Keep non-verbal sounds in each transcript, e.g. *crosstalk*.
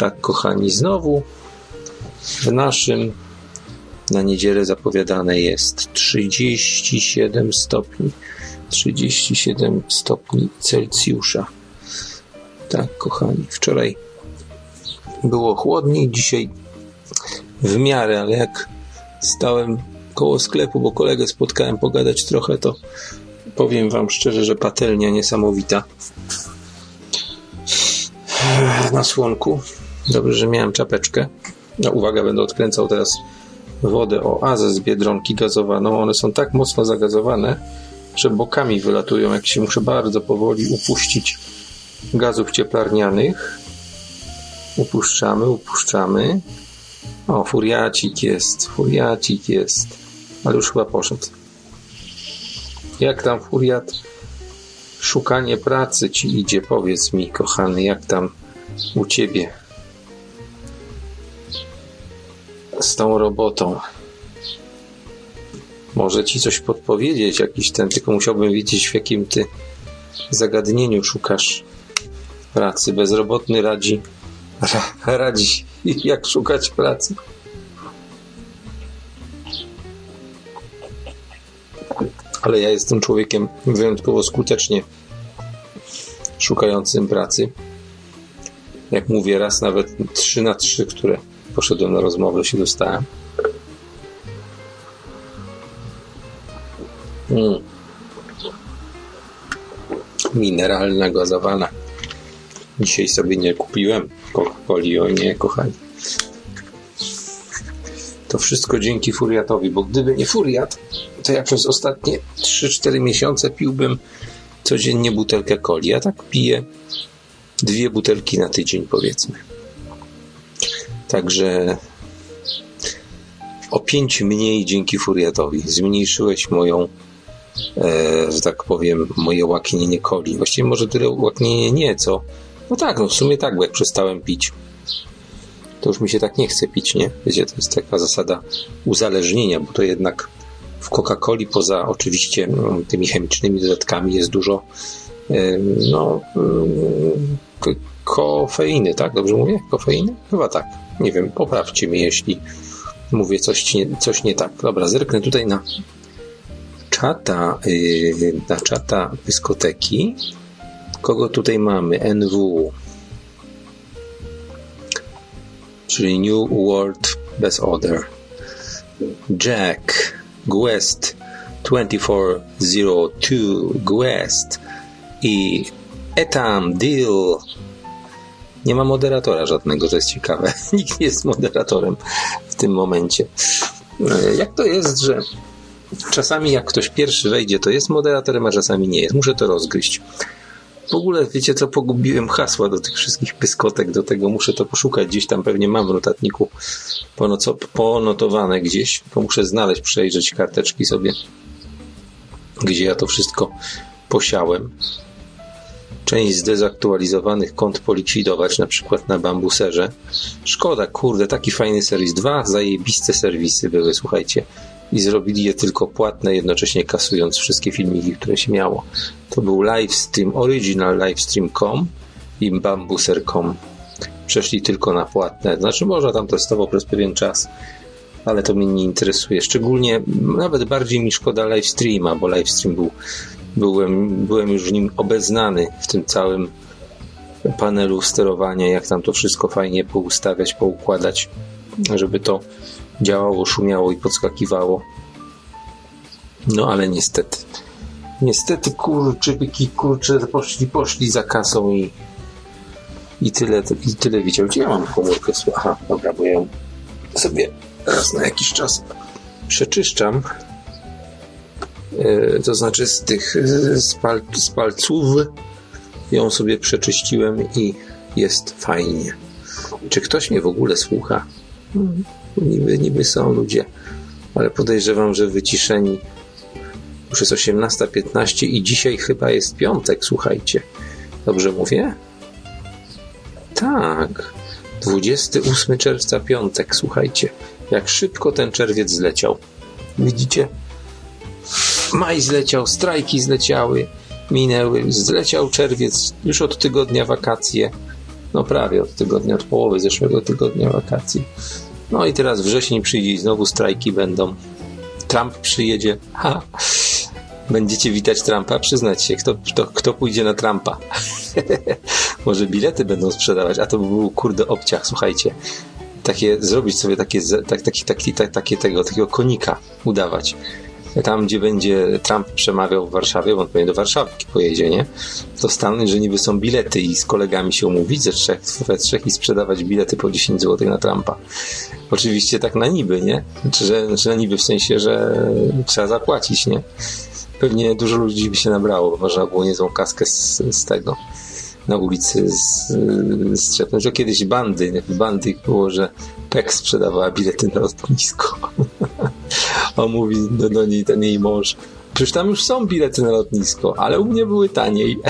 Tak, kochani, znowu w naszym na niedzielę zapowiadane jest 37 stopni. 37 stopni Celsjusza. Tak, kochani, wczoraj było chłodniej, dzisiaj w miarę, ale jak stałem koło sklepu, bo kolegę spotkałem pogadać trochę, to powiem wam szczerze, że patelnia niesamowita na słonku. Dobrze, że miałem czapeczkę. No, uwaga, będę odkręcał teraz wodę oazę z biedronki gazowaną. One są tak mocno zagazowane, że bokami wylatują, jak się muszę bardzo powoli upuścić gazów cieplarnianych. Upuszczamy, upuszczamy. O, furiacik jest, furiacik jest. Ale już chyba poszedł. Jak tam furiat? Szukanie pracy ci idzie, powiedz mi, kochany, jak tam u ciebie? Z tą robotą. Może ci coś podpowiedzieć, jakiś ten, tylko musiałbym wiedzieć, w jakim ty zagadnieniu szukasz pracy. Bezrobotny radzi, *laughs* radzi, jak szukać pracy. Ale ja jestem człowiekiem wyjątkowo skutecznie szukającym pracy. Jak mówię, raz nawet trzy na trzy, które poszedłem na rozmowę, się dostałem. Mm. Mineralna gazowana. Dzisiaj sobie nie kupiłem Coca-Coli, o nie, kochani. To wszystko dzięki Furiatowi, bo gdyby nie Furiat, to ja przez ostatnie 3-4 miesiące piłbym codziennie butelkę coli. Ja tak piję dwie butelki na tydzień, powiedzmy. Także o pięć mniej dzięki Furiatowi. Zmniejszyłeś moją, e, że tak powiem, moje łaknienie coli. Właściwie może tyle łaknienie nie, co. No tak, no w sumie tak, bo jak przestałem pić, to już mi się tak nie chce pić, nie? Wiecie, to jest taka zasada uzależnienia, bo to jednak w Coca-Coli poza oczywiście no, tymi chemicznymi dodatkami jest dużo e, no, e, kofeiny, tak? Dobrze mówię? Kofeiny? Chyba tak. Nie wiem, poprawcie mnie, jeśli mówię coś coś nie tak. Dobra, zerknę tutaj na czata, yy, na czata dyskoteki. Kogo tutaj mamy? NW. Czyli New World Best Order. Jack. Guest 2402 Guest i Etam Deal nie ma moderatora żadnego, to jest ciekawe. *laughs* Nikt nie jest moderatorem w tym momencie. E, jak to jest, że czasami jak ktoś pierwszy wejdzie, to jest moderatorem, a czasami nie jest. Muszę to rozgryźć. W ogóle, wiecie co, pogubiłem hasła do tych wszystkich pyskotek, do tego muszę to poszukać gdzieś tam, pewnie mam w notatniku ponotowane gdzieś, to muszę znaleźć, przejrzeć karteczki sobie, gdzie ja to wszystko posiałem część zdezaktualizowanych kont polikwidować, na przykład na bambuserze. Szkoda, kurde, taki fajny serwis. Dwa zajebiste serwisy były, słuchajcie. I zrobili je tylko płatne, jednocześnie kasując wszystkie filmiki, które się miało. To był livestream, original livestream.com i bambuser.com. Przeszli tylko na płatne. Znaczy, można tam testował przez pewien czas ale to mnie nie interesuje. Szczególnie, nawet bardziej mi szkoda livestreama, bo livestream był byłem, byłem już w nim obeznany w tym całym panelu sterowania, jak tam to wszystko fajnie poustawiać, poukładać, żeby to działało, szumiało i podskakiwało. No ale niestety. Niestety kurczybyki, kurcze poszli, poszli za kasą i i tyle, i tyle widział. Gdzie ja mam komórkę? Aha, dobra, bo ją sobie raz na jakiś czas przeczyszczam to znaczy z tych z, pal, z palców ją sobie przeczyściłem i jest fajnie. Czy ktoś mnie w ogóle słucha? Niby, niby są ludzie, ale podejrzewam, że wyciszeni Już jest 18.15 i dzisiaj chyba jest piątek, słuchajcie. Dobrze mówię? Tak. 28 czerwca, piątek, słuchajcie. Jak szybko ten czerwiec zleciał. Widzicie? Maj zleciał, strajki zleciały, minęły, zleciał czerwiec, już od tygodnia wakacje. No prawie od tygodnia, od połowy zeszłego tygodnia wakacji. No i teraz wrzesień przyjdzie i znowu strajki będą. Trump przyjedzie. Ha! Będziecie witać Trumpa? Przyznać się, kto, kto, kto pójdzie na Trumpa. *laughs* Może bilety będą sprzedawać, a to by był kurde obciach, słuchajcie. Takie, zrobić sobie takie, tak, taki, taki, tak, takie tego, takiego konika udawać tam, gdzie będzie Trump przemawiał w Warszawie, bo on pewnie do Warszawy pojedzie, nie? To stanąć, że niby są bilety i z kolegami się umówić ze trzech, we trzech i sprzedawać bilety po 10 zł na Trumpa. Oczywiście tak na niby, nie? Czy, że, że na niby w sensie, że trzeba zapłacić, nie? Pewnie dużo ludzi by się nabrało, bo można było niezłą kaskę z, z tego na ulicy strzepnąć. To kiedyś bandy, bandy było, że PEK sprzedawała bilety na lotnisko. *laughs* A mówi do, do niej ten jej mąż, przecież tam już są bilety na lotnisko, ale u mnie były taniej.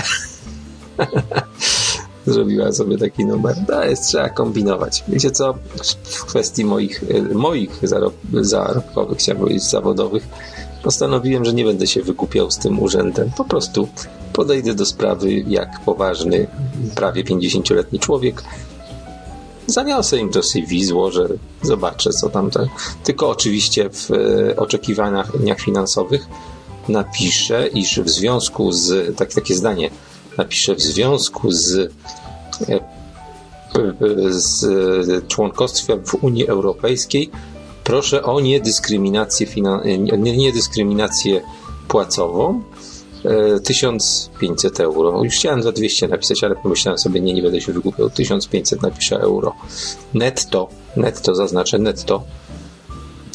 *laughs* Zrobiła sobie taki numer. To jest, trzeba kombinować. Wiecie co? W kwestii moich, moich zarob, zarobkowych, chciałbym powiedzieć, zawodowych, postanowiłem, że nie będę się wykupiał z tym urzędem. Po prostu podejdę do sprawy jak poważny, prawie 50-letni człowiek. Zaniosę im to CV, złożę, zobaczę co tam. Te... Tylko oczywiście w e, oczekiwaniach finansowych napiszę, iż w związku z, tak, takie zdanie, napiszę w związku z e, z członkostwem w Unii Europejskiej proszę o niedyskryminację, niedyskryminację płacową 1500 e, euro. Już chciałem za 200 napisać, ale pomyślałem sobie, nie, nie będę się wykupiał. 1500 napiszę euro. Netto, netto zaznaczę, netto.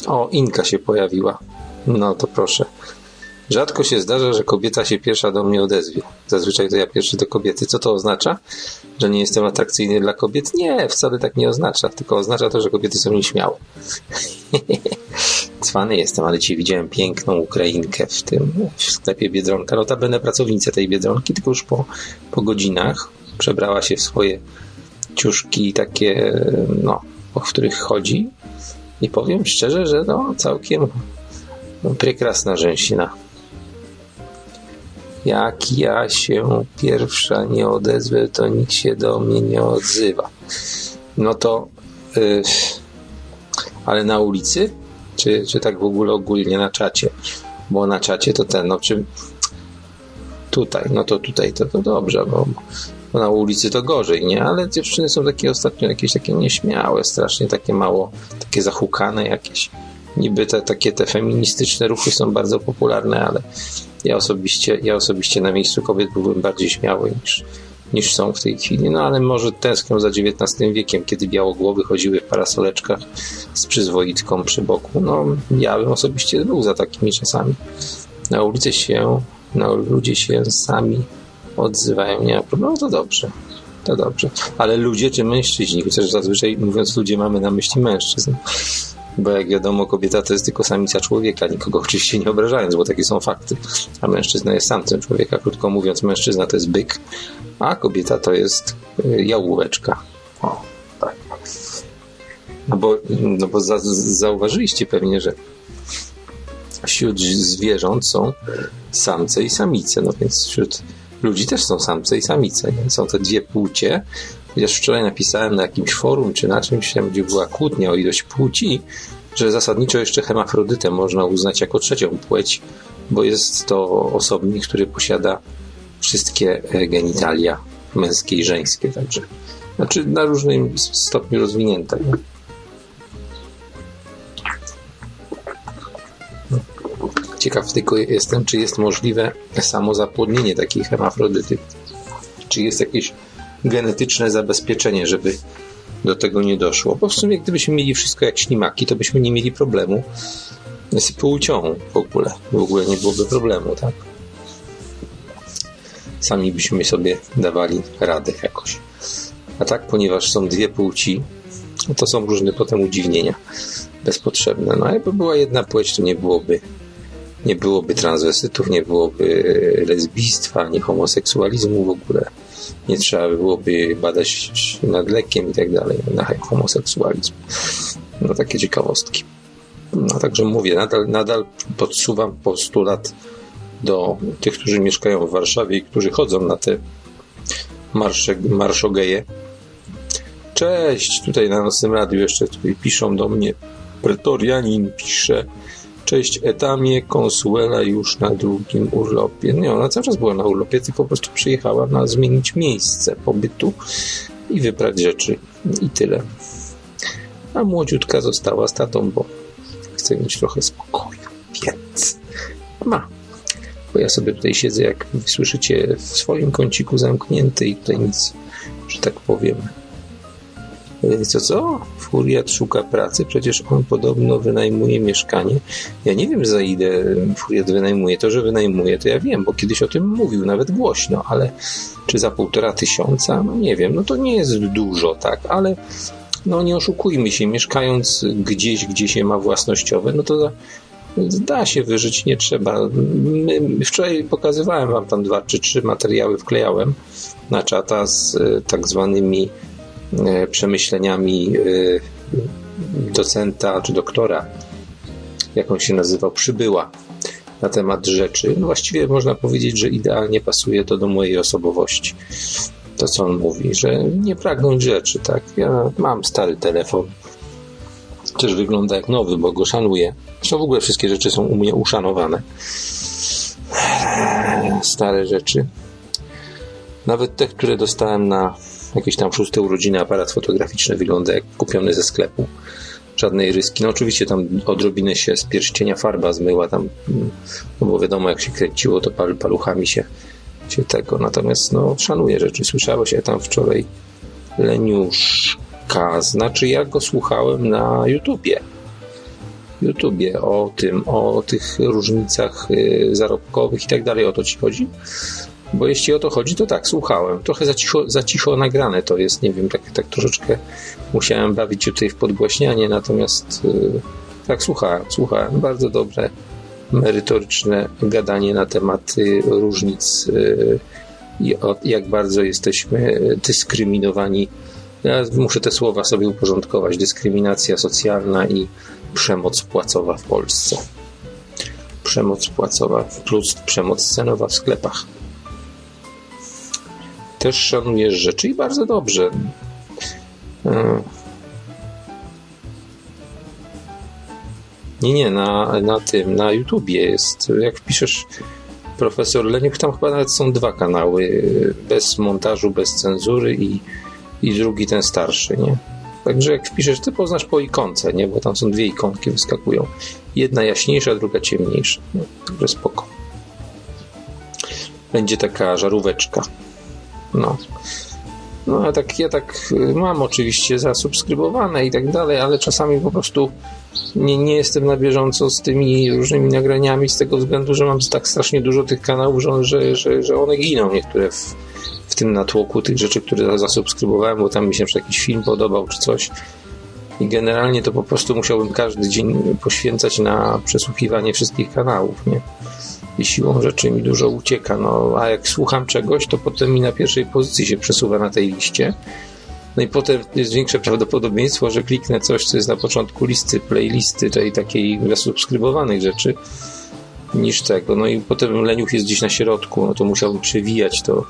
O, Inka się pojawiła. No to proszę. Rzadko się zdarza, że kobieta się pierwsza do mnie odezwie. Zazwyczaj to ja pierwszy do kobiety. Co to oznacza? Że nie jestem atrakcyjny dla kobiet? Nie, wcale tak nie oznacza. Tylko oznacza to, że kobiety są nieśmiałe. *laughs* Cwany jestem, ale ci widziałem piękną Ukrainkę w tym w sklepie Biedronka. Notabene pracownicę tej Biedronki, tylko już po, po godzinach przebrała się w swoje ciuszki takie, no, w których chodzi. I powiem szczerze, że no, całkiem prekrasna rzęsina. Jak ja się pierwsza nie odezwę, to nikt się do mnie nie odzywa. No to, yy, ale na ulicy? Czy, czy tak w ogóle ogólnie na czacie? Bo na czacie to ten, no czy tutaj, no to tutaj to, to dobrze, bo, bo na ulicy to gorzej, nie? Ale dziewczyny są takie ostatnio jakieś takie nieśmiałe, strasznie takie mało, takie zahukane jakieś. Niby te takie te feministyczne ruchy są bardzo popularne, ale ja osobiście, ja osobiście na miejscu kobiet byłbym bardziej śmiały niż, niż są w tej chwili. No ale może tęsknią za XIX wiekiem, kiedy białogłowy chodziły w parasoleczkach z przyzwoitką przy boku. No ja bym osobiście był za takimi czasami. Na ulicy się, no, ludzie się sami odzywają, nie ma problemu, to dobrze. To dobrze. Ale ludzie czy mężczyźni? Chociaż zazwyczaj mówiąc ludzie mamy na myśli mężczyzn bo jak wiadomo, kobieta to jest tylko samica człowieka, nikogo oczywiście nie obrażając, bo takie są fakty. A mężczyzna jest samcem człowieka. Krótko mówiąc, mężczyzna to jest byk, a kobieta to jest y, jałóweczka. O, tak. No bo, no bo za, zauważyliście pewnie, że wśród zwierząt są samce i samice, no więc wśród ludzi też są samce i samice. Nie? Są te dwie płcie, Chociaż wczoraj napisałem na jakimś forum czy na czymś, gdzie była kłótnia o ilość płci, że zasadniczo jeszcze hemafrodytę można uznać jako trzecią płeć, bo jest to osobnik, który posiada wszystkie e, genitalia męskie i żeńskie, także. Znaczy na różnym stopniu rozwinięte. Ciekaw tylko jestem, czy jest możliwe samo zapłodnienie takiej hemafrodyty. Czy jest jakieś genetyczne zabezpieczenie, żeby do tego nie doszło. Bo w sumie gdybyśmy mieli wszystko jak ślimaki, to byśmy nie mieli problemu z płcią w ogóle. W ogóle nie byłoby problemu, tak? Sami byśmy sobie dawali radę jakoś. A tak, ponieważ są dwie płci, to są różne potem udziwnienia bezpotrzebne. No, jakby była jedna płeć, to nie byłoby nie byłoby transwestytów, nie byłoby lesbijstwa, ani homoseksualizmu w ogóle. Nie trzeba byłoby badać nad lekiem i tak dalej na homoseksualizm. No takie ciekawostki. No także mówię, nadal, nadal podsuwam postulat do tych, którzy mieszkają w Warszawie i którzy chodzą na te marsze, marszogeje. Cześć, tutaj na naszym radiu jeszcze tutaj piszą do mnie. Pretorianin pisze, Cześć Etamie, konsuela już na drugim urlopie. Nie, ona cały czas była na urlopie, tylko po prostu przyjechała na zmienić miejsce pobytu i wybrać rzeczy. I tyle. A młodziutka została z tatą, bo chce mieć trochę spokoju. Więc ma. Bo ja sobie tutaj siedzę, jak słyszycie, w swoim kąciku zamknięty i tutaj nic, że tak powiem, co, co? Furiat szuka pracy, przecież on podobno wynajmuje mieszkanie. Ja nie wiem za ile Furiat wynajmuje. To, że wynajmuje, to ja wiem, bo kiedyś o tym mówił, nawet głośno, ale czy za półtora tysiąca? No nie wiem, no to nie jest dużo, tak, ale no nie oszukujmy się, mieszkając gdzieś, gdzie się ma własnościowe, no to da się wyżyć, nie trzeba. My, wczoraj pokazywałem wam tam dwa czy trzy materiały, wklejałem na czata z e, tak zwanymi przemyśleniami e, docenta czy doktora, jak on się nazywał, przybyła na temat rzeczy. No właściwie można powiedzieć, że idealnie pasuje to do mojej osobowości. To, co on mówi, że nie pragnąć rzeczy, tak? Ja mam stary telefon, też wygląda jak nowy, bo go szanuję. Zresztą w ogóle wszystkie rzeczy są u mnie uszanowane. Stare rzeczy. Nawet te, które dostałem na jakieś tam szóste urodziny aparat fotograficzny wygląda jak kupiony ze sklepu. Żadnej ryski. No oczywiście tam odrobinę się z pierścienia farba zmyła tam, no bo wiadomo jak się kręciło, to pal, paluchami się, się tego. Natomiast no szanuję rzeczy. Słyszałeś, ja tam wczoraj Leniuszka, znaczy ja go słuchałem na YouTubie. YouTubie o tym, o tych różnicach y, zarobkowych i tak dalej. O to ci chodzi? Bo jeśli o to chodzi, to tak, słuchałem. Trochę za cicho, za cicho nagrane to jest, nie wiem, tak, tak troszeczkę musiałem bawić się tutaj w podgłaśnianie, natomiast yy, tak, słuchałem, słuchałem. Bardzo dobre, merytoryczne gadanie na tematy różnic yy, i o, jak bardzo jesteśmy dyskryminowani. Ja muszę te słowa sobie uporządkować. Dyskryminacja socjalna i przemoc płacowa w Polsce. Przemoc płacowa plus przemoc scenowa w sklepach też szanujesz rzeczy i bardzo dobrze. E, nie, nie, na, na tym, na YouTubie jest. Jak wpiszesz profesor Leniuk, tam chyba nawet są dwa kanały, bez montażu, bez cenzury i, i drugi ten starszy, nie? Także jak wpiszesz, ty poznasz po ikonce, nie? Bo tam są dwie ikonki wyskakują. Jedna jaśniejsza, druga ciemniejsza. No, także spoko. Będzie taka żaróweczka. No. No, a tak, ja tak y, mam oczywiście zasubskrybowane i tak dalej, ale czasami po prostu nie, nie jestem na bieżąco z tymi różnymi nagraniami z tego względu, że mam tak strasznie dużo tych kanałów, że, że, że, że one giną niektóre w, w tym natłoku tych rzeczy, które zasubskrybowałem, bo tam mi się jakiś film podobał czy coś. I generalnie to po prostu musiałbym każdy dzień poświęcać na przesłuchiwanie wszystkich kanałów, nie? I siłą rzeczy mi dużo ucieka. No, a jak słucham czegoś, to potem mi na pierwszej pozycji się przesuwa na tej liście. No i potem jest większe prawdopodobieństwo, że kliknę coś, co jest na początku listy, playlisty, tej takiej zasubskrybowanych rzeczy, niż tego. No i potem leniuch jest gdzieś na środku, no to musiałbym przewijać to.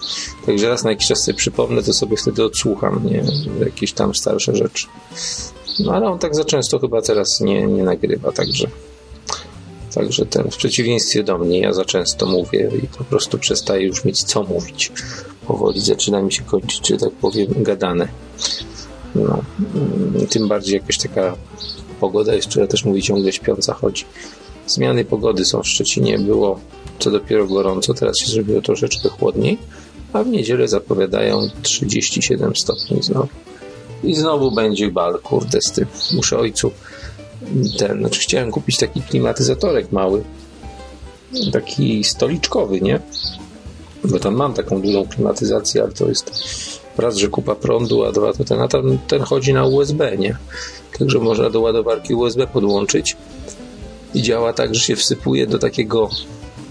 Także raz na jakiś czas sobie przypomnę, to sobie wtedy odsłucham, nie? Jakieś tam starsze rzeczy. No ale on tak za często chyba teraz nie, nie nagrywa, także. Także ten, w przeciwieństwie do mnie, ja za często mówię i po prostu przestaję już mieć co mówić. Powoli zaczyna mi się kończyć, że tak powiem, gadane. No, mm, tym bardziej jakaś taka pogoda jest, która też mówi ciągle śpiąca chodzi. Zmiany pogody są w Szczecinie, było co dopiero gorąco, teraz się zrobiło troszeczkę chłodniej, a w niedzielę zapowiadają 37 stopni znowu. I znowu będzie bal, kurde, z tym. Muszę ojcu ten, znaczy chciałem kupić taki klimatyzatorek mały, taki stoliczkowy, nie? Bo tam mam taką dużą klimatyzację, ale to jest raz, że kupa prądu, a dwa to ten, a ten, ten chodzi na USB, nie? Także można do ładowarki USB podłączyć i działa tak, że się wsypuje do takiego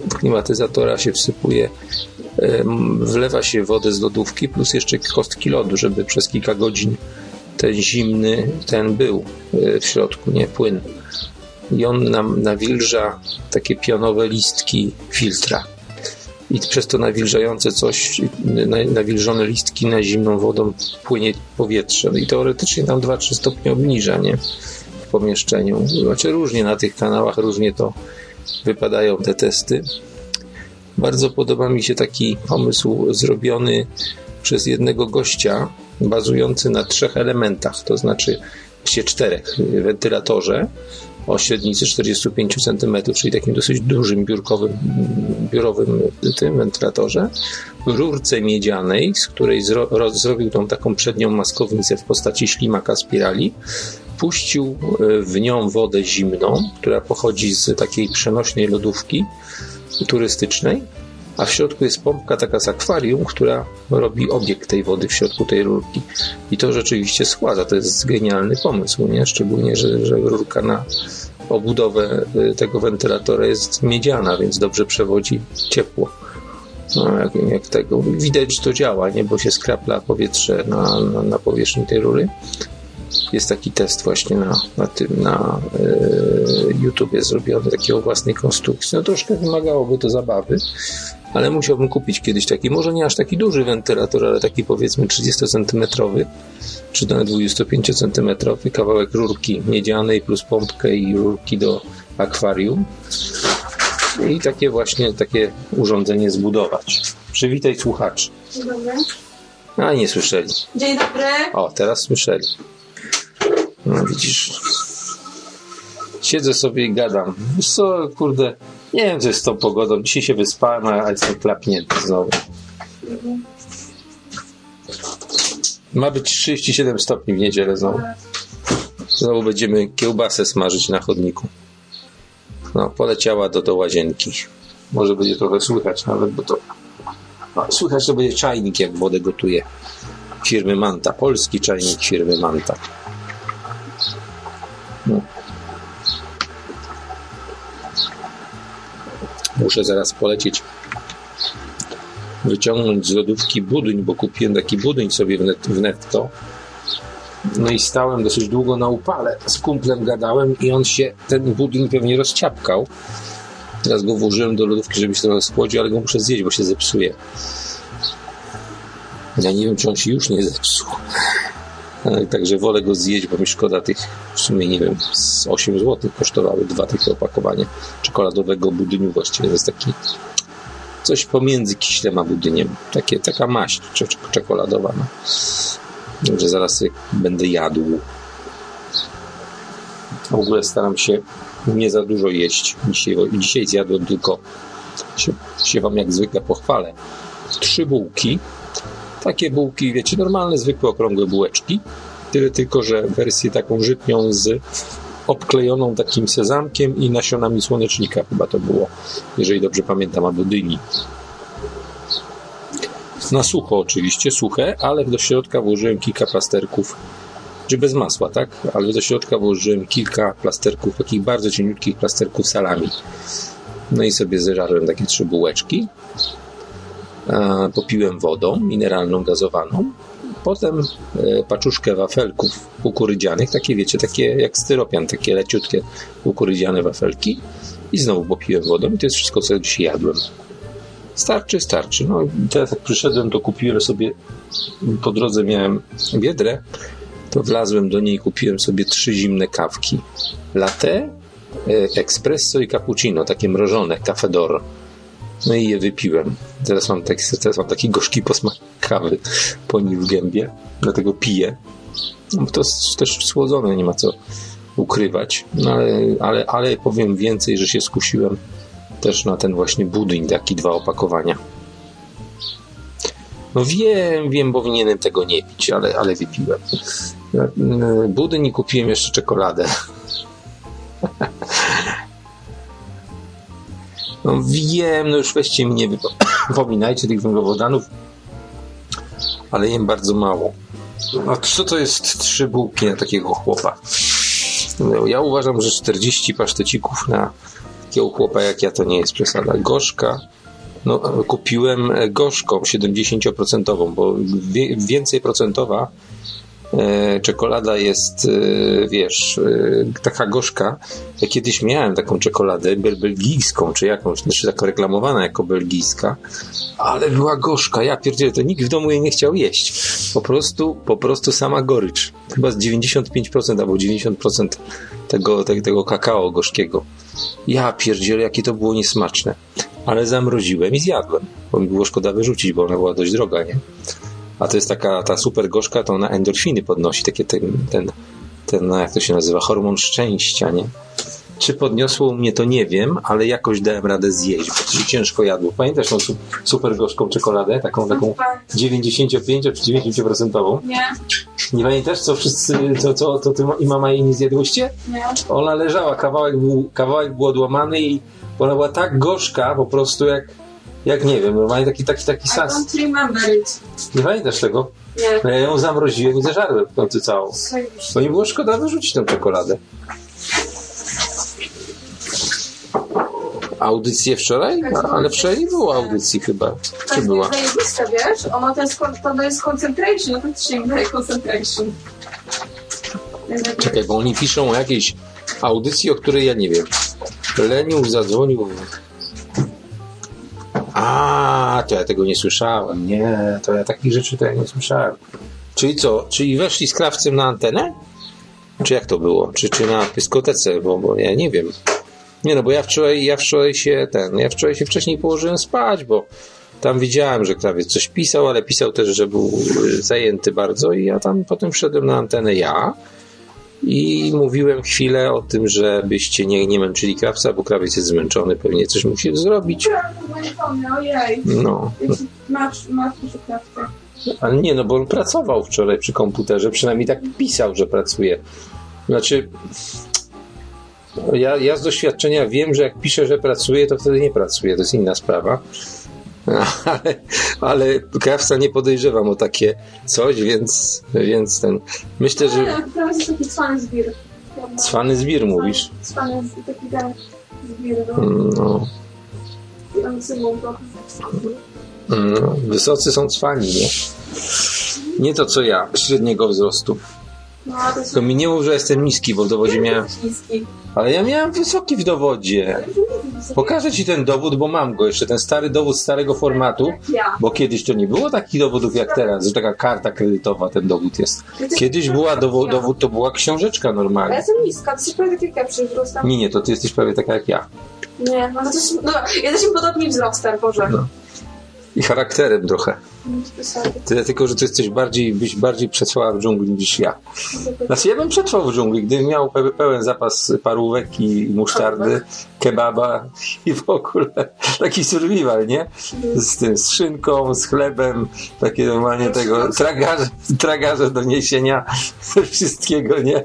klimatyzatora, się wsypuje, wlewa się wodę z lodówki plus jeszcze kostki lodu, żeby przez kilka godzin ten zimny ten był e, w środku, nie płyn. I on nam nawilża takie pionowe listki filtra. I przez to nawilżające coś, nawilżone listki na zimną wodą płynie powietrze. I teoretycznie nam 2-3 stopnie obniża, nie? W pomieszczeniu. Znaczy różnie na tych kanałach, różnie to wypadają te testy. Bardzo podoba mi się taki pomysł zrobiony przez jednego gościa, bazujący na trzech elementach, to znaczy się czterech wentylatorze o średnicy 45 cm, czyli takim dosyć dużym biurkowym, biurowym tym wentylatorze, rurce miedzianej, z której zro, zrobił tą taką przednią maskownicę w postaci ślimaka spirali, puścił e, w nią wodę zimną, która pochodzi z takiej przenośnej lodówki turystycznej a w środku jest pompka taka z akwarium, która robi obieg tej wody w środku tej rurki. I to rzeczywiście schładza. To jest genialny pomysł, nie? Szczególnie, że, że rurka na obudowę y, tego wentylatora jest miedziana, więc dobrze przewodzi ciepło. No, jak, jak tego. Widać, że to działa, nie? Bo się skrapla powietrze na, na, na powierzchni tej rury. Jest taki test właśnie na, na tym, na yy, YouTubie zrobiony, takiej własnej konstrukcji. No troszkę wymagałoby to zabawy, ale musiałbym kupić kiedyś taki, może nie aż taki duży wentylator, ale taki powiedzmy 30 cm, czy nawet 25 cm, kawałek rurki miedzianej plus pompkę i rurki do akwarium i takie właśnie takie urządzenie zbudować. Przywitaj słuchaczy. Dzień dobry. A nie słyszeli. Dzień dobry. O, teraz słyszeli. No widzisz. Siedzę sobie i gadam. Wiesz co, kurde, nie wiem, co jest z tą pogodą. Dzisiaj się wyspałem, a jestem klapnięty znowu. Ma być 37 stopni w niedzielę znowu. Znowu będziemy kiełbasę smażyć na chodniku. No, poleciała do, do łazienki. Może będzie trochę słychać nawet, bo to no, słychać to będzie czajnik, jak wodę gotuje. Firmy Manta. Polski czajnik firmy Manta. No. Muszę zaraz polecieć wyciągnąć z lodówki budyń, bo kupiłem taki budyń sobie w netto. No i stałem dosyć długo na upale. Z kumplem gadałem i on się, ten budyń pewnie rozciapkał. Teraz go włożyłem do lodówki, żeby się trochę schłodził, ale go muszę zjeść, bo się zepsuje. Ja nie wiem, czy on się już nie zepsuł. *laughs* Także wolę go zjeść, bo mi szkoda tych, w sumie nie wiem, z 8 zł kosztowały dwa takie opakowania czekoladowego budyniu właściwie. To jest taki coś pomiędzy kiślem a budyniem. Takie, taka maść czekoladowa. No. Także zaraz będę jadł. W ogóle staram się nie za dużo jeść. Dzisiaj, dzisiaj zjadłem tylko, się, się wam jak zwykle pochwalę, trzy bułki takie bułki, wiecie, normalne, zwykłe, okrągłe bułeczki. Tyle tylko, że wersję taką żytnią z obklejoną takim sezamkiem i nasionami słonecznika chyba to było, jeżeli dobrze pamiętam, albo dyni. Na sucho oczywiście, suche, ale do środka włożyłem kilka plasterków, czy bez masła, tak? Ale do środka włożyłem kilka plasterków, takich bardzo cieniutkich plasterków salami. No i sobie zeżarłem takie trzy bułeczki popiłem wodą mineralną, gazowaną. Potem e, paczuszkę wafelków kukurydzianych, takie wiecie, takie jak styropian, takie leciutkie kukurydziane wafelki i znowu popiłem wodą i to jest wszystko, co dzisiaj jadłem. Starczy, starczy. No teraz jak przyszedłem, to kupiłem sobie, po drodze miałem biedrę, to wlazłem do niej, kupiłem sobie trzy zimne kawki. Latte, e, espresso i cappuccino, takie mrożone, cafedoro. No i je wypiłem. Teraz mam, taki, teraz mam taki gorzki posmak kawy po nim w gębie, dlatego piję. No, to jest też słodzone, nie ma co ukrywać. No ale, ale, ale powiem więcej, że się skusiłem też na ten właśnie budyń, taki dwa opakowania. No wiem, wiem, powinienem tego nie pić, ale, ale wypiłem. Budyń i kupiłem jeszcze czekoladę. *laughs* No wiem, no już weźcie mnie, wypominajcie tych węglowodanów, ale jem bardzo mało. No co to jest trzy bułki na takiego chłopa? No, ja uważam, że 40 pasztecików na takiego chłopa jak ja to nie jest przesada. Gorzka, no, kupiłem gorzką 70%, bo więcej procentowa e, czekolada jest, e, wiesz, e, taka gorzka. Ja kiedyś miałem taką czekoladę bel belgijską, czy jakąś, znaczy taka reklamowana jako belgijska, ale była gorzka. Ja pierdzielę, to nikt w domu jej nie chciał jeść. Po prostu, po prostu sama gorycz. Chyba z 95% albo 90% tego, tego, tego kakao gorzkiego. Ja pierdzielę, jakie to było niesmaczne. Ale zamroziłem i zjadłem, bo mi było szkoda wyrzucić, bo ona była dość droga, nie? A to jest taka, ta super gorzka, to ona endorfiny podnosi, takie ten, ten, ten, no jak to się nazywa, hormon szczęścia, nie? Czy podniosło mnie to nie wiem, ale jakoś dałem radę zjeść, bo to się ciężko jadło. Pamiętasz tą super gorzką czekoladę? Taką, taką 95 czy 90%? Nie, Nie pamiętasz, co wszyscy, co, co, to ty i mama jej nie zjadłyście? nie. Ona leżała, kawałek był, kawałek był odłamany i ona była tak gorzka po prostu jak, jak nie wiem, normalnie taki, taki, taki I sas. don't remember it. Nie pamiętasz tego? Nie. No ja ją zamroziłem i zeżarłem w końcu całą. Bo nie było szkoda wyrzucić tę czekoladę. Audycję wczoraj? A- Ale wczoraj nie było audycji chyba. Czy Tak, była? zajebista, wiesz? Ona to jest, to jest concentration, no mi daje concentration. Czekaj, bo oni piszą o jakiejś audycji, o której ja nie wiem. Leniu zadzwonił. A, to ja tego nie słyszałem. Nie, to ja takich rzeczy to ja nie słyszałem. Czyli co? Czyli weszli z krawcem na antenę? Czy jak to było? Czy, czy na dyskotece? Bo, bo ja nie wiem. Nie no, bo ja wczoraj, ja wczoraj się ten, ja wczoraj się wcześniej położyłem spać, bo tam widziałem, że krawiec coś pisał, ale pisał też, że był zajęty bardzo i ja tam potem wszedłem na antenę ja i mówiłem chwilę o tym, żebyście nie, nie męczyli krawca, bo krawiec jest zmęczony, pewnie coś musi zrobić. No, Masz, masz krawca. ale nie, no bo on pracował wczoraj przy komputerze, przynajmniej tak pisał, że pracuje. Znaczy, ja, ja z doświadczenia wiem, że jak piszę, że pracuje, to wtedy nie pracuje, to jest inna sprawa. *laughs* Ale, ale krawca nie podejrzewam o takie coś, więc, więc ten. Myślę, że Nie, to jest taki cwany zbir. cwany zbir mówisz. Cwany, taki ten zbir, no. No, on symul trochę. no, wysocy są cwani, nie? Nie to co ja, średniego wzrostu. No, to mi nie mów, że jestem niski, bo w dowodzie miałem. niski. Ale ja miałem wysoki w dowodzie. Pokażę ci ten dowód, bo mam go jeszcze, ten stary dowód starego formatu. Ja. Bo kiedyś to nie było takich dowodów jak teraz, że taka karta kredytowa ten dowód jest. Kiedyś była dowo- dowód, to była książeczka Ja normalna. jestem niska, to jest prawie tak jak ja przywrócam. Nie, nie, to ty jesteś prawie taka jak ja. Nie, no to jest, no, jesteśmy podobni wzrostem, Boże. No. I charakterem trochę. Tyle tylko, że ty jesteś bardziej, byś bardziej przetrwała w dżungli niż ja. Znaczy ja bym przetrwał w dżungli, gdybym miał pe- pełen zapas parówek i musztardy, kebaba i w ogóle taki survival, nie? Z tym, z szynką, z chlebem, takie normalnie tego, tragarze, tragarze do niesienia wszystkiego, nie?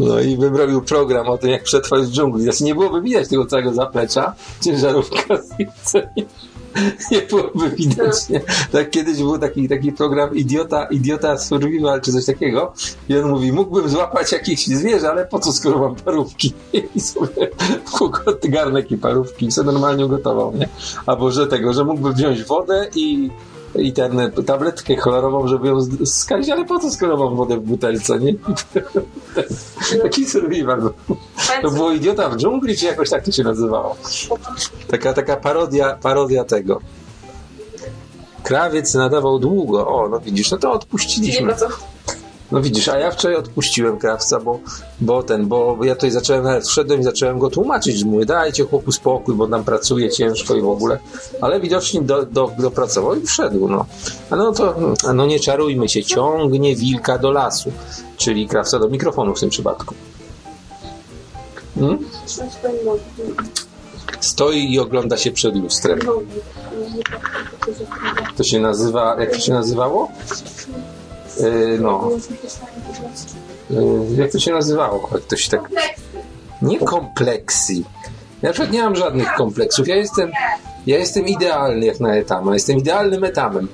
No i bym robił program o tym, jak przetrwać w dżungli. Znaczy nie byłoby widać tego całego zaplecza, ciężarówka z jedzenia. *laughs* Nie byłoby widać, nie? Tak kiedyś był taki, taki program Idiota, Idiota Survival, czy coś takiego. I on mówi, mógłbym złapać jakieś zwierzę, ale po co, skoro mam parówki? *laughs* I sobie *laughs* garnek i parówki i sobie normalnie ugotował, nie? Albo że tego, że mógłby wziąć wodę i i ten tabletkę kolorową, żeby ją skalić, ale po co, skoro mam wodę w butelce, nie? *laughs* Taki survival. To było idiota w dżungli, czy jakoś tak to się nazywało? Taka, taka parodia, parodia tego. Krawiec nadawał długo. O, no widzisz, no to Nie odpuściliśmy. No widzisz, a ja wczoraj odpuściłem krawca, bo, bo ten, bo ja tutaj zacząłem, nawet wszedłem i zacząłem go tłumaczyć, że mówię, dajcie chłopu spokój, bo tam pracuje ciężko i w ogóle. Ale widocznie do, do, dopracował i wszedł, no. A no to, no nie czarujmy się, ciągnie wilka do lasu, czyli krawca do mikrofonu w tym przypadku. Hmm? Stoi i ogląda się przed lustrem. To się nazywa, jak to się nazywało? Yy, no, yy, jak to się nazywało? Jak to się tak... Nie kompleksy. Ja na przykład nie mam żadnych kompleksów. Ja jestem, ja jestem idealny jak na etama. Jestem idealnym etamem.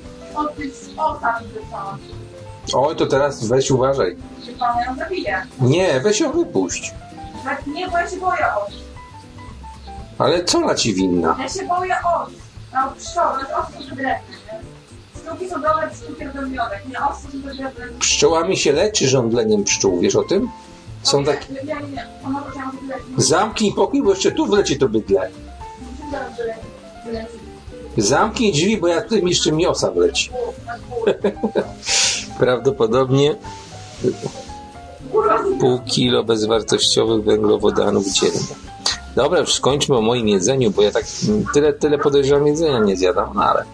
Oj, to teraz weź uważaj. Nie, weź ją wypuść. Nie, bo ja się boję os. Ale co na ci winna? Ja się boję os. No, pszczoły, to os są wydrewne, nie? Sztuki są dobre, robią miodek. Nie, os są wydrewne. Pszczołami się leczy żądleniem pszczół, wiesz o tym? Są tak... Nie, nie, nie. Ona chciała wylecieć. Zamknij pokój, bo jeszcze tu wleci to bydle. Zamknij drzwi, bo jak tutaj mi jeszcze miosa wleci. *laughs* Prawdopodobnie pół kilo bezwartościowych węglowodanów dziennie. Dobra, już skończmy o moim jedzeniu, bo ja tak tyle, tyle podejrzewam jedzenia nie zjadam, no ale...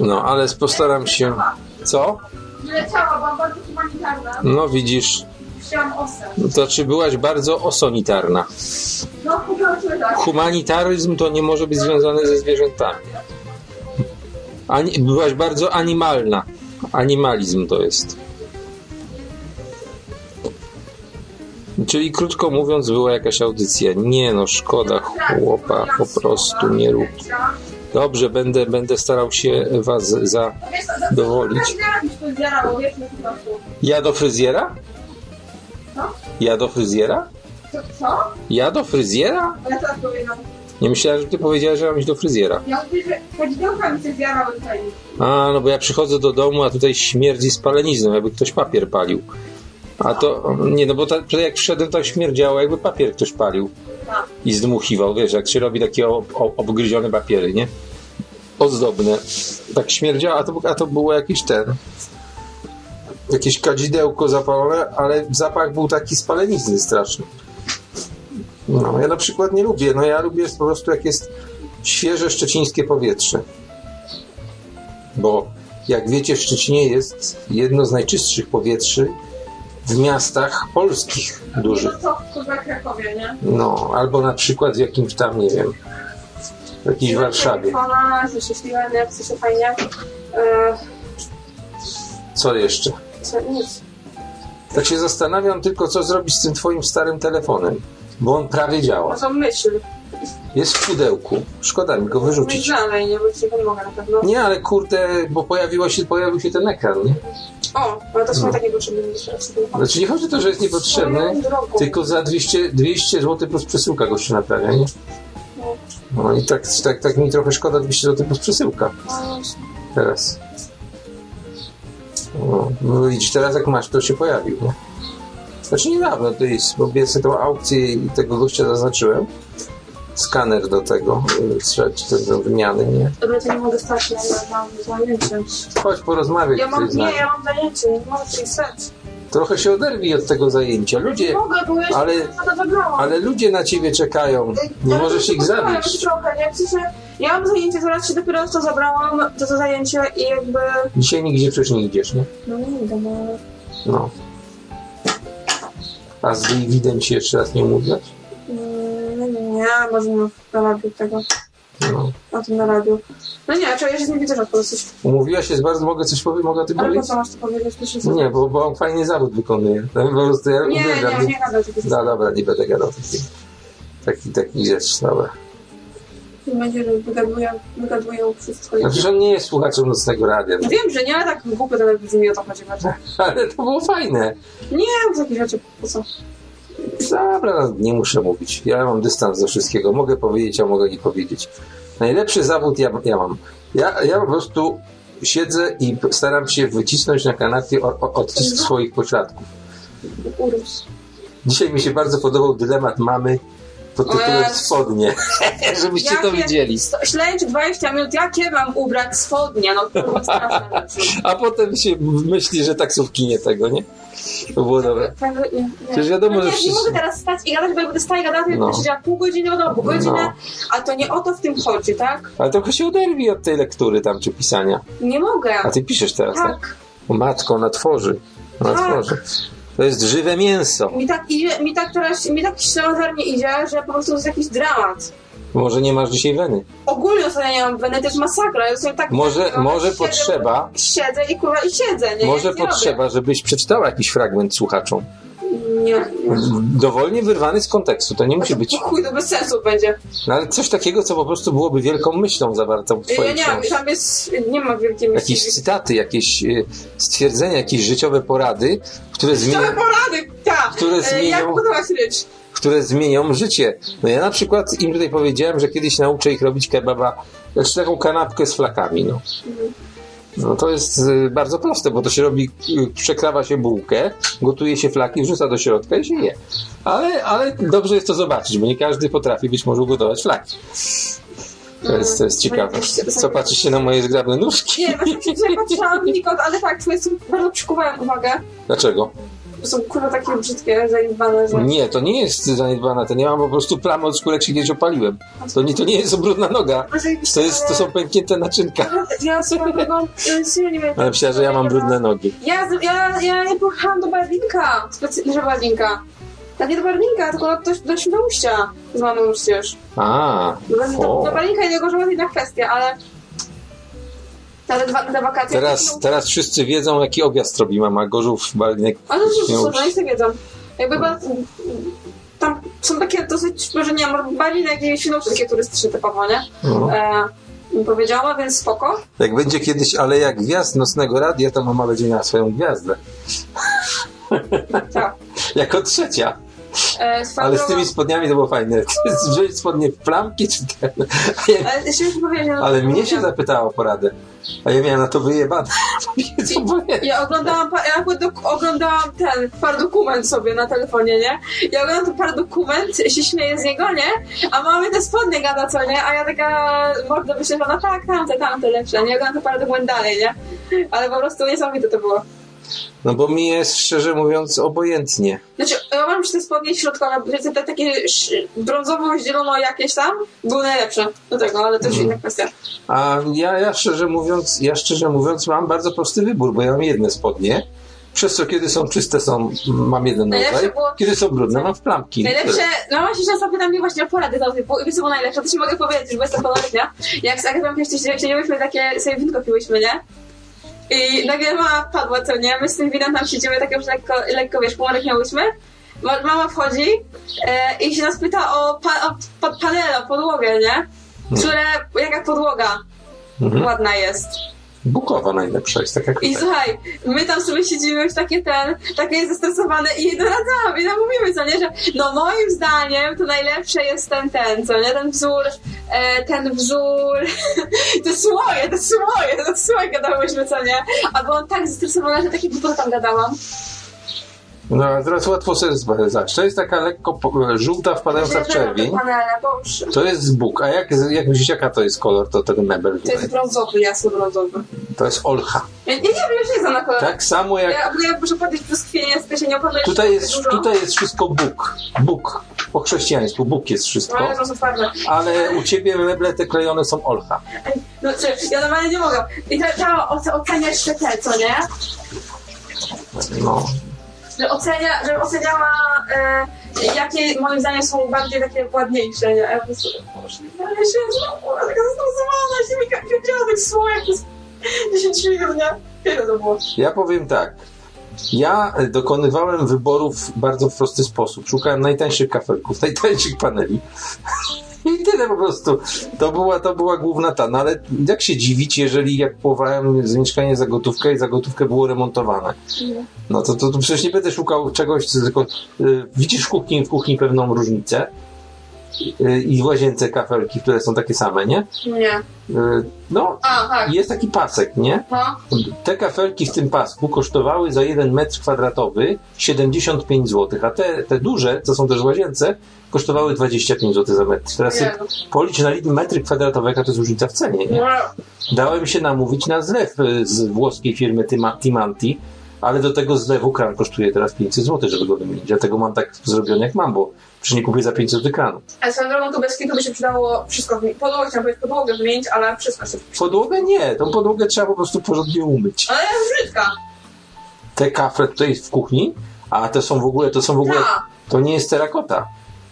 No, ale postaram się... Co? No widzisz, osę. to czy byłaś bardzo osonitarna? No. Humanitaryzm to nie może być związany ze zwierzętami. Ani, byłaś bardzo animalna. Animalizm to jest. Czyli krótko mówiąc, była jakaś audycja. Nie no, szkoda chłopa, po prostu nie rób. Dobrze, będę, będę starał się was za... Wiesz, co, za- Dowolić. za- mi to zjarało, wiesz, po prostu. Ja do fryzjera? Co? Ja do fryzjera? Co? Ja do fryzjera? Ja teraz powiedziałam. Nie myślałem, że ty powiedziałeś, że mam iść do fryzjera. Ja mówię, że zjarały tutaj. A, no bo ja przychodzę do domu, a tutaj śmierdzi spalenizną, jakby ktoś papier palił. A to, nie, no bo ta, jak wszedłem, to śmierdziało, jakby papier ktoś palił i zdmuchiwał, wiesz, jak się robi takie ob, ob, obgryzione papiery, nie? Ozdobne. Tak śmierdziało, a to, a to było jakiś ten, jakieś kadzidełko zapalone, ale zapach był taki spalenizny straszny. No, ja na przykład nie lubię, no ja lubię po prostu jak jest świeże szczecińskie powietrze. Bo jak wiecie, w Szczecinie jest jedno z najczystszych powietrzy w miastach polskich dużych. to co, kurwa, Krakowie, nie? No, albo na przykład w jakimś tam, nie wiem, w jakiejś Warszawie. Ona, że szczęśliwa, nie, chce się fajnie. E, Co jeszcze? co, nic. Tak się zastanawiam tylko, co zrobić z tym twoim starym telefonem, bo on prawie działa. To myśl. Jest w pudełku. Szkoda mi go wyrzucić. Dalej, nie, bo ci nie na pewno. Nie, ale kurde, bo pojawiło się, pojawił się ten ekran, nie? O, ale to są No. takie potrzebne. Znaczy nie chodzi o to, że jest niepotrzebny, tylko za 200, 200 zł plus przesyłka go się naprawia, nie? No i tak, tak, tak mi trochę szkoda 200 zł plus przesyłka teraz. No, no widzisz, teraz jak masz, to się pojawił, nie? Znaczy niedawno to jest, bo ja sobie tą aukcję i tego gościa zaznaczyłem. Skaner do tego, y, ci ten do wymiany, nie? Dobra, to nie mogę stać, ja mam zajęcie. Chodź porozmawiać Ja mam, nie, ja mam zajęcie, nie mogę tutaj stać. Trochę się oderwij od tego zajęcia. Nie Ludzie, mogę, bo ja ale- ale ludzie na ciebie czekają. Nie Ale możesz ich zabić. Trochę, nie? W sensie, ja mam zajęcie, zaraz się dopiero to zabrałam, to to zajęcie i jakby... Dzisiaj nigdzie przecież nie idziesz, nie? No nie idę, no... No. A z Davidem ci jeszcze raz nie mówiłaś? Nie, może nie na radiu tego, No. o tym na radiu. No nie, czy ja się z nim widzę rzadko. Umówiłaś się z bardzo, mogę coś powiem, mogę o tym Ale po powiedzieć? co masz to powiedzieć? Proszę No nie, bo, bo on fajny zawód wykonuje. No, *laughs* po prostu ja Nie, nie, uwielbiam. nie gadaj No dobra, nie będę gadał takich. Taki, taki rzecz, dobra. Będzie, że wygaduję, wygaduję wszystko. No przecież on nie jest słuchaczem nocnego radia. No wiem, że nie, ale tak głupio to nawet brzmi o to chodzi *laughs* bardziej. Ale to było fajne. Nie, takie rzeczy, po co? Dobra, nie muszę mówić. Ja mam dystans do wszystkiego. Mogę powiedzieć, a mogę nie powiedzieć. Najlepszy zawód ja, ja mam. Ja, ja po prostu siedzę i staram się wycisnąć na kanapie odcisk swoich pośladków. Dzisiaj mi się bardzo podobał dylemat mamy pod tytułem Jezu. spodnie. *laughs* Żebyście to widzieli. Śledź 20 minut, jakie mam ubrać spodnie? No kurwa. *laughs* A potem się myśli, że taksówki nie tego, nie? To było dobre. Tak. Przecież wiadomo, no że nie, mogę teraz stać i gadać, bo będę stała i gadała, to No. będę siedziała pół godziny, no pół godziny, No. a to nie o to w tym chodzi, tak? Ale trochę się oderwij od tej lektury tam, czy pisania. Nie mogę. A ty piszesz teraz, tak? Tak. O matko, ona tworzy. Ona Tak. tworzy. To jest żywe mięso. Mi tak idzie, mi tak teraz, mi tak ślamazarnie idzie, że po prostu jest jakiś dramat. Może nie masz dzisiaj weny. Ogólnie ostatnio nie mam weny, to jest masakra. Ja sobie tak Może, tak, może siedzę, potrzeba, Siedzę i kurwa i siedzę, nie? może nie potrzeba, żebyś przeczytała jakiś fragment słuchaczom. Nie. Dowolnie wyrwany z kontekstu, to nie musi być. *laughs* Chuj, to bez sensu będzie. No ale coś takiego, co po prostu byłoby wielką myślą zawartą w Ja twojej nie wiem, książce. tam jest, nie ma wielkiej myśli. Jakieś cytaty, jakieś y, stwierdzenia, jakieś życiowe porady, które, zmienią, porady, tak. Które E, zmienią- Jak budować rycz? Które zmienią życie. No ja na przykład im tutaj powiedziałem, że kiedyś nauczę ich robić kebaba, znaczy taką kanapkę z flakami, no. No to jest y, bardzo proste, bo to się robi, y, przekrawa się bułkę, gotuje się flaki, wrzuca do środka i się je. Ale, ale dobrze jest to zobaczyć, bo nie każdy potrafi być może ugotować flaki. To jest, to jest ciekawe. Co patrzycie na moje zgrabne nóżki? Nie, właśnie się patrzyłam nikąd, ale tak, bardzo przykuwają uwagę. Dlaczego? Są kurwa takie brzydkie, zajebane, że... Nie, to nie jest zaniedbane, to nie mam po prostu plamy od skórek się kiedyś opaliłem. To nie, to nie jest brudna noga. To, jest, to są pęknięte naczynka. Ja wiem. Ale myślałem, że ja mam brudne nogi. Ja, ja, ja nie pojechałam do Berlinka, specjalnie, Berlinka. Tak nie do Berlinka, tylko do, do Świnoujścia z mamą przecież. A, Do, do, Berlinka i do Gorzowa inna kwestia, ale... Dwa, te wakacje... Teraz, teraz wszyscy wiedzą, jaki objazd robi mama Gorzów, Balinek. Ale oni sobie wiedzą. Jakby ba- tam są takie dosyć, może nie wiem, bardziej na takie turystyczne typowo, nie? No. E, powiedziała, więc spoko. Jak będzie kiedyś, ale jak gwiazd nocnego radia, to mama będzie miała swoją gwiazdę. Tak. *laughs* Jako trzecia. E, Ale z tymi spodniami to było fajne. *laughs* Wziąć spodnie w plamki czy ten. A ja- Ale no, Ale mnie się zapytała o poradę. A ja miałem na to wyjebane. *laughs* Ja oglądałam, ja oglądałam ten paradokument sobie na telefonie, nie? Ja oglądam ten paradokument, się śmieję z niego, nie? A mamy te spodnie gada, co nie? A ja taka morda wyświetlona, tak, tamte, tamte lepsze, nie? Oglądam ten paradokument dalej, nie? Ale po prostu niesamowite to było. No bo mi jest szczerze mówiąc obojętnie. Znaczy, ja że te spodnie środkowe, te, te takie sz- brązowo-zielono jakieś tam, były najlepsze do tego, ale to już inna kwestia. A ja, ja szczerze mówiąc, ja szczerze mówiąc mam bardzo prosty wybór, bo ja mam jedne spodnie. Przez co kiedy są czyste są, mam jeden rodzaj, było- kiedy są brudne mam w plamki. Najlepsze, no właśnie często pyta mnie właśnie o porady tych, bo co było najlepsze, to ci mogę powiedzieć, bo jestem pełnoletnia. Jak z Agatą kiedyś siedzieliśmy takie, sobie winko piłyśmy, nie? I nagle mama padła, co nie? My z tym winem tam siedzimy, tak już lekko, lekko wiesz, pomarek miałyśmy. Ma- Mama wchodzi e, i się nas pyta o, pa, o pa, panele, o podłogę, nie? Które, jaka podłoga Mhm. ładna jest. Bukowa najlepsza jest taka I słuchaj, my tam sobie siedzimy już takie ten, takie zestresowane i doradzamy, i nam mówimy, co nie, że no moim zdaniem to najlepsze jest ten, ten, co nie, ten wzór, e, ten wzór, *laughs* te słoje, te słoje, te słoje gadałyśmy, co nie, a byłam tak zestresowana, że takie głupoty tam gadałam. No a teraz łatwo sobie zdać. To jest taka lekko żółta wpadająca w czerwień. To jest Bóg. A jak, jak myślisz, jaka to jest kolor, to ten mebel To jest brązowy, jasno brązowy. To jest olcha. Ja nie, wiem, ja się nie znam na kolor. Tak samo jak Ja, ja muszę powiedzieć brzoskwienie, ja się nie opanuję. tutaj jest, dużo. tutaj jest wszystko Bóg. Bóg. Po chrześcijaństwu Bóg jest wszystko. No, to są twarde. Ale u ciebie meble te klejone są olcha. No, czy, ja normalnie nie mogę. I trzeba oce- oceniać te, co nie? No. Że, ocenia, że oceniała, e, jakie moim zdaniem są bardziej takie ładniejsze, nie? A Ja po prostu, boże, ale się znowu, taka zestresowana, się mi kręciła tych słojach przez 10 minut, nie? Ile to było? Ja powiem tak. Ja dokonywałem wyborów bardzo w prosty sposób. Szukałem najtańszych kafelków, *laughs* najtańszych paneli. I tyle po prostu. To była, to była główna ta. No ale jak się dziwić, jeżeli jak kupowałem z mieszkanie za gotówkę i za gotówkę było remontowane. No to, to, to przecież nie będę szukał czegoś, co tylko... Y, widzisz w kuchni, w kuchni pewną różnicę. Y, I w łazience kafelki, które są takie same, nie? Nie. Y, no, A, tak. jest taki pasek, nie? No. Te kafelki w tym pasku kosztowały za jeden metr kwadratowy 75 zł, a te, te duże, co są też w łazience, kosztowały 25 zł za metr. Teraz sobie policz na litr metry kwadratowe, jaka to jest różnica w cenie. Nie? Dałem się namówić na zlew y, z włoskiej firmy Tima- Timanti, ale do tego zlewu kran kosztuje teraz 500 zł, żeby go wymienić. Dlatego mam tak zrobione jak mam, bo przecież nie kupię za 500 zł kranu. A swoją drogą tu bez kitu by się przydało wszystko wymienić. Podłogę chciałam powiedzieć, podłogę wymienić, ale wszystko się Podłogę nie, tą podłogę trzeba po prostu porządnie umyć. Ale jest brzydka. Te kafle tutaj w kuchni, a te są w ogóle, to są w ogóle, Tak. to nie jest terakota.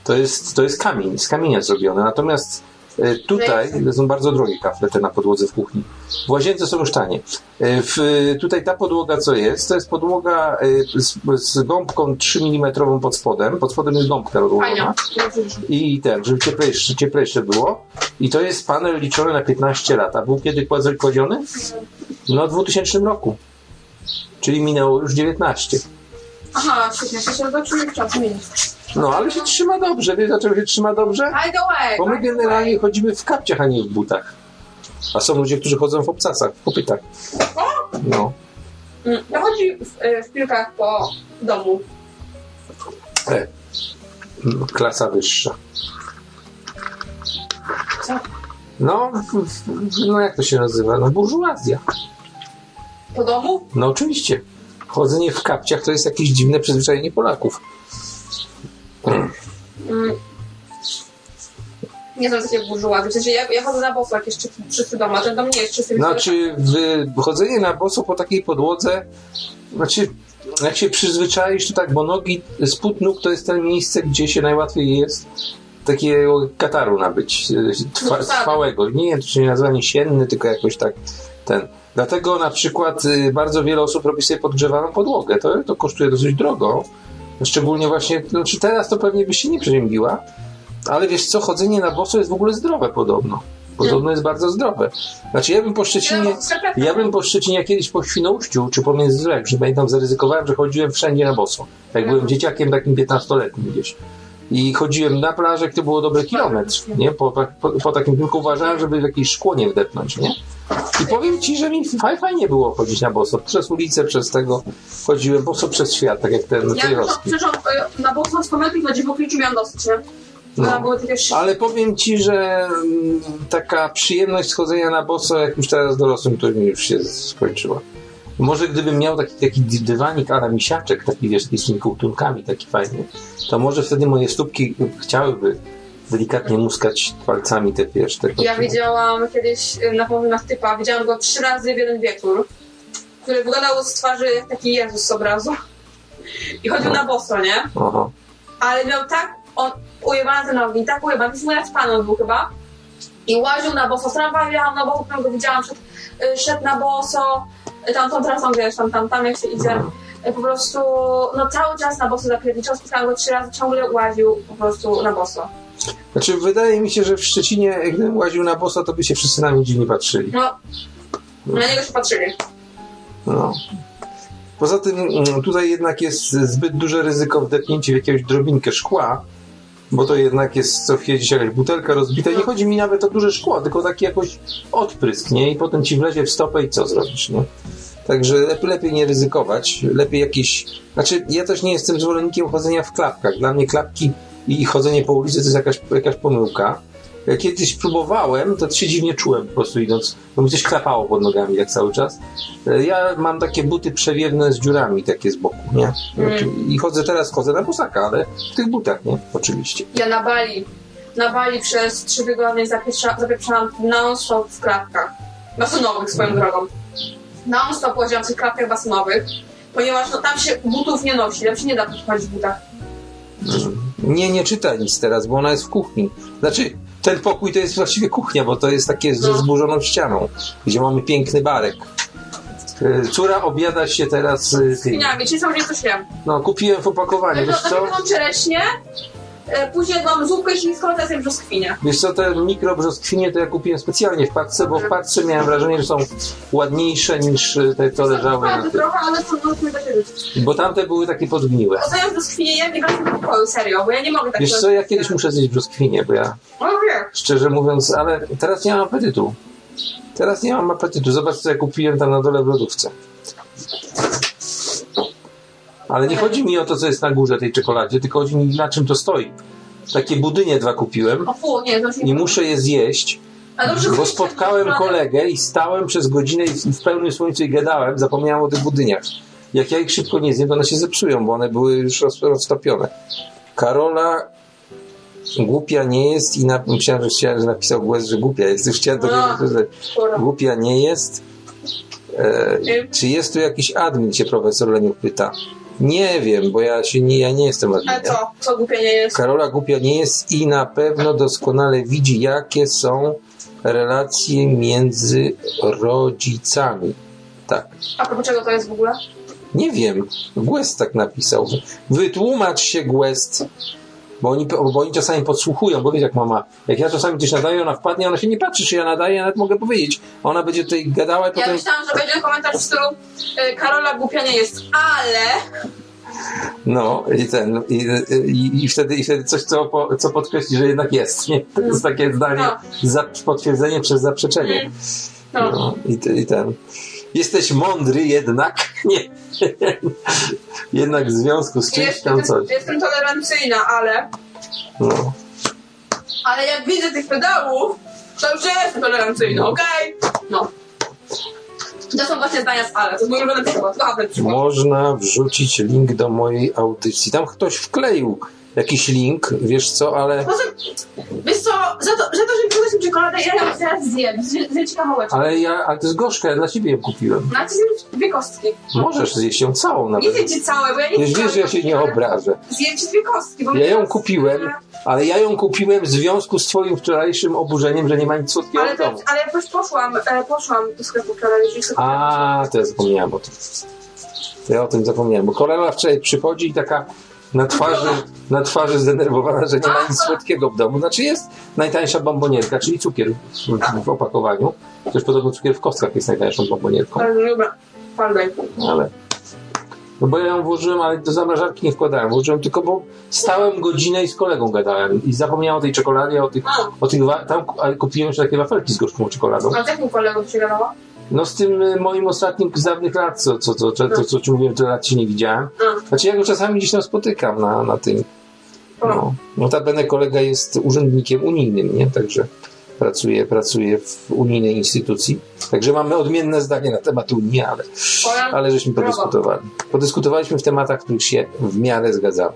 To jest, to jest kamień, z kamienia zrobione. Natomiast E, Tutaj są bardzo drogie kafle te na podłodze w kuchni. W łazience są już tanie. E, W, tutaj ta podłoga co jest, to jest podłoga e, z, z gąbką 3 mm pod spodem. Pod spodem jest gąbka rozłożona. I ten, żeby cieplejsze, cieplejsze było. I to jest panel liczony na 15 lat. A był kiedy kładziony? No w 2000 roku. Czyli minęło już 19. Aha, świetnie, to się zobaczymy czas zmienić. No ale się trzyma dobrze. Wiesz dlaczego się trzyma dobrze? Bo my generalnie chodzimy w kapciach, a nie w butach. A są ludzie, którzy chodzą w obcasach, w kopytach. No. Mm, Ja chodzi w, e, w piłkach po domu. E. Mm, Klasa wyższa. Co? No, no jak to się nazywa? No burżuazja. Po domu? No oczywiście. Chodzenie w kapciach to jest jakieś dziwne przyzwyczajenie Polaków. Mm. Nie znam takiego burżuazy. W sensie ja, ja chodzę na boso, jak jest czysty, czysty dom, a ten dom nie jest czysty. Znaczy, w, chodzenie na boso po takiej podłodze, znaczy, jak się przyzwyczaisz, to tak, bo nogi, spód nóg to jest to miejsce, gdzie się najłatwiej jest takiego kataru nabyć, e, trwa, No tak. trwałego. Nie wiem, to się nie nazywa nie sienny, tylko jakoś tak ten. Dlatego na przykład y, bardzo wiele osób robi sobie podgrzewaną podłogę. To, to kosztuje dosyć drogo. Szczególnie właśnie, znaczy teraz to pewnie byś się nie przeziębiła, ale wiesz co, chodzenie na boso jest w ogóle zdrowe podobno. Podobno jest bardzo zdrowe. Znaczy ja bym po Szczecinie, skarpetkę. ja bym po Szczecinie kiedyś po Świnoujściu, czy po Międzyzdrojach, że pamiętam, zaryzykowałem, że chodziłem wszędzie na boso. Jak byłem dzieciakiem takim 15-letnim gdzieś. I chodziłem na plażę, to było dobry kilometr, nie? Po, po, po takim tylko uważałem, żeby w jakieś szkło nie wdepnąć, nie? I powiem ci, że mi faj, fajnie było chodzić na boso. Przez ulicę, przez tego chodziłem boso przez świat, tak jak ten Ja e, na boso z pamiętnik na dziwokliczu miałam dosyć, nie? No. Ale powiem ci, że mm, taka przyjemność schodzenia na boso, jak już teraz dorosłym, to mi już się skończyła. Może gdybym miał taki, taki dy- dywanik ala misiaczek, taki wiesz, z tymi kołtunkami, taki fajny, to może wtedy moje stópki chciałyby delikatnie muskać palcami te, wiesz, te Ja widziałam kiedyś e, na powinach typa, widziałam go trzy razy w jeden wieczór, który wyglądał z twarzy jak taki Jezus z obrazu. I chodził na boso, nie? Aha. ale miał tak on, ujebane te nogi, tak ujebane, to jest pan był chyba. I łaził na boso, tramwaj jechał na boso, potem go widziałam, szedł, y, szedł na boso, y, tam tą trasą, wiesz, tam, tam, tam jak się idzie. Y, Po prostu, no cały czas na boso zapierniczał, spotkałam go trzy razy, ciągle łaził po prostu na boso. Znaczy, wydaje mi się, że w Szczecinie, gdybym łaził na boso, to by się wszyscy na mnie dziwnie patrzyli. No, na niego się patrzyli. No. Poza tym mm, tutaj jednak jest zbyt duże ryzyko wdepnięcia w jakąś drobinkę szkła, bo to jednak jest co chwilę gdzieś jakaś butelka rozbita. Nie chodzi mi nawet o duże szkło, tylko taki jakoś odprysk, nie? I potem ci wlezie w stopę i co zrobisz, nie? Także lepiej, nie ryzykować, lepiej jakieś... Znaczy, ja też nie jestem zwolennikiem chodzenia w klapkach. Dla mnie klapki i chodzenie po ulicy to jest jakaś, jakaś pomyłka. Ja kiedyś próbowałem, to się dziwnie czułem po prostu idąc, bo mi coś klapało pod nogami jak cały czas. E, Ja mam takie buty przewiewne z dziurami takie z boku, nie? I chodzę teraz, chodzę na bosaka, ale w tych butach, nie? Oczywiście. Ja na Bali, na Bali przez trzy tygodnie zapieprza, zapieprzałam non-stop w klapkach. Basenowych swoją drogą. Non-stop w tych klapkach basenowych, ponieważ no, tam się butów nie nosi, tam się nie da chodzić w butach. Nie, nie czytaj nic teraz, bo ona jest w kuchni. Znaczy, ten pokój to jest właściwie kuchnia, bo to jest takie ze No. zburzoną ścianą, gdzie mamy piękny barek. E, Córa obiada się teraz e, czyli dzień coś jem. No, kupiłem w opakowaniu, wiesz co? Najpierw mam czereśnie, e, później mam zupkę chińską, teraz jem brzoskwinie. Wiesz co, te mikrobrzoskwinie to ja kupiłem specjalnie w paczce, bo w paczce miałem wrażenie, że są ładniejsze niż e, te, co leżały na tym. trochę, ale nie da się żyć. Bo tamte były takie podgniłe. Oceniam brzoskwinie jem i wracam do pokoju, serio, bo ja nie mogę tak Wiesz co, ja kiedyś muszę zjeść brzoskwinie, bo ja No wiem. szczerze mówiąc, ale teraz nie mam apetytu. Teraz nie mam apetytu. Zobacz, co ja kupiłem tam na dole w lodówce. Ale nie chodzi mi o to, co jest na górze tej czekoladzie, tylko chodzi mi na czym to stoi. Takie budynie dwa kupiłem nie, i muszę je zjeść, bo spotkałem kolegę i stałem przez godzinę i w pełnym słońcu i gadałem, zapomniałem o tych budyniach. Jak ja ich szybko nie zjem, to one się zepsują, bo one były już roz- roztopione. Karola głupia nie jest i na, myślałem, że, chciałem, że napisał głos, że głupia jest. Już chciałem No. dowiedzieć, że głupia nie jest. E, czy jest tu jakiś admin, się profesor Leniuk pyta. Nie wiem, bo ja się nie, ja nie jestem Ale adminem. co? Co głupie nie jest? Karola głupia nie jest i na pewno doskonale widzi, jakie są relacje między rodzicami. Tak. A propos czego to jest w ogóle? Nie wiem. Guest tak napisał. Wytłumacz się, Guest. Bo oni, bo oni czasami podsłuchują, bo wiesz jak mama, jak ja czasami coś nadaję, ona wpadnie, ona się nie patrzy, czy ja nadaję, ja nawet mogę powiedzieć. Ona będzie tutaj gadała i Ja potem... myślałam, że będzie komentarz w stylu y, Karola głupia nie jest, ale No i ten, i, i, i, wtedy, i wtedy coś, co, po, co podkreśli, że jednak jest, nie? To jest takie zdanie, No. za, potwierdzenie przez zaprzeczenie. no. No, i, i ten. Jesteś mądry jednak, *laughs* nie. jednak w związku z czymś tam coś. jestem tolerancyjna, ale No. ale jak widzę tych pedałów, to już jestem tolerancyjna, okej? No. To są właśnie zdania z ale, to jest mój ulubiony przykład. Można wrzucić link do mojej audycji. Tam ktoś wkleił jakiś link, wiesz co, ale, Poza, wiesz co, za to, za to że przyniosłeś mi czekoladę, ja ją teraz zjem, zje- zjem ci kawałeczek. ale ja, ale to jest gorzka, ja dla ciebie ją kupiłem. No, ale ty zjesz dwie kostki. Możesz zjeść ją całą Nie nawet. zjem ci całe, bo ja nie Wiesz, wiesz, że ja się nie obrażę. Zjem ci dwie kostki, bo Ja ją kupiłem, ale ja ją kupiłem w związku z twoim wczorajszym oburzeniem, że nie ma nic słodkiego Ale, w domu. to, ale ja już poszłam, e, poszłam do sklepu chcę A, to ja zapomniałem o tym. To ja o tym zapomniałem, bo Kolela wczoraj przychodzi i taka na twarzy, na twarzy zdenerwowana, że nie ma nic słodkiego w domu. Znaczy jest najtańsza bombonierka, czyli cukier w, opakowaniu. Też podobno cukier w kostkach jest najtańszą bombonierką, Ale. No bo ja ją włożyłem, ale do zamrażarki nie wkładałem. Włożyłem tylko, bo stałem godzinę i z kolegą gadałem. I zapomniałem o tej czekoladzie, o tych... O tych tam ale kupiłem jeszcze takie wafelki z gorzką czekoladą. A z jakim kolegą się gadała? No z tym y, moim ostatnim z dawnych lat, co, co, co, co, co, co ci mówiłem, tyle lat się nie widziałem. Znaczy ja go czasami gdzieś tam spotykam na, na tym. No. Notabene kolega jest urzędnikiem unijnym, nie? Także pracuje, pracuje w unijnej instytucji. Także mamy odmienne zdanie na temat Unii, ale, ale żeśmy podyskutowali. Podyskutowaliśmy w tematach, w których się w miarę zgadzamy.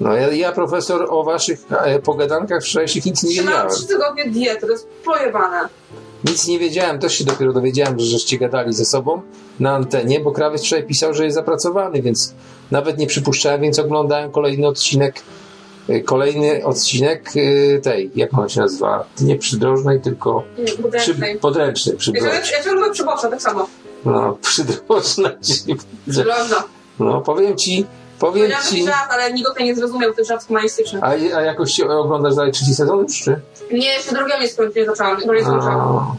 No ja, ja profesor o waszych e, pogadankach wczorajszych nic nie wiedziałem. trzy tygodnie diety, to jest pojebane. Nic nie wiedziałem, też się dopiero dowiedziałem, że żeście gadali ze sobą na antenie, bo krawiec wczoraj pisał, że jest zapracowany, więc nawet nie przypuszczałem, więc oglądałem kolejny odcinek, y, kolejny odcinek y, tej, jak on się nazywa? Nie przydrożnej, tylko przy, Budecznej. podręcznej, przydrożnej. ja ciągle lubię przybocza, tak samo. No, *laughs* przydrożna, Przydrożna. no, powiem ci, powiem taki ci, żart, ale nikt o tym nie zrozumiał, to żart humanistyczny. a, a jakoś się oglądasz dalej trzeci sezon już, czy? Nie, jeszcze drugiego nie nie zaczęłam, bo nie skończyłam.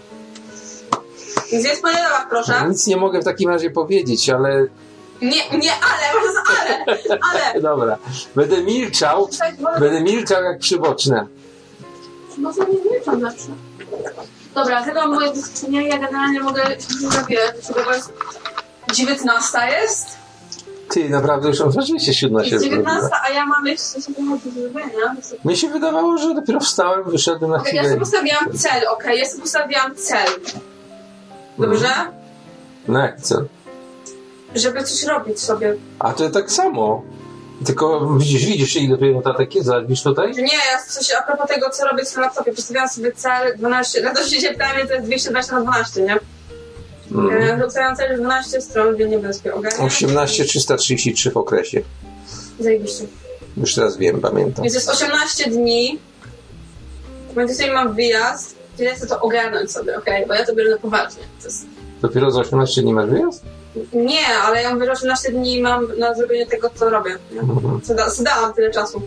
Więc spoilerach, proszę. nic nie mogę w takim razie powiedzieć, ale Nie, nie, ale, ale, ale. dobra, będę milczał, Będę milczał jak przyboczne. No to nie milczą zawsze. Dobra, tego mam moje doświadczenia. Ja generalnie mogę tego, bo jest 19 jest. Ty, naprawdę już rzeczywiście siódma się Jest zrobiła. 19, a ja mam jeszcze sobie do zrobienia. Mi się wydawało, że dopiero wstałem, wyszedłem na ja chwilę. sobie postawiłam cel, okej, ja sobie postawiłam cel. Dobrze? No jak co? Żeby coś robić sobie. A to tak samo. Tylko widzisz, widzisz ile tu notatek jest, zalepisz tutaj? Nie, ja coś a propos tego, co robię w laptopie, postawiłam sobie cel 12, na to się pytałem, to jest 220 na 12, nie? Mm. Postawiłam cel 12 stron, więc nie będę sobie ogarniać. 18 333 w okresie. Zajebiście. Już teraz wiem, pamiętam. Więc jest 18 dni. Będzie sobie mam wyjazd, ja chcę to ogarnąć sobie, okej? Bo ja to biorę na poważnie. To jest... Dopiero za 18 dni masz wyjazd? Nie, ale ja mówię, że 18 dni mam na zrobienie tego, co robię. Mhm. Co da, co dałam tyle czasu.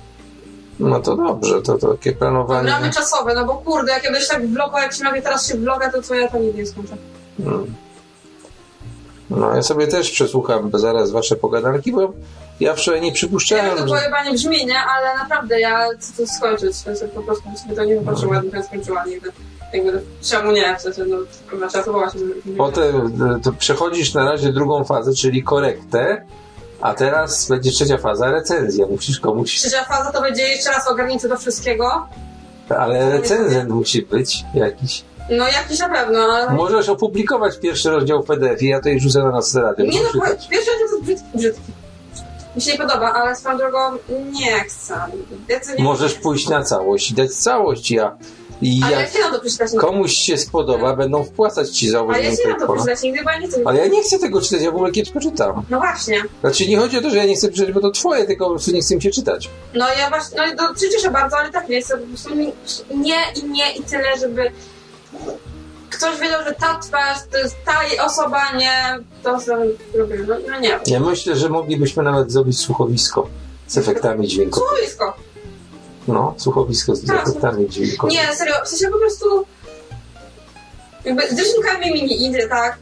No to dobrze, to, to takie planowanie. Ramy czasowe, no bo kurde, jak ja będę tak vloga, jak się nagle teraz się vloga, to co ja to nigdy nie skończę. Mm. No ja sobie też przesłucham zaraz wasze pogadanki, bo ja wczoraj nie Ja przypuszczałem, to że... pojebanie brzmi, nie? Ale naprawdę ja chcę to skończyć, w sensie po prostu sobie to nie wypatrzyła, ja bym to skończyła nigdy. Jakby, czemu nie? W sensie, no, trzeba to właśnie. Potem e, to przechodzisz na razie drugą fazę, czyli korektę, a teraz będzie trzecia faza, recenzja. Musisz komuś... Trzecia faza to będzie jeszcze raz ogarnięcie do wszystkiego. Ale recenzent musi być jakiś. No jakiś na pewno, ale... Możesz opublikować pierwszy rozdział w PDF i ja to rzucę na nas radę. Nie no, pierwszy raz to jest brzydki, brzydki. Mi się nie podoba, ale swoją drogą nie chcę. Ja nie Możesz pójść na całość i dać całość. Ja, I Ale ja jak się przeczytać nigdy. komuś się spodoba, będą wpłacać ci za Ale ja się na to przeczytać nigdy, bo ja nie chcę. Ale ja nie chcę tego czytać, ja w ogóle kiepsko czytam. No właśnie. Znaczy nie chodzi o to, że ja nie chcę czytać, bo to twoje, tylko po prostu nie chcę mi się czytać. No ja właśnie, no to się cieszę bardzo, ale tak nie jest. Po prostu nie, nie i nie i tyle, żeby ktoś wiedział, że ta twarz, to jest ta osoba, nie, to co robię. No, no nie. Ja myślę, że moglibyśmy nawet zrobić słuchowisko z efektami dźwiękowymi. Słuchowisko. No, słuchowisko z Tak. efektami dźwiękowymi. Nie, serio, w sensie po prostu jakby z rysunkami mi nie idzie, tak?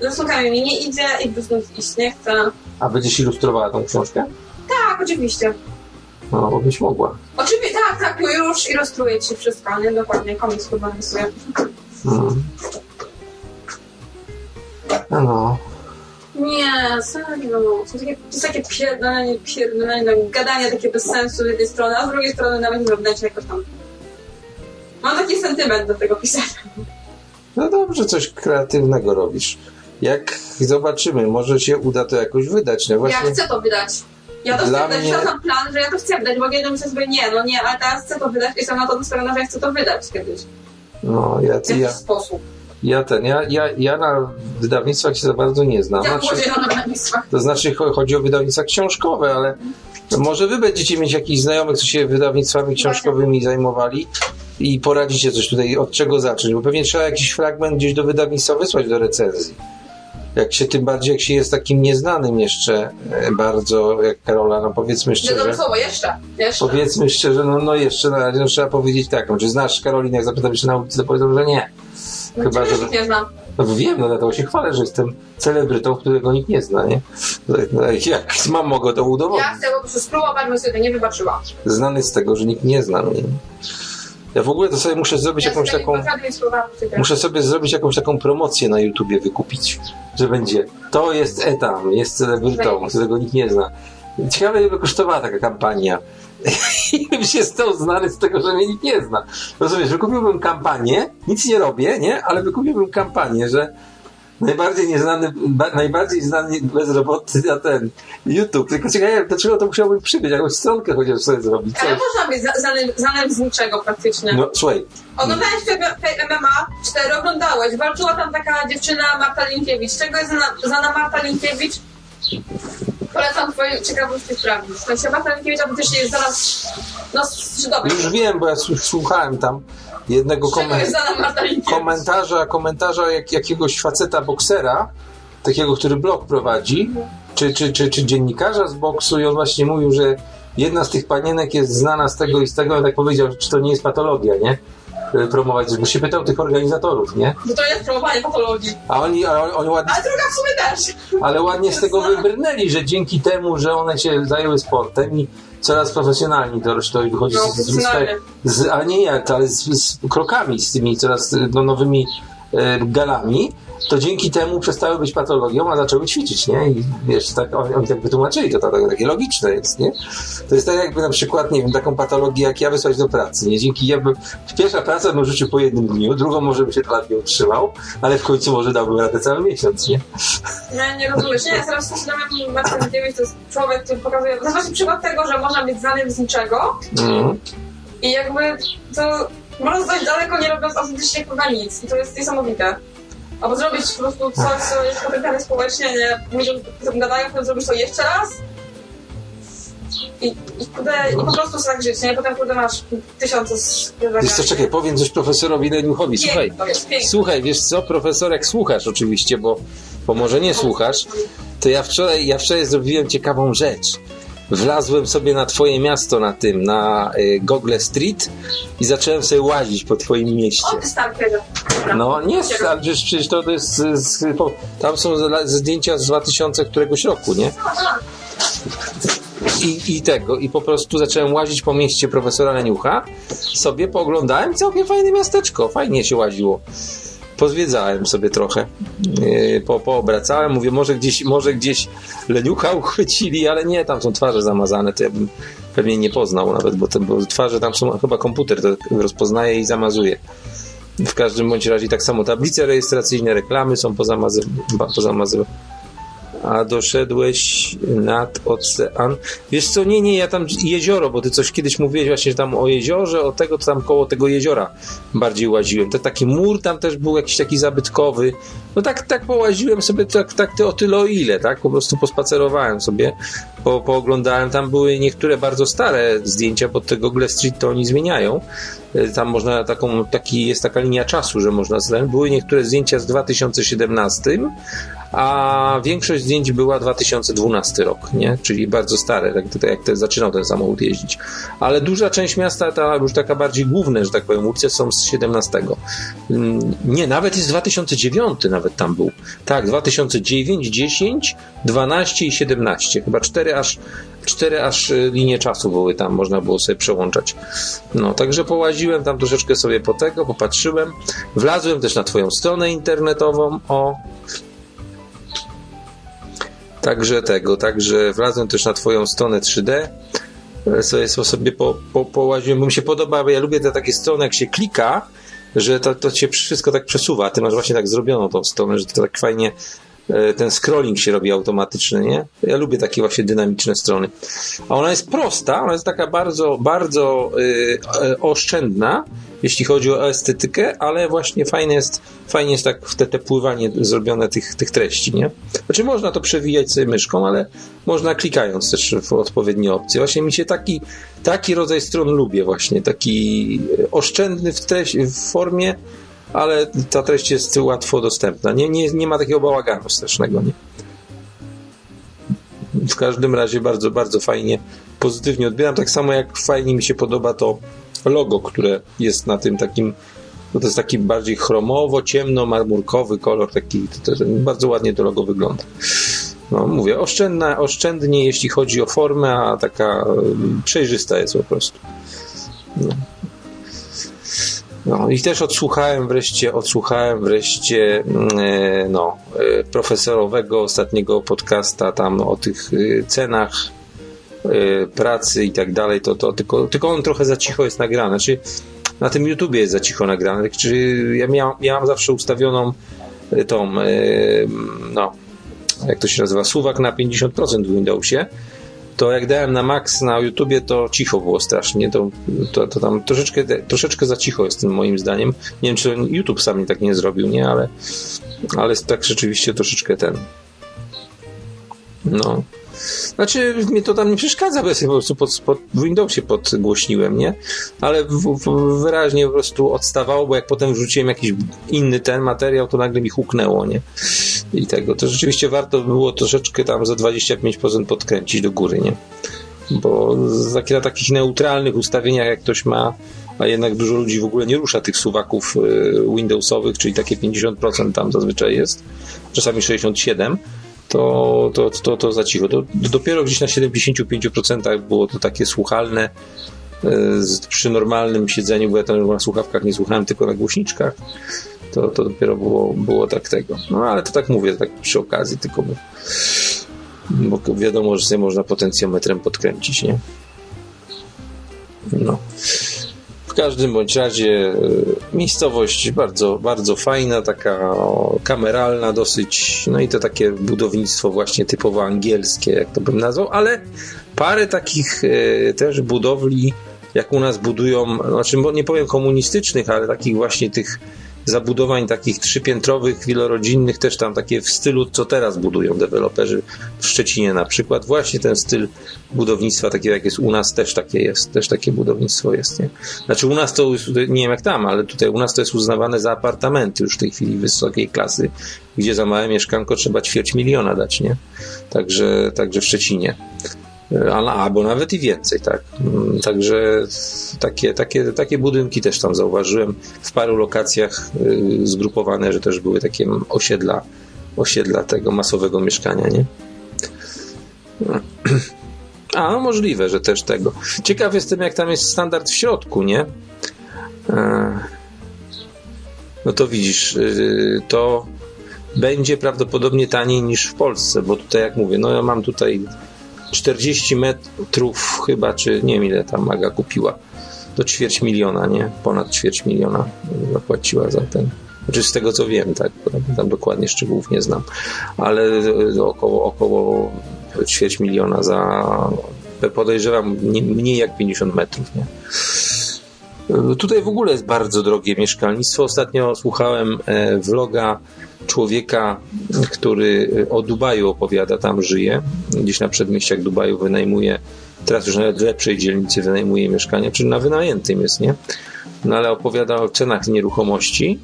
Z rysunkami mi nie idzie i po prostu iść nie chcę. A będziesz ilustrowała tą książkę? Tak, oczywiście. No, bo byś mogła. Oczywiście, tak, tak, już ilustruję ci wszystko, nie? Dokładnie, komiks chyba rysuję. Mm. No. Nie, serio. Są takie, to jest takie pierdolenie, pierdolenie, gadanie takie bez sensu z jednej strony, a z drugiej strony nawet wewnętrznie jakoś tam. Mam taki sentyment do tego pisania. no dobrze, coś kreatywnego robisz. Jak zobaczymy, może się uda to jakoś wydać. No właśnie, Ja chcę to wydać. Ja to chcę wydać, mnie- plan, że ja to chcę wydać, bo kiedyś myślę sobie, nie, no nie, ale teraz chcę to wydać i jestem na to nastawiona, że ja chcę to wydać kiedyś. no, ja, W jakiś ja, sposób. ja ten, ja, ja, ja na wydawnictwach się za bardzo nie znam. Jak Znaczy, na wydawnictwach. To znaczy cho- chodzi o wydawnictwa książkowe, ale może wy będziecie mieć jakichś znajomych, co się wydawnictwami książkowymi zajmowali i poradzicie coś tutaj, od czego zacząć, bo pewnie trzeba jakiś fragment gdzieś do wydawnictwa wysłać do recenzji. Jak się, tym bardziej jak się jest takim nieznanym jeszcze e, bardzo, jak Karola, no powiedzmy szczerze. dobre słowo, jeszcze. Jeszcze. Powiedzmy szczerze, no, no jeszcze na razie no, trzeba powiedzieć tak, no, czy znasz Karolinę, jak zapytam się na ulicy, to powiedzą, że nie. No, chyba, że- nie znam. No wiem, no dlatego się chwalę, że jestem celebrytą, którego nikt nie zna, nie? No, Jak mam, mogę to udowodnić. Ja chcę po prostu spróbować, bym sobie to nie wybaczyła. Znany z tego, że nikt nie zna mnie. Ja w ogóle to sobie muszę zrobić Ja jakąś taką... Muszę sobie zrobić jakąś taką promocję na YouTubie, wykupić, że będzie to jest etam, jest celebrytą, którego nikt nie zna. Ciekawe, ile by kosztowała taka kampania. *laughs* I bym się stał znany z tego, że mnie nikt nie zna. Rozumiesz, wykupiłbym kampanię, nic nie robię, nie? Ale wykupiłbym kampanię, że najbardziej nieznany, ba, najbardziej znany bezrobotny na ten YouTube. Tylko ciekawe, do czego to musiałbym przybyć, jakąś stronkę chociaż sobie zrobić. Ale Coś. można być za- z niczego praktycznie. No słuchaj, Oglądałeś Fame MMA 4, oglądałeś. Walczyła tam taka dziewczyna Marta Linkiewicz. Czego jest znana, Marta Linkiewicz? Polecam twoje ciekawości sprawdzić. W sensie Marta Linkiewicz autentycznie jest znana z, no, Żydowej. już wiem, bo ja słuchałem tam jednego komentarza. komentarza, jak, jakiegoś faceta boksera, takiego, który blog prowadzi, czy, czy, czy, czy dziennikarza z boksu i on właśnie mówił, że jedna z tych panienek jest znana z tego i z tego, on tak powiedział, czy to nie jest patologia, nie? Y, Promować, bo się pytał tych organizatorów, nie? Bo to jest promowanie patologii. A oni, a oni, oni ładnie, Ale druga w sumie też. ale ładnie z tego *laughs* wybrnęli, że dzięki temu, że one się zajęły sportem i coraz profesjonalni to, to wychodzi z, z, z, profesjonalnie. z, a nie jak, ale z, z krokami, z tymi coraz no, nowymi e, galami, to dzięki temu przestały być patologią, a zaczęły ćwiczyć, nie? I wiesz, tak, oni, oni tak wytłumaczyli, to, to, to takie logiczne jest, nie? To jest tak jakby na przykład, nie wiem, taką patologię jak ja wysłać do pracy, nie? Dzięki jakby, pierwsza praca bym rzucił po jednym dniu, drugą może bym się dwa dni utrzymał, ale w końcu może dałbym radę cały miesiąc, nie? Nie, nie rozumiesz. Nie, zaraz się dowiadam, Marta Linkiewicz to jest człowiek, który pokazuje... To właśnie przykład tego, że można być znany z niczego Mhm. i jakby to można dojść daleko, nie robiąc autentycznie chyba nic. I to jest niesamowite. Albo zrobić po prostu coś, co jest potępiane społecznie, nie? Ludzie o tym gadają, potem zrobisz to jeszcze raz i, i, kurde, i po prostu tak żyć, nie? Potem kurde masz tysiące z Jeszcze czekaj, powiem coś profesorowi Leniuchowi. Słuchaj, Pięknie, słuchaj, wiesz co, profesor, jak słuchasz oczywiście, bo, bo może nie słuchasz, to ja wczoraj, ja wczoraj zrobiłem ciekawą rzecz. Wlazłem sobie na twoje miasto na tym, na y, Google Street i zacząłem sobie łazić po twoim mieście. O. Dobra. No nie, ale przecież, to, to jest, z, z, po, tam są zdjęcia z 2000 któregoś roku, nie? I, I tego, i po prostu zacząłem łazić po mieście profesora Leniucha, sobie pooglądałem, całkiem fajne miasteczko, fajnie się łaziło. Pozwiedzałem sobie trochę, yy, po, poobracałem, mówię, może gdzieś, może gdzieś Leniucha uchwycili, ale nie, tam są twarze zamazane, to ja bym pewnie nie poznał nawet, bo, te, bo twarze tam są, chyba komputer to rozpoznaje i zamazuje. W każdym bądź razie tak samo tablice rejestracyjne, reklamy są pozamazy- pozamazywane. A doszedłeś nad ocean. Wiesz co, nie, nie, ja tam jezioro, bo ty coś kiedyś mówiłeś właśnie, tam o jeziorze, o tego, to tam koło tego jeziora bardziej łaziłem. To taki mur tam też był jakiś taki zabytkowy. No tak, tak połaziłem sobie, tak, tak o tyle o ile, tak? Po prostu pospacerowałem sobie, po, pooglądałem. Tam były niektóre bardzo stare zdjęcia, bo tego Google Street to oni zmieniają. E, tam można taką, taki, jest taka linia czasu, że można znaleźć. Były niektóre zdjęcia z 2017, a większość zdjęć była 2012 rok, nie? Czyli bardzo stare, tak, tak jak te, zaczynał ten samochód jeździć. Ale duża część miasta, ta już taka bardziej główne, że tak powiem, ulice są z 17. Mm, nie, nawet jest 2009 nawet tam był. Tak, 2009, 10, 12 i 17. Chyba 4 aż cztery aż y, linie czasu były tam, można było sobie przełączać. No, także połaziłem tam troszeczkę sobie po tego, popatrzyłem. Wlazłem też na twoją stronę internetową, o, Także tego, także wlazłem też na twoją stronę 3D e, sobie, sobie po, po, połaziłem, bo mi się podoba, bo ja lubię te takie strony, jak się klika, że to, to się wszystko tak przesuwa, ty masz właśnie tak zrobioną tą stronę, że to tak fajnie ten scrolling się robi automatyczny, nie? Ja lubię takie właśnie dynamiczne strony. A ona jest prosta, ona jest taka bardzo, bardzo yy, oszczędna, jeśli chodzi o estetykę, ale właśnie fajne jest, fajnie jest tak te, te pływanie zrobione tych, tych treści, nie? Znaczy można to przewijać sobie myszką, ale można klikając też w odpowiednie opcje. Właśnie mi się taki, taki rodzaj stron lubię właśnie, taki oszczędny w, treści, w formie, ale ta treść jest łatwo dostępna. Nie, nie, nie ma takiego bałaganu strasznego, nie? W każdym razie bardzo, bardzo fajnie, pozytywnie odbieram. Tak samo jak fajnie mi się podoba to logo, które jest na tym takim to jest taki bardziej chromowo, ciemno, marmurkowy kolor, taki to, to, bardzo ładnie to logo wygląda. No, mówię, oszczędna, oszczędnie, jeśli chodzi o formę, a taka przejrzysta jest po prostu. No. No i też odsłuchałem wreszcie, odsłuchałem wreszcie mm, e, no, e, profesorowego ostatniego podcasta tam o tych e, cenach pracy i tak dalej, to, to tylko, tylko on trochę za cicho jest nagrany. Znaczy, na tym YouTubie jest za cicho nagrany. Znaczy, ja miałam, miałam zawsze ustawioną tą, no, jak to się nazywa, suwak na 50% w Windowsie to jak dałem na max na YouTubie, to cicho było strasznie. To, to, to tam troszeczkę, troszeczkę za cicho jest tym moim zdaniem. Nie wiem, czy YouTube sam tak nie zrobił, nie, ale, ale tak rzeczywiście troszeczkę ten. No. Znaczy, mnie to tam nie przeszkadza, bo ja po prostu pod, pod Windowsie podgłośniłem, nie? Ale w, w, wyraźnie po prostu odstawało, bo jak potem wrzuciłem jakiś inny ten materiał, to nagle mi huknęło, nie? I tego. To rzeczywiście warto było troszeczkę tam za 25% podkręcić do góry, nie? Bo na takich neutralnych ustawieniach, jak ktoś ma, a jednak dużo ludzi w ogóle nie rusza tych suwaków y, Windowsowych, czyli takie 50% tam zazwyczaj jest, czasami 67%, to, to, to, to za cicho. To, dopiero gdzieś na 75% było to takie słuchalne e, przy normalnym siedzeniu, bo ja tam na słuchawkach nie słuchałem, tylko na głośniczkach. To, to dopiero było, było tak tego. No ale to tak mówię, tak przy okazji, tylko bo, bo wiadomo, że sobie można potencjometrem podkręcić, nie? No. W każdym bądź razie e, miejscowość bardzo, bardzo fajna, taka kameralna dosyć, no i to takie budownictwo właśnie typowo angielskie, jak to bym nazwał, ale parę takich e, też budowli, jak u nas budują, znaczy nie powiem komunistycznych, ale takich właśnie tych zabudowań takich trzypiętrowych, wielorodzinnych, też tam takie w stylu, co teraz budują deweloperzy w Szczecinie na przykład. Właśnie ten styl budownictwa, takiego jak jest u nas, też takie jest, też takie budownictwo jest, nie? Znaczy u nas to, nie wiem jak tam, ale tutaj u nas to jest uznawane za apartamenty już w tej chwili wysokiej klasy, gdzie za małe mieszkanko trzeba ćwierć miliona dać, nie? Także, także w Szczecinie albo nawet i więcej, tak. Mm, także takie, takie, takie budynki też tam zauważyłem w paru lokacjach y, zgrupowane, że też były takie osiedla, osiedla tego masowego mieszkania, nie? *clears throat* A, no możliwe, że też tego. Ciekaw jestem, jak tam jest standard w środku, nie? E, no to widzisz, y, to będzie prawdopodobnie taniej niż w Polsce, bo tutaj, jak mówię, no ja mam tutaj 40 metrów chyba, czy nie wiem ile tam Maga kupiła. Do ćwierć miliona, nie? Ponad ćwierć miliona zapłaciła za ten. Znaczy z tego co wiem, tak, tam dokładnie szczegółów nie znam, ale około, około ćwierć miliona za podejrzewam mniej jak 50 metrów, nie? Tutaj w ogóle jest bardzo drogie mieszkalnictwo. Ostatnio słuchałem e, vloga człowieka, który o Dubaju opowiada, tam żyje, gdzieś na przedmieściach Dubaju wynajmuje, teraz już nawet w lepszej dzielnicy wynajmuje mieszkanie, czyli na wynajętym jest, nie? No ale opowiada o cenach nieruchomości,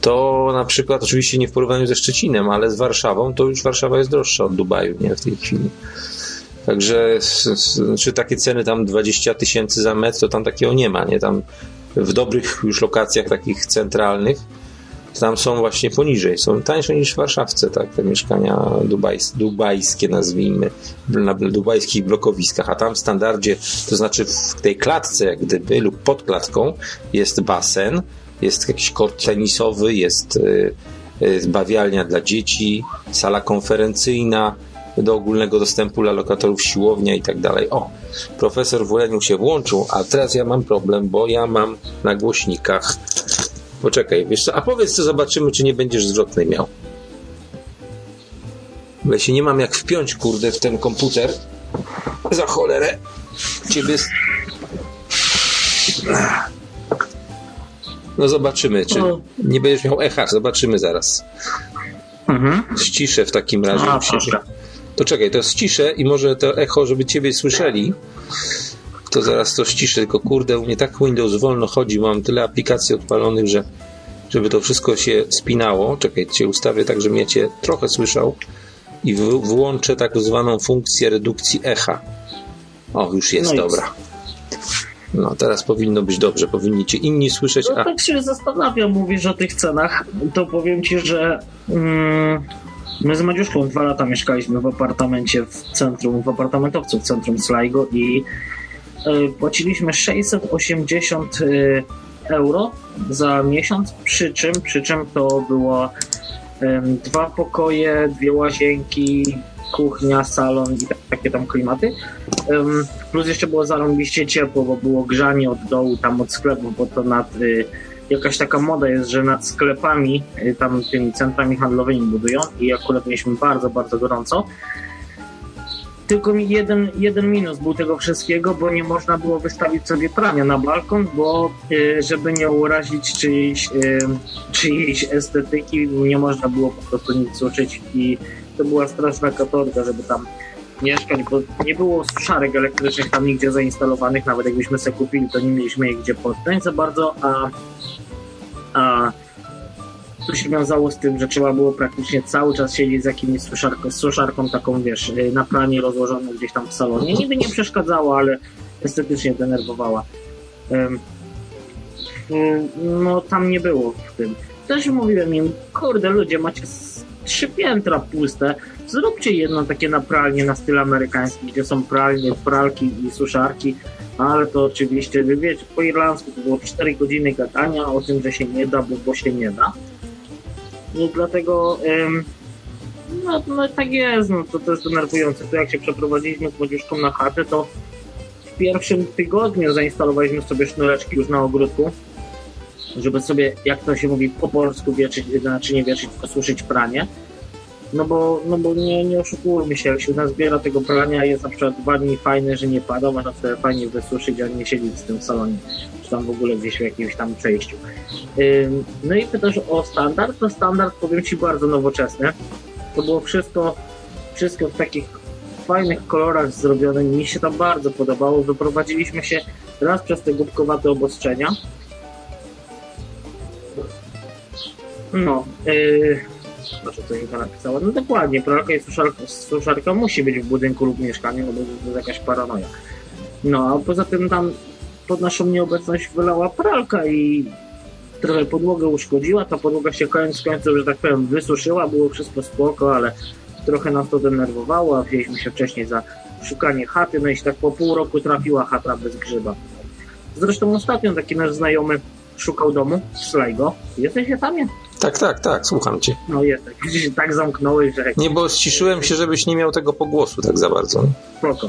to na przykład, oczywiście nie w porównaniu ze Szczecinem, ale z Warszawą, to już Warszawa jest droższa od Dubaju, nie? W tej chwili. Także czy takie ceny tam 20 tysięcy za metr, to tam takiego nie ma, nie? Tam w dobrych już lokacjach takich centralnych tam są właśnie poniżej, są tańsze niż w Warszawce, tak, te mieszkania dubajs, dubajskie nazwijmy, na dubajskich blokowiskach, a tam w standardzie, to znaczy w tej klatce jak gdyby lub pod klatką jest basen, jest jakiś kort tenisowy, jest y, y, bawialnia dla dzieci, sala konferencyjna, do ogólnego dostępu dla lokatorów siłownia i tak dalej. O, profesor Woleniu się włączył, a teraz ja mam problem, bo ja mam na głośnikach. Poczekaj, wiesz co, a powiedz co zobaczymy, czy nie będziesz zwrotny miał. Bo ja się nie mam jak wpiąć, kurde, w ten komputer. Za cholerę. Ciebie... No zobaczymy, czy nie będziesz miał echa. Zobaczymy zaraz. Mhm. Ściszę w takim razie. A, to czekaj, to ściszę i może to echo, żeby ciebie słyszeli. To zaraz to ściszę, tylko kurde, u mnie tak Windows wolno chodzi, mam tyle aplikacji odpalonych, że żeby to wszystko się spinało. Czekaj, cię ustawię tak, żebym ja cię trochę słyszał i włączę tak zwaną funkcję redukcji echa. O, już jest, no dobra. No, teraz powinno być dobrze, powinni cię inni słyszeć. No, a... tak się zastanawiam, mówisz o tych cenach, to powiem ci, że mm, My z Madziuszką dwa lata mieszkaliśmy w apartamencie w centrum, w apartamentowcu w centrum Sligo i y, płaciliśmy 680 y, euro za miesiąc, przy czym, przy czym to było y, dwa pokoje, dwie łazienki, kuchnia, salon i takie tam klimaty. Plus jeszcze było zarąbiście ciepło, bo było grzanie od dołu, tam od sklepu, bo to nad jakaś taka moda jest, że nad sklepami, y, tam tymi centrami handlowymi budują i akurat mieliśmy bardzo, bardzo gorąco. Tylko mi jeden, jeden minus był tego wszystkiego, bo nie można było wystawić sobie prania na balkon, bo y, żeby nie urazić czyjejś, y, czyjejś estetyki, nie można było po prostu nic suszyć i to była straszna katorga, żeby tam mieszkać, bo nie było suszarek elektrycznych tam nigdzie zainstalowanych, nawet jakbyśmy sobie kupili, to nie mieliśmy je gdzie podpiąć za bardzo, a a to się wiązało z tym, że trzeba było praktycznie cały czas siedzieć z jakimś suszarką, suszarką taką, wiesz, y, na pranie rozłożoną gdzieś tam w salonie. Niby nie przeszkadzała, ale estetycznie denerwowała. No, tam nie było w tym. Też mówiłem im, kurde, ludzie, macie trzy piętra puste, zróbcie jedno takie na pralnie na styl amerykański, gdzie są pralnie, pralki i suszarki, ale to oczywiście, wy wiecie, po irlandzku to było 4 godziny gadania o tym, że się nie da, bo, bo się nie da. I dlatego ym, no, no tak jest, no to, to jest denerwujące. To jak się przeprowadziliśmy z młodzieżką na chatę, to w pierwszym tygodniu zainstalowaliśmy sobie sznureczki już na ogródku, żeby sobie, jak to się mówi po polsku wieczyć, znaczy nie wieczyć, tylko pranie. No bo, no bo nie, nie oszukujmy się, jak się nazbiera tego prania, jest na przykład dwa dni fajne, że nie pada, można sobie fajnie wysuszyć, a nie siedzieć w tym salonie, czy tam w ogóle gdzieś w jakimś tam przejściu. No i pytasz o standard, to standard powiem Ci bardzo nowoczesny. To było wszystko, wszystko w takich fajnych kolorach zrobione, mi się to bardzo podobało. Wyprowadziliśmy się raz przez te głupkowate obostrzenia. No, yy, znaczy to napisało. No dokładnie, pralka i suszarka, suszarka musi być w budynku lub mieszkaniu, bo to jest jakaś paranoja. No, a poza tym tam pod naszą nieobecność wylała pralka i trochę podłogę uszkodziła. Ta podłoga się koniec końców, że tak powiem, wysuszyła, było wszystko spoko, ale trochę nas to denerwowało, a wzięliśmy się wcześniej za szukanie chaty, no i tak po pół roku trafiła chata bez grzyba. Zresztą ostatnio taki nasz znajomy szukał domu w Sligo. Jesteś tam? Tak, tak, tak, słucham cię. No jest, tak, się tak zamknąłeś, że... Nie, bo ściszyłem się, żebyś nie miał tego pogłosu tak za bardzo. Spoko.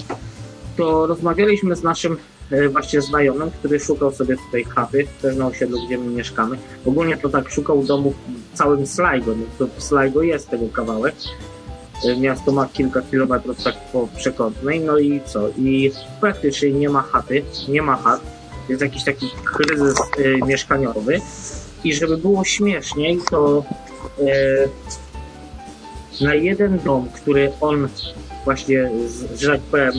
To rozmawialiśmy z naszym e, właśnie znajomym, który szukał sobie tutaj chaty, też na osiedlu, gdzie my mieszkamy. Ogólnie to tak szukał domu w całym Sligo, no to Sligo jest tego kawałek. E, Miasto ma kilka kilometrów tak po przekątnej, no i co? I praktycznie nie ma chaty, nie ma chat. Jest jakiś taki kryzys e, mieszkaniowy. I żeby było śmieszniej, to e, na jeden dom, który on właśnie, że tak powiem,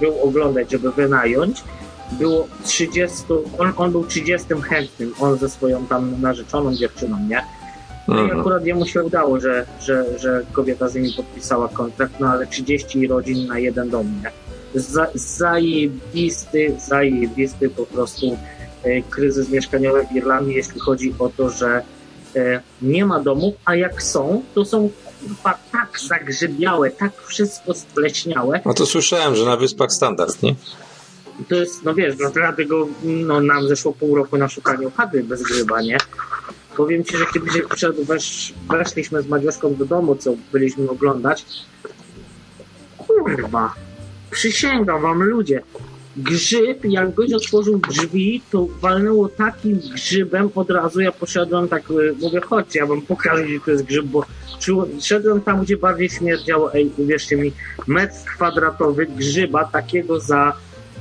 był oglądać, żeby wynająć, było 30, on, on był 30 chętnym, on ze swoją tam narzeczoną dziewczyną, nie? No i Mhm. akurat jemu się udało, że, że, że kobieta z nimi podpisała kontrakt, no ale 30 rodzin na jeden dom, nie? Za, zajebisty, zajebisty po prostu kryzys mieszkaniowy w Irlandii, jeśli chodzi o to, że e, nie ma domów, a jak są, to są kurwa tak zagrzybiałe, tak wszystko spleśniałe. No to słyszałem, że na Wyspach standard, nie? To jest, no wiesz, no, dlatego no, nam zeszło pół roku na szukaniu chaty bez grzyba, nie? Powiem ci, że kiedy się wesz, weszliśmy z Madziuszką do domu, co byliśmy oglądać, kurwa, przysięgam wam ludzie, grzyb, jak goś otworzył drzwi, to walnęło takim grzybem od razu, ja poszedłem tak, y, mówię, chodźcie, ja wam pokażę, gdzie to jest grzyb, bo szedłem tam, gdzie bardziej śmierdziało, ej, uwierzcie mi, metr kwadratowy grzyba takiego za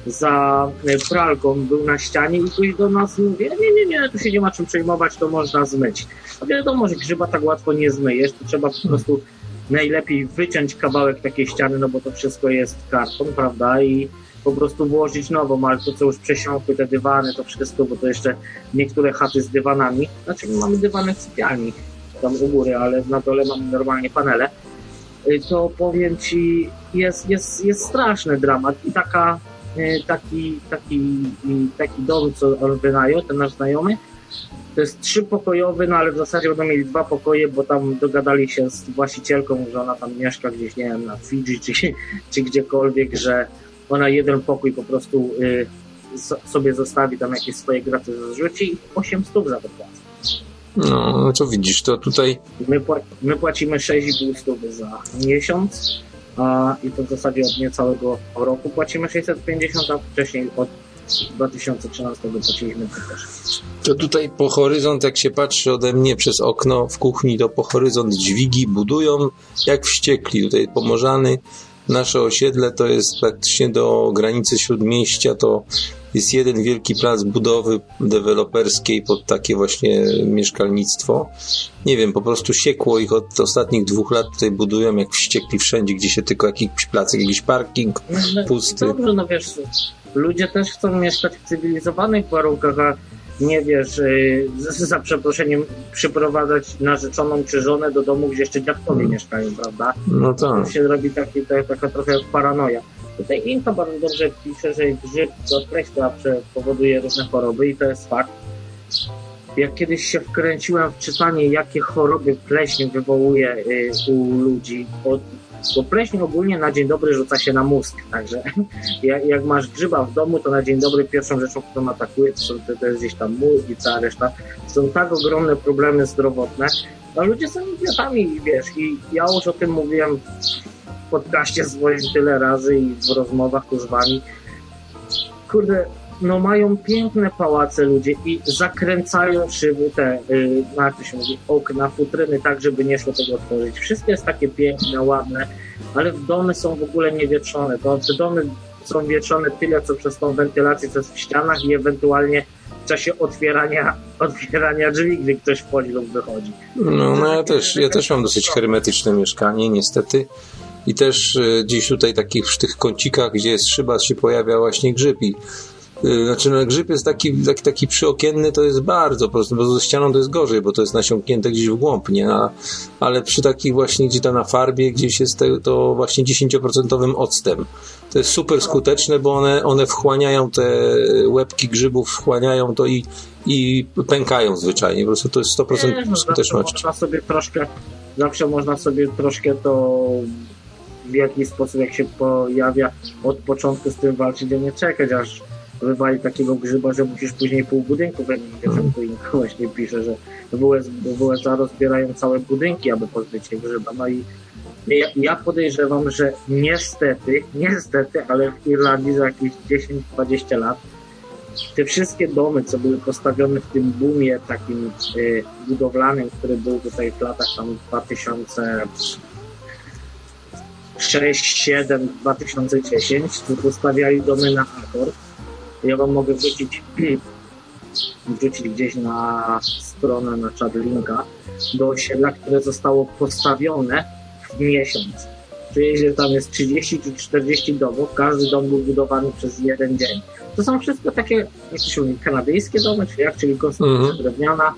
za e, pralką był na ścianie i ktoś do nas mówi, nie, nie, nie, tu się nie ma czym przejmować, to można zmyć. A wiadomo, że grzyba tak łatwo nie zmyjesz, to trzeba po prostu najlepiej wyciąć kawałek takiej ściany, no bo to wszystko jest karton, prawda, i po prostu włożyć nową, ale to co już przesiąkły, te dywany, to wszystko, bo to jeszcze niektóre chaty z dywanami, znaczy my mamy dywany w sypialni, tam u góry, ale na dole mamy normalnie panele, Y, to powiem ci, jest, jest, jest straszny dramat i taka e, taki, taki, i taki dom, co on wynajął, ten nasz znajomy. To jest trzypokojowy, no ale w zasadzie będą mieli dwa pokoje, bo tam dogadali się z właścicielką, że ona tam mieszka gdzieś, nie wiem, na Fidżi czy, czy gdziekolwiek, że ona jeden pokój po prostu y, so- sobie zostawi, tam jakieś swoje graty zrzuci i 800 za to płacą. No, no to widzisz, to tutaj My, my płacimy 6,5 stówy za miesiąc a, i to w zasadzie od niecałego roku płacimy 650, a wcześniej od 2013 płaciliśmy też. To tutaj po horyzont, jak się patrzy ode mnie przez okno w kuchni, to po horyzont dźwigi budują jak wściekli. Tutaj Pomorzany, nasze osiedle to jest praktycznie do granicy śródmieścia, to jest jeden wielki plac budowy deweloperskiej pod takie właśnie mieszkalnictwo. Nie wiem, po prostu siekło ich od ostatnich dwóch lat tutaj budują jak wściekli wszędzie, gdzie się tylko jakiś placek, jakiś parking No, no, pusty. Dobrze, no wiesz, ludzie też chcą mieszkać w cywilizowanych warunkach, a nie wiesz, yy, za przeproszeniem przyprowadzać narzeczoną czy żonę do domu, gdzie jeszcze dziadkowie mieszkają, prawda? No to tak. się robi taki, ta, taka trochę paranoja. Tutaj Inka bardzo dobrze pisze, że grzyb to prze- powoduje różne choroby i to jest fakt. Jak kiedyś się wkręciłem w czytanie, jakie choroby pleśń wywołuje y, u ludzi, od, bo pleśń ogólnie na dzień dobry rzuca się na mózg, także *laughs* jak, jak masz grzyba w domu, to na dzień dobry pierwszą rzeczą, którą atakuje, to, to jest gdzieś tam mózg i cała reszta. Są tak ogromne problemy zdrowotne, a ludzie są idiotami, wiesz, i ja już o tym mówiłem w podcaście swoim tyle razy i w rozmowach tu z wami. Kurde, no mają piękne pałace ludzie i zakręcają szyby te, y, no jak się mówi, okna, futryny tak, żeby nie szło tego otworzyć. Wszystko jest takie piękne, ładne, ale domy są w ogóle niewietrzone. To domy są wietrzone tyle, co przez tą wentylację, co jest w ścianach i ewentualnie w czasie otwierania, *laughs* otwierania drzwi, gdy ktoś wchodzi lub wychodzi. No, no ja też, ja też mam dosyć hermetyczne mieszkanie, niestety. I też y, gdzieś tutaj takich w tych kącikach, gdzie jest szyba, się pojawia właśnie grzyb i znaczy no, grzyb jest taki, taki, taki przyokienny, to jest bardzo po prostu, bo ze ścianą to jest gorzej, bo to jest nasiąknięte gdzieś w głąb, nie? A, ale przy takich właśnie, gdzie to na farbie, gdzieś jest te, to właśnie 10% octem. To jest super skuteczne, bo one, one wchłaniają te łebki grzybów, wchłaniają to i, i pękają zwyczajnie. Po prostu to jest 100% Nie, no, skuteczności. można sobie troszkę, zawsze można sobie troszkę to w jakiś sposób, jak się pojawia, od początku z tym walczyć, nie czekać, aż wywali takiego grzyba, że musisz później pół budynku wymienić. Tu Inka właśnie pisze, że w rozbierają całe budynki, aby pozbyć się grzyba. No i Ja, ja podejrzewam, że niestety, niestety, ale w Irlandii za jakieś 10-20 lat te wszystkie domy, co były postawione w tym boomie takim y, budowlanym, który był tutaj w latach tam 2006, 7, 2010, to postawiali domy na akord. Ja wam mogę wrzucić, *clears throat* wrzucić gdzieś na stronę, na czat linka do osiedla, które zostało postawione w miesiąc. Czyli, że tam jest 30 czy 40 domów, każdy dom był budowany przez jeden dzień. To są wszystko takie, jak to się mówi, kanadyjskie domy, czy jak, czyli konstrukcja Mhm. drewniana.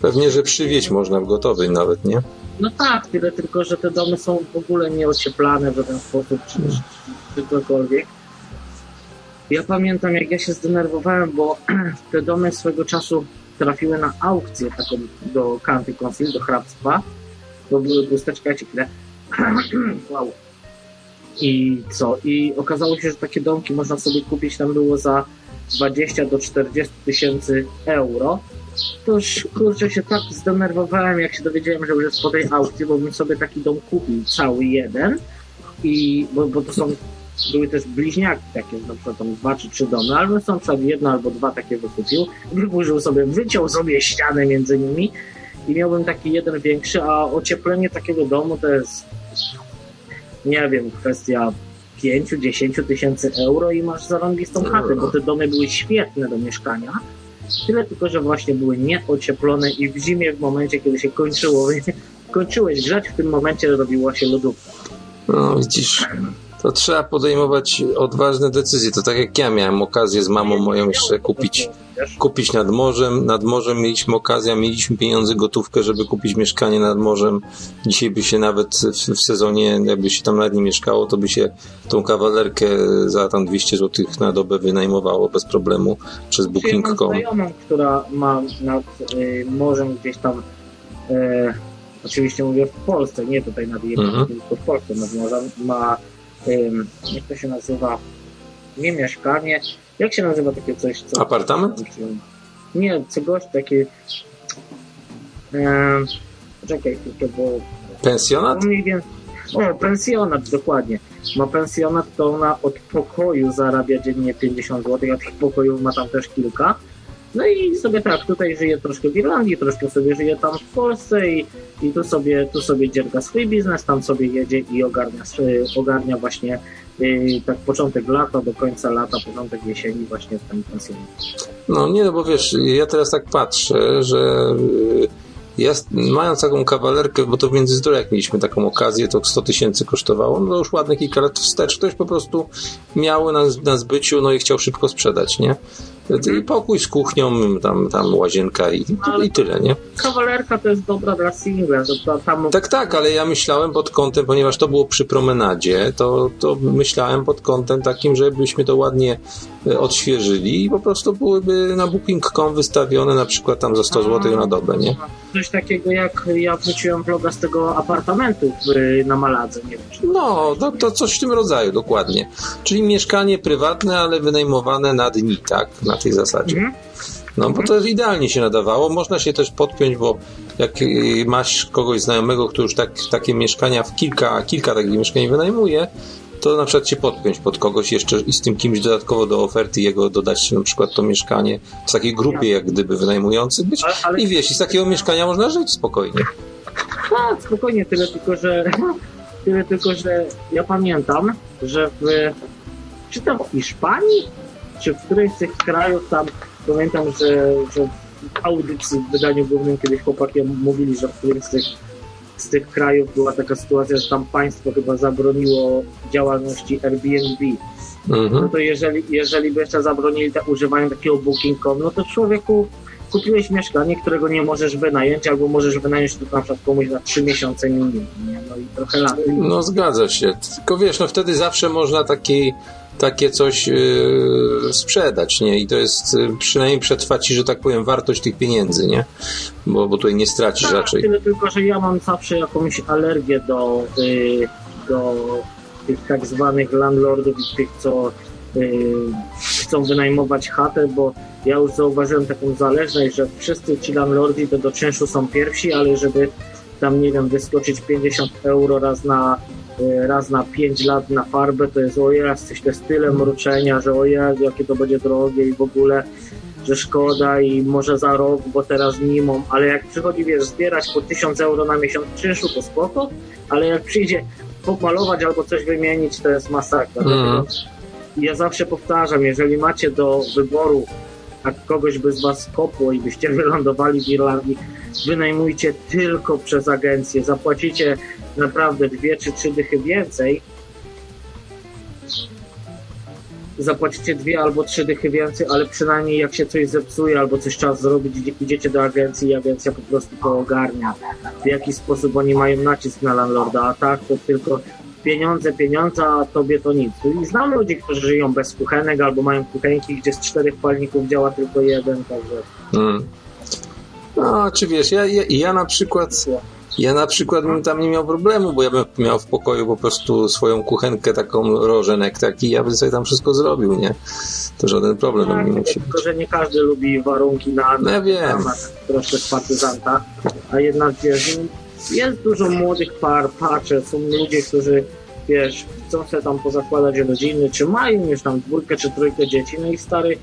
Pewnie, że przywieźć można w gotowej nawet, nie? No tak, tyle tylko, że te domy są w ogóle nieocieplane w żaden sposób, czy, czy, czy cokolwiek. Ja pamiętam, jak ja się zdenerwowałem, bo *clears throat* te domy swego czasu trafiły na aukcję taką do County Council, do hrabstwa, bo były czekajcie chwilę. *clears throat* wow. I co? I okazało się, że takie domki można sobie kupić, tam było za 20 do 40 tysięcy euro. To już kurczę się tak zdenerwowałem, jak się dowiedziałem, że już jest po tej aukcji, bo bym sobie taki dom kupił, cały jeden. I bo, bo to są, były też bliźniaki takie, na przykład tam dwa czy trzy domy, bym sam przykład jedno albo dwa takie wykupił, wyburzył sobie, wyciął sobie ścianę między nimi i miałbym taki jeden większy, a ocieplenie takiego domu to jest nie wiem, kwestia 5-10 tysięcy euro i masz zarąbistą chatę, bo te domy były świetne do mieszkania. Tyle tylko, że właśnie były nieocieplone i w zimie, w momencie, kiedy się kończyło, *laughs* kończyłeś grzać, w tym momencie robiła się lodówka. No widzisz, to trzeba podejmować odważne decyzje. To tak jak ja miałem okazję z mamą moją jeszcze kupić, kupić nad morzem. Nad morzem mieliśmy okazję, mieliśmy pieniądze, gotówkę, żeby kupić mieszkanie nad morzem. Dzisiaj by się nawet w, w sezonie, jakby się tam nad nim mieszkało, to by się tą kawalerkę za tam 200 zł na dobę wynajmowało bez problemu przez Ja mam Booking.com. która ma nad y, morzem gdzieś tam, e, oczywiście mówię w Polsce, nie tutaj nad jej, Mhm. tylko w Polsce nad morzem, ma, ym, jak to się nazywa, nie mieszkanie, jak się nazywa takie coś? Co, Apartament? Nie, czegoś takie, e, czekaj chwilkę, bo Pensjonat? mniej więcej. O, pensjonat, dokładnie. Ma pensjonat, to ona od pokoju zarabia dziennie 50 zł, a tych pokojów ma tam też kilka. No i sobie tak, tutaj żyje troszkę w Irlandii, troszkę sobie żyje tam w Polsce i, i tu sobie tu sobie dzierga swój biznes, tam sobie jedzie i ogarnia, swy- ogarnia właśnie yy, tak początek lata do końca lata, początek jesieni właśnie w tym pensjonacie. No nie, no bo wiesz, ja teraz tak patrzę, że y, ja mając taką kawalerkę, bo to w Międzyzdroju jak mieliśmy taką okazję, to 100 tysięcy kosztowało, no to już ładne kilka lat wstecz ktoś po prostu miał na, na zbyciu, no i chciał szybko sprzedać, nie? I pokój z kuchnią, tam, tam łazienka i, i tyle, nie? Kawalerka to jest dobra dla singla, to, tam Tak, tak, ale ja myślałem pod kątem, ponieważ to było przy promenadzie, to, to myślałem pod kątem takim, żebyśmy to ładnie e, odświeżyli i po prostu byłyby na booking.com wystawione na przykład tam za 100 zł na dobę, nie? Coś takiego jak ja wróciłem vloga z tego apartamentu na Maladze, nie wiem No, to, to coś w tym rodzaju, dokładnie. Czyli mieszkanie prywatne, ale wynajmowane na dni, tak? Na tej zasadzie. Mhm. No, bo to idealnie się nadawało. Można się też podpiąć, bo jak y, masz kogoś znajomego, który już tak, takie mieszkania w kilka, kilka takich mieszkań wynajmuje, to na przykład się podpiąć pod kogoś jeszcze i z tym kimś dodatkowo do oferty jego dodać na przykład to mieszkanie w takiej grupie jak gdyby wynajmujących być Ale- ale- i wiesz, i z takiego mieszkania można żyć spokojnie. Tak, spokojnie, tyle tylko, że tyle tylko, że ja pamiętam, że w czy to w Hiszpanii, czy w którymś z tych krajów tam pamiętam, że, że w audycji w wydaniu głównym kiedyś chłopaki mówili, że w którymś z tych, z tych krajów była taka sytuacja, że tam państwo chyba zabroniło działalności Airbnb. No Mhm. to jeżeli, jeżeli by jeszcze zabronili te, używanie takiego booking.com, no to człowieku kupiłeś mieszkanie, którego nie możesz wynająć, albo możesz wynająć to na przykład komuś na trzy miesiące minimum, nie? No i trochę lat. No zgadza się. Tylko wiesz, no wtedy zawsze można taki, takie coś yy, sprzedać, nie? I to jest yy, przynajmniej przetrwa ci, że tak powiem, wartość tych pieniędzy, nie? Bo, bo tutaj nie stracisz Tak, raczej. tyle tylko, że ja mam zawsze jakąś alergię do, y, do tych tak zwanych landlordów i tych, co chcą wynajmować chatę, bo ja już zauważyłem taką zależność, że wszyscy ci landlordi to do czynszu są pierwsi, ale żeby tam nie wiem, wyskoczyć 50 euro raz na e, raz na 5 lat na farbę, to jest o jesteś, to jest tyle mruczenia, że o Jezu, jakie to będzie drogie i w ogóle, że szkoda i może za rok, bo teraz mam, ale jak przychodzi, wiesz, zbierać po 1000 euro na miesiąc czynszu, to spoko, ale jak przyjdzie pomalować albo coś wymienić, to jest masakra. Mhm. Ja zawsze powtarzam, jeżeli macie do wyboru, a kogoś by z was kopło i byście *laughs* wylądowali w Irlandii, wynajmujcie tylko przez agencję. Zapłacicie naprawdę dwie czy trzy dychy więcej. Zapłacicie dwie albo trzy dychy więcej, ale przynajmniej jak się coś zepsuje albo coś trzeba zrobić, idzie- idziecie do agencji i agencja po prostu to ogarnia. W jaki sposób oni mają nacisk na landlorda, a tak to tylko pieniądze, pieniądze, a tobie to nic. I znam ludzi, którzy żyją bez kuchenek albo mają kuchenki, gdzie z czterech palników działa tylko jeden, także Mm. No, czy wiesz, ja, ja, ja na przykład ja na przykład bym tam nie miał problemu, bo ja bym miał w pokoju po prostu swoją kuchenkę taką rożenek taki, ja bym sobie tam wszystko zrobił, nie? To żaden problem Tak, nie musi tylko, być. że nie każdy lubi warunki na, No ja wiem. na troszkę partyzanta, a jednak wiesz, jest dużo młodych par, patrzę, są ludzie, którzy wiesz, chcą sobie tam pozakładać rodziny, czy mają już tam dwójkę czy trójkę dzieci, no i stary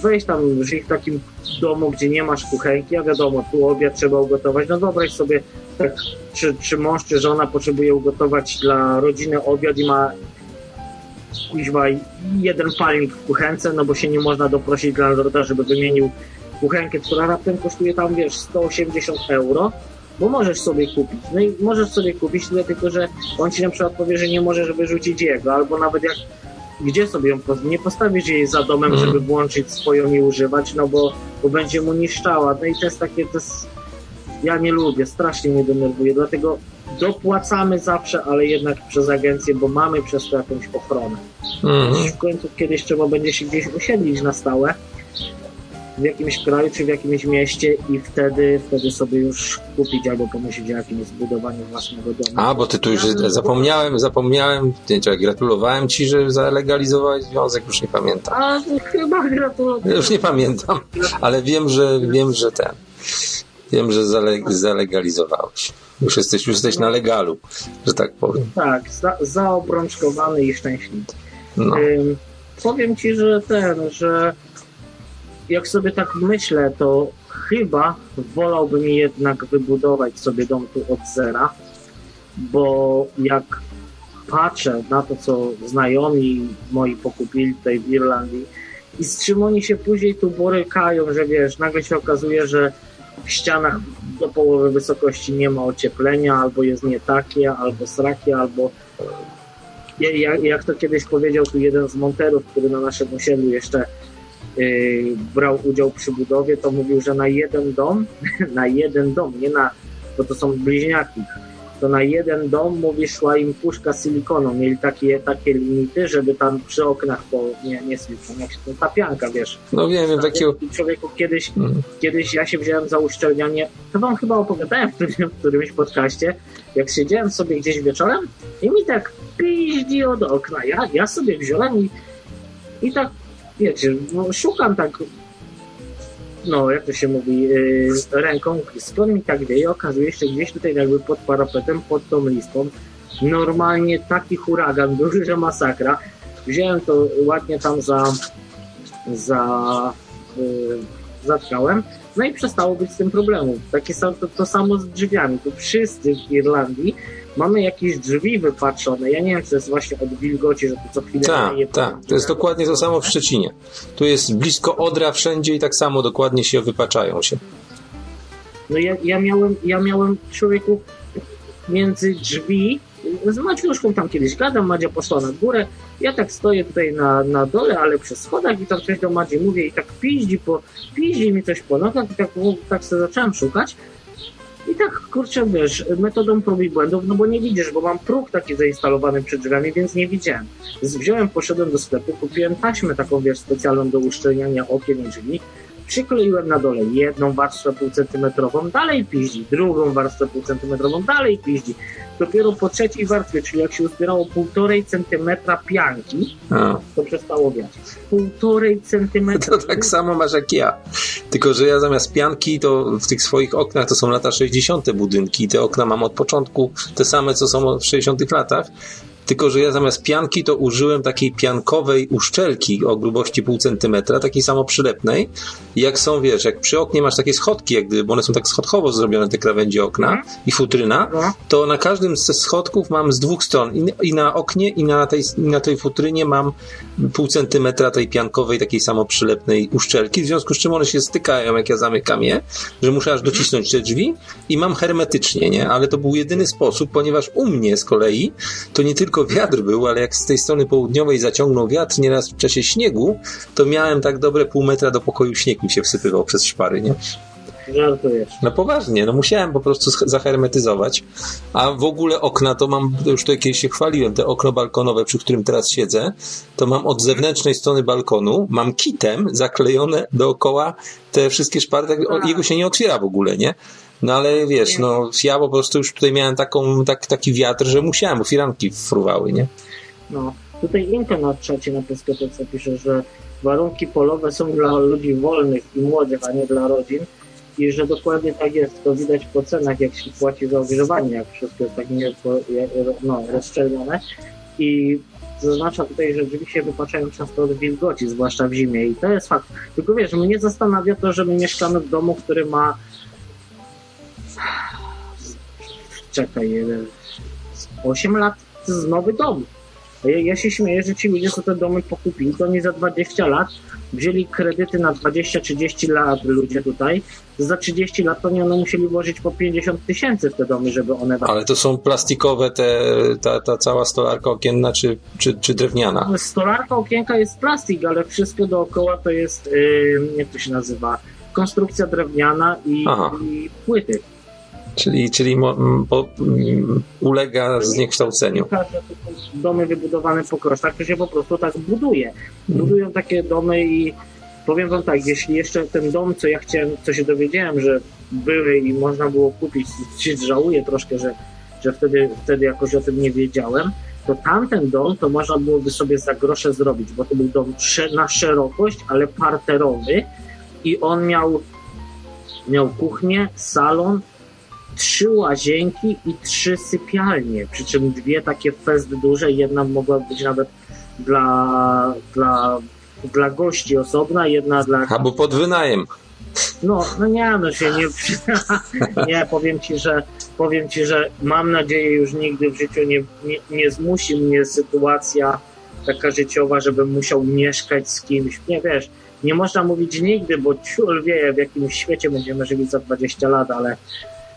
weź tam, żyj w takim domu, gdzie nie masz kuchenki, a wiadomo, tu obiad trzeba ugotować, no wyobraź sobie, tak, czy, czy mąż, czy żona potrzebuje ugotować dla rodziny obiad i ma kuźwa jeden palnik w kuchence, no bo się nie można doprosić landlorda, żeby wymienił kuchenkę, która raptem kosztuje tam, wiesz, 180 euro, bo możesz sobie kupić. No i możesz sobie kupić, tyle tylko, że on ci na przykład powie, że nie możesz wyrzucić jego, albo nawet jak gdzie sobie ją poz- nie postawisz jej za domem, Mhm. żeby włączyć swoją i używać, no bo, bo będzie mu niszczała. No i to jest takie, to jest, ja nie lubię, strasznie mnie denerwuje, dlatego dopłacamy zawsze, ale jednak przez agencję, bo mamy przez to jakąś ochronę. Mhm. W końcu kiedyś trzeba będzie się gdzieś osiedlić na stałe w jakimś kraju czy w jakimś mieście i wtedy, wtedy sobie już kupić albo pomyśleć o jakimś zbudowaniu własnego domu. A, bo ty tu już zapomniałem, zapomniałem, czekaj, gratulowałem ci, że zalegalizowałeś związek, już nie pamiętam. A chyba gratuluję. Już nie pamiętam, ale wiem, że wiem, że ten. Wiem, że zale, zalegalizowałeś. Już jesteś, już jesteś na legalu, że tak powiem. Tak, za, zaobrączkowany i szczęśliwy. No. Ym, powiem ci, że ten, że jak sobie tak myślę, to chyba wolałbym jednak wybudować sobie dom tu od zera, bo jak patrzę na to, co znajomi moi pokupili tutaj w Irlandii i z czym oni się później tu borykają, że wiesz, nagle się okazuje, że w ścianach do połowy wysokości nie ma ocieplenia, albo jest nie takie, albo srakie, albo ja- ja- jak to kiedyś powiedział tu jeden z monterów, który na naszym osiedlu jeszcze brał udział przy budowie, to mówił, że na jeden dom, *laughs* na jeden dom, nie na, bo to są bliźniaki, to na jeden dom, mówi, szła im puszka silikonu. Mieli takie, takie limity, żeby tam przy oknach, po, nie, nie silikon, jak się to, tapianka, wiesz. No wiem, wiem, takiego. Człowieku, kiedyś, Mm. kiedyś ja się wziąłem za uszczelnianie, to wam chyba opowiadałem w, którym, w którymś podcaście, jak siedziałem sobie gdzieś wieczorem i mi tak piździ od okna. Ja, ja sobie wziąłem i, i tak, wiecie, no, szukam tak, no jak to się mówi, yy, ręką, skąd mi tak wieje, okazuje się, gdzieś tutaj jakby pod parapetem, pod tą listą, normalnie taki huragan był, że masakra. Wziąłem to ładnie tam za za yy, zatkałem. No i przestało być z tym problemu. Takie sam, to, to samo z drzwiami. Tu wszyscy w Irlandii mamy jakieś drzwi wypatrzone. Ja nie wiem, czy to jest właśnie od wilgoci, że to co chwilę Tak, tak. To jest dokładnie to samo w Szczecinie. Tu jest blisko Odra wszędzie i tak samo dokładnie się wypaczają się. No ja, ja miałem, ja miałem człowieku między drzwi, z Maciuszką tam kiedyś gadam, Madzia poszła na górę, ja tak stoję tutaj na, na dole, ale przy schodach i tam coś do Madzi mówię i tak piździ, po, piździ mi coś po nogach i tak, tak sobie zacząłem szukać i tak, kurczę, wiesz, metodą prób i błędów, no bo nie widzisz, bo mam próg taki zainstalowany przed drzwiami, więc nie widziałem. Wziąłem, poszedłem do sklepu, kupiłem taśmę taką, wiesz, specjalną do uszczelniania okien i drzwi, przykleiłem na dole jedną warstwę półcentymetrową, dalej piździ, drugą warstwę półcentymetrową, dalej piździ. Dopiero po trzeciej warstwie, czyli jak się uzbierało półtorej centymetra pianki, A, to przestało wiać. Półtorej centymetra. to tak samo masz jak ja. Tylko, że ja zamiast pianki, to w tych swoich oknach to są lata 60. budynki. Te okna mam od początku te same, co są w 60. latach. Tylko, że ja zamiast pianki to użyłem takiej piankowej uszczelki o grubości pół centymetra, takiej samo przylepnej. I jak są, wiesz, jak przy oknie masz takie schodki, jak gdyby, bo one są tak schodkowo zrobione, te krawędzie okna i futryna, No. to na każdym ze schodków mam z dwóch stron. I, na oknie, i na tej, i na tej futrynie mam pół centymetra tej piankowej, takiej samo przylepnej uszczelki, w związku z czym one się stykają, jak ja zamykam je, że muszę aż docisnąć te drzwi i mam hermetycznie, nie? Ale to był jedyny sposób, ponieważ u mnie z kolei to nie tylko wiatr był, ale jak z tej strony południowej zaciągnął wiatr nieraz w czasie śniegu, to miałem tak dobre pół metra do pokoju śnieg mi się wsypywał przez szpary, nie? Żartujesz. No poważnie, no musiałem po prostu zahermetyzować. A w ogóle okna to mam, już to kiedyś się chwaliłem, te okno balkonowe, przy którym teraz siedzę, to mam od zewnętrznej strony balkonu, mam kitem zaklejone dookoła te wszystkie szpary, tak, jego się nie otwiera w ogóle, nie? No ale wiesz, no ja po prostu już tutaj miałem taką, tak, taki wiatr, że musiałem, bo firanki fruwały, nie? No. Tutaj Inka na czacie na Peskotece pisze, że warunki polowe są dla ludzi wolnych i młodych, a nie dla rodzin. I że dokładnie tak jest. To widać po cenach, jak się płaci za ogrzewanie, jak wszystko jest tak nie, no, rozszczelnione. I zaznacza tutaj, że się wypaczają często od wilgoci, zwłaszcza w zimie. I to jest fakt. Tylko wiesz, mnie zastanawia to, że my mieszkamy w domu, który ma czekaj, e, 8 lat to jest nowy dom. Ja, ja się śmieję, że ci ludzie, co te domy pokupili, to oni za 20 lat wzięli kredyty na 20-30 lat ludzie tutaj. Za 30 lat to nie one musieli włożyć po 50 tysięcy w te domy, żeby one Ale to są plastikowe te, ta, ta cała stolarka okienna, czy, czy, czy drewniana? Stolarka okienka jest plastik, ale wszystko dookoła to jest, yy, jak to się nazywa, konstrukcja drewniana i, i płyty. Czyli, czyli mo, ulega zniekształceniu. Są domy wybudowane po kosztach, to się po prostu tak buduje. Budują takie domy i powiem wam tak, jeśli jeszcze ten dom, co ja chciałem, co się dowiedziałem, że były i można było kupić, się żałuję troszkę, że, że wtedy, wtedy jakoś o tym nie wiedziałem, to tamten dom to można byłoby sobie za grosze zrobić, bo to był dom na szerokość, ale parterowy i on miał, miał kuchnię, salon, trzy łazienki i trzy sypialnie, przy czym dwie takie fest duże, jedna mogła być nawet dla, dla, dla gości osobna, jedna dla... Albo pod wynajem. No, no nie, no się nie... *laughs* nie, powiem ci, że powiem ci, że mam nadzieję już nigdy w życiu nie, nie, nie zmusi mnie sytuacja taka życiowa, żebym musiał mieszkać z kimś. Nie wiesz, nie można mówić nigdy, bo ciul wie, w jakim świecie będziemy żyli za 20 lat, ale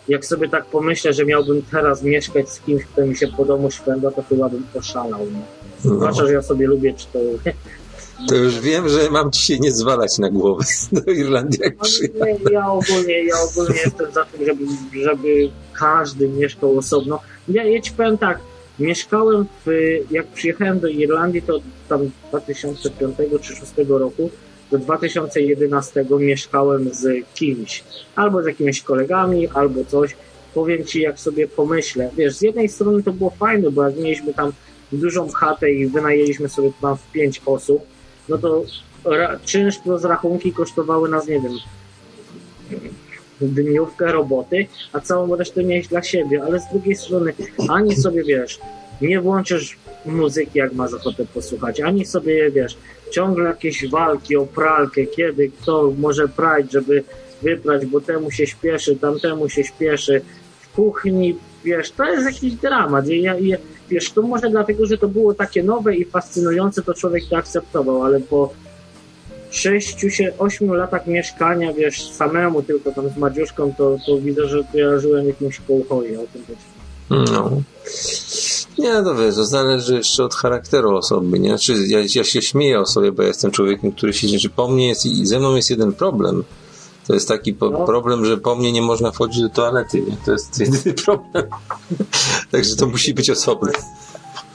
jak sobie tak pomyślę, że miałbym teraz mieszkać z kimś, kto mi się po domu szwenda, to chyba bym oszalał. Nie? No, Zwłaszcza, że ja sobie lubię, czy to... *laughs* już wiem, że mam ci się nie zwalać na głowę *laughs* do Irlandii, jak. Ale nie, ja ogólnie, ja ogólnie jestem za tym, żeby, żeby każdy mieszkał osobno. Ja, ja ci powiem tak, mieszkałem w, jak przyjechałem do Irlandii, to tam 2005 czy 2006 roku, do 2011 mieszkałem z kimś, albo z jakimiś kolegami, albo coś. Powiem ci, jak sobie pomyślę, wiesz, z jednej strony to było fajne, bo jak mieliśmy tam dużą chatę i wynajęliśmy sobie tam w pięć osób, no to czynsz plus rachunki kosztowały nas, nie wiem, dniówkę roboty, a całą resztę miałeś dla siebie, ale z drugiej strony ani sobie, wiesz, nie włączysz muzyki, jak masz ochotę posłuchać, ani sobie, wiesz, ciągle jakieś walki o pralkę, kiedy kto może prać, żeby wyprać, bo temu się śpieszy, tamtemu się śpieszy, w kuchni, wiesz, to jest jakiś dramat. Ja, ja, wiesz, to może dlatego, że to było takie nowe i fascynujące, to człowiek to akceptował, ale po sześciu, się, ośmiu latach mieszkania, wiesz, samemu tylko tam z Madziuszką, to, to widzę, że kojarzyłem jakimś kołchoje o tym też. No. Nie, no wiesz, to zależy jeszcze od charakteru osoby, nie? Znaczy, ja, ja się śmieję o sobie, bo ja jestem człowiekiem, który się że po mnie jest i ze mną jest jeden problem. To jest taki po, No. problem, że po mnie nie można wchodzić do toalety, nie? To jest jedyny problem. *laughs* Także to musi być osobne.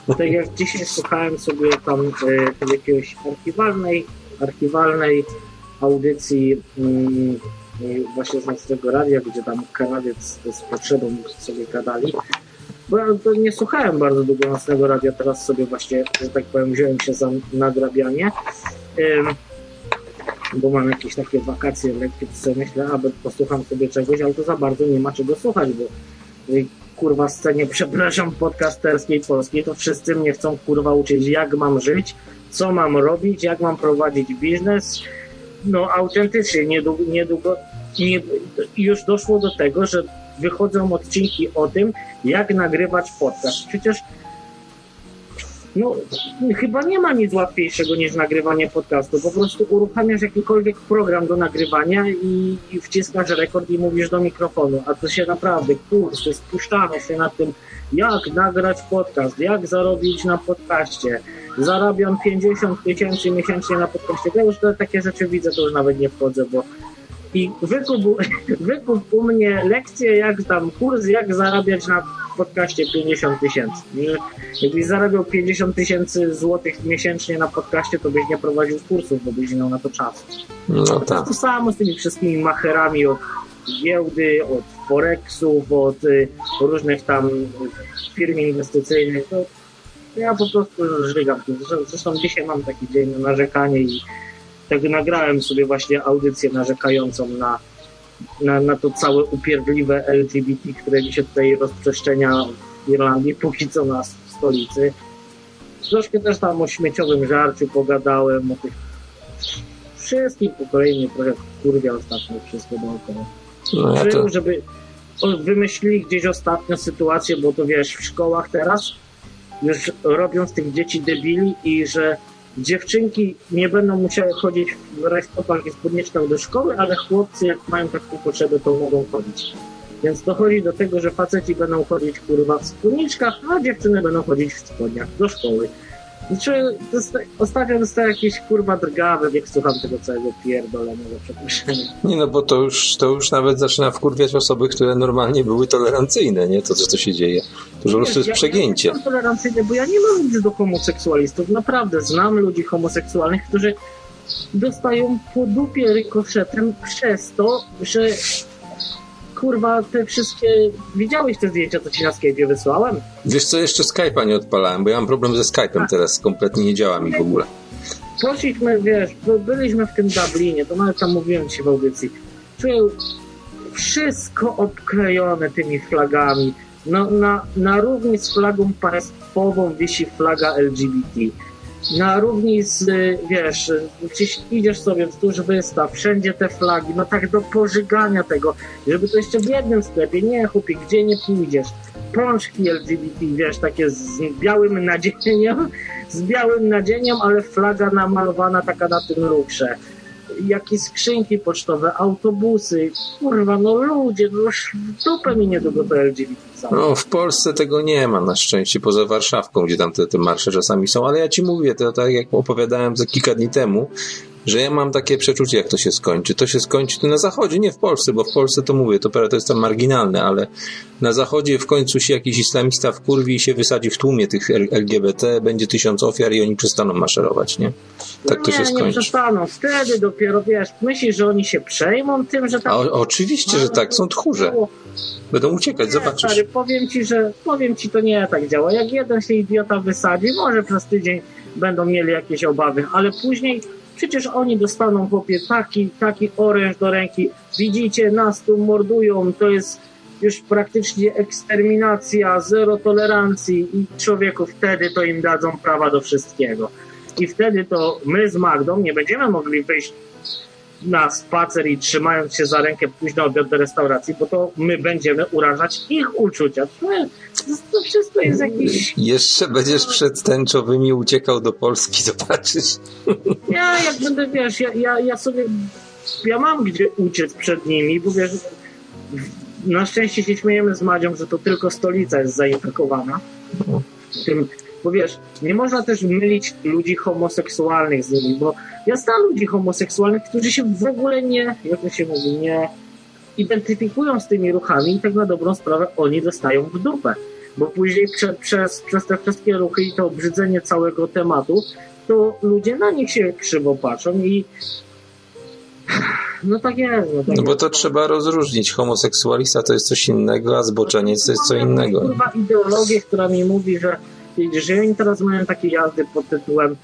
Tak jak dzisiaj słuchałem sobie tam e, jakiejś archiwalnej, archiwalnej audycji e, właśnie z Nocnego Radia, gdzie tam Kanadiec z potrzebą sobie gadali. Bo ja nie słuchałem bardzo długo Nocnego Radia, teraz sobie właśnie, że tak powiem, wziąłem się za nadrabianie. Bo mam jakieś takie wakacje lekkie, to sobie myślę, aby posłucham sobie czegoś, ale to za bardzo nie ma czego słuchać, bo kurwa scenie, *laughs* przepraszam, podcasterskiej polskiej, to wszyscy mnie chcą kurwa uczyć, jak mam żyć, co mam robić, jak mam prowadzić biznes. No autentycznie, niedługo, niedługo nie, już doszło do tego, że wychodzą odcinki o tym, jak nagrywać podcast. Przecież no, chyba nie ma nic łatwiejszego niż nagrywanie podcastu. Po prostu uruchamiasz jakikolwiek program do nagrywania i, i wciskasz rekord i mówisz do mikrofonu. A to się naprawdę, kurs, spuszczamy się nad tym, jak nagrać podcast, jak zarobić na podcaście. Zarabiam 50 tysięcy miesięcznie na podcaście. Ja już te, takie rzeczy widzę, to już nawet nie wchodzę, bo i wykup, *laughs* wykup u mnie lekcję, jak tam kurs, jak zarabiać na podcaście 50 tysięcy. Jakbyś zarabiał 50 tysięcy złotych miesięcznie na podcaście, to byś nie prowadził kursów, bo byś miał na to czasu. No tak. To samo z tymi wszystkimi macherami od giełdy, od forexów, od y, różnych tam firm inwestycyjnych. To ja po prostu żygam. Zresztą dzisiaj mam taki dzień na narzekanie i tak nagrałem sobie właśnie audycję narzekającą na, na, na to całe upierdliwe LGBT, które mi się tutaj rozprzestrzenia w Irlandii, póki co na stolicy. Troszkę też tam o śmieciowym żarciu pogadałem, o tych wszystkich po kolei mnie trochę kurwia ostatnio wszystko dookoła. No ja to... Żeby wymyślili gdzieś ostatnio sytuację, bo to wiesz, w szkołach teraz już robią z tych dzieci debili i że dziewczynki nie będą musiały chodzić w rajstopach i spódniczkach do szkoły, ale chłopcy jak mają taką potrzebę, to mogą chodzić. Więc dochodzi do tego, że faceci będą chodzić kurwa w spódniczkach, a dziewczyny będą chodzić w spodniach do szkoły. Znaczy, dosta- ostatnio dostałem jakieś kurwa drgawy, jak słucham tego całego pierdolonego przeproszenia. Nie no, bo to już, to już nawet zaczyna wkurwiać osoby, które normalnie były tolerancyjne, nie? To, co to się dzieje. To po prostu jest ja, przegięcie. Ja nie jestem tolerancyjny, bo ja nie mam nic do homoseksualistów. Naprawdę, znam ludzi homoseksualnych, którzy dostają po dupie rykoszetem przez to, że kurwa, te wszystkie... Widziałeś te zdjęcia, co ci na Skype'ie wysłałem? Wiesz co, jeszcze Skype'a nie odpalałem, bo ja mam problem ze Skype'em teraz, kompletnie nie działa mi w ogóle. Poszliśmy, wiesz, byliśmy w tym Dublinie, to nawet tam mówiłem ci w audycji. Czuję wszystko obklejone tymi flagami. No, na, na równi z flagą państwową wisi flaga LGBT. Na równi z, wiesz, gdzieś idziesz sobie wzdłuż wystaw, wszędzie te flagi, no tak do pożygania tego, żeby to jeszcze w jednym sklepie, nie chłopie, gdzie nie pójdziesz. Pączki LGBT, wiesz, takie z białym nadzieniem, *laughs* z białym nadzieniem, ale flaga namalowana taka na tym lukrze. Jakieś skrzynki pocztowe, autobusy, kurwa, no ludzie, no dupę mi niedługo to LGBT. No, w Polsce tego nie ma na szczęście, poza Warszawką, gdzie tam te, te marsze czasami są, ale ja ci mówię, to tak jak opowiadałem kilka dni temu, że ja mam takie przeczucie, jak to się skończy. To się skończy na zachodzie, nie w Polsce, bo w Polsce to mówię, to, to jest tam marginalne, ale na zachodzie w końcu się jakiś islamista wkurwi i się wysadzi w tłumie tych LGBT, będzie tysiąc ofiar i oni przestaną maszerować, nie? Tak no to nie, się skończy. Nie przestaną, wtedy dopiero, wiesz, myślisz, że oni się przejmą tym, że tak... O, oczywiście, że tak, są tchórze. Będą uciekać, Nie, zobaczysz. Stary, powiem ci, że powiem ci, to nie tak działa. Jak jeden się idiota wysadzi, może przez tydzień będą mieli jakieś obawy, ale później przecież oni dostaną chłopie taki, taki oręż do ręki. Widzicie, nas tu mordują, to jest już praktycznie eksterminacja, zero tolerancji i człowieku wtedy to im dadzą prawa do wszystkiego. I wtedy to my z Magdą nie będziemy mogli wyjść na spacer i trzymając się za rękę pójść na obiad do restauracji, bo to my będziemy urażać ich uczucia. To, to wszystko jest jakiś... Jeszcze będziesz przed tęczowymi uciekał do Polski, *laughs* zobaczysz. Ja jak będę, wiesz, ja, ja, ja sobie ja mam gdzie uciec przed nimi, bo wiesz, na szczęście się śmiejemy z Madzią, że to tylko stolica jest zainfekowana. Tym, bo wiesz, nie można też mylić ludzi homoseksualnych z nimi, bo ja znam ludzi homoseksualnych, którzy się w ogóle nie, jak to się mówi, nie identyfikują z tymi ruchami i tak na dobrą sprawę oni dostają w dupę. Bo później prze, przez, przez te wszystkie ruchy i to obrzydzenie całego tematu, to ludzie na nich się krzywo patrzą i no tak jest. No, tak no bo jest. to trzeba rozróżnić. Homoseksualista to jest coś innego, a zboczeniec to jest co innego. Kurwa ideologię, która mi mówi, że że oni teraz mają takie jazdy pod tytułem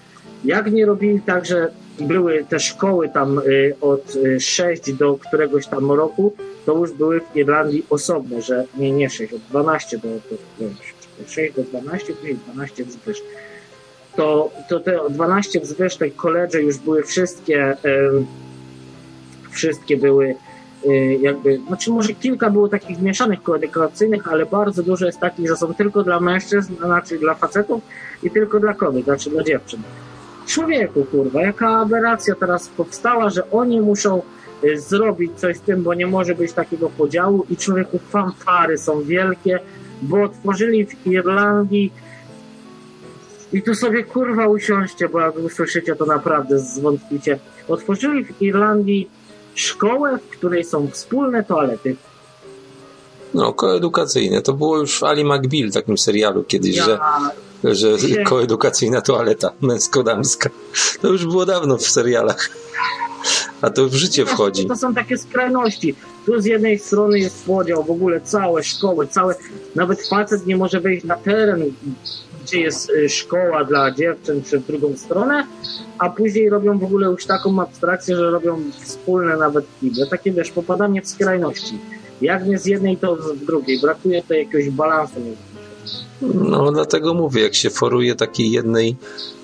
jak nie robili tak, że były te szkoły tam y, od y, 6 do któregoś tam roku, to już były w Irlandii osobne, że nie, nie 6, od 12 do, do, do 6 do 12, później 12 wzwyż. To, to te 12 wzwyż, te koledże już były wszystkie, wszystkie były y, jakby, znaczy może kilka było takich mieszanych koedukacyjnych, ale bardzo dużo jest takich, że są tylko dla mężczyzn, znaczy dla facetów i tylko dla kobiet, znaczy dla dziewczyn. Człowieku, kurwa, jaka aberracja teraz powstała, że oni muszą y, zrobić coś z tym, bo nie może być takiego podziału i człowieku fanfary są wielkie, bo otworzyli w Irlandii i tu sobie kurwa usiąście, bo jak usłyszycie to naprawdę zwątpicie. Otworzyli w Irlandii szkołę, w której są wspólne toalety. No, koedukacyjne. To było już w Ali McBeal, takim serialu kiedyś, że, że Się- *laughs* koedukacyjna toaleta męsko-damska. To już było dawno w serialach. A to w życie wchodzi. To są takie skrajności. Tu z jednej strony jest podział, w ogóle całe szkoły, całe, nawet facet nie może wejść na teren, gdzie jest y, szkoła dla dziewczyn, czy w drugą stronę, a później robią w ogóle już taką abstrakcję, że robią wspólne nawet kible. Takie wiesz, popadanie w skrajności. Jak nie z jednej, to z drugiej. Brakuje tutaj jakiegoś balansu. No, dlatego mówię, jak się foruje takiej jednej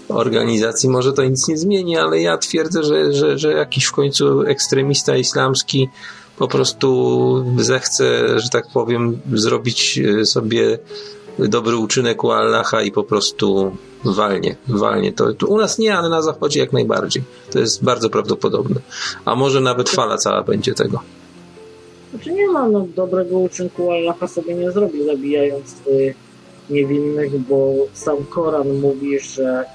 organizacji, może to nic nie zmieni, ale ja twierdzę, że, że, że jakiś w końcu ekstremista islamski po prostu zechce, że tak powiem, zrobić e, sobie dobry uczynek u Allaha i po prostu walnie, walnie. To, to u nas nie, ale na zachodzie jak najbardziej. To jest bardzo prawdopodobne. A może nawet fala cała będzie tego. Znaczy nie ma no, dobrego uczynku, Allaha sobie nie zrobi, zabijając y, niewinnych, bo sam Koran mówi, że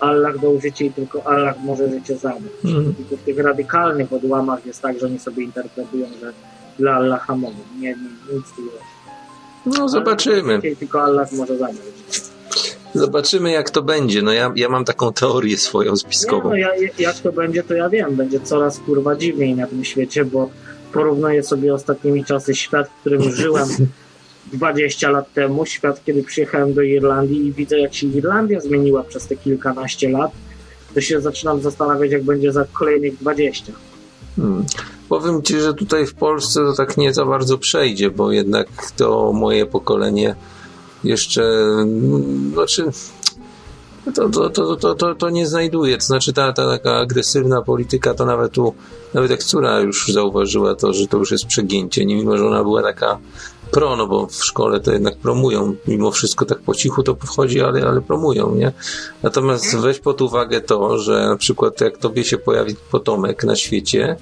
Allah dał życie i tylko Allah może życie zabrać. Mm. Tylko w tych radykalnych odłamach jest tak, że oni sobie interpretują, że dla Allaha mogą. Nie, nie nic tu jest. No zobaczymy. Tylko Allah może zabrać. Zobaczymy jak to będzie. No ja, ja mam taką teorię swoją Nie, spiskową. no ja, jak to będzie, to ja wiem. Będzie coraz kurwa dziwniej na tym świecie, bo porównuję sobie ostatnimi czasy świat, w którym *laughs* żyłem 20 lat temu, świat, kiedy przyjechałem do Irlandii i widzę, jak się Irlandia zmieniła przez te kilkanaście lat, to się zaczynam zastanawiać, jak będzie za kolejnych 20. Hmm. Powiem Ci, że tutaj w Polsce to tak nie za bardzo przejdzie, bo jednak to moje pokolenie jeszcze, mm, znaczy, to, to, to, to, to, to nie znajduje. To znaczy ta, ta taka agresywna polityka, to nawet tu, nawet jak córa już zauważyła to, że to już jest przegięcie, nie mimo, że ona była taka pro, no bo w szkole to jednak promują, mimo wszystko tak po cichu to wchodzi, ale, ale promują, nie? Natomiast weź pod uwagę to, że na przykład jak tobie się pojawi potomek na świecie,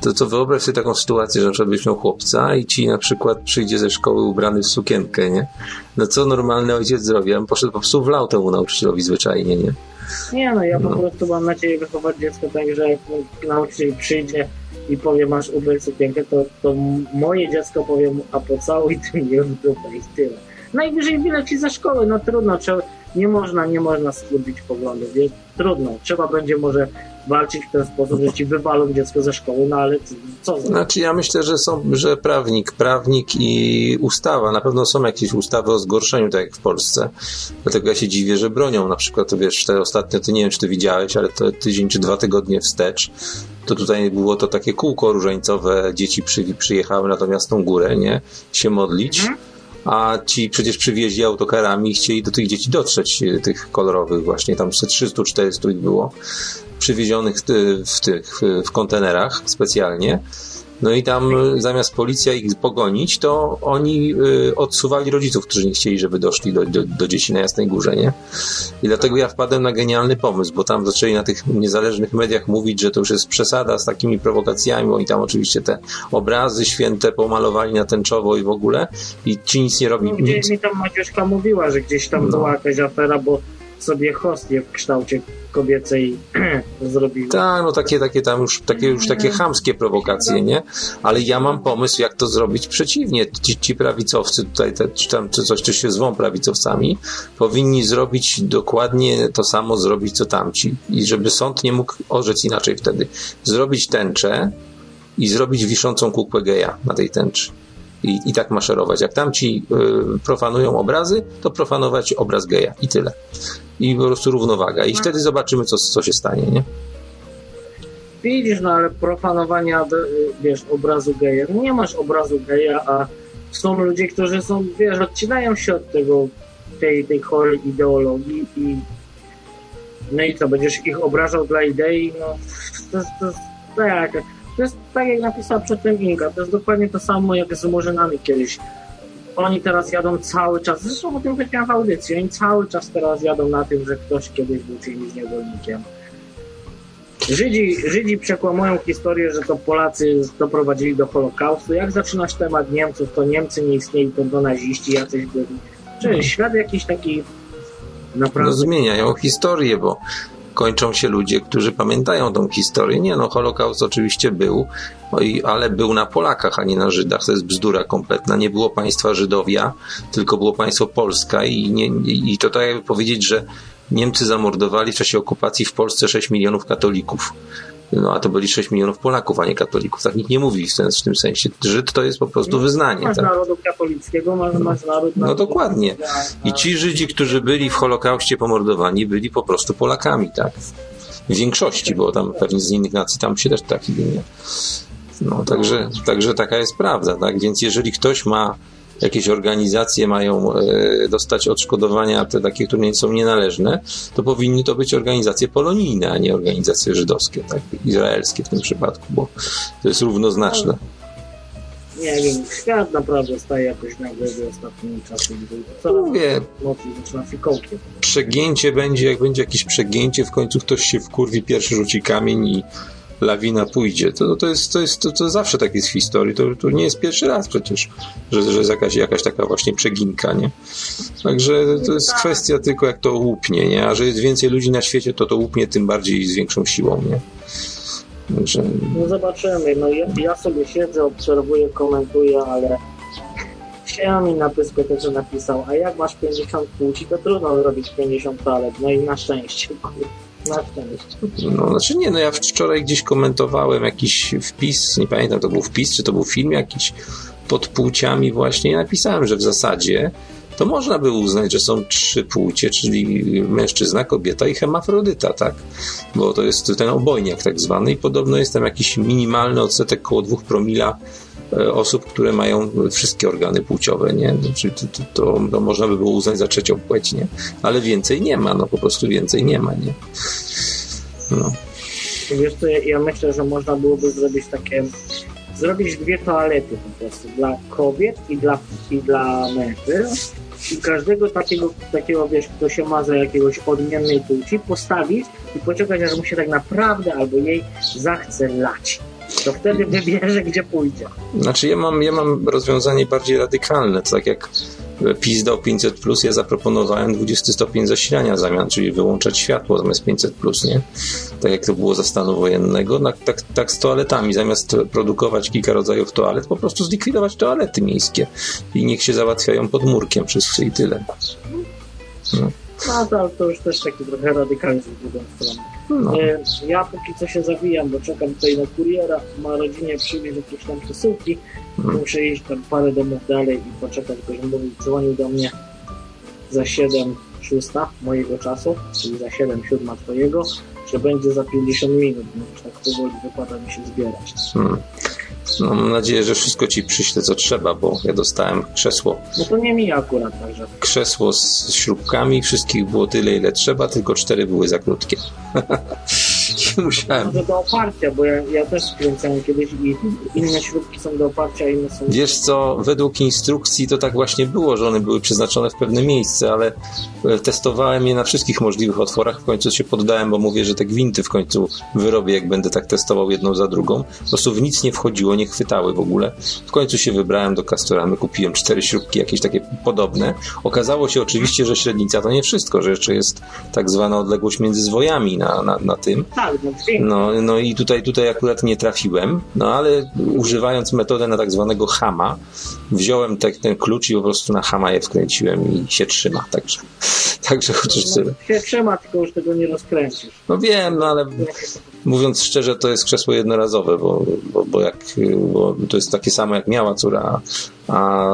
to, to wyobraź sobie taką sytuację, że na przykład byś miał chłopca i ci na przykład przyjdzie ze szkoły ubrany w sukienkę, nie? No co normalny ojciec zrobi? Ja poszedł po prostu wlał temu nauczycielowi zwyczajnie, nie? Nie no, ja po No. prostu mam nadzieję wychować dziecko tak, że nauczyciel przyjdzie i powie masz ubrać sukienkę, to, to moje dziecko powie mu, a pocałuj ty mnie w dupę i tyle. Najwyżej wyleci ze szkoły, no trudno, trzeba, nie można, nie można skłócić poglądów, jest trudno, trzeba będzie może walczyć w ten sposób, że ci wywalą dziecko ze szkoły, no ale co za... Znaczy ja myślę, że są, że prawnik, prawnik i ustawa, na pewno są jakieś ustawy o zgorszeniu, tak jak w Polsce. Dlatego ja się dziwię, że bronią. Na przykład, to wiesz, te ostatnio, to nie wiem, czy ty widziałeś, ale to tydzień czy dwa tygodnie wstecz, to tutaj było to takie kółko różańcowe, dzieci przy, przyjechały na tą Jasną Górę, nie? Się modlić. A ci przecież przywieźli autokarami i chcieli do tych dzieci dotrzeć, e, tych kolorowych właśnie, tam 300-400 ich było, przywiezionych e, w tych, w- w kontenerach specjalnie. No i tam e, zamiast policja ich pogonić, to oni e, odsuwali rodziców, którzy nie chcieli, żeby doszli do, do, do dzieci na Jasnej Górze, nie? I dlatego ja wpadłem na genialny pomysł, bo tam zaczęli na tych niezależnych mediach mówić, że to już jest przesada z takimi prowokacjami, oni tam oczywiście te obrazy święte pomalowali na tęczowo i w ogóle i ci nic nie robi. No, gdzieś mi tam Maciuszka mówiła, że gdzieś tam No. była jakaś afera, bo sobie hostię w kształcie kobiecej *clears throat* zrobił. Tak, no takie, takie tam już, takie już takie chamskie prowokacje, nie? Ale ja mam pomysł, jak to zrobić przeciwnie. Ci, ci prawicowcy tutaj, te, czy tam, czy coś, czy się zwą prawicowcami, powinni zrobić dokładnie to samo zrobić, co tamci. I żeby sąd nie mógł orzec inaczej wtedy. Zrobić tęczę i zrobić wiszącą kukłę geja na tej tęczy. I, I tak maszerować. Jak tamci y, profanują obrazy, to profanować obraz geja. I tyle. I po prostu równowaga. I wtedy zobaczymy, co, co się stanie, nie? Widzisz, no ale profanowania, d- wiesz, obrazu geja. No nie masz obrazu geja, a są ludzie, którzy są, wiesz, odcinają się od tego, tej, tej chorej ideologii i no i co, będziesz ich obrażał dla idei, no to jest, to jest tak, to jest tak jak napisała przedtem Inga, to jest dokładnie to samo jak z Murzynami kiedyś. Oni teraz jadą cały czas, zresztą o tym powiedziałem w audycji, oni cały czas teraz jadą na tym, że ktoś kiedyś był czyimś niewolnikiem. Żydzi, Żydzi przekłamują historię, że to Polacy doprowadzili do Holokaustu. Jak zaczynasz temat Niemców, to Niemcy nie istnieli, to do naziści jacyś byli. Czyli świat jakiś taki No naprawdę... zmieniają historię, bo kończą się ludzie, którzy pamiętają tą historię. Nie no, Holokaust oczywiście był, no ale był na Polakach, a nie na Żydach. To jest bzdura kompletna. Nie było państwa Żydowia, tylko było państwo Polska i, nie, i to tak jakby powiedzieć, że Niemcy zamordowali w czasie okupacji w Polsce 6 milionów katolików. No a to byli 6 milionów Polaków, a nie katolików. Tak nikt nie mówi w, ten, w tym sensie. Żyd to jest po prostu wyznanie. Masz Tak? narodu katolickiego, masz, masz naród... No dokładnie. I ci Żydzi, którzy byli w Holokauście pomordowani, byli po prostu Polakami, tak? W większości, bo tam pewnie z innych nacji tam się też tak nie. No, także, także taka jest prawda, tak? Więc jeżeli ktoś ma jakieś organizacje mają e, dostać odszkodowania, te takie, które nie są nienależne, to powinny to być organizacje polonijne, a nie organizacje żydowskie, tak? Izraelskie w tym przypadku, bo to jest równoznaczne. Nie wiem, świat naprawdę staje jakoś na głowie ostatnimi czasy. gdy Coraz Mówię, przegięcie będzie, jak będzie jakieś przegięcie, w końcu ktoś się wkurwi, pierwszy rzuci kamień i lawina pójdzie. To, to, jest, to, jest, to, to zawsze tak jest w historii. To, to nie jest pierwszy raz przecież, że, że jest jakaś, jakaś taka właśnie przeginka, nie? Także to jest kwestia tylko jak to łupnie, nie? A że jest więcej ludzi na świecie, to to łupnie tym bardziej z większą siłą, nie? Także No zobaczymy. No ja, ja sobie siedzę, obserwuję, komentuję, ale się mi na dyskotece napisał, a jak masz 50 płci, to trudno zrobić 50 toalet. No i na szczęście. kurwa. No, znaczy nie, no ja wczoraj gdzieś komentowałem jakiś wpis, nie pamiętam, to był wpis, czy to był film jakiś pod płciami właśnie i napisałem, że w zasadzie to można by uznać, że są trzy płcie, czyli mężczyzna, kobieta i hemafrodyta, tak? Bo to jest ten obojniak tak zwany i podobno jest tam jakiś minimalny odsetek koło dwóch promila osób, które mają wszystkie organy płciowe, nie? Znaczy, to, to, to, to można by było uznać za trzecią płeć, nie? Ale więcej nie ma, no po prostu więcej nie ma, nie? No. Wiesz co, ja, ja myślę, że można byłoby zrobić takie zrobić dwie toalety po prostu dla kobiet i dla, i dla mężczyzn i każdego takiego, takiego, wiesz, kto się ma za jakiegoś odmiennej płci, postawić i poczekać, aż mu się tak naprawdę albo jej zachce lać. To wtedy wybierze, gdzie pójdzie. Znaczy ja mam, ja mam rozwiązanie bardziej radykalne, tak jak PiS dał 500+, plus, ja zaproponowałem 20 stopień zasilania zamian, czyli wyłączać światło zamiast 500+, plus, nie? Tak jak to było za stanu wojennego, tak, tak, tak z toaletami, zamiast produkować kilka rodzajów toalet, po prostu zlikwidować toalety miejskie i niech się załatwiają pod murkiem przez i tyle. No. No to, to już też taki trochę radykalizm w drugą stronę. No. E, Ja póki co się zawijam, bo czekam tutaj na kuriera, ma rodzinie przywieźć jakieś tam przesyłki, Mhm. muszę iść tam parę domów dalej i poczekać, bo mówił, dzwonił do mnie za 7 szósta mojego czasu, czyli za 7 siódma twojego, że będzie za 50 minut, no już tak powoli wypada mi się zbierać. Hmm. No, mam nadzieję, że wszystko ci przyślę co trzeba, bo ja dostałem krzesło No to nie mi akurat, także krzesło z śrubkami, wszystkich było tyle, ile trzeba, tylko cztery były za krótkie. *laughs* Musiałem. może do oparcia, bo ja, ja też skręcałem kiedyś i inne śrubki są do oparcia, a inne są... Wiesz co, według instrukcji to tak właśnie było, że one były przeznaczone w pewne miejsce, ale e, testowałem je na wszystkich możliwych otworach, w końcu się poddałem, bo mówię, że te gwinty w końcu wyrobię, jak będę tak testował jedną za drugą. Po prostu w nic nie wchodziło, nie chwytały w ogóle. W końcu się wybrałem do Castoramy, kupiłem cztery śrubki, jakieś takie podobne. Okazało się oczywiście, że średnica to nie wszystko, że jeszcze jest tak zwana odległość między zwojami na, na, na tym. Tak, no dźwięk. No, no i tutaj, tutaj akurat nie trafiłem, no ale używając metodę na tak zwanego hama, wziąłem te, ten klucz i po prostu na hama je wkręciłem i się trzyma, także, *laughs* także chociaż tyle. No, się trzyma, tylko już tego nie rozkręcisz. No wiem, no ale mówiąc szczerze, to jest krzesło jednorazowe, bo, bo, bo, jak, bo to jest takie samo jak miała córa, a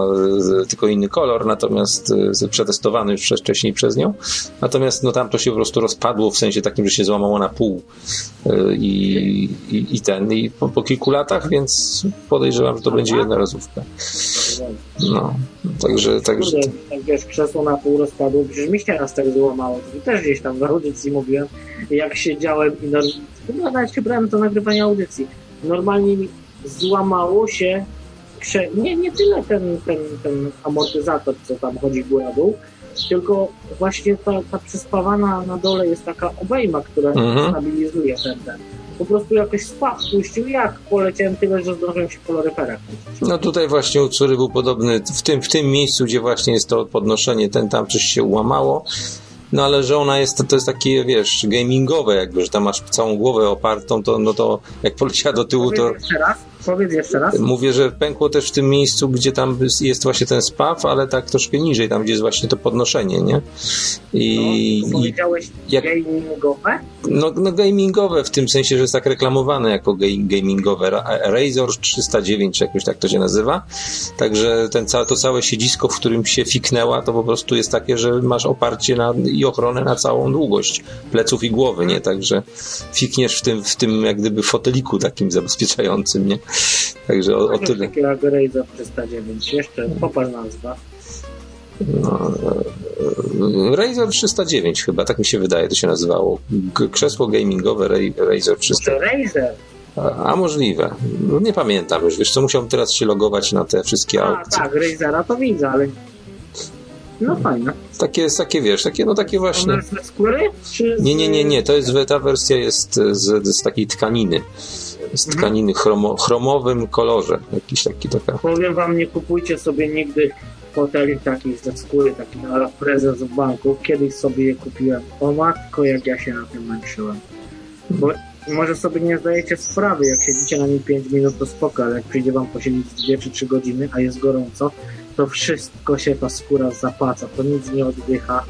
tylko inny kolor, natomiast przetestowany już wcześniej przez nią. Natomiast no tam to się po prostu rozpadło w sensie takim, że się złamało na pół i, i, i ten, i po, po, kilku latach, więc podejrzewam, że to będzie jednorazówka. No, także, także... Tak wiesz, krzesło na pół rozpadło, przecież mi się raz tak złamało. Też gdzieś tam w audycji mówiłem, jak siedziałem i no, chyba nawet się brałem do nagrywania audycji. Normalnie mi złamało się nie, nie tyle ten, ten, ten amortyzator, co tam chodzi góra-dół, tylko właśnie ta, ta przyspawana na dole jest taka obejma, która mhm. stabilizuje ten, ten. Po prostu jakoś spadł, puścił, jak poleciałem tyle, że zdążyłem się koloryferem. No tutaj właśnie u Córy był podobny, w tym, w tym miejscu, gdzie właśnie jest to podnoszenie, ten tam coś się łamało, no ale że ona jest, to jest takie, wiesz, gamingowe jakby, że tam masz całą głowę opartą, to, no to jak poleciała do tyłu, to... Jeszcze raz? Powiedz jeszcze raz. Mówię, że pękło też w tym miejscu, gdzie tam jest właśnie ten spaw, ale tak troszkę niżej, tam gdzie jest właśnie to podnoszenie, nie? I, no, powiedziałeś jak, gamingowe? No, no gamingowe w tym sensie, że jest tak reklamowane jako gamingowe. Razor 309, czy jakoś tak to się nazywa. Także ten, to całe siedzisko, w którym się fiknęła, to po prostu jest takie, że masz oparcie na, i ochronę na całą długość pleców i głowy, nie? Także fikniesz w tym, w tym jak gdyby foteliku takim zabezpieczającym, nie? *laughs* Także o, o tyle. Takie jak Razer 309, jeszcze popatrz nazwa. No, e, Razer 309 chyba, tak mi się wydaje, to się nazywało. Krzesło gamingowe Razer 300. Może Razer? A, a możliwe. No, nie pamiętam już, wiesz co, musiałbym teraz się logować na te wszystkie a, aukcje. tak, Razera to widzę, ale no fajne. Takie, takie wiesz, takie, no takie właśnie. One ze skóry? Czy z... Nie, nie, nie, nie, to jest, ta wersja jest z, z takiej tkaniny z tkaniny chromo, chromowym kolorze. Jakiś taki taka. Powiem wam, nie kupujcie sobie nigdy foteli takich ze skóry, takich na prezes w banku. Kiedyś sobie je kupiłem. O matko, jak ja się na tym męczyłem. Bo może sobie nie zdajecie sprawy, jak siedzicie na nim 5 minut to spoko, ale jak przyjdzie wam posiedzieć 2 czy 3 godziny, a jest gorąco, to wszystko się ta skóra zapaca, to nic nie oddycha.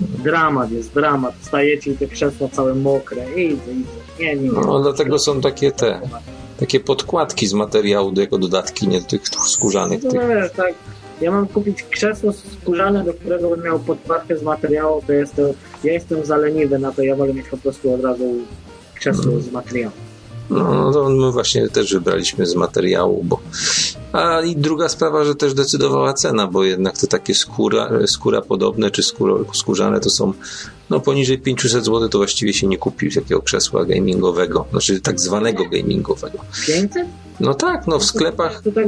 Dramat jest, dramat. Stajecie i te krzesła całe mokre. Idzie, idzie. Nie, nie, nie. No, dlatego są takie te, takie podkładki z materiału jako dodatki, nie tych skórzanych. No, tych. tak. Ja mam kupić krzesło skórzane, do którego bym miał podkładkę z materiału, to jestem, ja jestem zaleniwy na to, ja wolę mieć po prostu od razu krzesło z materiału. No, to my właśnie też wybraliśmy z materiału, bo. A i druga sprawa, że też decydowała cena, bo jednak te takie skóra, skóra podobne czy skóro, skórzane to są no poniżej 500 zł to właściwie się nie kupi takiego krzesła gamingowego, znaczy tak zwanego gamingowego. 500? No tak, no w sklepach. Tak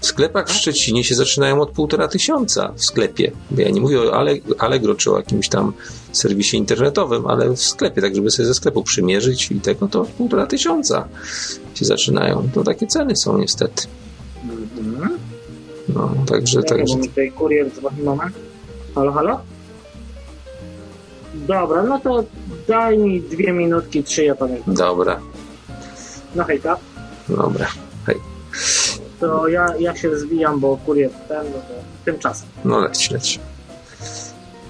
w sklepach w Szczecinie się zaczynają od półtora tysiąca w sklepie. Ja nie mówię o Allegro czy o jakimś tam serwisie internetowym, ale w sklepie, tak żeby sobie ze sklepu przymierzyć i tego, to półtora tysiąca się zaczynają. To takie ceny są niestety. Mhm. No, także... Ja także... Tutaj kurier dzwoni moment. Halo, halo? Dobra, no to daj mi dwie minutki, trzy, ja pamiętam. Dobra. No hejka. Dobra, hej. To ja, ja się zwijam, bo kurier ten, no to tymczasem. No leć, leć.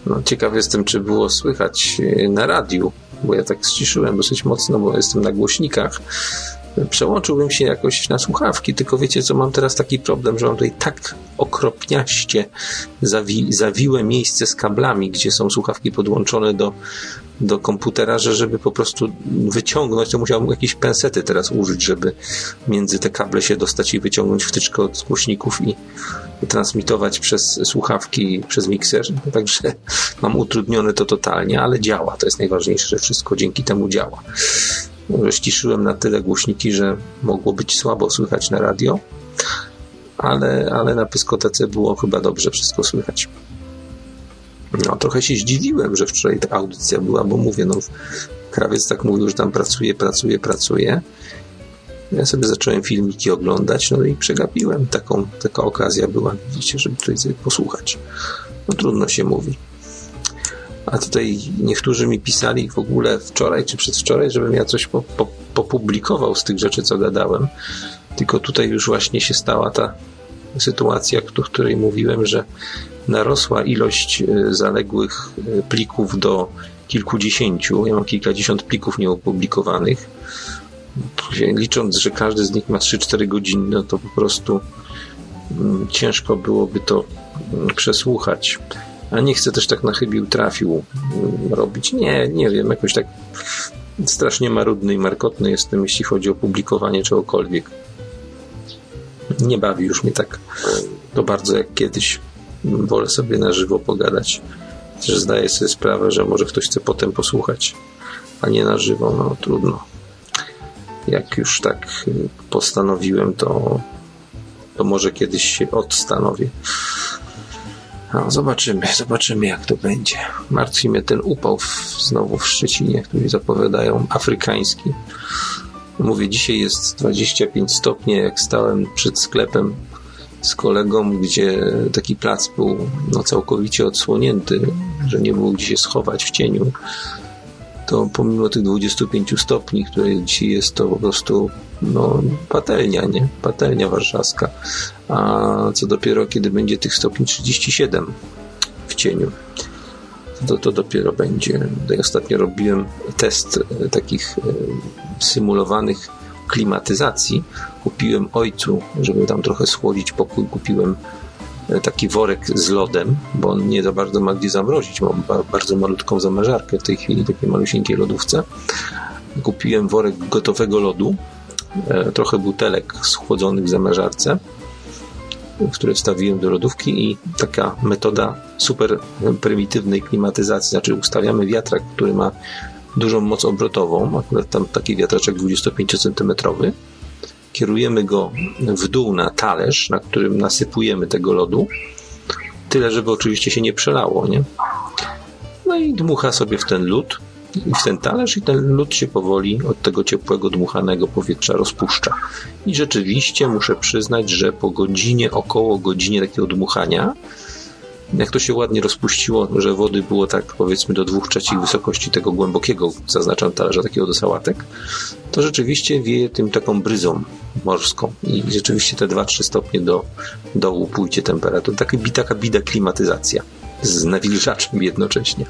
No, ciekaw jestem, czy było słychać e, na radiu, bo ja tak ściszyłem dosyć mocno, bo jestem na głośnikach. Przełączyłbym się jakoś na słuchawki, tylko wiecie co, mam teraz taki problem, że mam tutaj tak okropniaście zawi zawiłe miejsce z kablami, gdzie są słuchawki podłączone do, do komputera, że żeby po prostu wyciągnąć, to musiałbym jakieś pensety teraz użyć, żeby między te kable się dostać i wyciągnąć wtyczkę od głośników i transmitować przez słuchawki, przez mikser. *laughs* Także mam utrudnione to totalnie, ale działa. To jest najważniejsze, że wszystko dzięki temu działa. Ściszyłem na tyle głośniki, że mogło być słabo słychać na radio, ale, ale na pyskotece było chyba dobrze wszystko słychać. No, trochę się zdziwiłem, że wczoraj ta audycja była, bo mówię, no, krawiec tak mówił, że tam pracuje, pracuje, pracuje. Ja sobie zacząłem filmiki oglądać, no i przegapiłem. Taką, taka okazja była, widzicie, żeby tutaj sobie posłuchać. No trudno się mówi. A tutaj niektórzy mi pisali w ogóle wczoraj czy przedwczoraj, żebym ja coś po, po, popublikował z tych rzeczy, co gadałem. Tylko tutaj już właśnie się stała ta sytuacja, o której mówiłem, że narosła ilość e, zaległych e, plików do kilkudziesięciu. Ja mam kilkadziesiąt plików mm, ciężko byłoby to mm, przesłuchać. A nie chcę też tak na chybił trafił mm, robić. Nie, nie wiem, jakoś tak strasznie marudny i markotny jestem, jeśli chodzi o publikowanie czegokolwiek. Nie bawi już mnie tak to bardzo jak kiedyś. Wolę sobie na żywo pogadać. Też zdaję sobie sprawę, że może ktoś chce potem posłuchać, a nie na żywo. No trudno. Jak już tak postanowiłem, to, to może kiedyś się odstanowię. No, zobaczymy, *laughs* zobaczymy jak to będzie. Martwi mnie ten upał w, znowu w Szczecinie, który zapowiadają afrykański. Mówię, dzisiaj jest 25 stopni, jak stałem przed sklepem z kolegą, gdzie taki plac był no, całkowicie odsłonięty, że nie było gdzie się schować w cieniu, to pomimo tych 25 stopni, które dzisiaj jest, to po prostu no, patelnia, nie? Patelnia warszawska. A co dopiero, kiedy będzie tych stopni 37 w cieniu, to, to dopiero będzie. Ja ostatnio robiłem test e, takich e, symulowanych klimatyzacji. Kupiłem ojcu, żeby tam trochę schłodzić pokój, kupiłem taki worek z lodem, bo on nie za bardzo ma gdzie zamrozić. Mam bardzo malutką zamrażarkę w tej chwili, takiej malusieńkiej lodówce. Kupiłem worek gotowego lodu, e, trochę butelek schłodzonych w zamrażarce, które wstawiłem do lodówki i taka metoda super prymitywnej klimatyzacji, znaczy ustawiamy wiatrak, który ma dużą moc obrotową, akurat tam taki wiatraczek 25 cm. Kierujemy go w dół na talerz, na którym nasypujemy tego lodu. Tyle, żeby oczywiście się nie przelało, nie? No i dmucha sobie w ten lód, w ten talerz i ten lód się powoli od tego ciepłego, dmuchanego powietrza rozpuszcza. I rzeczywiście muszę przyznać, że po godzinie, około godzinie takiego dmuchania, jak to się ładnie rozpuściło, że wody było tak powiedzmy do dwóch trzecich wysokości tego głębokiego, zaznaczam talerza takiego do sałatek, to rzeczywiście wieje tym taką bryzą morską i rzeczywiście te 2-3 stopnie do dołu pójdzie temperatura. Taka, taka bida klimatyzacja z nawilżaczem jednocześnie.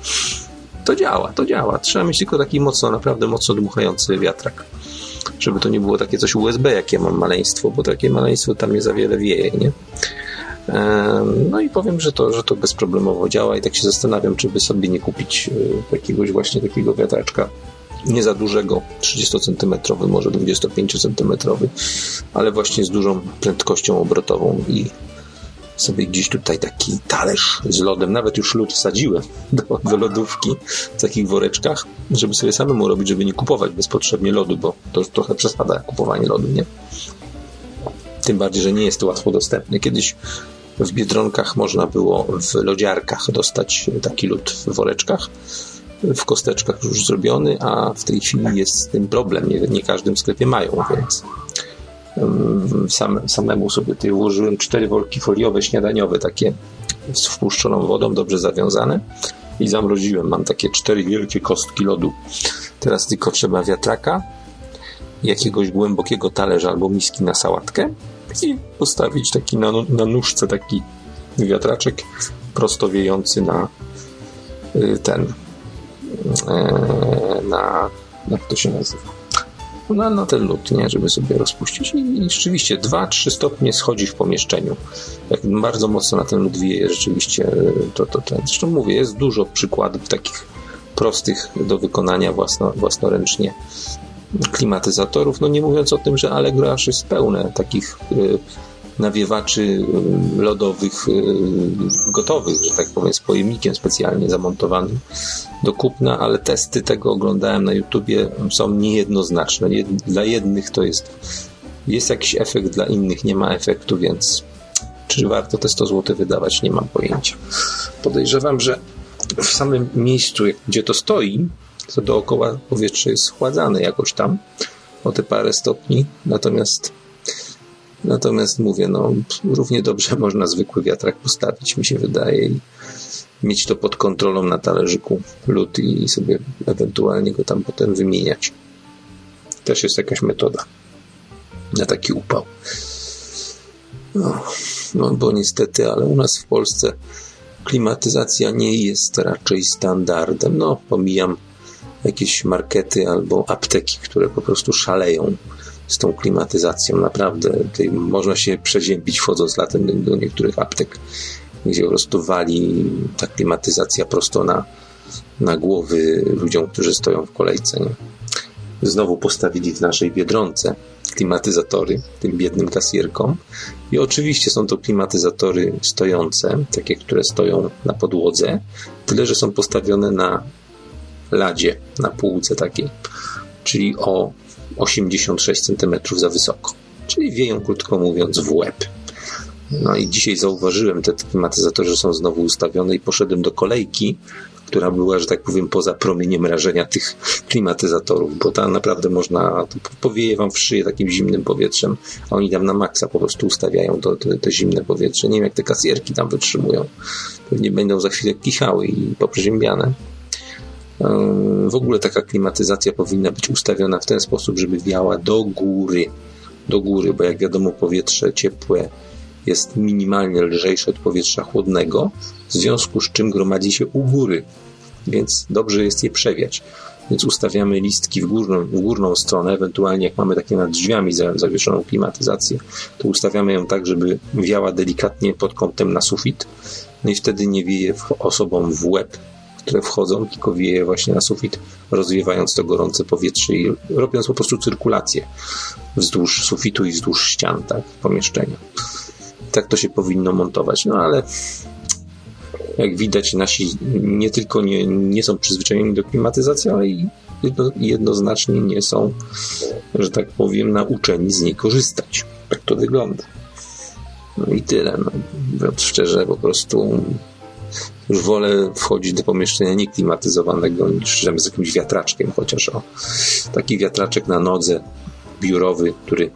To działa, to działa. Trzeba mieć tylko taki mocno, naprawdę mocno dmuchający wiatrak. Żeby to nie było takie coś USB, jak ja mam maleństwo, bo takie maleństwo tam nie za wiele wieje, nie? No i powiem, że to, że to bezproblemowo działa i tak się zastanawiam, czy by sobie nie kupić e, jakiegoś właśnie takiego wiatraczka nie za dużego, 30 cm, może 25 cm, ale właśnie z dużą prędkością obrotową i sobie gdzieś tutaj taki talerz z lodem, nawet już lód wsadziłem *laughs* do, do lodówki w takich woreczkach, żeby sobie samemu robić, żeby nie kupować bezpotrzebnie lodu, bo to trochę przesada kupowanie lodu, nie? Tym bardziej, że nie jest to łatwo dostępne. Kiedyś w Biedronkach można było w lodziarkach dostać taki lód w woreczkach, w kosteczkach już zrobiony, a w tej chwili jest z tym problem. Nie, nie każdym sklepie mają, więc sam, samemu sobie tutaj ułożyłem cztery worki foliowe, śniadaniowe, takie z wpuszczoną wodą, dobrze zawiązane i zamroziłem. Mam takie cztery wielkie kostki lodu. Teraz tylko trzeba wiatraka, jakiegoś głębokiego talerza albo miski na sałatkę i postawić taki na, na nóżce taki wiatraczek prosto wiejący na y, ten e, na jak to się nazywa na, na ten lód, nie? żeby sobie rozpuścić i, i rzeczywiście 2-3 stopnie schodzi w pomieszczeniu. Jak bardzo mocno na ten lód wieje rzeczywiście to, to, to zresztą mówię, jest dużo przykładów takich prostych do wykonania własno, własnoręcznie klimatyzatorów, no nie mówiąc o tym, że Allegro aż jest pełne takich y, nawiewaczy y, lodowych y, gotowych, że tak powiem, z pojemnikiem specjalnie zamontowanym do kupna, ale testy tego oglądałem na YouTubie są niejednoznaczne. Dla jednych to jest jest jakiś efekt, dla innych nie ma efektu, więc czy warto te 100 zł wydawać, nie mam pojęcia. Podejrzewam, że w samym miejscu, gdzie to stoi, to dookoła powietrze jest schładzane jakoś tam o te parę stopni, natomiast natomiast mówię, no równie dobrze *laughs* można zwykły wiatrak postawić, mi się wydaje i mieć to pod kontrolą na talerzyku lód i sobie ewentualnie go tam potem wymieniać. Też jest jakaś metoda na taki upał. No, no bo niestety, ale u nas w Polsce klimatyzacja nie jest raczej standardem. No, pomijam jakieś markety albo apteki, które po prostu szaleją z tą klimatyzacją. Naprawdę tutaj można się przeziębić wchodząc latem do niektórych aptek, gdzie po prostu wali ta klimatyzacja prosto na, na głowy ludziom, którzy stoją w kolejce. Nie? Znowu postawili w naszej Biedronce klimatyzatory tym biednym kasjerkom. I oczywiście są to klimatyzatory stojące, takie, które stoją na podłodze, tyle że są postawione na ladzie, na półce takiej, czyli o 86 cm za wysoko. Czyli wieją, krótko mówiąc, w łeb. No i dzisiaj zauważyłem te klimatyzatory, że są znowu ustawione i poszedłem do kolejki, która była, że tak powiem, poza promieniem rażenia tych klimatyzatorów, bo tam naprawdę można, powieje wam w szyję takim zimnym powietrzem, a oni tam na maksa po prostu ustawiają to, to, to zimne powietrze. Nie wiem, jak te kasjerki tam wytrzymują. Pewnie będą za chwilę kichały i poprzeziębiane. W ogóle taka klimatyzacja powinna być ustawiona w ten sposób, żeby wiała do góry. Do góry, bo jak wiadomo, powietrze ciepłe jest minimalnie lżejsze od powietrza chłodnego, w związku z czym gromadzi się u góry, więc dobrze jest je przewiać. Więc ustawiamy listki w górną, w górną stronę, ewentualnie jak mamy takie nad drzwiami zawieszoną klimatyzację, to ustawiamy ją tak, żeby wiała delikatnie pod kątem na sufit. No i wtedy nie wieje osobom w łeb, które wchodzą, tylko wieje właśnie na sufit, rozwiewając to gorące powietrze i robiąc po prostu cyrkulację wzdłuż sufitu i wzdłuż ścian tak, pomieszczenia. Tak to się powinno montować. No ale jak widać, nasi nie tylko nie, nie są przyzwyczajeni do klimatyzacji, ale i jedno, jednoznacznie nie są, że tak powiem, nauczeni z niej korzystać. Tak to wygląda. No i tyle. No, szczerze, po prostu już wolę wchodzić do pomieszczenia nieklimatyzowanego niż z jakimś wiatraczkiem, chociaż o taki wiatraczek na nodze biurowy, który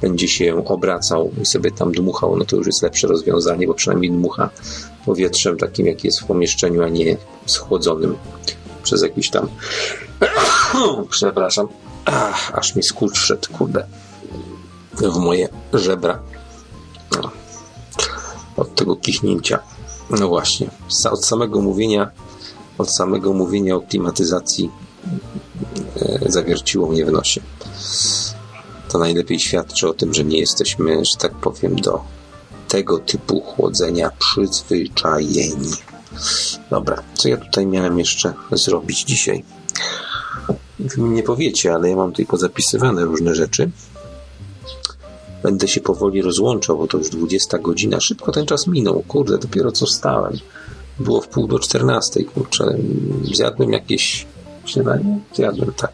będzie się obracał i sobie tam dmuchał, no to już jest lepsze rozwiązanie, bo przynajmniej dmucha powietrzem takim, jak jest w pomieszczeniu, a nie schłodzonym przez jakiś tam *coughs* przepraszam, Ach, aż mi skurcz wszedł, kurde, w moje żebra od tego kichnięcia. No właśnie, od samego mówienia od samego mówienia o klimatyzacji e, zawierciło mnie w nosie to najlepiej świadczy o tym, że nie jesteśmy, że tak powiem, do tego typu chłodzenia przyzwyczajeni. Dobra, co ja tutaj miałem jeszcze zrobić dzisiaj? Wy mi nie powiecie, ale ja mam tutaj pozapisywane różne rzeczy. Będę się powoli rozłączał, bo to już 20 godzina. Szybko ten czas minął. Kurde, dopiero co wstałem. Było w pół do 14, kurczę. Zjadłem jakieś śniadanie? Zjadłem, tak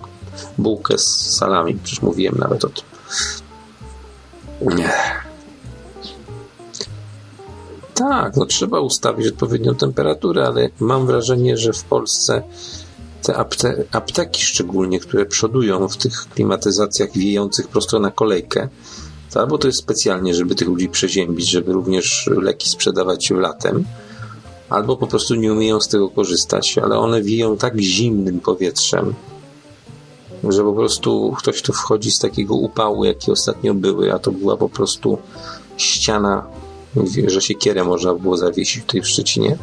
bułkę z salami. Przecież mówiłem nawet o tym. Tak, no trzeba ustawić odpowiednią temperaturę, ale mam wrażenie, że w Polsce te apte apteki szczególnie, które przodują w tych klimatyzacjach wiejących prosto na kolejkę, albo to jest specjalnie, żeby tych ludzi przeziębić, żeby również leki sprzedawać latem, albo po prostu nie umieją z tego korzystać, ale one wiją tak zimnym powietrzem, że po prostu ktoś tu wchodzi z takiego upału, jaki ostatnio były, a to była po prostu ściana, że się kierę można było zawiesić tutaj w Szczecinie.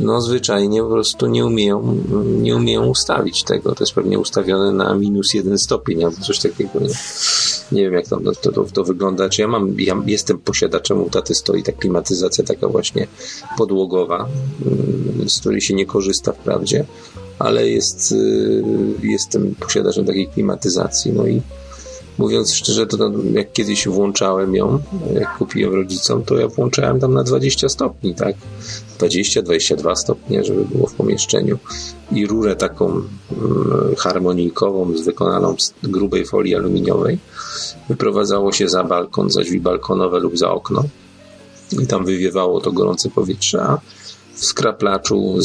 No zwyczajnie po prostu nie umieją, nie umieją ustawić tego. To jest pewnie ustawione na minus jeden stopień albo coś takiego. Nie, nie wiem jak to, to, to, to wygląda. Czy ja mam, ja jestem posiadaczem u taty stoi ta klimatyzacja taka właśnie podłogowa, mm, z której się nie korzysta wprawdzie ale jest, y, jestem posiadaczem takiej klimatyzacji. No i mówiąc szczerze, to jak kiedyś włączałem ją, jak kupiłem rodzicom, to ja włączałem tam na 20 stopni, tak? 20-22 stopnie, żeby było w pomieszczeniu. I rurę taką mm, harmonijkową, wykonaną z grubej folii aluminiowej. Wyprowadzało się za balkon, za drzwi balkonowe lub za okno. I tam wywiewało to gorące powietrze, a w skraplaczu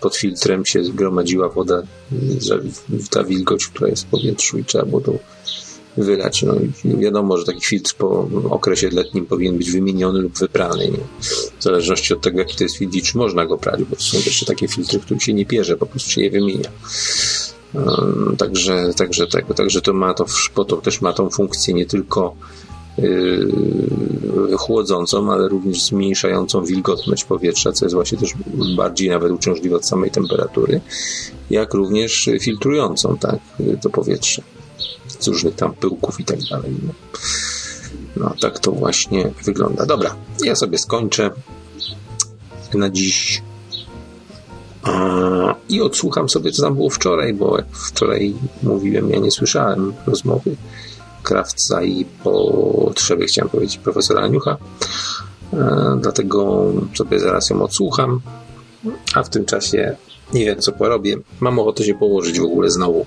pod filtrem się zgromadziła woda, ta wilgoć, która jest w powietrzu i trzeba było to wylać. No wiadomo, że taki filtr po okresie letnim powinien być wymieniony lub wyprany. Nie? W zależności od tego, jaki to jest filtr, czy można go prać, bo są jeszcze takie filtry, których się nie pierze, po prostu się je wymienia. Także, także, tego, także to ma to, to też ma tą funkcję nie tylko chłodzącą, ale również zmniejszającą wilgotność powietrza, co jest właśnie też bardziej nawet uciążliwe od samej temperatury, jak również filtrującą tak, to powietrze. z różnych tam pyłków i tak dalej. No, tak to właśnie wygląda. Dobra, ja sobie skończę na dziś i odsłucham sobie, co tam było wczoraj, bo jak wczoraj mówiłem, ja nie słyszałem rozmowy Krawca i potrzeby, chciałem powiedzieć, profesora Aniucha. E, dlatego sobie zaraz ją odsłucham, a w tym czasie nie wiem, co porobię. Mam ochotę się położyć w ogóle znowu.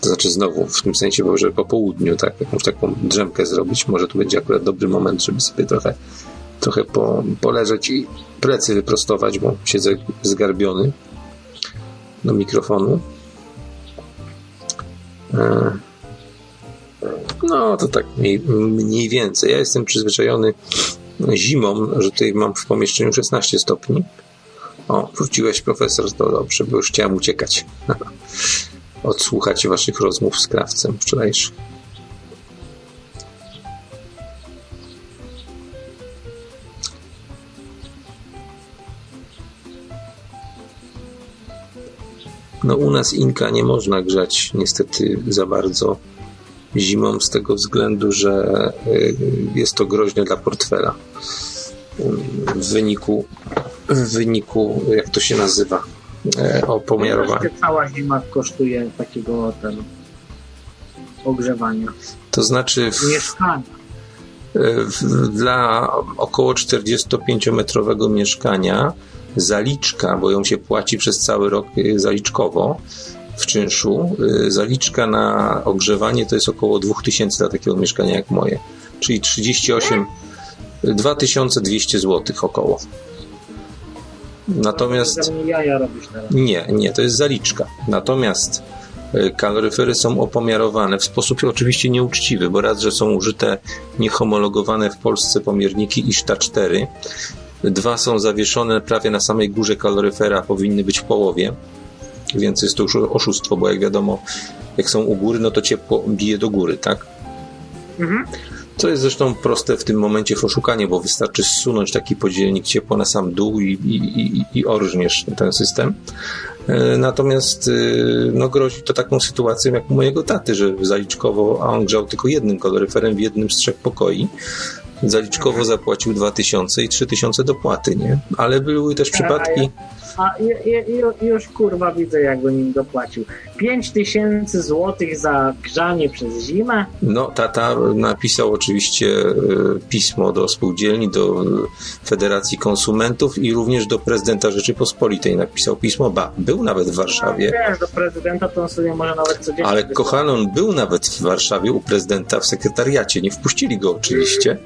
To znaczy znowu, w tym sensie, że po południu, tak, jakąś taką drzemkę zrobić. Może to będzie akurat dobry moment, żeby sobie trochę, trochę po, poleżeć i plecy wyprostować, bo siedzę zgarbiony do mikrofonu. E, no, to tak mniej, mniej więcej. Ja jestem przyzwyczajony zimą, że tutaj mam w pomieszczeniu 16 stopni. O, wróciłeś profesor, to dobrze, bo już chciałem uciekać. *laughs* Odsłuchać waszych rozmów z krawcem wczorajszych. No u nas Inka nie można grzać niestety za bardzo zimą z tego względu, że y, jest to groźne dla portfela. W wyniku, w wyniku jak to się nazywa, e, opomiarowania. Cała zima kosztuje takiego ten ogrzewania. To znaczy w, mieszkania. W, dla około 45-metrowego mieszkania zaliczka, bo ją się płaci przez cały rok y, zaliczkowo w czynszu, y, zaliczka na ogrzewanie to jest około 2000 dla takiego mieszkania jak moje, czyli 38 2200 zł około. Natomiast. Nie, nie, to jest zaliczka. Natomiast y, kaloryfery są opomiarowane w sposób oczywiście nieuczciwy, bo raz, że są użyte niehomologowane w Polsce pomierniki ISTA 4, Dwa są zawieszone prawie na samej górze kaloryfera, powinny być w połowie, więc jest to już oszustwo, bo jak wiadomo, jak są u góry, no to ciepło bije do góry, tak? Mhm. Co jest zresztą proste w tym momencie w oszukanie, bo wystarczy zsunąć taki podzielnik ciepła na sam dół i, i, i, i orżniesz ten system. E, natomiast e, no, grozi to taką sytuacją jak mojego taty, że zaliczkowo, a on grzał tylko jednym kaloryferem w jednym z trzech pokoi, zaliczkowo zapłacił 2000 i 3000 dopłaty, nie? Ale były też przypadki... A już kurwa widzę, jakby nim dopłacił. 5 tysięcy złotych za grzanie przez zimę? No, tata napisał oczywiście e, pismo do spółdzielni, do Federacji Konsumentów i również do prezydenta Rzeczypospolitej napisał pismo. Ba, był nawet w Warszawie. No, wiesz, do prezydenta to on sobie może nawet codziennie... Ale Kochanon był nawet w Warszawie u prezydenta w sekretariacie. Nie wpuścili go oczywiście,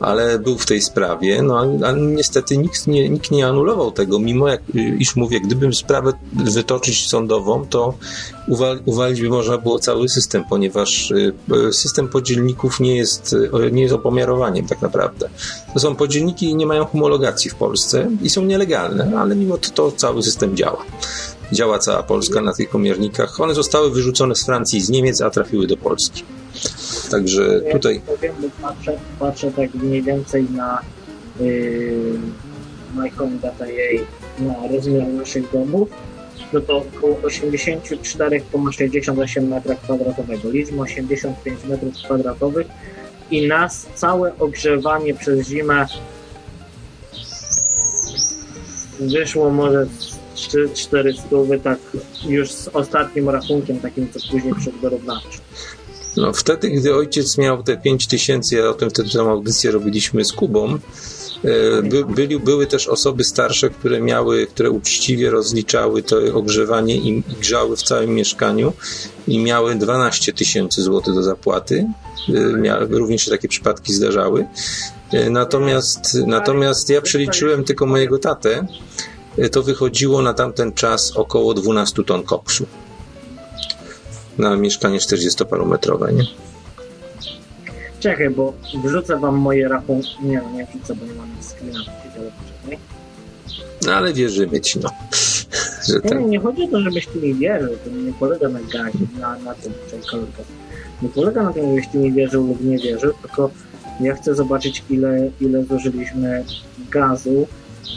ale był w tej sprawie. No, ale niestety nikt nie, nikt nie anulował tego, mimo jak iż mówię, gdybym sprawę wytoczyć sądową, to uwalić by można było cały system, ponieważ y, y, system podzielników nie jest, y, nie jest opomiarowaniem tak naprawdę. To są podzielniki i nie mają homologacji w Polsce i są nielegalne, ale mimo to, to cały system działa. Działa cała Polska na tych pomiernikach. One zostały wyrzucone z Francji i z Niemiec, a trafiły do Polski. Także tutaj... Ja patrzę, patrzę tak mniej więcej na yy, Data jej na rozmiar naszych domów, no to około 84,68 m2. Liczmy 85 m2 i nas całe ogrzewanie przez zimę wyszło może 3-4 stówy, tak już z ostatnim rachunkiem, takim co później przedwyrównawczym. No wtedy, gdy ojciec miał te 5 tysięcy, ja o tym wtedy tę audycję robiliśmy z Kubą, by, byli, były też osoby starsze, które miały, które uczciwie rozliczały to ogrzewanie i, i grzały w całym mieszkaniu i miały 12 tysięcy złotych do zapłaty. E, również się takie przypadki zdarzały. E, natomiast, natomiast ja przeliczyłem tylko mojego tatę, to wychodziło na tamten czas około 12 ton koksu na mieszkanie 40-parometrowe, nie? Czekaj, bo wrzucę wam moje rachunki. Nie, no nie wrzucę, bo nie mam screena, ale poczekaj. No ale wierzymy ci, no. *laughs* Że tak. nie, nie chodzi o to, żebyś ty mi wierzył, to nie polega na gazie, na, na tym, czekajkolwiek. Nie polega na tym, żebyś ty mi wierzył lub nie wierzył, tylko ja chcę zobaczyć, ile, ile zużyliśmy gazu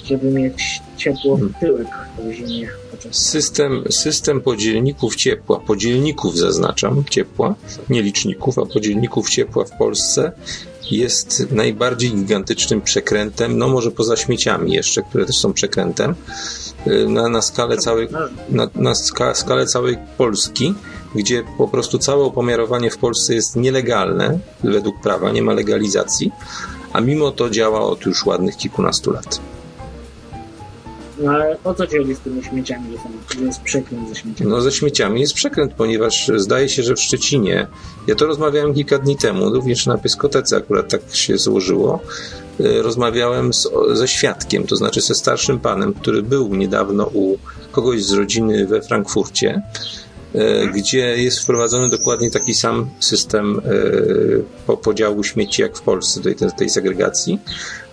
żeby mieć ciepło w tyłek w zimie. System, system podzielników ciepła, podzielników zaznaczam, ciepła, nie liczników, a podzielników ciepła w Polsce jest najbardziej gigantycznym przekrętem, no może poza śmieciami jeszcze, które też są przekrętem, y, na, na skalę całej, na, na ska, skalę całej Polski, gdzie po prostu całe opomiarowanie w Polsce jest nielegalne według prawa, nie ma legalizacji, a mimo to działa od już ładnych kilkunastu lat. Ale o co ci chodzi z tymi śmieciami, że, są, jest przekręt ze śmieciami? No ze śmieciami jest przekręt, ponieważ zdaje się, że w Szczecinie, ja to rozmawiałem kilka dni temu, również na Pyskotece akurat tak się złożyło, y, rozmawiałem z, ze świadkiem, to znaczy ze starszym panem, który był niedawno u kogoś z rodziny we Frankfurcie, y, gdzie jest wprowadzony dokładnie taki sam system y, po podziału śmieci jak w Polsce, tej, tej segregacji.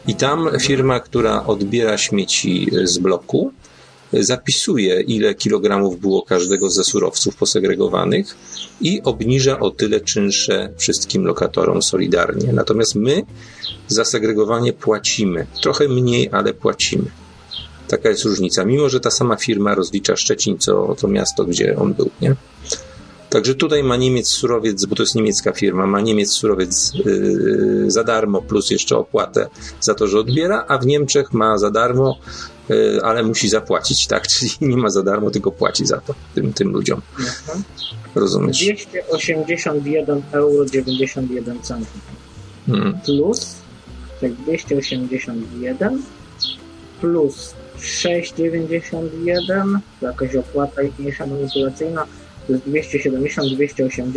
I tam firma, która odbiera śmieci z bloku, zapisuje, ile kilogramów było każdego ze surowców posegregowanych i obniża o tyle czynsze wszystkim lokatorom solidarnie. Natomiast my za segregowanie płacimy. Trochę mniej, ale płacimy. Taka jest różnica. Mimo, że ta sama firma rozlicza Szczecin, co to miasto, gdzie on był, nie? Także tutaj ma Niemiec surowiec, bo to jest niemiecka firma, ma Niemiec surowiec yy, za darmo, plus jeszcze opłatę za to, że odbiera, a w Niemczech ma za darmo, yy, ale musi zapłacić, tak? *laughs* Czyli nie ma za darmo, tylko płaci za to tym, tym ludziom. Mhm. Rozumiesz? 281 euro 91 centów. Mm. plus tak 281 plus 691 to jakaś opłata mniejsza manipulacyjna jest 270, 280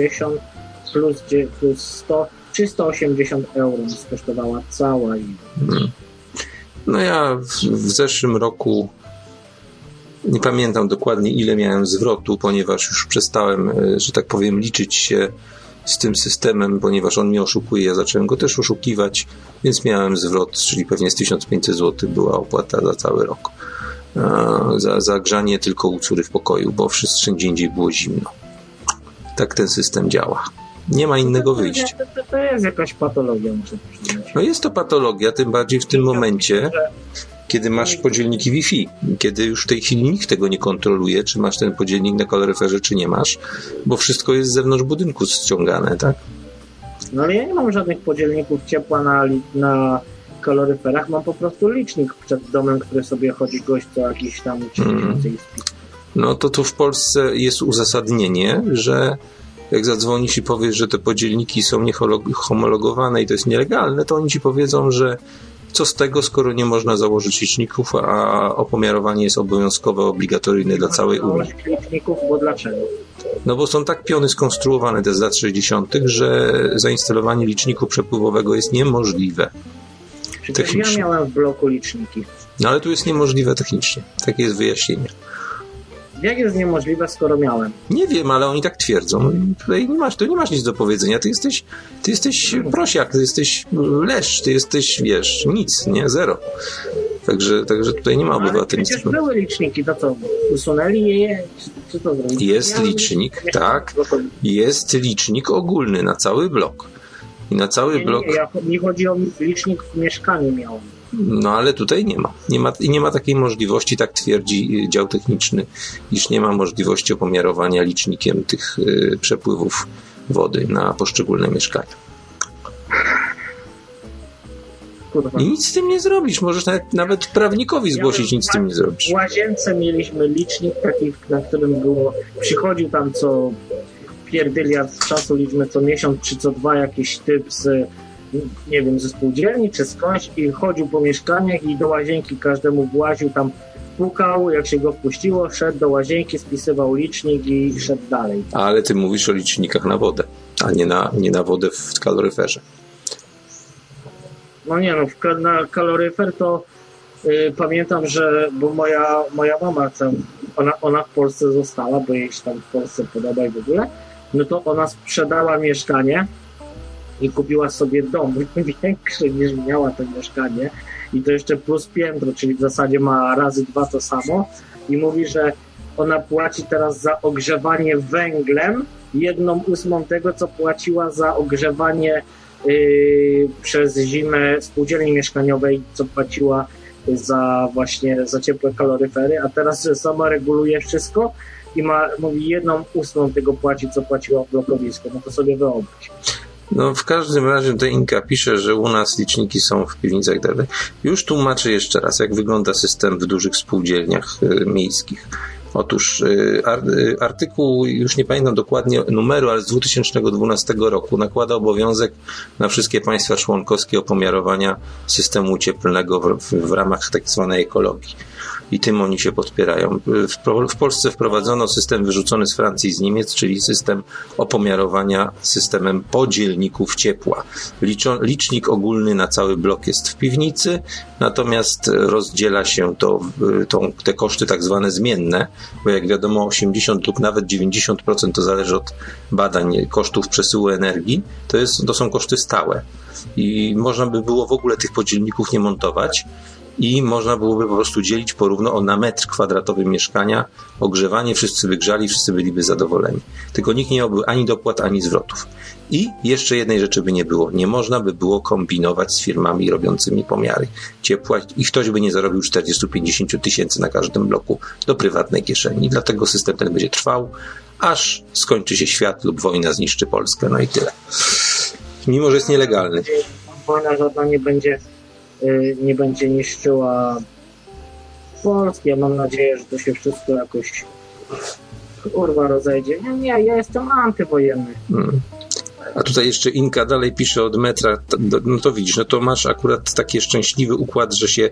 plus, plus 100 380 euro kosztowała cała i Mm. No ja w, w zeszłym roku nie pamiętam dokładnie ile miałem zwrotu, ponieważ już przestałem, e, że tak powiem, liczyć się z tym systemem, ponieważ on mnie oszukuje. Ja zacząłem go też oszukiwać, więc miałem zwrot, czyli pewnie z 1500 zł była opłata za cały rok. E, Za, za grzanie tylko u córy w pokoju, bo wszędzie indziej było zimno. Tak ten system działa. Nie ma innego wyjścia. To, to, to jest jakaś patologia, muszę. No jest to patologia, tym bardziej w tym momencie, kiedy masz podzielniki Wi-Fi, kiedy już w tej chwili nikt tego nie kontroluje, czy masz ten podzielnik na kaloryferze, czy nie masz, bo wszystko jest z zewnątrz budynku ściągane, tak? No ale ja nie mam żadnych podzielników ciepła na, na kaloryferach, mam po prostu licznik przed domem, który sobie chodzi gość co jakiś tam 3000 Mm. No to tu w Polsce jest uzasadnienie, że jak zadzwonisz i powiesz, że te podzielniki są niehomologowane i to jest nielegalne, to oni ci powiedzą, że co z tego, skoro nie można założyć liczników, a opomiarowanie jest obowiązkowe, obligatoryjne dla całej Unii. Liczników, bo dlaczego? No bo są tak piony skonstruowane te z lat 60., że zainstalowanie liczniku przepływowego jest niemożliwe. Technicznie. miałem w bloku liczniki. No ale tu jest niemożliwe technicznie. Takie jest wyjaśnienie. Jak jest niemożliwe, skoro miałem? Nie wiem, ale oni tak twierdzą. I Tutaj nie masz, tu nie masz nic do powiedzenia. Ty jesteś, ty jesteś prosiak, ty jesteś leszcz, ty jesteś, wiesz, nic, nie, zero. Także, także tutaj nie ma Ale przecież obywatelnictwa. były liczniki, to co? Usunęli je? To zrobili? Jest licznik, tak. Jest licznik ogólny na cały blok. I na cały Nie, blok nie, ja, mi chodzi o licznik w mieszkaniu miałem. No ale tutaj nie ma. Nie ma, i nie ma takiej możliwości, tak twierdzi y, dział techniczny, iż nie ma możliwości opomiarowania licznikiem tych y, przepływów wody na poszczególne mieszkania. Kurwa. I nic z tym nie zrobisz. Możesz nawet, nawet prawnikowi zgłosić, nic z tym nie zrobisz. W łazience mieliśmy licznik taki, na którym było, przychodził tam co pierdylia z czasu liczmy co miesiąc czy co dwa jakiś typ z nie wiem, ze spółdzielni czy skądś i chodził po mieszkaniach i do łazienki każdemu właził tam pukał, jak się go wpuściło, szedł do łazienki, spisywał licznik i szedł dalej. Ale ty mówisz o licznikach na wodę, a nie na, nie na wodę w kaloryferze. No nie no, w na kaloryfer to y, pamiętam, że bo moja, moja mama tam, ona, ona w Polsce została, bo jej się tam w Polsce podoba i w ogóle, no to ona sprzedała mieszkanie i kupiła sobie dom *laughs* większy niż miała to mieszkanie. I to jeszcze plus piętro, czyli w zasadzie ma razy dwa to samo. I mówi, że ona płaci teraz za ogrzewanie węglem jedną ósmą tego, co płaciła za ogrzewanie yy, przez zimę spółdzielni mieszkaniowej, co płaciła za właśnie za ciepłe kaloryfery, a teraz sama reguluje wszystko i ma, mówi jedną ósmą tego płaci, co płaciła w blokowisku. No to sobie wyobraź. No w każdym razie to Inka pisze, że u nas liczniki są w piwnicach itd. Już tłumaczę jeszcze raz, jak wygląda system w dużych spółdzielniach y, miejskich. Otóż y, y, artykuł, już nie pamiętam dokładnie numeru, ale z 2012 roku nakłada obowiązek na wszystkie państwa członkowskie opomiarowania systemu cieplnego w, w, w ramach tak zwanej ekologii i tym oni się podpierają. W, Polsce wprowadzono system wyrzucony z Francji i z Niemiec, czyli system opomiarowania systemem podzielników ciepła. Licznik ogólny na cały blok jest w piwnicy, natomiast rozdziela się to, to, te koszty tak zwane zmienne, bo jak wiadomo 80 lub nawet 90% to zależy od badań kosztów przesyłu energii, to, jest, to są koszty stałe. I można by było w ogóle tych podzielników nie montować, i można byłoby po prostu dzielić porówno na metr kwadratowy mieszkania, ogrzewanie, wszyscy by grzali, wszyscy byliby zadowoleni. Tylko nikt nie miałby ani dopłat, ani zwrotów. I jeszcze jednej rzeczy by nie było. Nie można by było kombinować z firmami robiącymi pomiary ciepła i ktoś by nie zarobił 40-50 tysięcy na każdym bloku do prywatnej kieszeni. Dlatego system ten będzie trwał, aż skończy się świat lub wojna zniszczy Polskę. No i tyle. Mimo, że jest nielegalny. Wojna żadna nie będzie nie będzie niszczyła Polski. Ja mam nadzieję, że to się wszystko jakoś kurwa rozejdzie. Nie, nie, ja jestem antywojenny. Hmm. A tutaj jeszcze Inka dalej pisze od metra, no to widzisz, no to masz akurat taki szczęśliwy układ, że się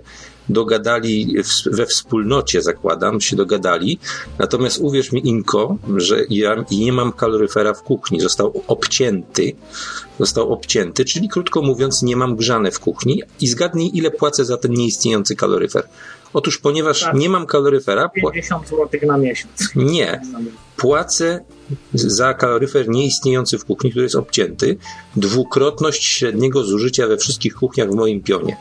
dogadali we wspólnocie, zakładam, się dogadali. Natomiast uwierz mi, Inko, że ja nie mam kaloryfera w kuchni. Został obcięty. Został obcięty, czyli krótko mówiąc, nie mam grzane w kuchni. I zgadnij, ile płacę za ten nieistniejący kaloryfer. Otóż, ponieważ tak. nie mam kaloryfera. 50 zł na miesiąc. Nie. Płacę za kaloryfer nieistniejący w kuchni, który jest obcięty, dwukrotność średniego zużycia we wszystkich kuchniach w moim pionie.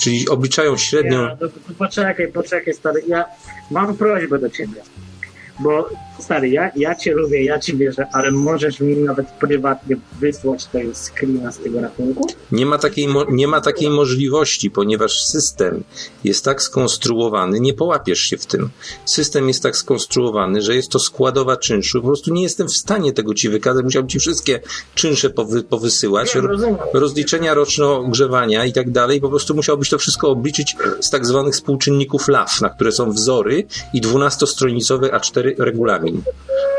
Czyli obliczają średnią. Ja, to poczekaj, poczekaj, stary. Ja mam prośbę do ciebie. Bo stary, ja, ja cię lubię, ja ci wierzę, ale możesz mi nawet prywatnie wysłać tego screena z tego rachunku? Nie ma takiej, nie ma takiej możliwości, ponieważ system jest tak skonstruowany, nie połapiesz się w tym. System jest tak skonstruowany, że jest to składowa czynszu. Po prostu nie jestem w stanie tego ci wykazać. Musiałbym ci wszystkie czynsze powy, powysyłać, nie, rozliczenia roczno ogrzewania i tak dalej. Po prostu musiałbyś to wszystko obliczyć z tak zwanych współczynników LAF, na które są wzory i 12-stronicowy A4 regulamin.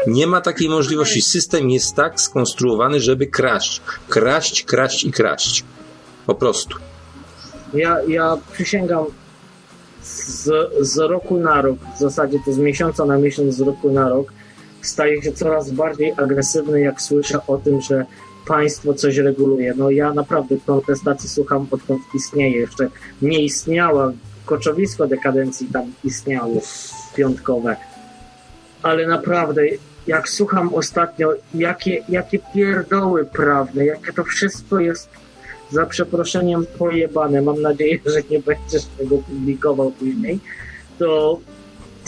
Nie ma takiej możliwości. System jest tak skonstruowany, żeby kraść. Kraść, kraść i kraść. Po prostu. Ja, ja przysięgam z, z roku na rok, w zasadzie to z miesiąca na miesiąc, z roku na rok, staje się coraz bardziej agresywny, jak słyszę o tym, że państwo coś reguluje. No ja naprawdę kontestacji słucham odkąd istnieje. Jeszcze nie istniała, koczowisko dekadencji tam istniało, piątkowe ale naprawdę, jak słucham ostatnio, jakie, jakie pierdoły prawne, jakie to wszystko jest za przeproszeniem pojebane, mam nadzieję, że nie będziesz tego publikował później, to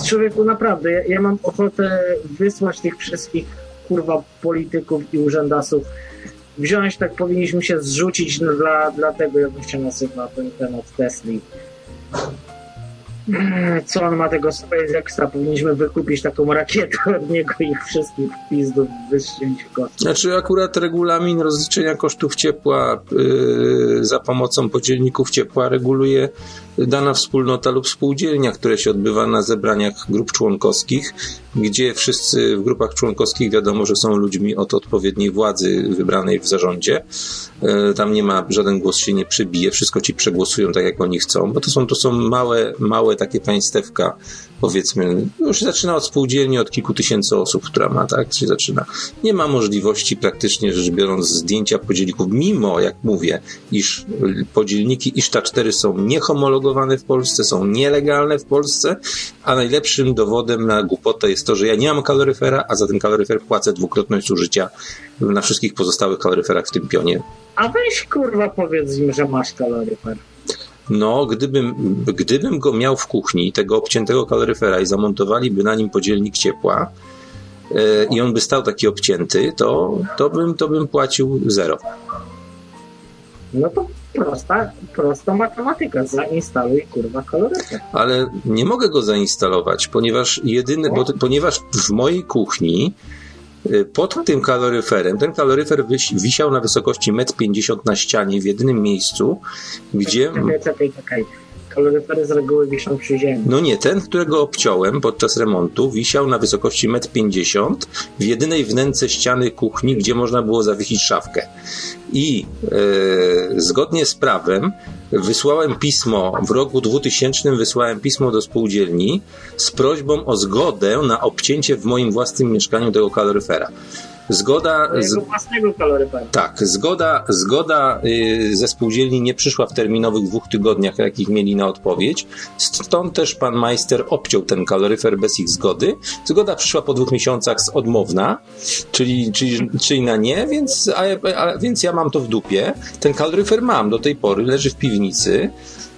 człowieku naprawdę, ja, ja mam ochotę wysłać tych wszystkich kurwa polityków i urzędasów. Wziąć, tak powinniśmy się zrzucić no, dla, dla tego, jak się nazywa ten, od Tesli co on ma tego SpaceXa, powinniśmy wykupić taką rakietę *laughs* od niego i ich wszystkich w pizdu wystrzelić w kosmos. Znaczy akurat regulamin rozliczenia kosztów ciepła yy, za pomocą podzielników ciepła reguluje dana wspólnota lub spółdzielnia, które się odbywa na zebraniach grup członkowskich, gdzie wszyscy w grupach członkowskich wiadomo, że są ludźmi od odpowiedniej władzy wybranej w zarządzie. E, tam nie ma, żaden głos się nie przebije, wszystko ci przegłosują tak, jak oni chcą, bo to są, to są małe, małe takie państewka, powiedzmy, już się zaczyna od spółdzielni od kilku tysięcy osób, która ma, tak, się zaczyna. Nie ma możliwości praktycznie rzecz biorąc zdjęcia podzielników, mimo, jak mówię, iż podzielniki ISTA 4 są niehomologowane w Polsce, są nielegalne w Polsce, a najlepszym dowodem na głupotę jest to, że ja nie mam kaloryfera, a za ten kaloryfer płacę dwukrotność zużycia na wszystkich pozostałych kaloryferach w tym pionie. A weź kurwa powiedz im, że masz kaloryfer. No, gdybym, gdybym go miał w kuchni, tego obciętego kaloryfera i zamontowaliby na nim podzielnik ciepła yy, i on by stał taki obcięty, to, to, bym, to bym płacił zero. No to prosta, prosta matematyka. Zainstaluj kurwa kaloryfer. Ale nie mogę go zainstalować, ponieważ jedyny, bo, ponieważ w mojej kuchni pod tym kaloryferem, ten kaloryfer wisiał na wysokości 1,50 m na ścianie w jedynym miejscu, gdzie... Czekaj, czekaj, czekaj. Kaloryfery z reguły wiszą przy ziemi. No nie, ten, którego obciąłem podczas remontu, wisiał na wysokości 1,50 m w jedynej wnęce ściany kuchni, gdzie można było zawiesić szafkę. I e, zgodnie z prawem wysłałem pismo, w roku 2000 wysłałem pismo do spółdzielni z prośbą o zgodę na obcięcie w moim własnym mieszkaniu tego kaloryfera. Zgoda, z, własnego kaloryfera. tak, zgoda, zgoda y, ze spółdzielni nie przyszła w terminowych dwóch tygodniach, jakich mieli na odpowiedź. Stąd też pan majster obciął ten kaloryfer bez ich zgody. Zgoda przyszła po dwóch miesiącach z odmowna, czyli, czyli, czyli na nie, więc, a, a, więc ja mam to w dupie. Ten kaloryfer mam do tej pory, leży w piwnicy.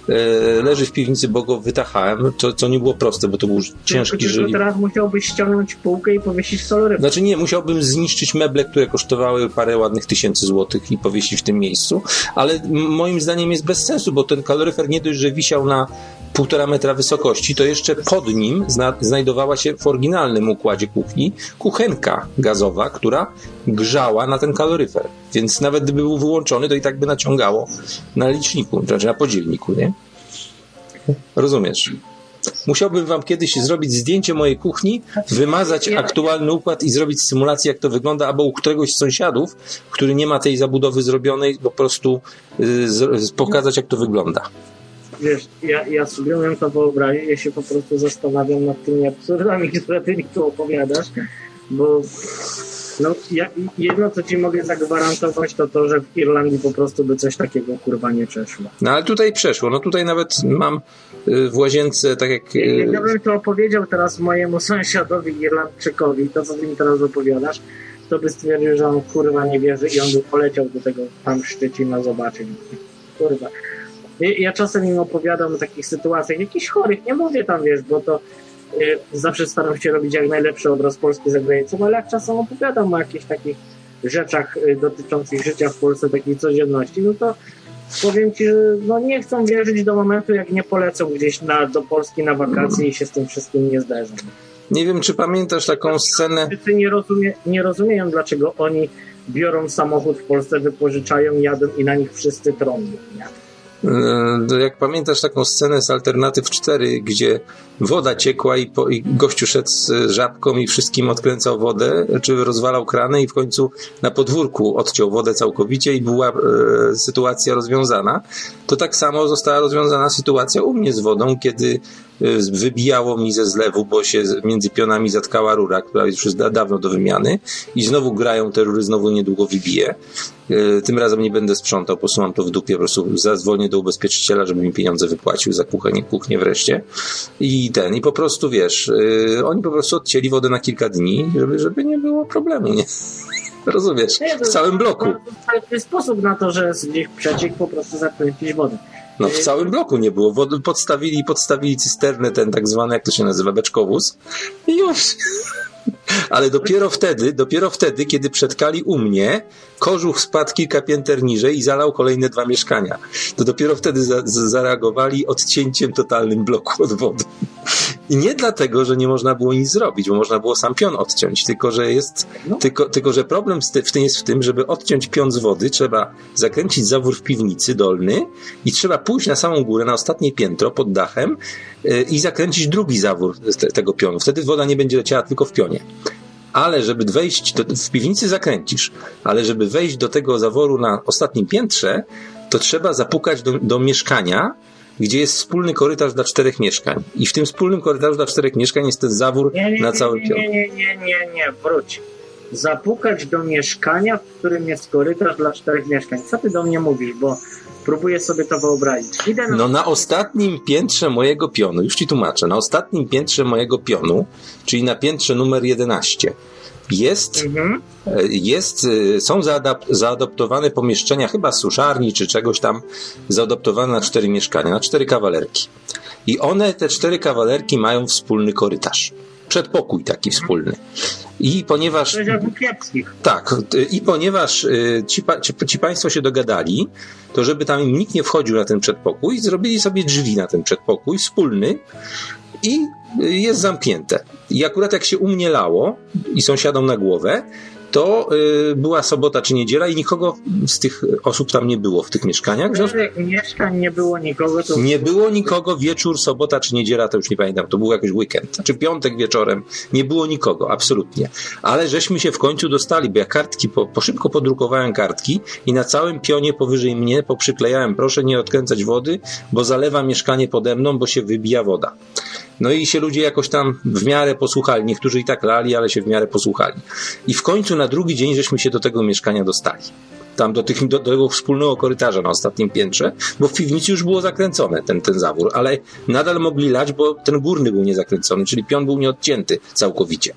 E, Leży w piwnicy, bo go wytachałem. To nie było proste, bo to był ciężki Tylko żyli. teraz musiałbyś ściągnąć półkę i powiesić kaloryfer. Znaczy nie, musiałbym zniszczyć meble, które kosztowały parę ładnych tysięcy złotych i powiesić w tym miejscu, ale moim zdaniem jest bez sensu, bo ten kaloryfer nie dość, że wisiał na półtora metra wysokości, to jeszcze pod nim zna- znajdowała się w oryginalnym układzie kuchni kuchenka gazowa, która grzała na ten kaloryfer. Więc nawet gdyby był wyłączony, to i tak by naciągało na liczniku, znaczy na podzielniku, nie? Rozumiesz? Musiałbym wam kiedyś zrobić zdjęcie mojej kuchni, wymazać aktualny układ i zrobić symulację, jak to wygląda, albo u któregoś z sąsiadów, który nie ma tej zabudowy zrobionej, po prostu y, z, pokazać, jak to wygląda. Wiesz, ja, ja sobie umiem to wyobrazić, ja się po prostu zastanawiam nad tymi absurdami, *laughs* które ty mi tu opowiadasz, bo no, ja, jedno, co ci mogę zagwarantować, to to, że w Irlandii po prostu by coś takiego kurwa nie przeszło. No ale tutaj przeszło. No tutaj nawet mam y, w łazience, tak jak. Jak y, ja bym to opowiedział teraz mojemu sąsiadowi Irlandczykowi, to co ty mi teraz opowiadasz, to by stwierdził, że on kurwa nie wierzy i on by poleciał do tego tam Szczecina zobaczyć. Kurwa. Ja, ja czasem im opowiadam o takich sytuacjach, jakichś chorych, nie mówię tam, wiesz, bo to zawsze staram się robić jak najlepszy obraz Polski za granicą, ale jak czasem opowiadam o jakichś takich rzeczach y, dotyczących życia w Polsce, takiej codzienności, no to powiem ci, że no nie chcą wierzyć do momentu, jak nie polecą gdzieś na, do Polski na wakacje i się z tym wszystkim nie zderzą. Nie wiem, czy pamiętasz taką scenę. Wszyscy nie, rozumie, nie rozumieją, dlaczego oni biorą samochód w Polsce, wypożyczają, jadą i na nich wszyscy trąbią. Y, Jak pamiętasz taką scenę z Alternatyw 4, gdzie woda ciekła i, po, i gościu szedł z żabką i wszystkim odkręcał wodę, czy rozwalał krany i w końcu na podwórku odciął wodę całkowicie i była e, sytuacja rozwiązana, to tak samo została rozwiązana sytuacja u mnie z wodą, kiedy wybijało mi ze zlewu, bo się między pionami zatkała rura, która już jest da- dawno do wymiany i znowu grają te rury, znowu niedługo wybije. E, Tym razem nie będę sprzątał, po prostu mam to w dupie, po prostu zadzwonię do ubezpieczyciela, żeby mi pieniądze wypłacił za kuchnię, kuchnię wreszcie. I ten, i po prostu wiesz, yy, oni po prostu odcięli wodę na kilka dni, żeby, żeby nie było problemu, nie? *laughs* Rozumiesz? Nie, W całym bloku. To jest sposób na to, że gdzieś przeciek po prostu zakręcić wodę. No w całym bloku nie było. Podstawili, podstawili cysternę, ten tak zwany, jak to się nazywa, beczkowóz i już. Ale dopiero wtedy, dopiero wtedy, kiedy przetkali u mnie, kożuch spadł kilka pięter niżej i zalał kolejne dwa mieszkania. To dopiero wtedy za, za, zareagowali odcięciem totalnym bloku od wody. I nie dlatego, że nie można było nic zrobić, bo można było sam pion odciąć, tylko że jest, No. tylko, tylko że problem w tym jest w tym, żeby odciąć pion z wody, trzeba zakręcić zawór w piwnicy dolny i trzeba pójść na samą górę, na ostatnie piętro pod dachem yy, i zakręcić drugi zawór tego pionu. Wtedy woda nie będzie leciała tylko w pionie. Ale żeby wejść, do, w piwnicy zakręcisz, ale żeby wejść do tego zaworu na ostatnim piętrze, to trzeba zapukać do, do mieszkania, gdzie jest wspólny korytarz dla czterech mieszkań. I w tym wspólnym korytarzu dla czterech mieszkań jest ten zawór Nie, nie, na cały pion. nie, nie, nie, nie, nie, wróć. Zapukać do mieszkania, w którym jest korytarz dla czterech mieszkań. Co ty do mnie mówisz, bo próbuję sobie to wyobrazić. Idę na... No na ostatnim piętrze mojego pionu, już ci tłumaczę, na ostatnim piętrze mojego pionu, czyli na piętrze numer 11, jest, Mhm. e, jest, e, są zaadap- zaadoptowane pomieszczenia, chyba suszarni czy czegoś tam, zaadoptowane na cztery mieszkania, na cztery kawalerki. I one, te cztery kawalerki mają wspólny korytarz. Przedpokój taki wspólny. I ponieważ. Tak, y, i ponieważ y, ci, ci, ci państwo się dogadali, to żeby tam nikt nie wchodził na ten przedpokój, zrobili sobie drzwi na ten przedpokój wspólny i y, jest zamknięte. I akurat jak się u mnie lało i sąsiadom na głowę, to y, była sobota czy niedziela i nikogo z tych osób tam nie było w tych mieszkaniach. Związku- mieszkań nie było nikogo, to nie było nikogo wieczór, sobota czy niedziela, to już nie pamiętam, to był jakiś weekend, czy piątek wieczorem, nie było nikogo, absolutnie. Ale żeśmy się w końcu dostali, bo ja kartki, po, po szybko podrukowałem kartki i na całym pionie powyżej mnie poprzyklejałem, proszę nie odkręcać wody, bo zalewa mieszkanie pode mną, bo się wybija woda. No i się ludzie jakoś tam w miarę posłuchali. Niektórzy i tak lali, ale się w miarę posłuchali. I w końcu na drugi dzień żeśmy się do tego mieszkania dostali. Tam do, tych, do, do tego wspólnego korytarza na ostatnim piętrze, bo w piwnicy już było zakręcone ten, ten zawór, ale nadal mogli lać, bo ten górny był niezakręcony, czyli pion był nieodcięty całkowicie.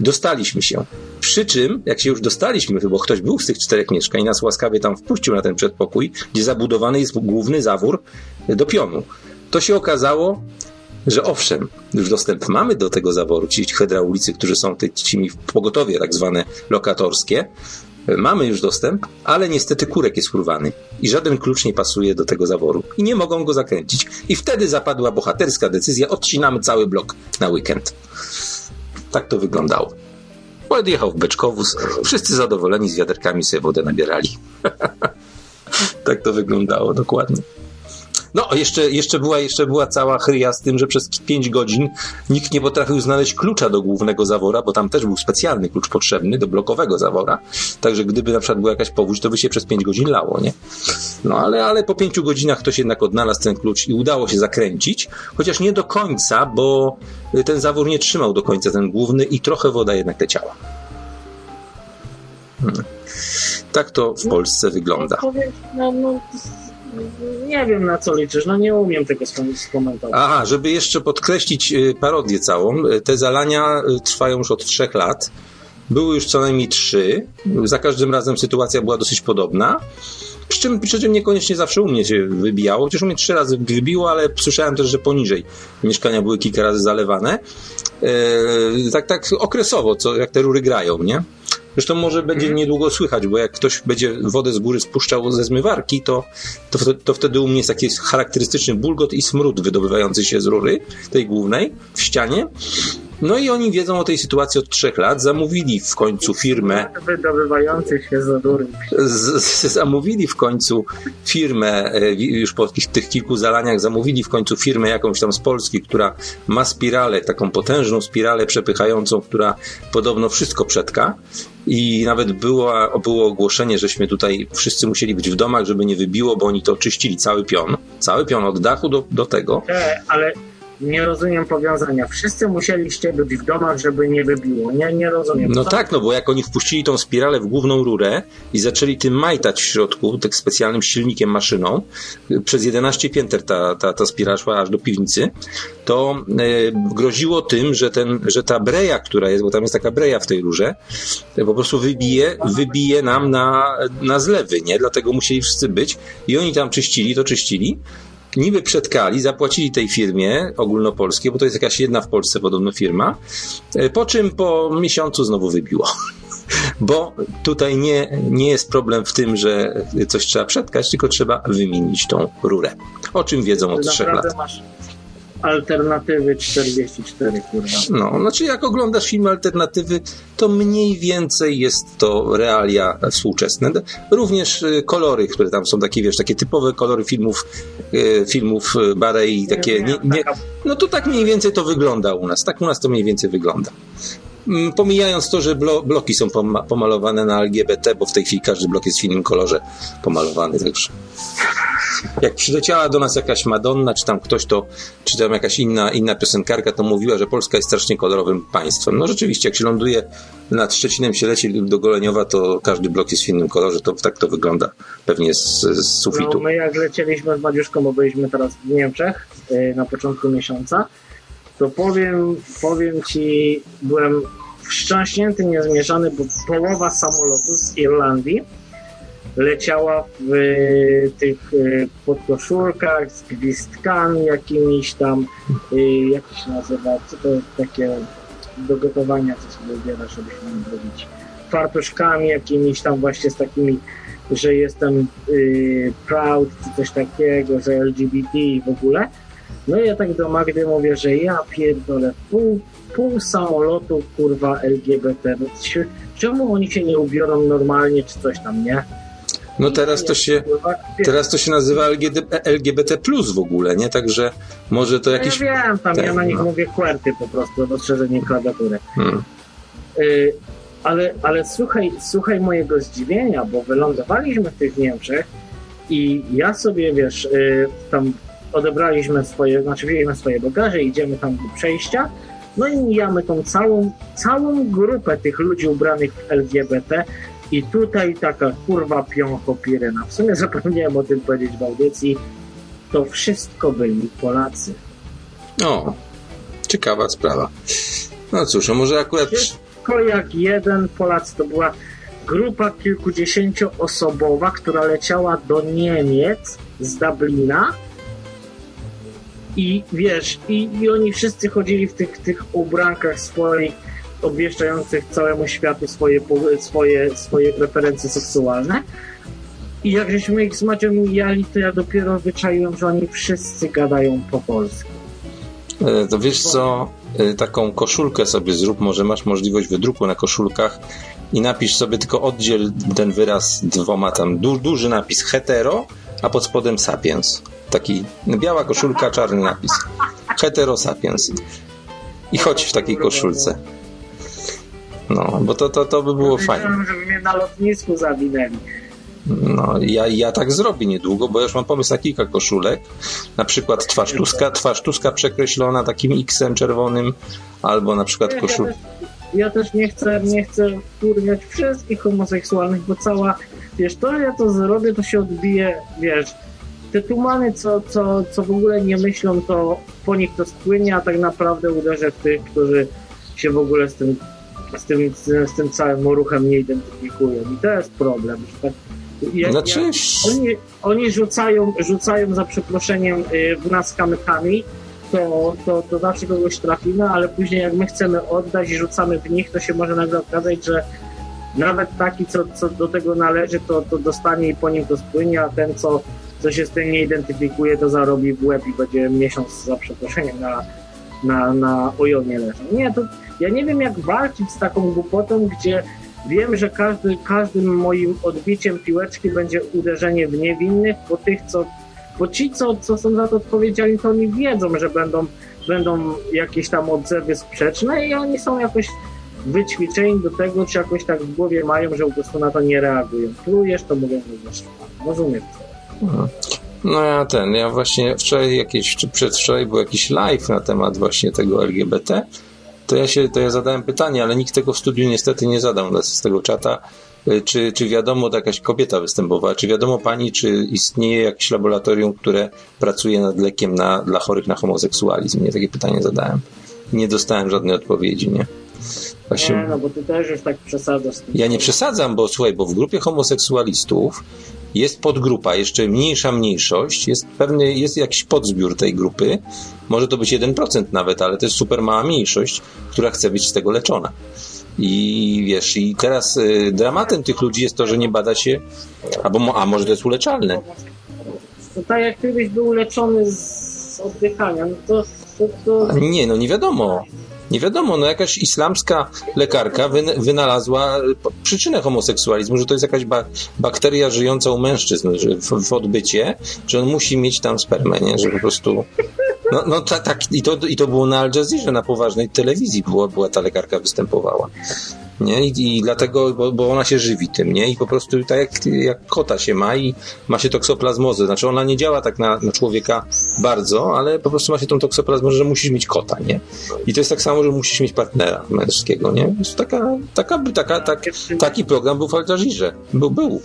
Dostaliśmy się. Przy czym, jak się już dostaliśmy, bo ktoś był z tych czterech mieszkań nas łaskawie tam wpuścił na ten przedpokój, gdzie zabudowany jest główny zawór do pionu, to się okazało, że owszem, już dostęp mamy do tego zaworu, ci hydraulicy, którzy są te, ci w pogotowie tak zwane lokatorskie, mamy już dostęp, ale niestety kurek jest urwany i żaden klucz nie pasuje do tego zaworu i nie mogą go zakręcić. I wtedy zapadła bohaterska decyzja, odcinamy cały blok na weekend. Tak to wyglądało. Podjechał w beczkowóz, wszyscy zadowoleni z wiaderkami sobie wodę nabierali. *laughs* tak to wyglądało dokładnie. No, jeszcze, jeszcze, była, jeszcze była cała chryja z tym, że przez 5 godzin nikt nie potrafił znaleźć klucza do głównego zawora, bo tam też był specjalny klucz potrzebny do blokowego zawora. Także gdyby na przykład była jakaś powódź, to by się przez 5 godzin lało, nie? No ale, ale po 5 godzinach ktoś jednak odnalazł ten klucz i udało się zakręcić, chociaż nie do końca, bo ten zawór nie trzymał do końca ten główny i trochę woda jednak leciała. Hmm. Tak to w Polsce wygląda. Powiem, no, no, nie wiem na co liczysz, no nie umiem tego skomentować. Aha, żeby jeszcze podkreślić y, parodię całą, y, te zalania y, trwają już od trzech lat. Były już co najmniej trzy. Za każdym razem sytuacja była dosyć podobna. Przy czym, przy czym niekoniecznie zawsze u mnie się wybijało. Chociaż u mnie trzy razy wybiło, ale słyszałem też, że poniżej mieszkania były kilka razy zalewane. E, tak, tak okresowo, co, jak te rury grają, nie? Zresztą może będzie niedługo słychać, bo jak ktoś będzie wodę z góry spuszczał ze zmywarki, to, to, to wtedy u mnie jest taki charakterystyczny bulgot i smród wydobywający się z rury, tej głównej, w ścianie. No i oni wiedzą o tej sytuacji od trzech lat, zamówili w końcu firmę, Wydobywający się za z, zamówili w końcu firmę, e, już po tych, tych kilku zalaniach, zamówili w końcu firmę jakąś tam z Polski, która ma spiralę, taką potężną spiralę przepychającą, która podobno wszystko przetka. I nawet było, było ogłoszenie, żeśmy tutaj wszyscy musieli być w domach, żeby nie wybiło, bo oni to czyścili cały pion. Cały pion od dachu do, do tego. E, ale nie rozumiem powiązania. Wszyscy musieliście być w domach, żeby nie wybiło. Nie, nie rozumiem. No Co- tak, no bo jak oni wpuścili tą spiralę w główną rurę i zaczęli tym majtać w środku, tak specjalnym silnikiem, maszyną, przez 11 pięter ta, ta, ta spirala szła aż do piwnicy, to e, groziło tym, że, ten, że ta breja, która jest, bo tam jest taka breja w tej rurze, e, po prostu wybije, wybije nam na, na zlewy, nie? Dlatego musieli wszyscy być i oni tam czyścili, to czyścili, niby przetkali, zapłacili tej firmie ogólnopolskiej, bo to jest jakaś jedna w Polsce podobno firma, e, po czym po miesiącu znowu wybiło. *laughs* Bo tutaj nie, nie jest problem w tym, że coś trzeba przetkać, tylko trzeba wymienić tą rurę. O czym wiedzą od Ty trzech lat. masz alternatywy 44, kurwa. No, znaczy jak oglądasz filmy alternatywy, to mniej więcej jest to realia współczesne. Również y, kolory, które tam są takie, wiesz, takie typowe kolory filmów, y, filmów y, Barei, takie nie, nie, no to tak mniej więcej to wygląda u nas. Tak u nas to mniej więcej wygląda. Mm, Pomijając to, że blo, bloki są poma- pomalowane na LGBT, bo w tej chwili każdy blok jest w innym kolorze pomalowany. Także jak przyleciała do nas jakaś Madonna, czy tam ktoś to, czy tam jakaś inna, inna piosenkarka, to mówiła, że Polska jest strasznie kolorowym państwem. No rzeczywiście, jak się ląduje nad Szczecinem, się leci do Goleniowa, to każdy blok jest w innym kolorze, to tak to wygląda pewnie z, z No, sufitu. my jak lecieliśmy z Madziuszką, bo byliśmy teraz w Niemczech y, na początku miesiąca, to powiem, powiem ci, byłem wstrząśnięty, niezmierzony, bo połowa samolotu z Irlandii leciała w y, tych y, podkoszulkach z gwizdkami jakimiś tam, y, jak się nazywa, co to takie do gotowania, co sobie wybierasz, żebyś mógł robić fartuszkami jakimiś tam właśnie z takimi, że jestem proud, czy coś takiego, że LGBT i w ogóle. No i ja tak do Magdy mówię, że ja pierdolę pół, pół samolotu kurwa LGBT. No, czemu oni się nie ubiorą normalnie, czy coś tam, nie? No teraz to się, teraz to się nazywa LGBT, LGBT plus w ogóle, nie? Także może to jakiś... Ja wiem, tam ja Tak, na nich no. mówię kwerty po prostu, rozszerzenie klawiatury. Hmm. Y, ale, ale słuchaj, słuchaj mojego zdziwienia, bo wylądowaliśmy w tych Niemczech i ja sobie, wiesz, y, tam odebraliśmy swoje, znaczy wzięliśmy swoje bagaże, idziemy tam do przejścia, no i mijamy tą całą, całą grupę tych ludzi ubranych w LGBT i tutaj taka kurwa piąchopiryna. W sumie *laughs* zapomniałem o tym powiedzieć w audycji. To wszystko byli Polacy. O, ciekawa sprawa. No cóż, a może akurat... Wszystko jak jeden Polacy. To była grupa kilkudziesięcioosobowa, która leciała do Niemiec z Dublina. I wiesz, i, i oni wszyscy chodzili w tych, tych ubrankach swoich, obwieszczających całemu światu swoje, swoje, swoje preferencje seksualne. I jak żeśmy ich z Macią mijali, to ja dopiero wyczaiłem, że oni wszyscy gadają po polsku. E, To wiesz co, e, taką koszulkę sobie zrób, może masz możliwość wydruku na koszulkach i napisz sobie tylko oddziel ten wyraz dwoma tam, du, duży napis hetero, a pod spodem sapiens. Taki biała koszulka, czarny napis. Hetero sapiens. I chodź w takiej koszulce. No, bo to, to, to by było fajne. Wiedziałem, żeby mnie na lotnisku zawinęli. No, ja, ja tak zrobię niedługo, bo ja już mam pomysł na kilka koszulek. Na przykład twarz Tuska, twarz Tuska przekreślona takim X-em czerwonym, albo na przykład Ja koszul... też, ja też nie chcę, nie chcę wkurwiać wszystkich homoseksualnych, bo cała, wiesz, to ja to zrobię, to się odbije, wiesz, te tumany, co, co, co w ogóle nie myślą, to po nich to spłynie, a tak naprawdę uderzę w tych, którzy się w ogóle z tym, z tym, z tym całym ruchem nie identyfikują. I to jest problem, że tak Znaczy, oni, oni rzucają, rzucają za przeproszeniem y, w nas kamykami, to, to, to zawsze kogoś trafimy, ale później jak my chcemy oddać i rzucamy w nich, to się może nagle okazać, że nawet taki, co, co do tego należy, to, to dostanie i po nim to spłynie, a ten, co, co się z tym nie identyfikuje, to zarobi w łeb i będzie miesiąc za przeproszeniem na, na, na ojonie leżał. Nie, to ja nie wiem, jak walczyć z taką głupotą, gdzie wiem, że każdy, każdym moim odbiciem piłeczki będzie uderzenie w niewinnych, bo tych, co bo ci, co, co są za to odpowiedzialni, to oni wiedzą, że będą, będą jakieś tam odzewy sprzeczne i oni są jakoś wyćwiczeni do tego, czy jakoś tak w głowie mają, że po prostu na to nie reagują. Plujesz, to mówią, że wiesz, rozumiem to. No ja ten, ja właśnie wczoraj jakieś, czy przedwczoraj był jakiś live na temat właśnie tego LGBT, to ja się, to ja zadałem pytanie, ale nikt tego w studiu niestety nie zadał z tego czata, y, czy, czy wiadomo, to jakaś kobieta występowała, czy wiadomo pani, czy istnieje jakieś laboratorium, które pracuje nad lekiem na, dla chorych na homoseksualizm? Nie takie pytanie zadałem. Nie dostałem żadnej odpowiedzi, nie? Właśnie... Nie, no bo ty też już tak przesadzasz. Ja nie przesadzam, bo słuchaj, bo w grupie homoseksualistów jest podgrupa, jeszcze mniejsza mniejszość, jest pewny, jest jakiś podzbiór tej grupy, może to być 1% nawet, ale to jest super mała mniejszość, która chce być z tego leczona. I wiesz, i teraz y, dramatem tych ludzi jest to, że nie bada się, albo, a może to jest uleczalne. To tak jak gdybyś był leczony z oddychania, no to, to, to Nie, no nie wiadomo. Nie wiadomo, no jakaś islamska lekarka wyn- wynalazła przyczynę homoseksualizmu, że to jest jakaś ba- bakteria żyjąca u mężczyzn że w, w odbycie, że on musi mieć tam spermę, nie? Że po prostu... No, no tak, i, to, i to było na Al Jazeera, na poważnej telewizji była, była ta lekarka występowała. Nie? I, I dlatego, bo, bo ona się żywi tym, nie? I po prostu tak jak, jak kota się ma i ma się toksoplazmozę. Znaczy ona nie działa tak na, na człowieka bardzo, ale po prostu ma się tą toksoplazmozę, że musisz mieć kota, nie? I to jest tak samo, że musisz mieć partnera męskiego, nie? Taka, taka, taka, tak, taki program był w Al Jazeera. Był, był.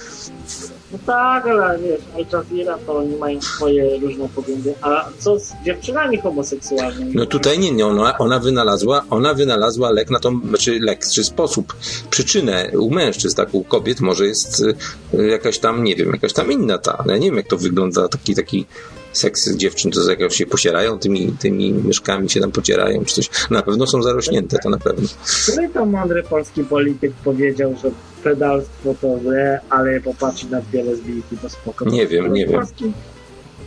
No tak, ale wiesz, Al Jazeera to oni mają swoje różne poglądy. A co z dziewczynami homoseksualnymi? No tutaj nie, nie ona, ona wynalazła, ona wynalazła lek na tą, czy lek, czy sposób, przyczynę u mężczyzn, tak u kobiet może jest y, jakaś tam, nie wiem, jakaś tam inna ta, ja nie wiem jak to wygląda, taki, taki seks dziewczyn, to jak się pocierają tymi, tymi myszkami, się tam pocierają, czy coś. Na pewno są zarośnięte, to na pewno. Który to mądry polski polityk powiedział, że pedalstwo to źle, ale popatrzeć na dwie lesbijki to spoko. Nie wiem, nie wiem.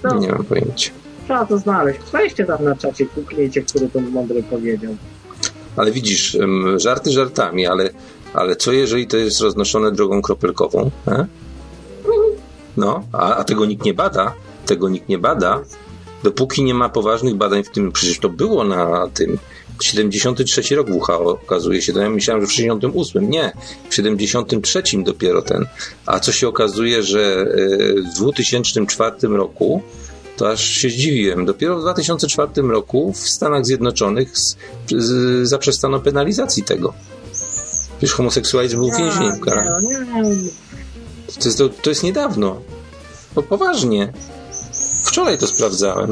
To Nie mam pojęcia. trzeba to znaleźć. Weźcie tam na czacie, kuknijcie, który to mądry powiedział. Ale widzisz, żarty żartami, ale, ale co jeżeli to jest roznoszone drogą kropelkową? E? No, a, a tego nikt nie bada. Tego nikt nie bada, dopóki nie ma poważnych badań w tym. Przecież to było na tym. 73 rok WHO okazuje się, to ja myślałem, że w 68. Nie, w 73 dopiero ten. A co się okazuje, że e, w 2004 roku to aż się zdziwiłem. Dopiero w 2004 roku w Stanach Zjednoczonych z, z, zaprzestano penalizacji tego. Przecież homoseksualizm był więzieniem nie, karany. no. To jest, to, to jest niedawno. Po, poważnie. Wczoraj to sprawdzałem.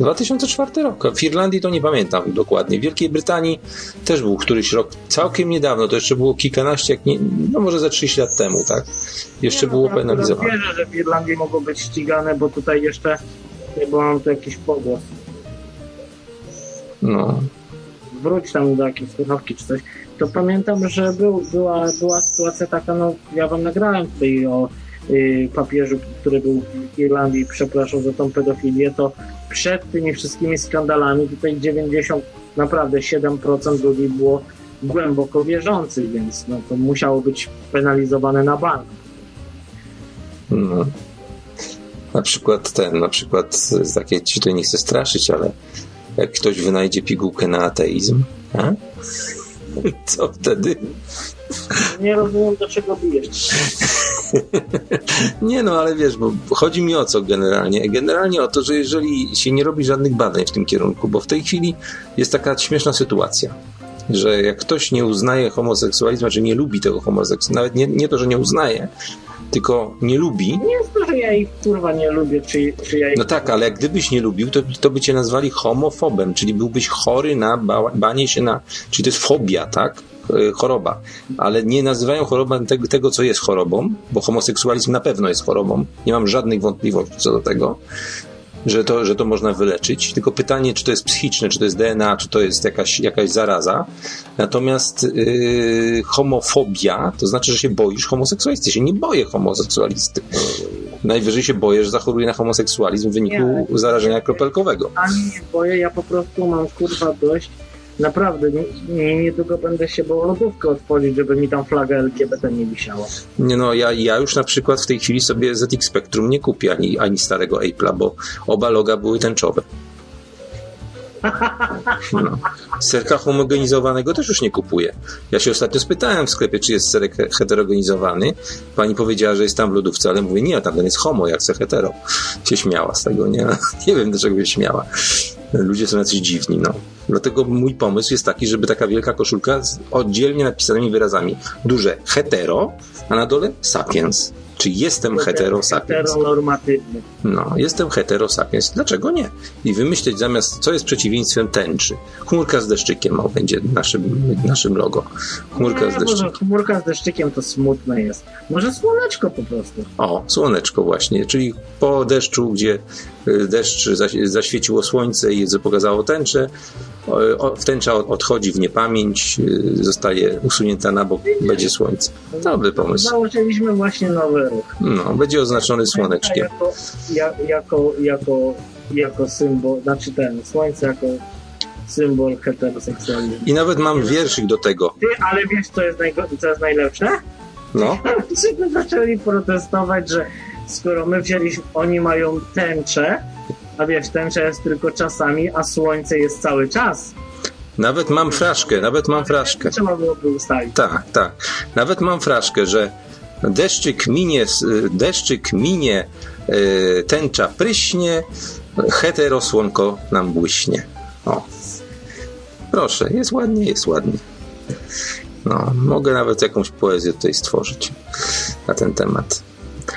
2004 rok. W Irlandii to nie pamiętam dokładnie. W Wielkiej Brytanii też był któryś rok, całkiem niedawno, to jeszcze było kilkanaście, jak nie, no może za 30 lat temu, tak? Jeszcze Nie, było no, akurat penalizowane. Wierzę, że w Irlandii mogą być ścigane, bo tutaj jeszcze, bo mam tu jakiś pogłos. No. Wróć tam do jakiejś słuchawki czy coś. To pamiętam, że był, była, była sytuacja taka, no ja wam nagrałem tutaj o papieżu, który był w Irlandii i przepraszał za tą pedofilię, to przed tymi wszystkimi skandalami tutaj 90, naprawdę 7% ludzi było głęboko wierzących, więc no, to musiało być penalizowane na bank. No. Na przykład ten, na przykład z takie, ci tutaj nie chcę straszyć, ale jak ktoś wynajdzie pigułkę na ateizm, a? *laughs* co wtedy? Nie rozumiem, do czego bijesz. *laughs* *laughs* Nie no, ale wiesz, bo chodzi mi o co generalnie? Generalnie o to, że jeżeli się nie robi żadnych badań w tym kierunku, bo w tej chwili jest taka śmieszna sytuacja, że jak ktoś nie uznaje homoseksualizmu, czy nie lubi tego homoseksualizmu, nawet nie, nie to, że nie uznaje, tylko nie lubi, Nie jest to, że ja ich kurwa nie lubię, czy, czy ja ich... No tak, ale jak gdybyś nie lubił, to, to by cię nazwali homofobem, czyli byłbyś chory na ba banie się na. Czyli to jest fobia, tak? E, Choroba. Ale nie nazywają chorobą tego, tego, co jest chorobą, bo homoseksualizm na pewno jest chorobą. Nie mam żadnych wątpliwości co do tego, że to, że to można wyleczyć. Tylko pytanie, czy to jest psychiczne, czy to jest DNA, czy to jest jakaś, jakaś zaraza. Natomiast yy, homofobia to znaczy, że się boisz homoseksualisty. Ja się nie boję homoseksualisty. Najwyżej się boję, że zachoruję na homoseksualizm w wyniku Nie. zarażenia kropelkowego. Ani nie boję, ja po prostu mam kurwa dość. Naprawdę, nie- nie, niedługo będę się bał lodówkę otworzyć, żeby mi tam flaga LGBT nie wisiała. Nie no, ja, ja już na przykład w tej chwili sobie ZX Spectrum nie kupię ani, ani starego Apple'a, bo oba loga były tęczowe. *laughs* No. Serka homogenizowanego też już nie kupuję. Ja się ostatnio spytałem w sklepie, czy jest serek he- heterogenizowany. Pani powiedziała, że jest tam w lodówce, ale mówię, nie, tam ten jest homo, jak se hetero. Się śmiała z tego, nie? *laughs* Nie wiem, dlaczego się śmiała. Ludzie są jacyś dziwni, no. Dlatego mój pomysł jest taki, żeby taka wielka koszulka z oddzielnie napisanymi wyrazami. Duże hetero, a na dole sapiens. Czy jestem hetero sapiens? Heteronormatywny. No, jestem hetero sapiens. Dlaczego nie? I wymyśleć zamiast, co jest przeciwieństwem tęczy. Chmurka z deszczykiem o, będzie naszym, naszym logo. Chmurka nie, z deszczykiem. chmurka z deszczykiem to smutne jest. Może słoneczko po prostu. O, słoneczko właśnie, czyli po deszczu, gdzie y, deszcz zaś- zaświeciło słońce i pokazało tęczę, o, o, tęcza od- odchodzi w niepamięć, y, zostaje usunięta na bok, będzie słońce. Dobry pomysł. Założyliśmy właśnie nowy ruch. No, będzie oznaczony słoneczkiem. Jako, ja- jako, jako, jako symbol, znaczy ten, słońce jako symbol heteroseksualizmu. I nawet mam wierszyk do tego. Ty, ale wiesz, co jest, najgo- co jest najlepsze? No, *laughs* zaczęli protestować, że skoro my wzięliśmy, oni mają tęczę, a wiesz, tęcza jest tylko czasami, a słońce jest cały czas. nawet mam fraszkę, nawet mam fraszkę. Trzeba byłoby ustalić. Tak, tak. Nawet mam fraszkę, że deszczyk minie, deszczyk minie, e, tęcza pryśnie, heterosłonko nam błyśnie. O. Proszę, jest ładnie, jest ładnie. No, mogę nawet jakąś poezję tutaj stworzyć na ten temat.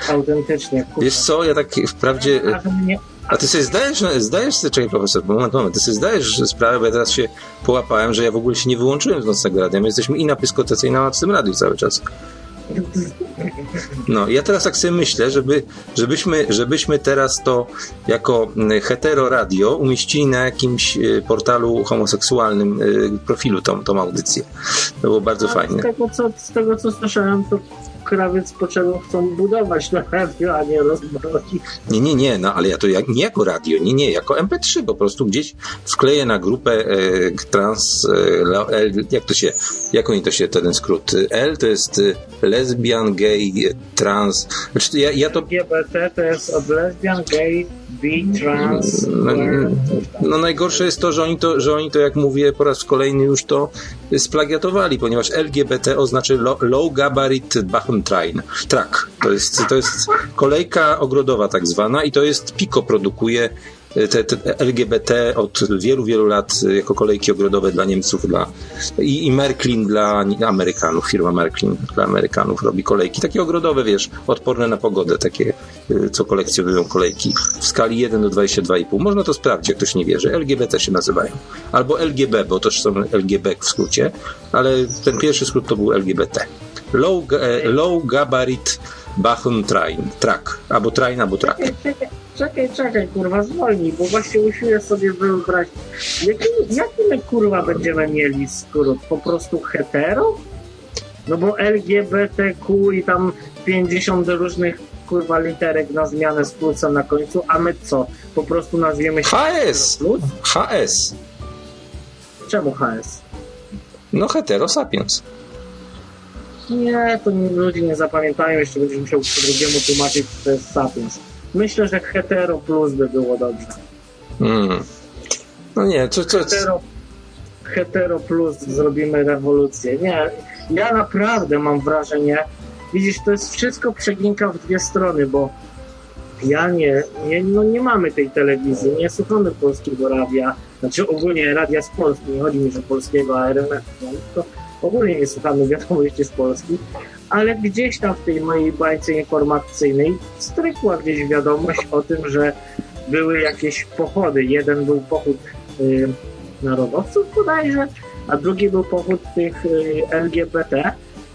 Autentycznie. kurwa. Wiesz co, ja tak wprawdzie... A to mnie- A ty sobie zdajesz, zdajesz sobie, czekaj profesor, moment, moment, ty sobie zdajesz sprawę, bo ja teraz się połapałem, że ja w ogóle się nie wyłączyłem z nocnego radia. My jesteśmy i na pyskotece, i na nocnym radiu cały czas. No, ja teraz tak sobie myślę, żeby, żebyśmy, żebyśmy teraz to jako mm, hetero radio umieścili na jakimś y, portalu homoseksualnym y, profilu tą, tą audycję. To było bardzo A fajne. Z tego, co, z tego co słyszałem, to krawiec poczęło chcą budować na radio, a nie rozbroić. Nie, nie, nie, no ale ja to jak, nie jako radio, nie, nie, jako MP3 po prostu gdzieś wkleję na grupę e, trans, e, L, jak to się, jak oni to się, ten skrót, L to jest e, lesbian, gay, trans, znaczy ja, ja to LGBT to jest od lesbian, gay, No. No najgorsze jest to, że oni to, że oni to jak mówię po raz kolejny już to splagiatowali, ponieważ LGBT oznacza lo, Low Gabarit Button Train. Track. To jest, to jest kolejka ogrodowa tak zwana i to jest Pico produkuje te, te LGBT od wielu, wielu lat jako kolejki ogrodowe dla Niemców dla, i, i Märklin dla Amerykanów. Firma Märklin dla Amerykanów robi kolejki. Takie ogrodowe, wiesz, odporne na pogodę, takie, y, co kolekcjonują kolejki w skali 1 do 22,5. Można to sprawdzić, jak ktoś nie wierzy. LGBT się nazywają. Albo LGB, bo to są LGB w skrócie, ale ten pierwszy skrót to był LGBT. Low, e, low Gabarit Bachun Train. Track. Albo train, albo track. Czekaj, czekaj, czekaj, kurwa, zwolnij, bo właśnie usiłuję sobie wyobrazić, jaki, jaki my kurwa będziemy mieli skrót? Po prostu hetero? No bo LGBTQ i tam 50 różnych kurwa literek na zmianę z plusem na końcu, a my co? Po prostu nazwiemy się HS. plus? HS. Czemu HS? No hetero sapiens. Nie, to ludzie nie zapamiętają, jeszcze będziesz musiał po drugiemu tłumaczyć, że to jest sapiens. Myślę, że hetero plus by było dobrze. Mm. No nie, co, co, co, hetero, hetero plus zrobimy rewolucję. Nie, ja naprawdę mam wrażenie, widzisz, to jest wszystko przeginka w dwie strony, bo ja nie, nie, no nie mamy tej telewizji, nie słuchamy polskiego radia, znaczy ogólnie radia z Polski, nie chodzi mi, że polskiego ARMF, no, to ogólnie nie słuchamy wiadomości z Polski, ale gdzieś tam w tej mojej bańce informacyjnej strykła gdzieś wiadomość o tym, że były jakieś pochody. Jeden był pochód y, narodowców bodajże, a drugi był pochód tych y, LGBT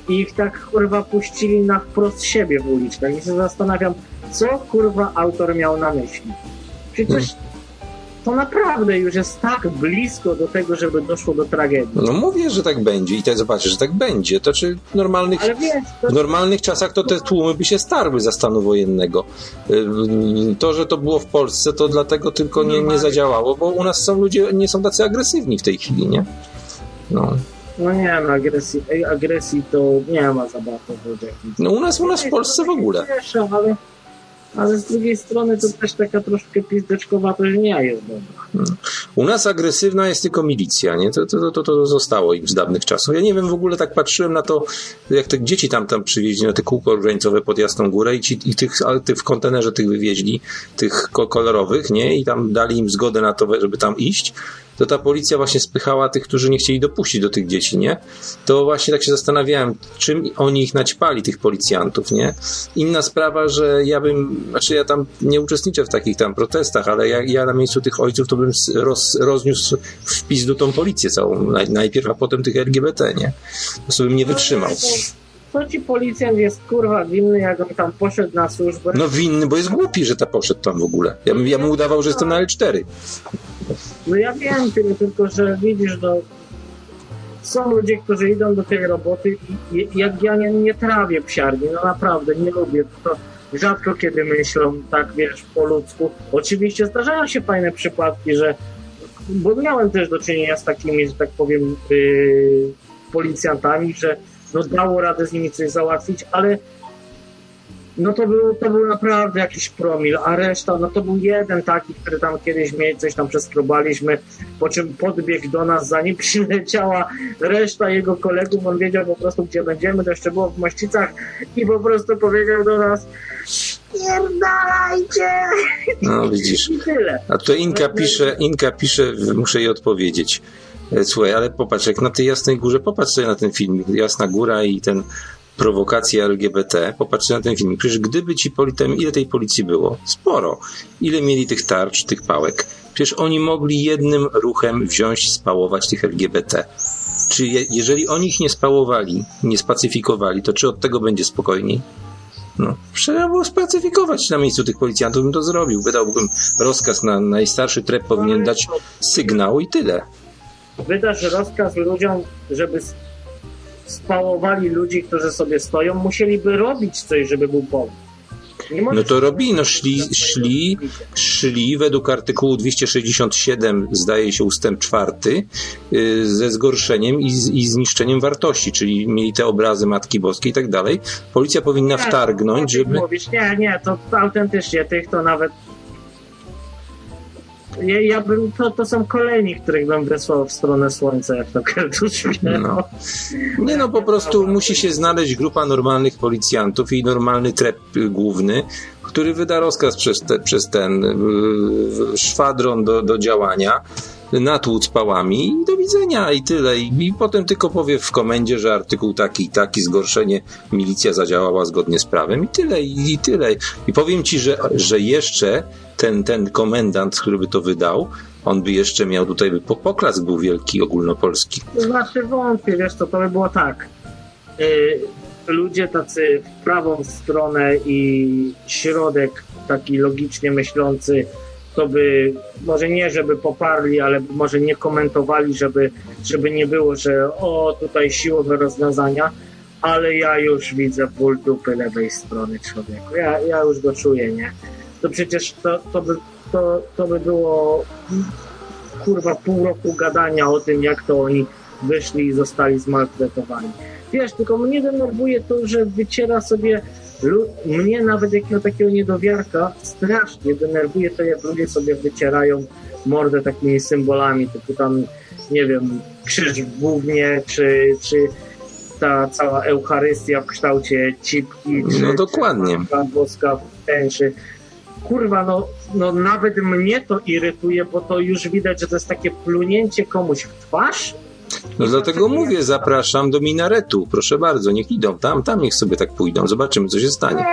i ich tak kurwa puścili na wprost siebie w uliczkach i się zastanawiam, co kurwa autor miał na myśli. Przecież to naprawdę już jest tak blisko do tego, żeby doszło do tragedii. no mówię, że tak będzie i teraz zobaczysz, że tak będzie. To czy w normalnych, Ale wiesz, to w normalnych czasach to te tłumy by się starły za stanu wojennego. Ym, To, że to było w Polsce, to dlatego tylko nie, nie zadziałało, bo u nas są ludzie, nie są tacy agresywni w tej chwili, nie? No. no nie ma agresji, agresji to nie ma za bardzo w ludziach. no u nas, u nas w Polsce w ogóle. Cieszę, ale, ale z drugiej strony to też taka troszkę pizdeczkowa to nie jest dobra. U nas agresywna jest tylko milicja, nie? To, to, to, to zostało im z dawnych czasów. Ja nie wiem, w ogóle tak patrzyłem na to, jak te dzieci tam tam przywieźli na te kółko graniczowe pod Jasną Górę i, ci, i tych, tych w kontenerze tych wywieźli, tych ko- kolorowych, nie? I tam dali im zgodę na to, żeby tam iść. To ta policja właśnie spychała tych, którzy nie chcieli dopuścić do tych dzieci, nie? To właśnie tak się zastanawiałem, czym oni ich naćpali, tych policjantów, nie? Inna sprawa, że ja bym, znaczy ja tam nie uczestniczę w takich tam protestach, ale ja, ja na miejscu tych ojców to bym roz, rozniósł w pizdu tą policję całą, naj, najpierw, a potem tych LGBT, nie? Po prostu bym nie wytrzymał. Co ci policjant jest kurwa winny, jak on tam poszedł na służbę? No winny, bo jest głupi, że ta poszedł tam w ogóle. Ja bym, ja bym udawał, że jestem na L4. No ja wiem tyle, tylko że widzisz, no są ludzie, którzy idą do tej roboty i i jak ja nie, nie trawię psiarni, no naprawdę nie lubię, to rzadko kiedy myślą tak, wiesz, po ludzku. Oczywiście zdarzają się fajne przypadki, że bo miałem też do czynienia z takimi, że tak powiem, yy, policjantami, że no dało radę z nimi coś załatwić, ale no to był, to był naprawdę jakiś promil, a reszta, no to był jeden taki, który tam kiedyś mieli, coś tam przeskrobaliśmy, po czym podbiegł do nas, zanim *laughs* przyleciała reszta jego kolegów, on wiedział po prostu, gdzie będziemy, to jeszcze było w Mościcach i po prostu powiedział do nas pierdalajcie No widzisz. i tyle. A tutaj Inka pisze, Inka pisze, muszę jej odpowiedzieć. E, Słuchaj, ale popatrz, jak na tej Jasnej Górze, popatrz sobie na ten film, Jasna Góra i ten prowokacja LGBT, popatrz sobie na ten film. Przecież gdyby ci politem, ile tej policji było? Sporo. Ile mieli tych tarcz, tych pałek? Przecież oni mogli jednym ruchem wziąć, spałować tych LGBT. czy je, jeżeli oni ich nie spałowali, nie spacyfikowali, to czy od tego będzie spokojniej? No, trzeba było spacyfikować na miejscu tych policjantów, bym to zrobił. Wydałbym rozkaz na najstarszy trep, powinien dać sygnał i tyle. Wydasz rozkaz ludziom, żeby spałowali ludzi, którzy sobie stoją, musieliby robić coś, żeby był powód. No to robili, no szli, szli, szli według artykułu 267, zdaje się ustęp czwarty, y, ze zgorszeniem i, z- i zniszczeniem wartości, czyli mieli te obrazy Matki Boskiej i tak dalej. Policja powinna wtargnąć, żeby... Mówisz, nie, nie, to, to autentycznie tych to nawet. Ja, ja bym, to, to są kolejni, których bym wysłał w stronę słońca, jak to Keltusz wie. No. Nie no, po prostu musi się znaleźć grupa normalnych policjantów i normalny trep y, główny, który wyda rozkaz przez, te, przez ten y, szwadron do, do działania, natłuc pałami i do widzenia i tyle. I, I potem tylko powie w komendzie, że artykuł taki i taki, zgorszenie, milicja zadziałała zgodnie z prawem i tyle, i, i tyle. I powiem ci, że, że jeszcze ten, ten komendant, który by to wydał, on by jeszcze miał tutaj, by po- poklask był wielki ogólnopolski. To znaczy wątpię, wiesz co, to by było tak. Y, ludzie tacy w prawą stronę i środek taki logicznie myślący, to by może nie, żeby poparli, ale może nie komentowali, żeby, żeby nie było, że o, tutaj siłowe rozwiązania, ale ja już widzę ból dupy lewej strony człowieku. Ja, ja już go czuję, nie? To przecież to, to, by, to, to by było kurwa pół roku gadania o tym, jak to oni wyszli i zostali zmaltretowani. Wiesz, tylko mnie denerwuje to, że wyciera sobie mnie nawet jakiego takiego niedowiarka strasznie denerwuje to, jak ludzie sobie wycierają mordę takimi symbolami, typu tam, nie wiem, krzyż w głównie, czy, czy ta cała Eucharystia w kształcie cipki, czy, No dokładnie. czy Boska w tęczy. Kurwa, no, no nawet mnie to irytuje, bo to już widać, że to jest takie plunięcie komuś w twarz. No dlatego mówię, zapraszam do minaretu. Proszę bardzo, niech idą tam, tam niech sobie tak pójdą. Zobaczymy, co się stanie.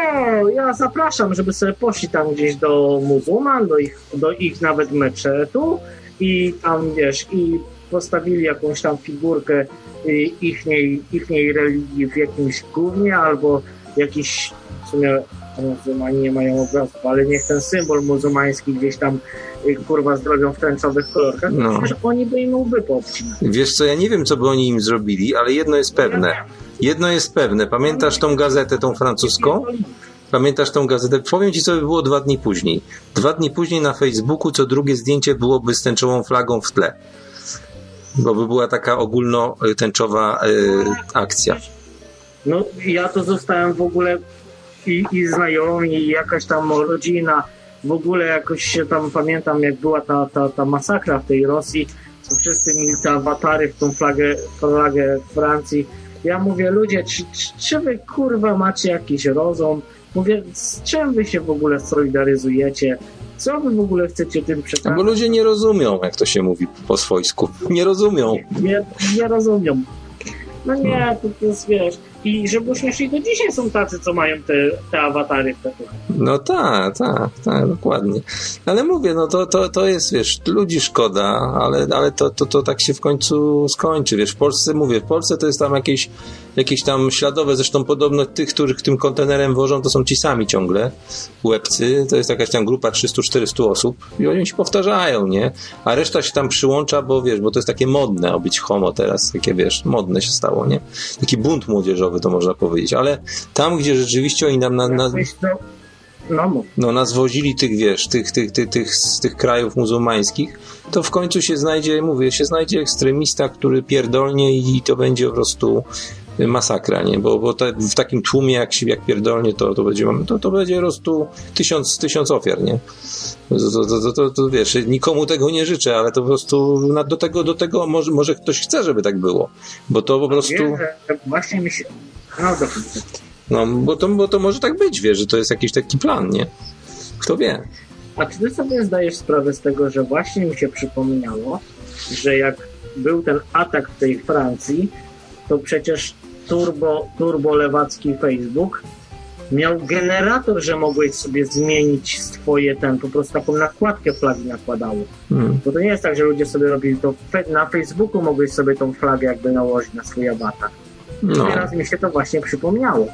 No, ja zapraszam, żeby sobie poszli tam gdzieś do muzułman, do ich, do ich nawet meczetu i tam, wiesz, i postawili jakąś tam figurkę y, ichniej, ichniej religii w jakimś gównie albo jakiś, w sumie muzułmani nie mają obrazów, ale niech ten symbol muzułmański gdzieś tam y, kurwa zrobią w tęczowych kolorkach, No. no. że oni by im łby. Wiesz co, ja nie wiem, co by oni im zrobili, ale jedno jest pewne. Jedno jest pewne. Pamiętasz tą gazetę, tą francuską? Pamiętasz tą gazetę? Powiem ci, co by było dwa dni później. Dwa dni później na Facebooku co drugie zdjęcie byłoby z tęczową flagą w tle. Bo by była taka ogólnotęczowa e, akcja. No ja to zostałem w ogóle i, i znajomi, i jakaś tam rodzina, w ogóle jakoś się tam pamiętam, jak była ta, ta, ta masakra w tej Rosji, co wszyscy mieli te awatary w tą flagę, flagę Francji. Ja mówię, ludzie, czy, czy, czy wy kurwa macie jakiś rozum? Mówię, z czym wy się w ogóle solidaryzujecie? Co wy w ogóle chcecie tym No przekazać? bo ludzie nie rozumią, jak to się mówi po swojsku. Nie rozumią. Nie, nie rozumiem. No nie, to, to jest, wiesz, i żeby śmiesznie, do dzisiaj są tacy, co mają te, te awatary w. No tak, tak, tak, dokładnie. Ale mówię, no to, to, to jest, wiesz, ludzi szkoda, ale, ale to, to, to tak się w końcu skończy, wiesz, w Polsce, mówię, w Polsce to jest tam jakieś, jakieś tam śladowe, zresztą podobno tych, których tym kontenerem wożą, to są ci sami ciągle, łebcy, to jest jakaś tam grupa 300-400 osób i oni się powtarzają, nie? A reszta się tam przyłącza, bo wiesz, bo to jest takie modne, o być homo teraz, takie, wiesz, modne się stało, nie? Taki bunt młodzieżowy, to można powiedzieć, ale tam, gdzie rzeczywiście oni nam na, na, No no, nas wozili tych, wiesz, tych, tych, tych, tych, z tych krajów muzułmańskich, to w końcu się znajdzie, mówię, się znajdzie ekstremista, który pierdolnie i to będzie po prostu masakra, nie? Bo, bo te, w takim tłumie, jak się jak pierdolnie, to, to, będzie, to, to będzie po prostu tysiąc, tysiąc ofiar, nie? To, to, to, to, wiesz, nikomu tego nie życzę, ale to po prostu na, do tego, do tego może, może ktoś chce, żeby tak było, bo to po prostu... Właśnie mi się... No. No, bo to, bo to może tak być, wiesz, że to jest jakiś taki plan, nie? Kto wie? A czy ty sobie zdajesz sprawę z tego, że właśnie mi się przypomniało, że jak był ten atak w tej Francji, to przecież turbo, turbo lewacki Facebook miał generator, że mogłeś sobie zmienić swoje ten, po prostu taką nakładkę flagi nakładało. Mm. Bo to nie jest tak, że ludzie sobie robili to na Facebooku mogłeś sobie tą flagę jakby nałożyć na swój awatar. No, Teraz mi się to właśnie przypomniało.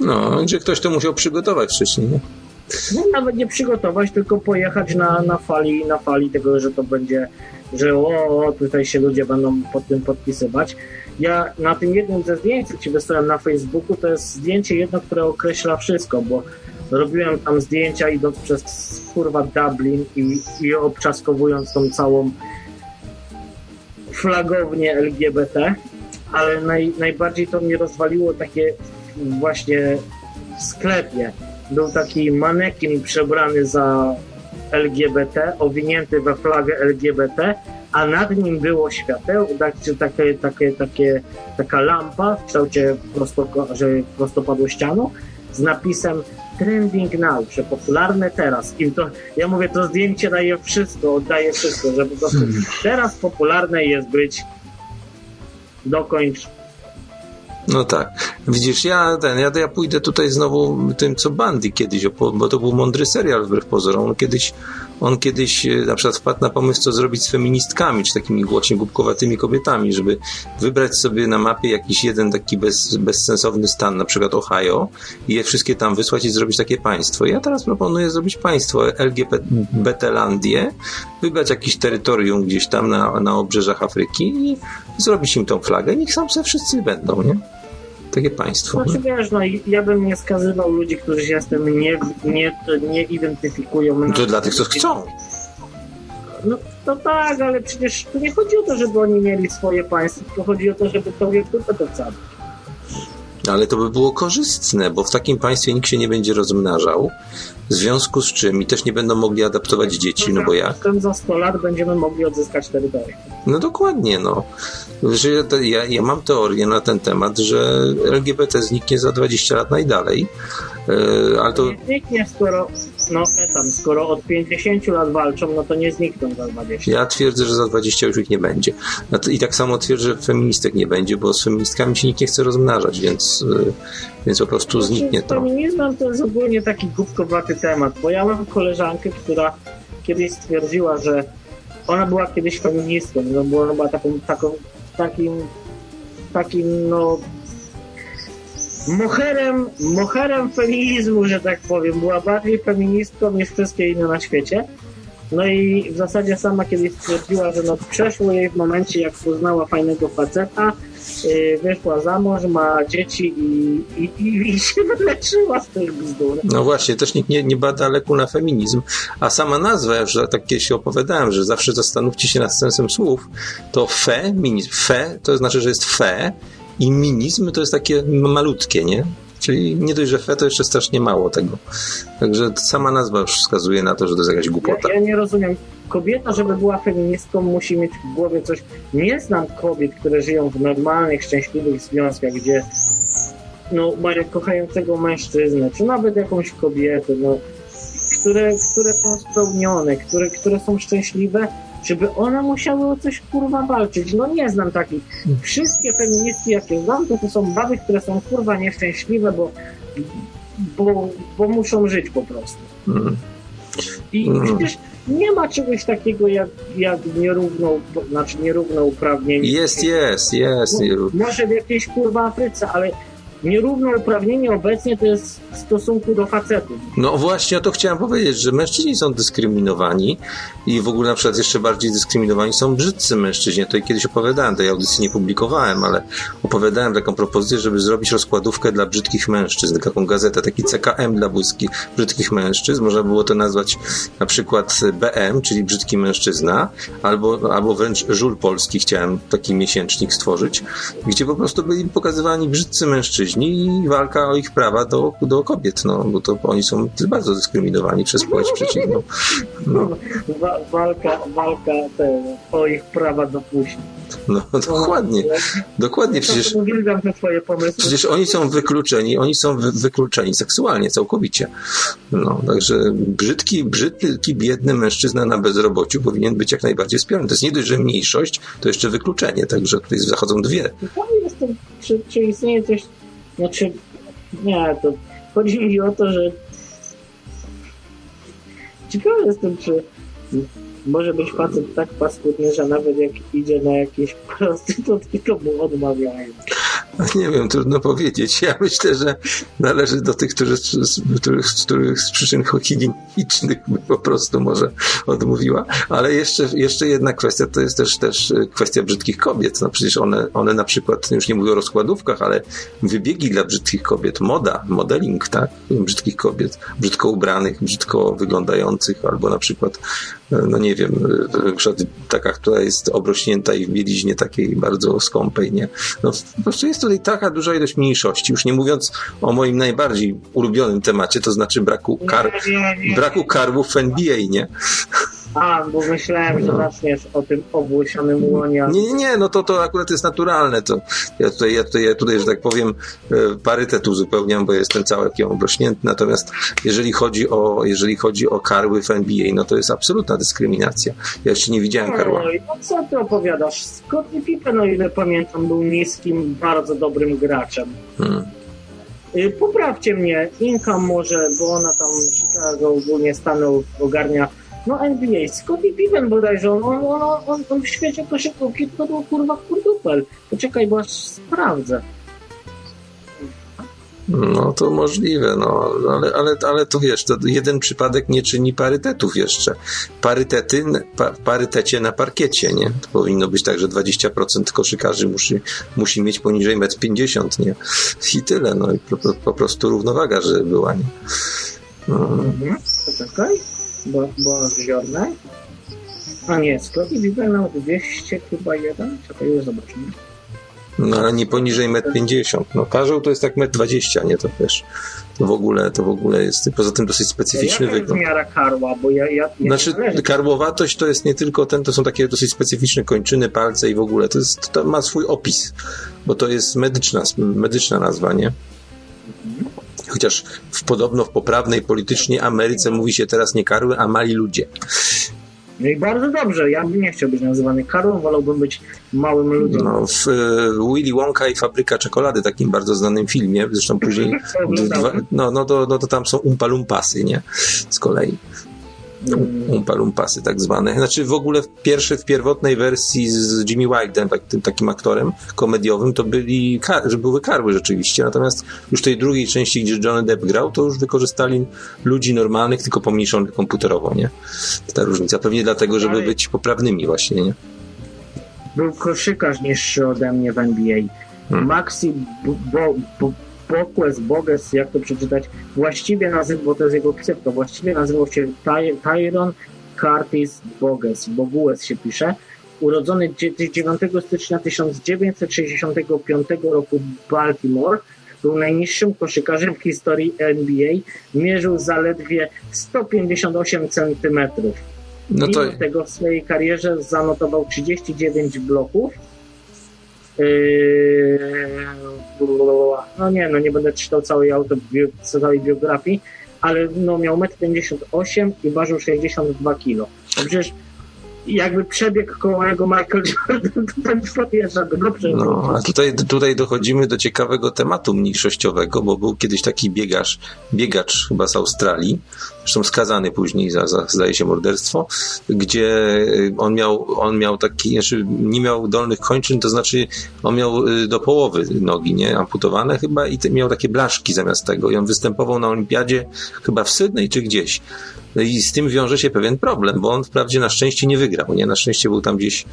no, że ktoś to musiał przygotować wcześniej, nie? No, nawet nie przygotować, tylko pojechać na, na fali, na fali tego, że to będzie, że o, o, tutaj się ludzie będą pod tym podpisywać. Ja na tym jednym ze zdjęć, co ci wysłałem na Facebooku, to jest zdjęcie jedno, które określa wszystko, bo robiłem tam zdjęcia idąc przez kurwa Dublin i, i obczaskowując tą całą flagownię LGBT, ale naj, najbardziej to mnie rozwaliło takie właśnie w sklepie. Był taki manekin przebrany za LGBT, owinięty we flagę LGBT, a nad nim było świateł, tak, takie, takie, takie, taka lampa w kształcie prosto, że prostopadłościanu z napisem trending now, że popularne teraz. I to, ja mówię, to zdjęcie daje wszystko, oddaje wszystko, że po prostu teraz popularne jest być dokończ No tak. Widzisz, ja ten, ja, ja pójdę tutaj znowu tym, co Bandy kiedyś, bo to był mądry serial wbrew pozorom. On kiedyś, on kiedyś e, na przykład wpadł na pomysł, co zrobić z feministkami, czy takimi właśnie głupkowatymi kobietami, żeby wybrać sobie na mapie jakiś jeden taki bez, bezsensowny stan, na przykład Ohio, i je wszystkie tam wysłać i zrobić takie państwo. Ja teraz proponuję zrobić państwo LGBT-landię, wybrać jakieś terytorium gdzieś tam na, na obrzeżach Afryki i zrobić im tą flagę. Niech sam se wszyscy będą, nie? Takie państwo. Znaczy Nie? wiesz, no ja bym nie skazywał ludzi, którzy się z tym nie, nie, nie identyfikują. No To dla tych, co chcą. No to tak, ale przecież tu nie chodzi o to, żeby oni mieli swoje państwo, tylko chodzi o to, żeby to w dupę to wsadzić. Ale to by było korzystne, bo w takim państwie nikt się nie będzie rozmnażał, w związku z czym i też nie będą mogli adaptować dzieci, no bo jak? Potem za 100 lat będziemy mogli odzyskać terytorium. No dokładnie, no. Ja, ja mam teorię na ten temat, że LGBT zniknie za 20 lat najdalej, e, ale to Nie zniknie, skoro, no e, tam, skoro od 50 lat walczą, no to nie znikną za 20. ja twierdzę, że za 20 już ich nie będzie. I tak samo twierdzę, że feministek nie będzie, bo z feministkami się nikt nie chce rozmnażać, więc, e, więc po prostu zniknie Znaczy, to. Feminizmem to jest ogólnie taki głupkowaty temat, bo ja mam koleżankę, która kiedyś stwierdziła, że ona była kiedyś feministką, no była chyba taką, taką, takim, takim, no moherem, moherem feminizmu, że tak powiem. Była bardziej feministką niż wszystkie inne na świecie. No i w zasadzie sama kiedyś stwierdziła, że no przeszło jej w momencie, jak poznała fajnego faceta, yy, wyszła za mąż, ma dzieci i, i, i, i *laughs* się wyleczyła z tych bzdur. No właśnie, też nikt nie, nie bada leku na feminizm, a sama nazwa, ja już tak kiedyś opowiadałem, że zawsze zastanówcie się nad sensem słów, to feminizm, fe to znaczy, że jest fe i minizm to jest takie malutkie, nie? Czyli nie dość, że fe, to jeszcze strasznie mało tego. Także sama nazwa już wskazuje na to, że to jest jakaś głupota. Ja, ja nie rozumiem. Kobieta, żeby była feministką, musi mieć w głowie coś. Nie znam kobiet, które żyją w normalnych, szczęśliwych związkach, gdzie no, mają kochającego mężczyznę, czy nawet jakąś kobietę, no, które, które są spełnione, które, które są szczęśliwe, żeby one musiały o coś kurwa walczyć. No nie znam takich. Wszystkie feministki, jakie znam, to, to są baby, które są kurwa nieszczęśliwe, bo, bo, bo muszą żyć po prostu. Mm. I Mm. przecież nie ma czegoś takiego jak, jak nierówno, znaczy nierównouprawnienie. Jest, jest, jest. No, może w jakiejś kurwa Afryce, ale nierównouprawnienie obecnie to jest w stosunku do facetów. No właśnie o to chciałem powiedzieć, że mężczyźni są dyskryminowani i w ogóle na przykład jeszcze bardziej dyskryminowani są brzydcy mężczyźni. To kiedyś opowiadałem, tej audycji nie publikowałem, ale opowiadałem taką propozycję, żeby zrobić rozkładówkę dla brzydkich mężczyzn, taką gazetę, taki CKM dla błyski, brzydkich mężczyzn. Można było to nazwać na przykład BM, czyli brzydki mężczyzna, albo, albo wręcz Żul Polski chciałem taki miesięcznik stworzyć, gdzie po prostu byli pokazywani brzydcy mężczyźni i walka o ich prawa do, do kobiet, no, bo to oni są bardzo dyskryminowani przez płeć przeciwną. No, Wa- walka, walka te, o ich prawa do płci. no *laughs* dokładnie, dokładnie, przecież. Przecież oni są wykluczeni, oni są wy, wykluczeni seksualnie, całkowicie. No, także brzydki, brzydki, biedny mężczyzna na bezrobociu powinien być jak najbardziej wspierany. To jest nie dość, że mniejszość, to jeszcze wykluczenie, także tutaj zachodzą dwie. Czy, czy istnieje coś, znaczy, nie, to chodzi mi o to, że ciekawy jestem, czy może być facet tak paskudny, że nawet jak idzie na jakieś *laughs* prostytutki, to mu odmawiają. Nie wiem, trudno powiedzieć. Ja myślę, że należy do tych, którzy, z, których, z których z przyczyn higienicznych po prostu może odmówiła. Ale jeszcze, jeszcze jedna kwestia, to jest też, też kwestia brzydkich kobiet. No przecież one, one na przykład, już nie mówię o rozkładówkach, ale wybiegi dla brzydkich kobiet, moda, modeling, tak? Brzydkich kobiet, brzydko ubranych, brzydko wyglądających, albo na przykład, no nie wiem, taka, która jest obrośnięta i w bieliźnie takiej bardzo skąpej, nie? No po prostu jest tutaj taka duża ilość mniejszości, już nie mówiąc o moim najbardziej ulubionym temacie, to znaczy braku, kar, braku karłów w NBA, nie? A, bo myślałem, że zaczniesz o tym obłysionym łonie. Nie, nie, nie, no to, to akurat jest naturalne. To ja tutaj, ja tutaj, ja tutaj, że tak powiem, e, parytet uzupełniam, bo jestem całkiem obrośnięty. Natomiast jeżeli chodzi o, jeżeli chodzi o karły w NBA, no to jest absolutna dyskryminacja. Ja jeszcze nie widziałem karła. No co ty opowiadasz? Scottie Pippen, o ile pamiętam, był niskim, bardzo dobrym graczem. Hmm. Y, Poprawcie mnie, Inka może, bo ona tam Chicago ogólnie stanął, ogarnia no NBA, Scottie Pippen bodajże, on, on, on, on, on w świecie koszykówki to był kurwa kurdupel. Poczekaj, bo aż sprawdzę. No to możliwe, no, ale, ale, ale to wiesz, to jeden przypadek nie czyni parytetów jeszcze. Parytety, pa, parytecie na parkiecie, nie? To powinno być tak, że 20% koszykarzy musi, musi mieć poniżej 1,50 m, nie? I tyle, no i po, po prostu równowaga, że była, nie? No. Mhm. Poczekaj, bo, bo ziorne. A nie, Pippen miał 200 chyba jeden. Czekaj, już zobaczymy. No ale nie poniżej 1,50 m. No karzeł to jest tak 1,20 m, nie? To wiesz, to w ogóle, to w ogóle jest, poza tym dosyć specyficzny Jaka jest wygląd. miara karła, bo ja... ja, ja Znaczy, karłowatość to jest nie tylko ten, to są takie dosyć specyficzne kończyny, palce i w ogóle. To, jest, to ma swój opis, bo to jest medyczna, medyczna nazwa, nie? Chociaż w, podobno w poprawnej politycznie Ameryce mówi się teraz nie karły, a mali ludzie. No i bardzo dobrze, ja bym nie chciał być nazywany karłą, wolałbym być małym ludziem. No, w e, Willy Wonka i Fabryka Czekolady, takim bardzo znanym filmie, zresztą później, *laughs* dwa, no, no, to, no to tam są umpalumpasy, nie? Z kolei. Umpalumpasy tak zwane. Znaczy w ogóle w pierwszy, w pierwotnej wersji z Jimmy Wildem, tak, tym takim aktorem komediowym, to byli, że były karły rzeczywiście. Natomiast już w tej drugiej części, gdzie Johnny Depp grał, to już wykorzystali ludzi normalnych, tylko pomniejszonych komputerowo, nie? Ta różnica. Pewnie dlatego, żeby być poprawnymi właśnie, nie? Był koszykarz niższy ode mnie w NBA. Hmm. Maxi Bo, bo, Boques, Boges, jak to przeczytać, właściwie nazywał, bo to jest jego ksywka, właściwie nazywał się Ty, Tyron Curtis Boges, Bogues się pisze, urodzony dzie- 9 stycznia 1965 roku w Baltimore, był najniższym koszykarzem w historii NBA, mierzył zaledwie 158 centymetrów. No to, Mimo tego w swojej karierze zanotował 39 bloków. Yy, no nie, no nie będę czytał całej, autobi- całej biografii, ale no miał 1,58 m i ważył 62 kg. No przecież jakby przebiegł koło jego Michael Jordan, to ten podjeżdża do go przewrócić. No, a tutaj, tutaj dochodzimy do ciekawego tematu mniejszościowego, bo był kiedyś taki biegacz, biegacz chyba z Australii, zresztą skazany później za, za zdaje się, morderstwo, gdzie y, on miał, on miał taki, znaczy nie miał dolnych kończyn, to znaczy on miał y, do połowy nogi, nie, amputowane chyba i miał takie blaszki zamiast tego i on występował na olimpiadzie chyba w Sydney czy gdzieś. No i z tym wiąże się pewien problem, bo on wprawdzie na szczęście nie wygrał, nie, na szczęście był tam gdzieś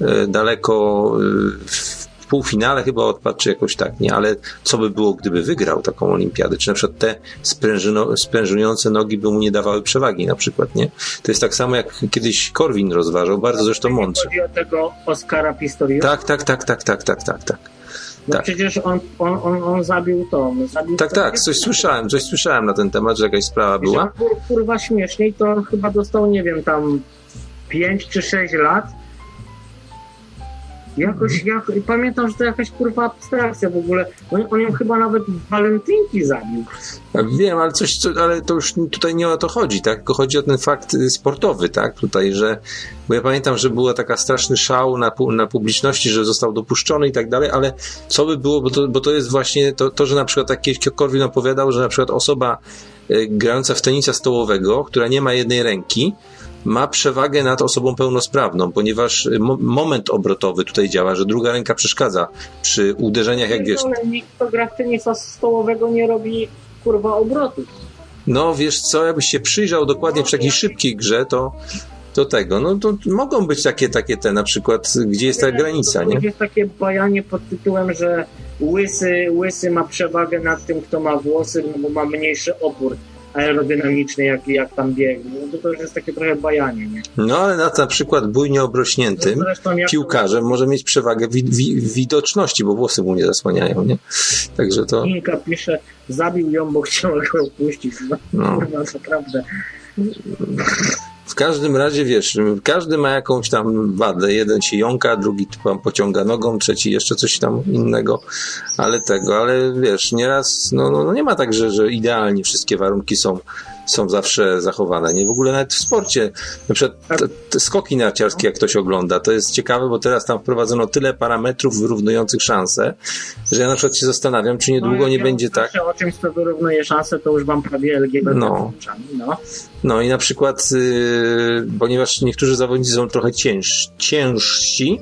e, daleko e, w półfinale chyba odpadł, czy jakoś tak, nie? Ale co by było, gdyby wygrał taką olimpiadę? Czy na przykład te sprężyno, sprężynujące nogi by mu nie dawały przewagi na przykład, nie? To jest tak samo jak kiedyś Korwin rozważał, bardzo zresztą mądrze. Chodzi o tego Oscara Pistoriusa. Tak, tak, tak, tak, tak, tak, tak, tak. No tak. przecież on, on, on, on zabił to. Zabił Tak, tak, coś słyszałem, coś słyszałem na ten temat, że jakaś sprawa była. Kur, kurwa śmieszniej, to on chyba dostał, nie wiem, tam 5 czy 6 lat Jakoś, jak, pamiętam, że to jakaś kurwa abstrakcja w ogóle. On, on ją chyba nawet walentynki zabił. Wiem, ale coś, co, ale to już tutaj nie o to chodzi, tak? Tylko chodzi o ten fakt y, sportowy, tak? Tutaj, że, bo ja pamiętam, że była taka straszny szał na, na publiczności, że został dopuszczony i tak dalej, ale co by było, bo to, bo to jest właśnie to, to, że na przykład tak Korwin opowiadał, że na przykład osoba y, grająca w tenisa stołowego, która nie ma jednej ręki, ma przewagę nad osobą pełnosprawną, ponieważ y, mo- moment obrotowy tutaj działa, że druga ręka przeszkadza przy uderzeniach, jak wiesz, Ale nikt, gra w tenisa stołowego nie robi kurwa obrotów. No wiesz co, jakbyś się przyjrzał dokładnie przy takiej szybkiej grze, to, to tego, no to mogą być takie, takie te na przykład, gdzie jest ta granica, nie? Jest takie bajanie pod tytułem, że łysy, łysy ma przewagę nad tym, kto ma włosy, no bo ma mniejszy opór aerodynamiczny, jak, jak tam biegnie. No to, to już jest takie trochę bajanie, nie? No ale na przykład bujnie obrośniętym Zresztą jak piłkarzem może mieć przewagę wi wi widoczności, bo włosy mu nie zasłaniają, nie? Także to, Inka pisze, zabił ją, bo chciała go opuścić. No, No. naprawdę. W każdym razie, wiesz, każdy ma jakąś tam wadę. Jeden się jąka, drugi tam pociąga nogą, trzeci jeszcze coś tam innego, ale tego, ale wiesz, nieraz, no, no, no nie ma tak, że, że idealnie wszystkie warunki są, są zawsze zachowane. Nie w ogóle nawet w sporcie. Na przykład te, te skoki narciarskie, jak ktoś ogląda, to jest ciekawe, bo teraz tam wprowadzono tyle parametrów wyrównujących szanse, że ja na przykład się zastanawiam, czy niedługo No, nie jak będzie ja tak. o czymś, co wyrównuje szanse, to już mam prawie LGBT No. no. No i na przykład, yy, ponieważ niektórzy zawodnicy są trochę cięż, ciężsi,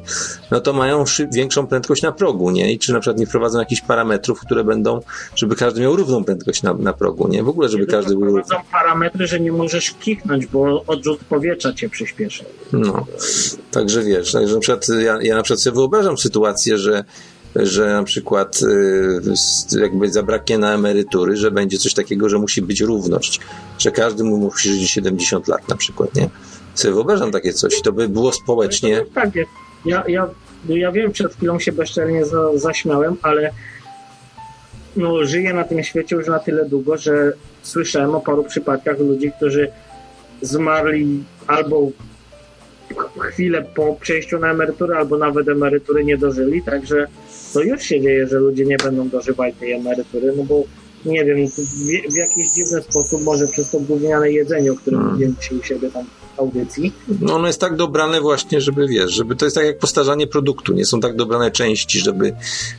no to mają większą prędkość na progu, nie? I czy na przykład nie wprowadzą jakichś parametrów, które będą, żeby każdy miał równą prędkość na, na progu, nie? W ogóle, żeby każdy był równy. Parametry, że nie możesz kichnąć, bo odrzut powietrza cię przyspieszy. No. Także wiesz, także na przykład ja, ja na przykład sobie wyobrażam sytuację, że że na przykład y, jakby zabraknie na emerytury, że będzie coś takiego, że musi być równość, że każdy mu musi żyć 70 lat na przykład, nie? Sobie wyobrażam takie coś, to by było społecznie No, tak. Ja, ja, no ja wiem, przed chwilą się bezczelnie za, zaśmiałem, ale no, żyję na tym świecie już na tyle długo, że słyszałem o paru przypadkach ludzi, którzy zmarli albo chwilę po przejściu na emeryturę, albo nawet emerytury nie dożyli, także to już się dzieje, że ludzie nie będą dożywać tej emerytury, no bo nie wiem, w, w jakiś dziwny sposób, może przez to gówniane jedzenie, o którym Hmm. mówiłem dzisiaj u siebie tam w audycji, no ono jest tak dobrane właśnie, żeby wiesz, żeby to jest tak jak postarzanie produktu, nie są tak dobrane części, żeby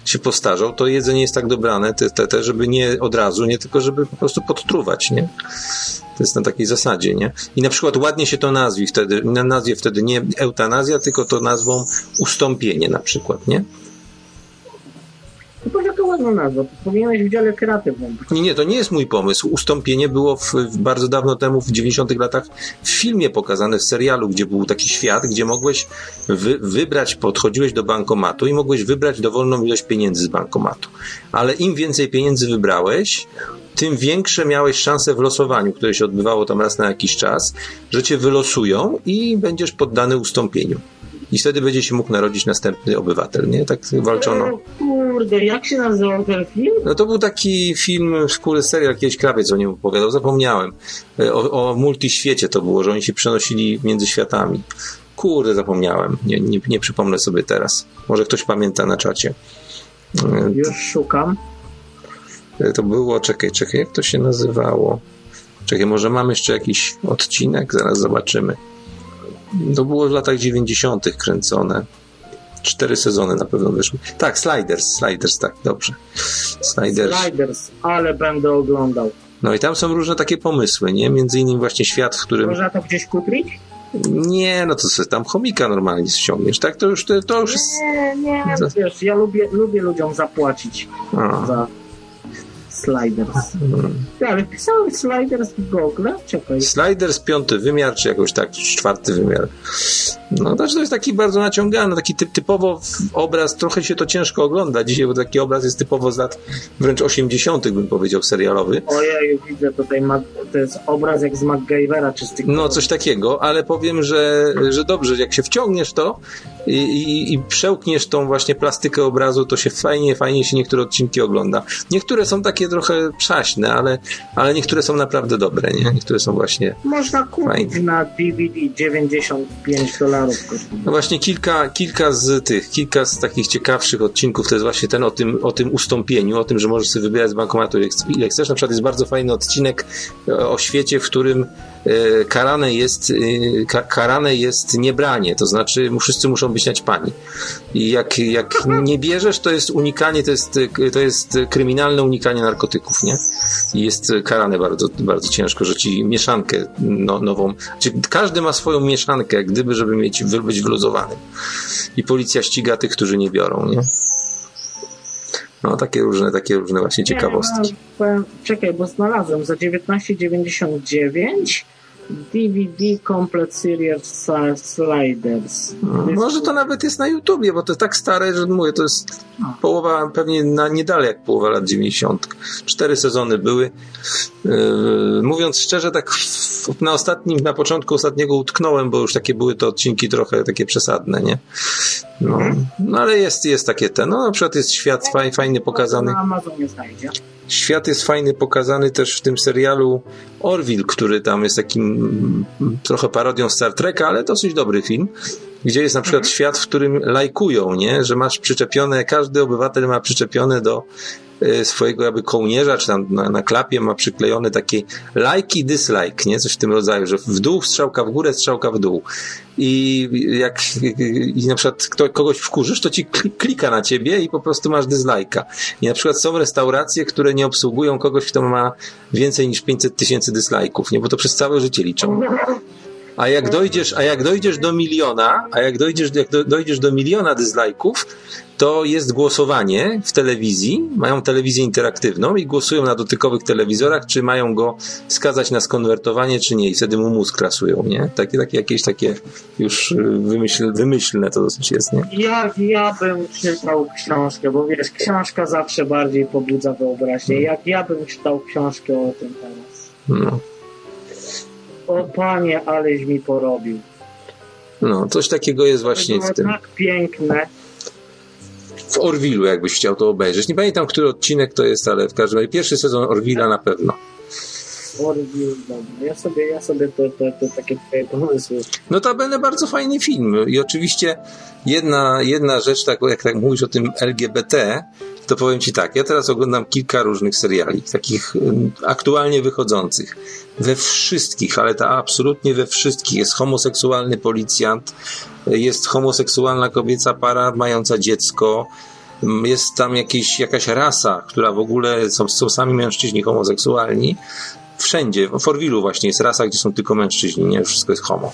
się postarzał, to jedzenie jest tak dobrane, te, te, te żeby nie od razu, nie tylko żeby po prostu podtruwać, nie? To jest na takiej zasadzie, nie? I na przykład ładnie się to nazwi wtedy, na- nazwie wtedy nie eutanazja, tylko to nazwą ustąpienie na przykład, nie? No to jaka ładna nazwa, to powinieneś w dziale kreatywnym. Nie, nie, to nie jest mój pomysł. Ustąpienie było w, w bardzo dawno temu, w 90 latach, w filmie pokazane, w serialu, gdzie był taki świat, gdzie mogłeś wy, wybrać, podchodziłeś do bankomatu i mogłeś wybrać dowolną ilość pieniędzy z bankomatu. Ale im więcej pieniędzy wybrałeś, tym większe miałeś szanse w losowaniu, które się odbywało tam raz na jakiś czas, że cię wylosują i będziesz poddany ustąpieniu. I wtedy będzie się mógł narodzić następny obywatel, nie? Tak walczono. O kurde, jak się nazywał ten film? No to był taki film, kurde, serial, kiedyś krawiec o nim opowiadał, zapomniałem. E, O, o multiświecie to było, że oni się przenosili między światami. Kurde, zapomniałem. Nie, nie, nie przypomnę sobie teraz. Może ktoś pamięta na czacie. E, Już szukam. To, to było, czekaj, czekaj, jak to się nazywało? Czekaj, może mam jeszcze jakiś odcinek? Zaraz zobaczymy. To było w latach 90. kręcone. Cztery sezony na pewno wyszły. Tak, Sliders, Sliders, tak, dobrze. Sliders. Sliders, ale będę oglądał. No i tam są różne takie pomysły, nie? Między innymi właśnie świat, w którym... Można to gdzieś kupić? Nie, no to sobie tam chomika normalnie ściągniesz, tak? To już, to, to już. Nie, nie, Za- wiesz, ja lubię, lubię ludziom zapłacić A, za Sliders. mm. Ty, ale pisałem Sliders w Google? Czekaj. Sliders piąty wymiar, czy jakoś tak, czwarty wymiar. No to, to jest taki bardzo naciągany, taki typ, typowo obraz, trochę się to ciężko ogląda dzisiaj, bo taki obraz jest typowo z lat wręcz 80., bym powiedział, serialowy. Ojej, widzę tutaj, to jest obraz jak z MacGyvera, czy z tych... No, coś takiego, ale powiem, że, że dobrze, jak się wciągniesz to i, i, i przełkniesz tą właśnie plastykę obrazu, to się fajnie, fajnie się niektóre odcinki ogląda. Niektóre są takie trochę przaśne, ale, ale niektóre są naprawdę dobre, nie? Niektóre są właśnie Można kupić Fajnie. na DVD 95 dolarów. No właśnie kilka, kilka z tych, kilka z takich ciekawszych odcinków to jest właśnie ten o tym, o tym ustąpieniu, o tym, że możesz sobie wybierać z bankomatu ile chc- ile chcesz. Na przykład jest bardzo fajny odcinek o świecie, w którym karane jest, e, ka, karane jest niebranie, to znaczy wszyscy muszą być naćpani. I jak, jak nie bierzesz, to jest unikanie, to jest, e, to jest kryminalne unikanie narkotyków, nie? I jest e, karane bardzo, bardzo ciężko, że ci mieszankę no, nową, znaczy każdy ma swoją mieszankę, gdyby, żeby mieć, być wyluzowanym. I policja ściga tych, którzy nie biorą, nie? No, takie różne, takie różne właśnie ciekawostki. Nie, no, czekaj, bo znalazłem za 19,99 DVD Complete Series Sliders. No, Może to nawet jest na YouTubie, bo to jest tak stare, że mówię, to jest połowa, pewnie na nie dalej jak połowa lat 90. Cztery sezony były. Yy, mówiąc szczerze, tak na ostatnim, na początku ostatniego utknąłem, bo już takie były to odcinki trochę takie przesadne, nie? No, no ale jest, jest takie te, no na przykład jest świat faj, fajnie pokazany. Na Amazonie znajdzie. Świat jest fajny pokazany też w tym serialu. Orville, który tam jest takim mm, trochę parodią Star Treka, ale dosyć dobry film, gdzie jest na przykład świat, w którym lajkują, nie? Że masz przyczepione, każdy obywatel ma przyczepione do e, swojego jakby kołnierza, czy tam na, na klapie ma przyklejone takie like i dislike, nie? Coś w tym rodzaju, że w dół strzałka w górę, strzałka w dół. I jak i na przykład kto, kogoś wkurzysz, to ci kli- klika na ciebie i po prostu masz dyslajka. I na przykład są restauracje, które nie obsługują kogoś, kto ma więcej niż 500 tysięcy dyslajków, nie? Bo to przez całe życie liczą. A jak dojdziesz, a jak dojdziesz do miliona, a jak dojdziesz, jak do, dojdziesz do miliona dyslajków, to jest głosowanie w telewizji, mają telewizję interaktywną i głosują na dotykowych telewizorach, czy mają go skazać na skonwertowanie, czy nie. I wtedy mu mózg krasуją, nie? Takie, takie jakieś takie już y, wymyśl, wymyślne to dosyć jest, nie? Ja, ja bym czytał książkę, bo wiesz, książka zawsze bardziej pobudza wyobraźnię. Jak ja bym czytał książkę o tym teraz. No, O panie, aleś mi porobił. no coś takiego jest właśnie było w tym. tak piękne. W Orwilu, jakbyś chciał to obejrzeć. Nie pamiętam, który odcinek to jest, ale w każdym razie pierwszy sezon Orwila na pewno. Orville, dobra. Ja sobie, ja sobie te, te, te takie twoje pomysły. Notabene bardzo fajny film. I oczywiście jedna, jedna rzecz, tak, jak tak mówisz o tym LGBT, to powiem Ci tak, ja teraz oglądam kilka różnych seriali, takich aktualnie wychodzących. We wszystkich, ale to absolutnie we wszystkich jest homoseksualny policjant, jest homoseksualna kobieca para mająca dziecko, jest tam jakieś, jakaś rasa, która w ogóle są, są sami mężczyźni homoseksualni. Wszędzie, w Orwilu właśnie jest rasa, gdzie są tylko mężczyźni, nie wszystko jest homo.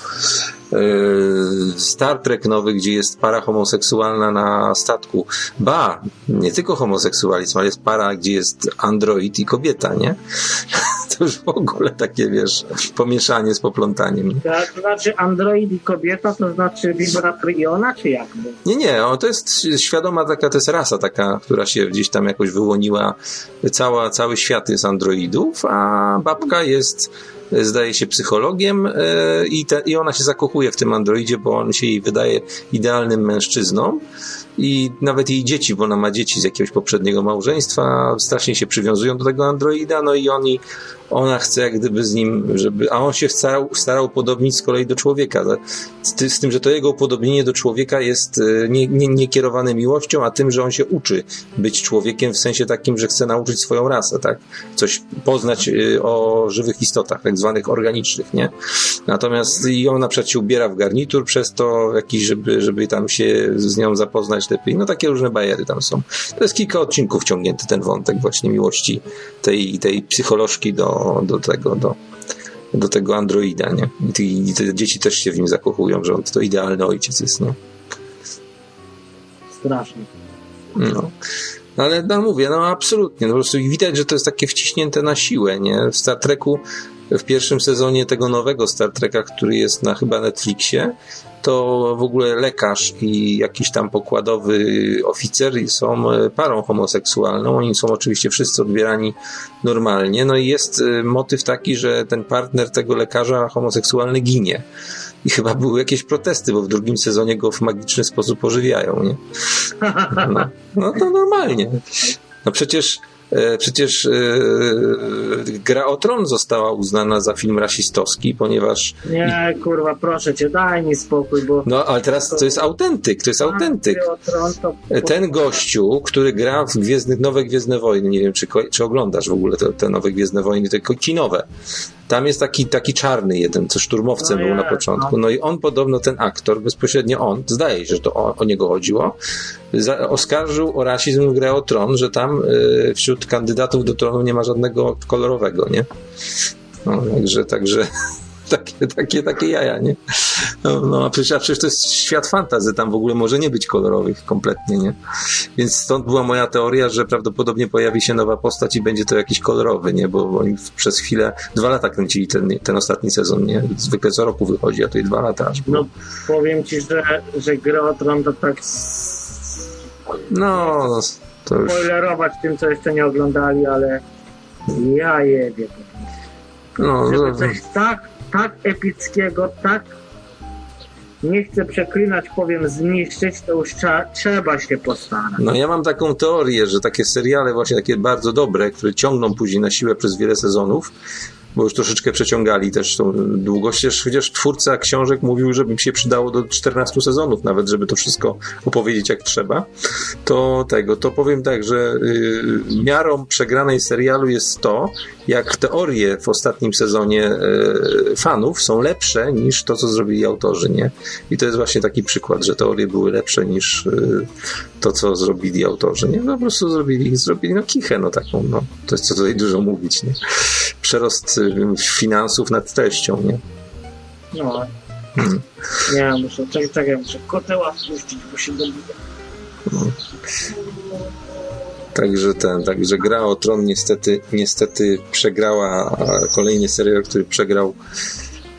Yy, Star Trek nowy, gdzie jest para homoseksualna na statku. Ba, nie tylko homoseksualizm, ale jest para, gdzie jest android i kobieta, nie? *laughs* To już w ogóle takie, wiesz, pomieszanie z poplątaniem. Nie? Tak, to znaczy android i kobieta, to znaczy wibrator i ona, czy jak? Bo Nie, nie, o, to jest świadoma taka, to jest rasa taka, która się gdzieś tam jakoś wyłoniła. Cała, cały świat jest androidów, a babka jest, zdaje się, psychologiem e, i, te, i ona się zakochuje w tym androidzie, bo on się jej wydaje idealnym mężczyzną. I nawet jej dzieci, bo ona ma dzieci z jakiegoś poprzedniego małżeństwa, strasznie się przywiązują do tego androida, no i oni, ona chce jak gdyby z nim, żeby, a on się starał, starał upodobnić z kolei do człowieka. Z, z tym, że to jego upodobnienie do człowieka jest e, nie, nie, nie kierowane miłością, a tym, że on się uczy być człowiekiem w sensie takim, że chce nauczyć swoją rasę, tak? Coś poznać e, o żywych istotach, tak zwanych organicznych, nie? Natomiast i on na przykład się ubiera w garnitur przez to, jakiś, żeby, żeby tam się z nią zapoznać No takie różne bajery tam są. To jest kilka odcinków ciągnięty ten wątek właśnie miłości tej, tej psycholożki do, do tego, do, do tego androida, nie? I, ty, I te dzieci też się w nim zakochują, że on to idealny ojciec jest, nie? strasznie. No. Ale no mówię, no absolutnie. No, po prostu widać, że to jest takie wciśnięte na siłę, nie? W Star Treku, w pierwszym sezonie tego nowego Star Treka, który jest na chyba Netflixie, to w ogóle lekarz i jakiś tam pokładowy oficer są e, parą homoseksualną. Oni są oczywiście wszyscy odbierani normalnie. No i jest e, motyw taki, że ten partner tego lekarza homoseksualny ginie. I chyba były jakieś protesty, bo w drugim sezonie go w magiczny sposób ożywiają, nie? No, no to normalnie. No przecież przecież e, Gra o Tron została uznana za film rasistowski, ponieważ... Nie, kurwa, proszę cię, daj mi spokój, bo... No, ale teraz to jest autentyk, to jest autentyk. Ten gościu, który gra w Gwiezdnych, Nowe Gwiezdne Wojny, nie wiem, czy, czy oglądasz w ogóle te, te Nowe Gwiezdne Wojny, te kinowe. Tam jest taki, taki czarny jeden, co szturmowcem No był na początku. no. No i on podobno, ten aktor, bezpośrednio on, zdaje się, że to o, o niego chodziło, oskarżył o rasizm grę o tron, że tam y, wśród kandydatów do tronu nie ma żadnego kolorowego, nie? No, także, także *laughs* takie, takie, takie jaja, nie? No, no a, przecież, a przecież to jest świat fantazy, tam w ogóle może nie być kolorowych kompletnie, nie? Więc stąd była moja teoria, że prawdopodobnie pojawi się nowa postać i będzie to jakiś kolorowy, nie? Bo oni przez chwilę, dwa lata kręcili ten, ten ostatni sezon, nie? Zwykle co roku wychodzi, a i dwa lata aż było. No, powiem ci, że, że Gra o Tron to tak No, no to już... spoilerować tym, co jeszcze nie oglądali, ale ja jebie. No, Żeby no, coś tak, tak epickiego, tak nie chcę przeklinać, powiem zniszczyć, to już trza, trzeba się postarać. No ja mam taką teorię, że takie seriale właśnie takie bardzo dobre, które ciągną później na siłę przez wiele sezonów, bo już troszeczkę przeciągali też tą długość, chociaż- twórca książek mówił, żeby mi się przydało do 14 sezonów nawet, żeby to wszystko opowiedzieć jak trzeba, to tego, to powiem tak, że y, miarą przegranej serialu jest to, jak teorie w ostatnim sezonie y, fanów są lepsze niż to, co zrobili autorzy, nie? I to jest właśnie taki przykład, że teorie były lepsze niż y, to, co zrobili autorzy, nie? No po prostu zrobili, zrobili no kichę, no taką, no. To jest co tutaj dużo mówić, nie? Przerost y, finansów nad treścią, nie? No. Mhm. Nie, muszę, czekaj, czekaj, muszę koteła wpuścić, bo się dobija. Także ten, także gra o tron niestety, niestety przegrała kolejny serial, który przegrał.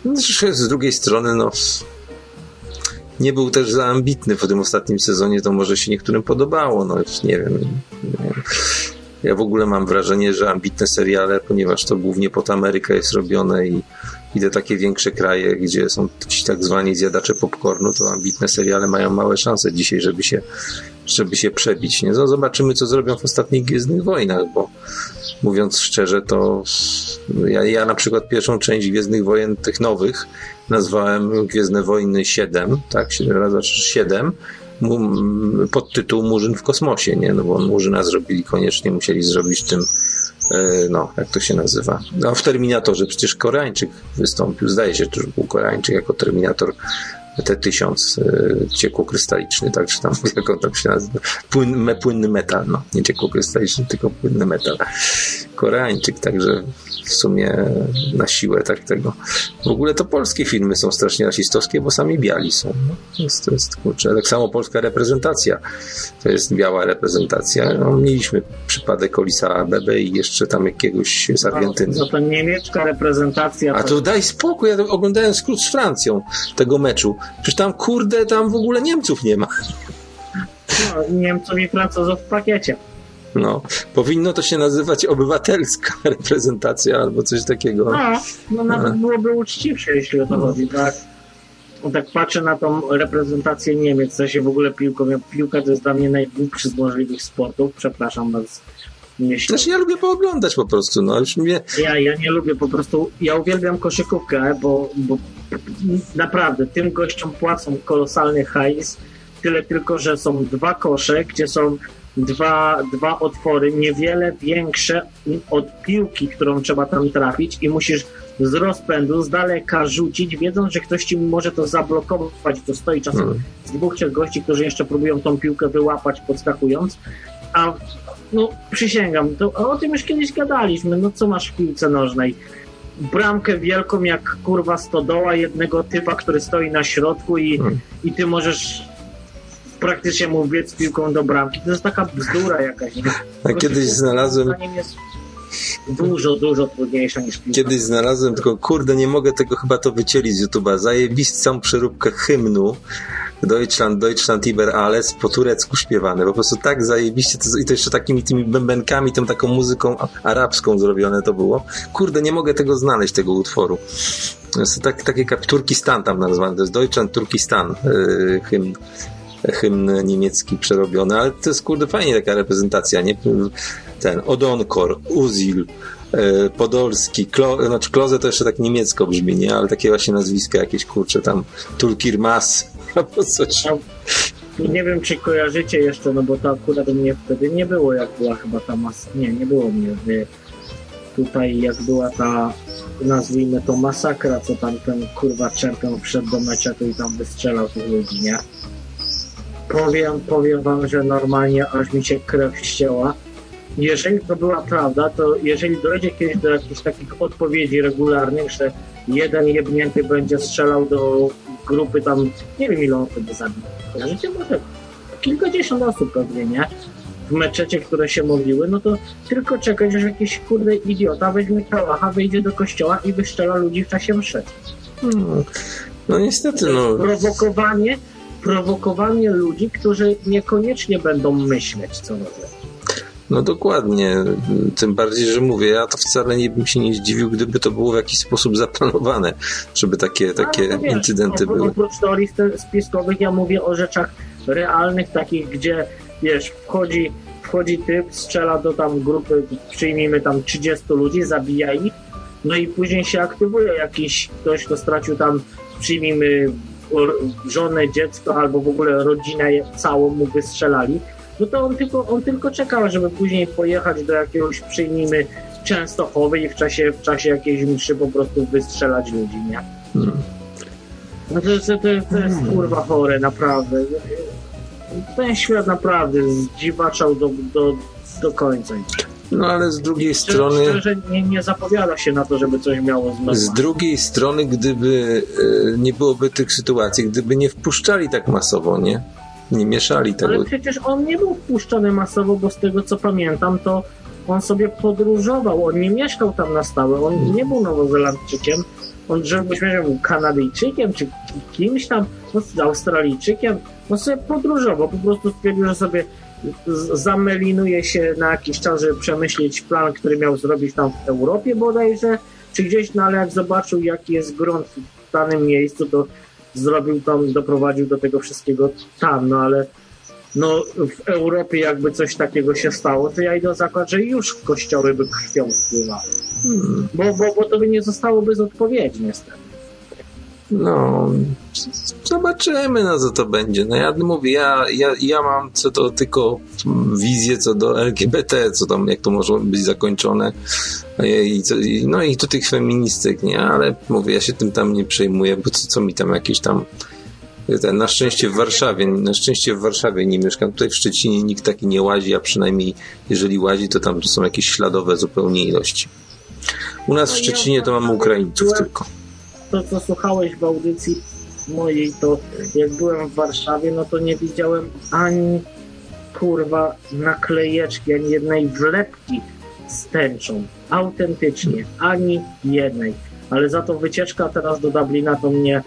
No, z drugiej strony, no nie był też za ambitny w tym ostatnim sezonie, to może się niektórym podobało, no nie wiem. Nie wiem. Ja w ogóle mam wrażenie, że ambitne seriale, ponieważ to głównie pod Amerykę jest robione i, i te takie większe kraje, gdzie są ci tak zwani zjadacze popcornu, to ambitne seriale mają małe szanse dzisiaj, żeby się, żeby się przebić. Nie? Zobaczymy, co zrobią w ostatnich Gwiezdnych Wojnach, bo mówiąc szczerze, to ja, ja na przykład pierwszą część Gwiezdnych Wojen, tych nowych, nazwałem Gwiezdne Wojny 7, tak, 7 razy 7, mu- podtytuł Murzyn w kosmosie, nie? No bo Murzyna zrobili koniecznie, musieli zrobić tym e, no, jak to się nazywa? No, w Terminatorze przecież Koreańczyk wystąpił, zdaje się, że był Koreańczyk jako Terminator T-1000 e, ciekłokrystaliczny, tak, czy tam, *laughs* jak on tam się nazywa? Płyn, płynny metal, no, nie ciekłokrystaliczny, tylko płynny metal. Koreańczyk, także w sumie na siłę tak tego. W ogóle to polskie filmy są strasznie rasistowskie, bo sami biali są. No, jest, to jest, kurczę, tak samo polska reprezentacja. To jest biała reprezentacja. No, mieliśmy przypadek Olisa Bebe i jeszcze tam jakiegoś z Argentyny. No to niemiecka reprezentacja. A to daj spokój, ja to oglądałem skrót z Francją tego meczu. Przecież tam, kurde, tam w ogóle Niemców nie ma. no, Niemców i Francuzów w pakiecie. No, powinno to się nazywać obywatelska *laughs* reprezentacja albo coś takiego. No, no nawet A. byłoby uczciwsze, jeśli o to chodzi, tak? Tak patrzę na tą reprezentację Niemiec, co się w ogóle piłką. Piłka to jest dla mnie najgłupszy z możliwych sportów. Przepraszam was. Śledzę. Znaczy ja lubię pooglądać po prostu, no już mnie... Ja, ja nie lubię po prostu, ja uwielbiam koszykówkę, bo, bo naprawdę tym gościom płacą kolosalny hajs, tyle tylko, że są dwa kosze, gdzie są dwa, dwa otwory, niewiele większe od piłki, którą trzeba tam trafić i musisz z rozpędu, z daleka rzucić, wiedząc, że ktoś ci może to zablokować, to stoi czasem Mm. z dwóch, trzech gości, którzy jeszcze próbują tą piłkę wyłapać podskakując, a no przysięgam, to, o tym już kiedyś gadaliśmy, no co masz w piłce nożnej? Bramkę wielką jak kurwa stodoła jednego typa, który stoi na środku i, Mm. i ty możesz praktycznie mu biec piłką do bramki. To jest taka bzdura jakaś. nie? A kiedyś znalazłem dużo, dużo trudniejsza niż piłka. Kiedyś znalazłem, tylko kurde, nie mogę tego chyba to wycielić z YouTube'a. Zajebistą przeróbkę hymnu Deutschland, Deutschland über alles po turecku śpiewane. Po prostu tak zajebiście to, i to jeszcze takimi tymi bębenkami, tą taką muzyką arabską zrobione to było. Kurde, nie mogę tego znaleźć, tego utworu. To jest tak, takie jak Turkistan tam nazwane, to jest Deutschland Turkistan yy, hymn. Hymn niemiecki przerobiony, ale to jest kurde fajnie taka reprezentacja, nie? Ten Odonkor, Uzil, e, Podolski, Klo, znaczy Kloze to jeszcze tak niemiecko brzmi, nie? Ale takie właśnie nazwiska jakieś, kurcze, tam Tulkirmas *laughs* albo coś. Nie wiem, czy kojarzycie jeszcze, no bo to akurat mnie wtedy nie było, jak była chyba ta mas... Nie, nie było mnie. y, Tutaj jak była ta, nazwijmy to masakra, co tam ten kurwa czerpią wszedł do meczetu i tam wystrzelał tych ludzi, nie? Powiem, powiem wam, że normalnie aż mi się krew ścięła. Jeżeli to była prawda, to jeżeli dojdzie kiedyś do jakichś takich odpowiedzi regularnych, że jeden jebnięty będzie strzelał do grupy tam, nie wiem ile on wtedy zabił. Kojarzycie może kilkadziesiąt osób pewnie, nie? W meczecie, które się modliły, no to tylko czekać, że jakiś kurde idiota weźmie kałacha, wyjdzie do kościoła i wyszczela ludzi w czasie mszy. Hmm. No niestety, no. Prowokowanie, prowokowanie ludzi, którzy niekoniecznie będą myśleć, co robią. No dokładnie. Tym bardziej, że mówię, ja to wcale nie bym się nie zdziwił, gdyby to było w jakiś sposób zaplanowane, żeby takie, takie Ale to wiesz, incydenty były. Oprócz teorii spiskowych ja mówię o rzeczach realnych, takich, gdzie wiesz, wchodzi, wchodzi typ, strzela do tam grupy, przyjmijmy tam 30 ludzi, zabija ich, no i później się aktywuje jakiś ktoś, kto stracił tam, przyjmijmy żonę, dziecko albo w ogóle rodzinę całą mu wystrzelali, no to on tylko, on tylko czekał, żeby później pojechać do jakiegoś, przyjmijmy, Częstochowy i w czasie, w czasie jakiejś mszy po prostu wystrzelać ludzi, nie? Hmm. No to, to, to, to jest kurwa chore, naprawdę. Ten świat naprawdę zdziwaczał do, do, do końca. No ale z drugiej Szczerze, strony... szczerze nie, nie zapowiada się na to, żeby coś miało Z znowu. drugiej strony, gdyby e, nie byłoby tych sytuacji, gdyby nie wpuszczali tak masowo, nie? Nie mieszali tego. Ale przecież on nie był wpuszczony masowo, bo z tego co pamiętam, to on sobie podróżował, on nie mieszkał tam na stałe, on nie był Nowozelandczykiem, on żebyśmy był Kanadyjczykiem, czy kimś tam, no, Australijczykiem, on sobie podróżował, po prostu stwierdził, że sobie z- zamelinuje się na jakiś czas, żeby przemyśleć plan, który miał zrobić tam w Europie bodajże, czy gdzieś, no ale jak zobaczył, jaki jest grunt w danym miejscu, to zrobił tam, doprowadził do tego wszystkiego tam, no ale no w Europie jakby coś takiego się stało, to ja idę zakład, że już kościoły by krwią spływały. Hmm. Bo, bo, bo to by nie zostało bez odpowiedzi niestety. No, zobaczymy, no co to będzie. No ja mówię, ja, ja, ja mam co to tylko wizję co do LGBT, co tam, jak to może być zakończone. I, co, i, no i tu tych feministek, nie? Ale mówię, ja się tym tam nie przejmuję, bo co, co mi tam jakieś tam ten, na szczęście w Warszawie, na szczęście w Warszawie nie mieszkam. Tutaj w Szczecinie nikt taki nie łazi, a przynajmniej jeżeli łazi, to tam są jakieś śladowe zupełnie ilości. U nas w No Szczecinie to mamy Ukraińców tylko. To, co słuchałeś w audycji mojej, to jak byłem w Warszawie, no to nie widziałem ani kurwa naklejeczki, ani jednej wlepki z tęczą. Autentycznie, ani jednej. Ale za to wycieczka teraz do Dublina to mnie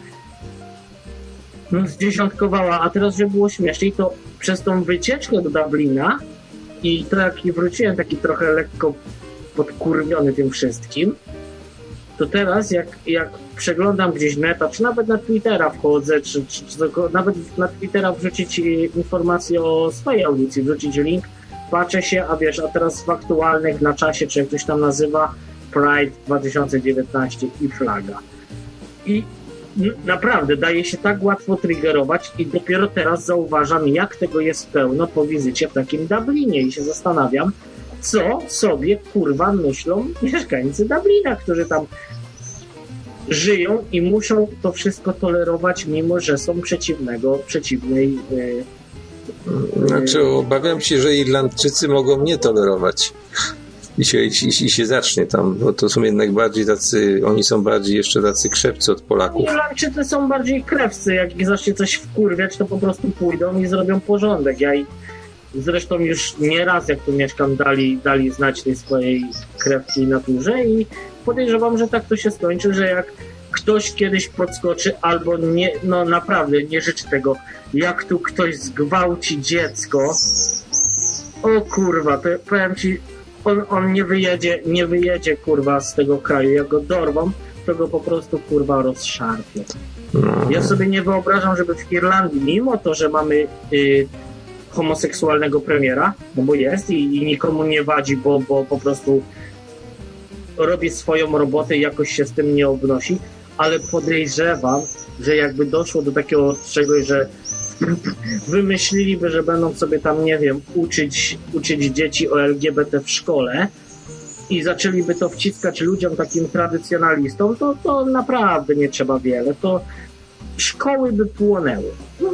no, zdziesiątkowała. A teraz, żeby było śmieszniej, to przez tą wycieczkę do Dublina i to jak i wróciłem taki trochę lekko podkurwiony tym wszystkim, to teraz jak, jak przeglądam gdzieś neta, czy nawet na Twittera wchodzę, czy, czy, czy nawet na Twittera wrzucić informację o swojej audycji, wrzucić link, patrzę się, a wiesz, a teraz w aktualnych na czasie, czy jak ktoś tam nazywa Pride 2019 i flaga. I naprawdę daje się tak łatwo triggerować i dopiero teraz zauważam, jak tego jest pełno po wizycie w takim Dublinie i się zastanawiam, co sobie kurwa myślą mieszkańcy Dublina, którzy tam żyją i muszą to wszystko tolerować, mimo że są przeciwnego, przeciwnej. y, Znaczy, obawiam się, że Irlandczycy mogą nie tolerować. I się, i, i się zacznie tam, bo to są jednak bardziej tacy, oni są bardziej jeszcze tacy krzepcy od Polaków. Irlandczycy są bardziej krewcy, jak ich zacznie coś wkurwiać, to po prostu pójdą i zrobią porządek. Ja zresztą już nieraz, jak tu mieszkam, dali, dali znać tej swojej krewki naturze i podejrzewam, że tak to się skończy, że jak ktoś kiedyś podskoczy albo nie, no naprawdę nie życzy tego, jak tu ktoś zgwałci dziecko, o kurwa, to powiem ci, on, on nie wyjedzie, nie wyjedzie kurwa z tego kraju, jak go dorwą, to go po prostu kurwa rozszarpie. No. Ja sobie nie wyobrażam, żeby w Irlandii, mimo to, że mamy y, homoseksualnego premiera, no bo jest i, i nikomu nie wadzi, bo, bo po prostu robi swoją robotę i jakoś się z tym nie obnosi, ale podejrzewam, że jakby doszło do takiego czegoś, że *laughs* wymyśliliby, że będą sobie tam, nie wiem, uczyć, uczyć dzieci o LGBT w szkole i zaczęliby to wciskać ludziom takim tradycjonalistom, to, to naprawdę nie trzeba wiele. To szkoły by płonęły. No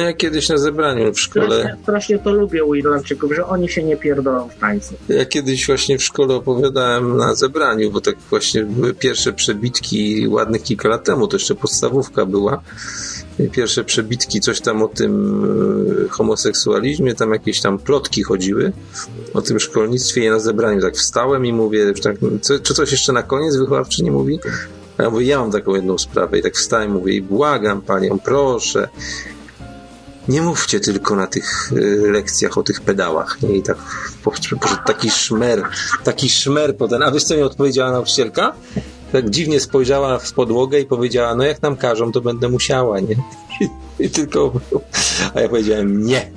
ja kiedyś na zebraniu w szkole, Strasznie, strasznie to lubię u Irlandczyków, że oni się nie pierdolą w tańcu. ja kiedyś właśnie w szkole opowiadałem na zebraniu, bo tak właśnie były pierwsze przebitki ładnych kilka lat temu, to jeszcze podstawówka była. Pierwsze przebitki, coś tam o tym e, homoseksualizmie, tam jakieś tam plotki chodziły o tym szkolnictwie. Ja na zebraniu tak wstałem i mówię, tak, co, czy coś jeszcze na koniec wychowawczy nie mówi? A ja mówię, ja mam taką jedną sprawę i tak wstałem, mówię i błagam panią, proszę, nie mówcie tylko na tych y, lekcjach o tych pedałach. Nie? I tak po- poszedł taki szmer, taki szmer potem. A wiesz co mi odpowiedziała nauczycielka? Tak dziwnie spojrzała w podłogę i powiedziała, no jak nam każą, to będę musiała, nie? I, i tylko... A ja powiedziałem, nie. *laughs*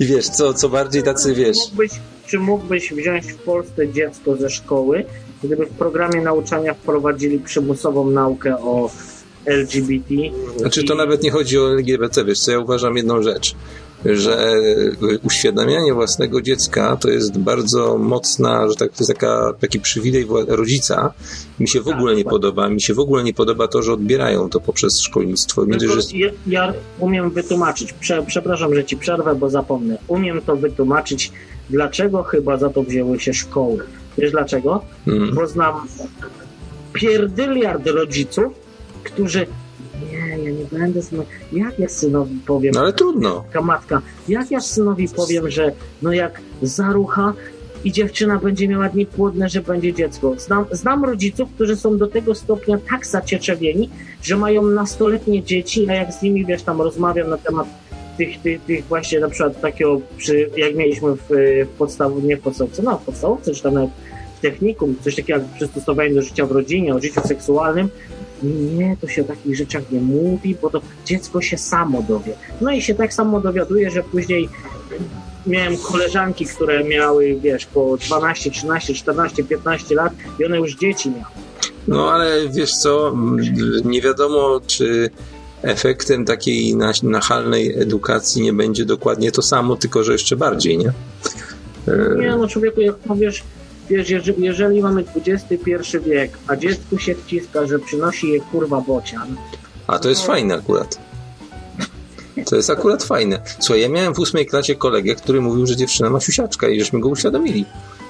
I wiesz, co, co bardziej tacy, wiesz... Czy mógłbyś, czy mógłbyś wziąć w Polsce dziecko ze szkoły, gdyby w programie nauczania wprowadzili przymusową naukę o LGBT? Znaczy to nawet nie chodzi o LGBT, wiesz co, ja uważam jedną rzecz, że uświadamianie własnego dziecka to jest bardzo mocna, że tak, to jest taka, taki przywilej rodzica. Mi się w Tak, ogóle nie podoba. Mi się w ogóle nie podoba to, że odbierają to poprzez szkolnictwo. Między, że, ja, ja umiem wytłumaczyć, Prze, przepraszam, że ci przerwę, bo zapomnę. Umiem to wytłumaczyć, dlaczego chyba za to wzięły się szkoły. Wiesz dlaczego? mm, Bo znam pierdyliard rodziców, którzy nie, ja nie będę synowi, jak ja synowi powiem, no ale trudno. taka matka, jak ja synowi powiem, że no jak zarucha i dziewczyna będzie miała dni płodne, że będzie dziecko. Znam, znam rodziców, którzy są do tego stopnia tak zacietrzewieni, że mają nastoletnie dzieci, a jak z nimi, wiesz, tam rozmawiam na temat tych, tych, tych właśnie na przykład takiego, przy, jak mieliśmy w, w podstawówce, nie w podstawówce, no w podstawówce, czy tam nawet w technikum, coś takiego jak przystosowanie do życia w rodzinie, o życiu seksualnym, nie, to się o takich rzeczach nie mówi, bo to dziecko się samo dowie. No i się tak samo dowiaduje, że później miałem koleżanki, które miały, wiesz, po 12, 13, 14, 15 lat i one już dzieci miały. No ale wiesz co, nie wiadomo, czy efektem takiej na- nachalnej edukacji nie będzie dokładnie to samo, tylko że jeszcze bardziej, nie? Nie no, człowieku, jak powiesz, wiesz, jeżeli, mamy XXI wiek, a dziecku się wciska, że przynosi je kurwa bocian, A to jest fajne akurat. To jest akurat fajne. Słuchaj, ja miałem w ósmej klasie kolegę, który mówił, że dziewczyna ma siusiaczka i żeśmy go uświadomili,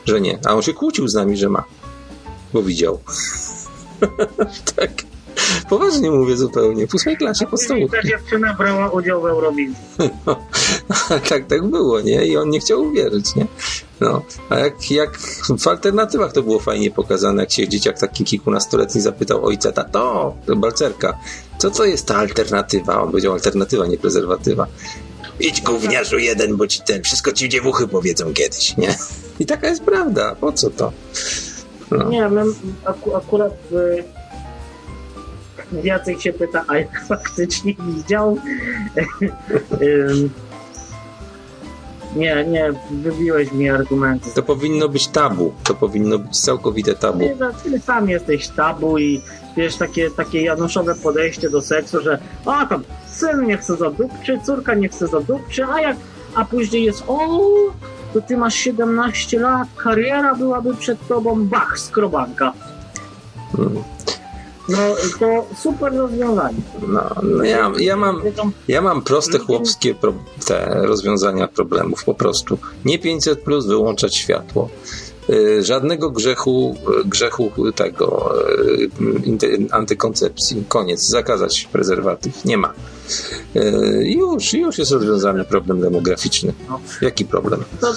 że nie. A on się kłócił z nami, że ma. Bo widział. *laughs* tak. *laughs* Poważnie mówię zupełnie. W ósmej klasie podstawówki. ta dziewczyna brała udział w Eurowizji. tak, tak było, nie? I on nie chciał uwierzyć, nie? No. A jak, jak w alternatywach to było fajnie pokazane, jak się dzieciak taki kilkunastoletni zapytał ojca, tato, to balcerka, co to jest ta alternatywa? On powiedział alternatywa, nie prezerwatywa. Idź gówniarzu jeden, bo ci ten, wszystko ci dziewuchy powiedzą kiedyś, nie? I taka jest prawda, po co to? No. Nie wiem, aku, akurat y, Jacek się pyta, a jak *laughs* faktycznie widział? *laughs* Nie, nie, wybiłeś mi argumenty. To powinno być tabu, to powinno być całkowite tabu. Ty, no, ty sam jesteś tabu i wiesz, takie, takie januszowe podejście do seksu, że a tam syn nie chce zadupczy, córka nie chce zadupczy, a jak, a później jest o, to ty masz 17 lat, kariera byłaby przed tobą, bach, skrobanka. Mm. No to super rozwiązanie. No, no ja, ja mam, Ja mam proste chłopskie pro, te rozwiązania problemów, po prostu. Nie 500 plus wyłączać światło. Y, Żadnego grzechu, grzechu tego y, antykoncepcji. Koniec. Zakazać prezerwatyw. Nie ma. Y, Już, już jest rozwiązany problem demograficzny. No. Jaki problem? To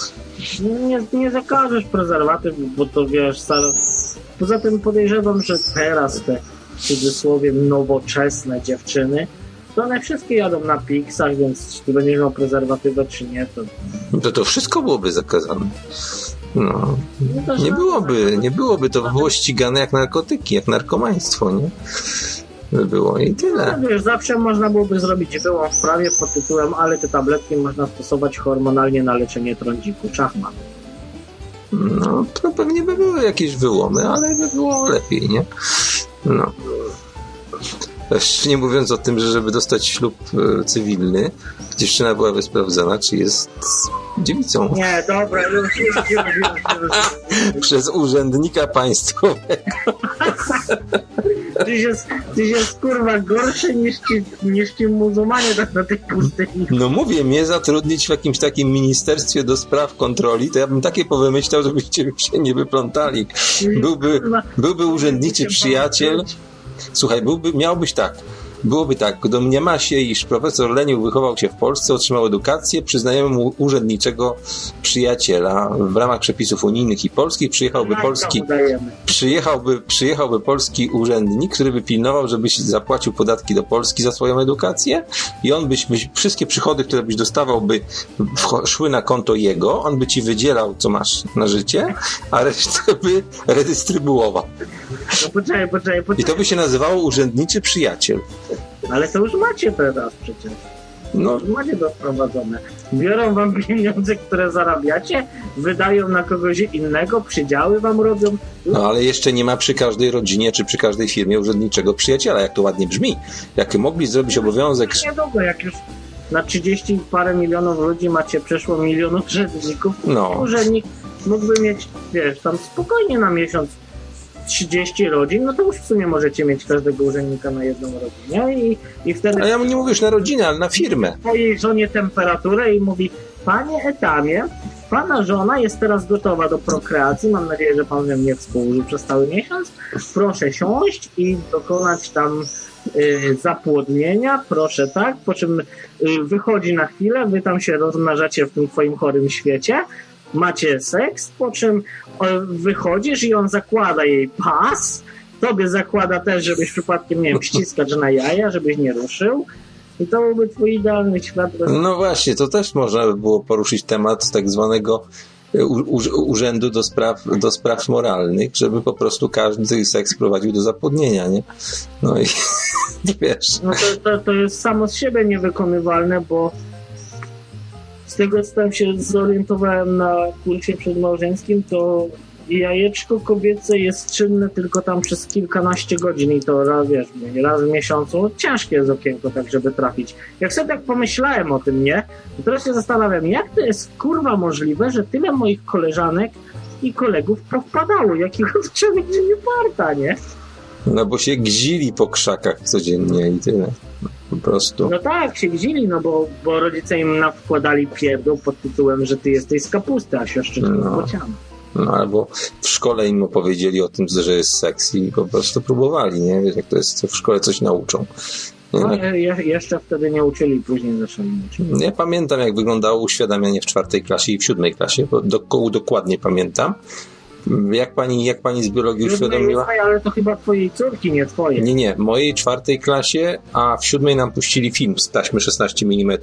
nie, nie zakażesz prezerwatyw, bo to wiesz, zaraz. Poza tym podejrzewam, że teraz te w cudzysłowie nowoczesne dziewczyny, to one wszystkie jadą na piksach, więc czy ty będziesz miał prezerwatywę, czy nie, to To to wszystko byłoby zakazane. No, No nie byłoby, nie byłoby, to by było ścigane jak narkotyki, jak narkomaństwo, nie? By było i tyle. No, wiesz, zawsze można byłoby zrobić wyłom w prawie pod tytułem ale te tabletki można stosować hormonalnie na leczenie trądziku. Szachman. No, to pewnie by były jakieś wyłomy, ale by było lepiej, nie? No. Nie mówiąc o tym, że żeby dostać ślub e, cywilny, dziewczyna byłaby sprawdzona, czy jest dziewicą Nie, dobra, już, już, już, już, już. *laughs* przez urzędnika państwowego. Tyś jest, tyś jest kurwa gorszy niż ci, niż ci muzułmanie tak na tej pustyni. No mówię, mnie zatrudnić w jakimś takim ministerstwie do spraw kontroli, to ja bym takie powymyślał, żebyście się nie wyplątali. Byłby, byłby urzędniczy przyjaciel, Słuchaj, byłby, miałbyś tak. Byłoby tak, domniema się, iż profesor Leniuk wychował się w Polsce, otrzymał edukację, przyznajemy mu urzędniczego przyjaciela. W ramach przepisów unijnych i polskich przyjechałby polski, Udajemy. przyjechałby, przyjechałby polski urzędnik, który by pilnował, żebyś zapłacił podatki do Polski za swoją edukację i on byś, byś wszystkie przychody, które byś dostawał, by szły na konto jego, on by ci wydzielał, co masz na życie, a resztę by redystrybuował. No poczekaj, poczekaj, I poczekaj. to by się nazywało urzędniczy przyjaciel. Ale to już macie teraz przecież. No, Już macie to wprowadzone. Biorą wam pieniądze, które zarabiacie, wydają na kogoś innego, przydziały wam robią. no ale jeszcze nie ma przy każdej rodzinie czy przy każdej firmie urzędniczego przyjaciela, jak to ładnie brzmi. Jak mogli zrobić obowiązek Niedługo, jak już na 30 parę milionów ludzi macie przeszło milion urzędników, No. urzędnik mógłby mieć, wiesz, tam spokojnie na miesiąc 30 rodzin, no to już w sumie możecie mieć każdego urzędnika na jedną rodzinę i, i wtedy A ja nie mówię już na rodzinę, ale na firmę. swojej żonie temperaturę i mówi Panie Etamie, Pana żona jest teraz gotowa do prokreacji. Mam nadzieję, że Pan ze mnie współżył przez cały miesiąc. Proszę siąść i dokonać tam y, zapłodnienia. Proszę tak. Po czym y, wychodzi na chwilę, Wy tam się rozmnażacie w tym Twoim chorym świecie. Macie seks, po czym o, wychodzisz i on zakłada jej pas. Tobie zakłada też, żebyś przypadkiem, nie wiem, ściskać na jaja, żebyś nie ruszył. I to byłby twój idealny świat. No właśnie, to też można by było poruszyć temat tak zwanego u, urzędu do spraw, do spraw moralnych, żeby po prostu każdy seks prowadził do zapłodnienia, nie? No i *laughs* wiesz. No to, to, to jest samo z siebie niewykonywalne, bo z tego co tam się zorientowałem na kursie przedmałżeńskim, to jajeczko kobiece jest czynne tylko tam przez kilkanaście godzin i to raz, wiesz, raz w miesiącu. Ciężkie jest okienko tak, żeby trafić. Jak sobie tak pomyślałem o tym, nie? To teraz się zastanawiam, jak to jest kurwa możliwe, że tyle moich koleżanek i kolegów propadało, jakiego mieć nie warta, nie? No bo się gzili po krzakach codziennie i tyle. Po prostu. No tak, się gdzili, no bo, bo rodzice im wkładali pierdol pod tytułem, że ty jesteś z kapusty, a siostrzyca No. z bociana. No, albo w szkole im opowiedzieli o tym, że jest seks i po prostu próbowali, nie? Wiesz, jak to jest, w szkole coś nauczą. No, je, jeszcze wtedy nie uczyli, później zaczęli uczyć. Ja pamiętam, jak wyglądało uświadamianie w czwartej klasie i w siódmej klasie, bo do, dokładnie pamiętam. Jak pani, jak pani z biologii uświadomiła? Ale to chyba twojej córki, nie twoje. Nie, nie, mojej czwartej klasie, a w siódmej nam puścili film z taśmy 16 mm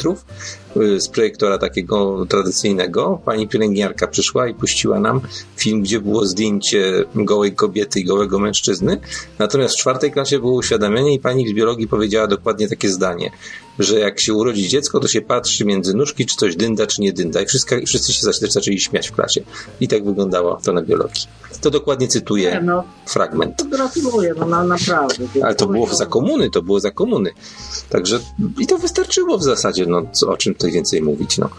y, z projektora takiego tradycyjnego. Pani pielęgniarka przyszła i puściła nam film, gdzie było zdjęcie gołej kobiety i gołego mężczyzny. Natomiast w czwartej klasie było uświadamianie i pani z biologii powiedziała dokładnie takie zdanie, że jak się urodzi dziecko, to się patrzy między nóżki, czy coś dynda, czy nie dynda. I wszyscy, wszyscy się zaczęli, zaczęli śmiać w klasie. I tak wyglądało to na biologii. To dokładnie Nie, cytuję no, fragment. to gratuluję, no na, naprawdę. Ale to było za komuny, to było za komuny. Także i to wystarczyło w zasadzie, no co, o czym tutaj więcej mówić, no.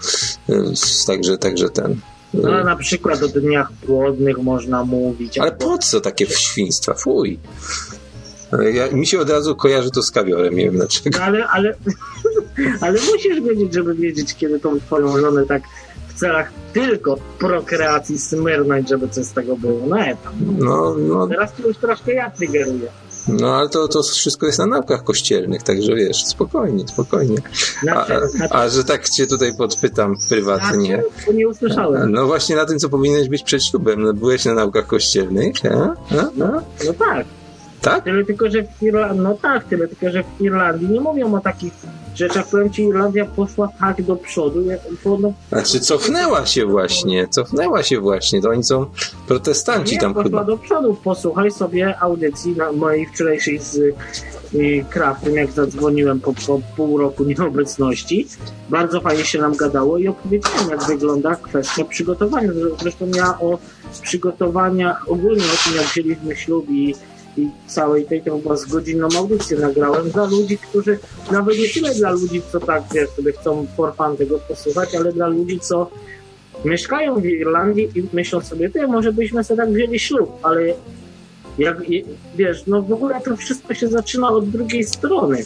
Y, Także, także ten. No y, na przykład o dniach płodnych można mówić. Ale po co takie świństwa? Fuj. Ja, mi się od razu kojarzy to z kawiorem, nie wiem dlaczego. No, ale, ale, *laughs* ale musisz wiedzieć, żeby wiedzieć, kiedy tą twoją żonę tak w celach tylko prokreacji smyrnąć, żeby coś z tego było. No etam. No, no, Teraz ci już troszkę ja triggeruję. no ale to, to wszystko jest na naukach kościelnych, także wiesz, spokojnie, spokojnie. A, Znaczy, a, a że tak cię tutaj podpytam prywatnie. Bo nie usłyszałem. No właśnie na tym, co powinieneś być przed ślubem. No, byłeś na naukach kościelnych, a? A? A? No tak. Tak? Tyle tylko, że w Irlandii, no tak, tyle tylko, że w Irlandii nie mówią o takich rzeczach. Powiem ci, Irlandia poszła tak do przodu, jak no, Znaczy cofnęła się właśnie, cofnęła się właśnie, to oni są protestanci nie tam poszła chyba. do przodu. Posłuchaj sobie audycji na mojej wczorajszej z y, Kraftem, jak zadzwoniłem po, po pół roku nieobecności. Bardzo fajnie się nam gadało i opowiedziałem, jak wygląda kwestia przygotowania. Zresztą ja o przygotowaniach, ogólnie o tym, jak wzięliśmy ślub i, i całej tej to chyba godzinną audycję nagrałem dla ludzi, którzy, nawet nie tyle dla ludzi, co tak, wiesz, sobie chcą for tego posłuchać, ale dla ludzi, co mieszkają w Irlandii i myślą sobie, ty, może byśmy sobie tak wzięli ślub, ale jak, wiesz, no w ogóle to wszystko się zaczyna od drugiej strony.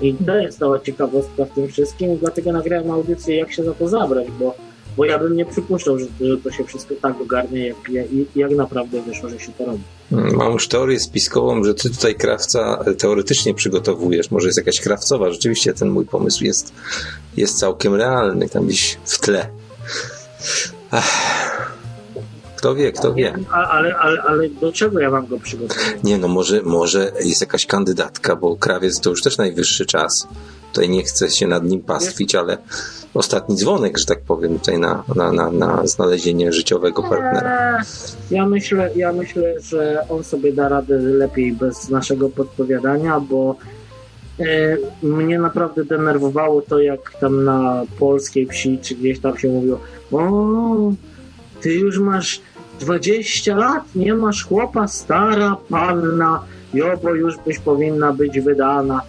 I to jest cała ciekawostka w tym wszystkim, dlatego nagrałem audycję, jak się za to zabrać, bo, bo ja bym nie przypuszczał, że, że to się wszystko tak ogarnie, jak, jak, jak naprawdę wyszło, że się to robi. Mam już teorię spiskową, że ty tutaj krawca e, teoretycznie przygotowujesz. Może jest jakaś krawcowa. Rzeczywiście ten mój pomysł jest, jest całkiem realny, tam gdzieś w tle. Ach. Kto wie, kto wie. Ale, ale, ale do czego ja mam go przygotować? Nie, no może, może jest jakaś kandydatka, bo krawiec to już też najwyższy czas. Tutaj nie chcę się nad nim pastwić, ale ostatni dzwonek, że tak powiem, tutaj na, na, na, na znalezienie życiowego partnera. Ja myślę, ja myślę, że on sobie da radę lepiej bez naszego podpowiadania, bo e, mnie naprawdę denerwowało to, jak tam na polskiej wsi, czy gdzieś tam się mówiło, o, ty już masz 20 lat, nie masz chłopa, stara panna, jo, bo już byś powinna być wydana.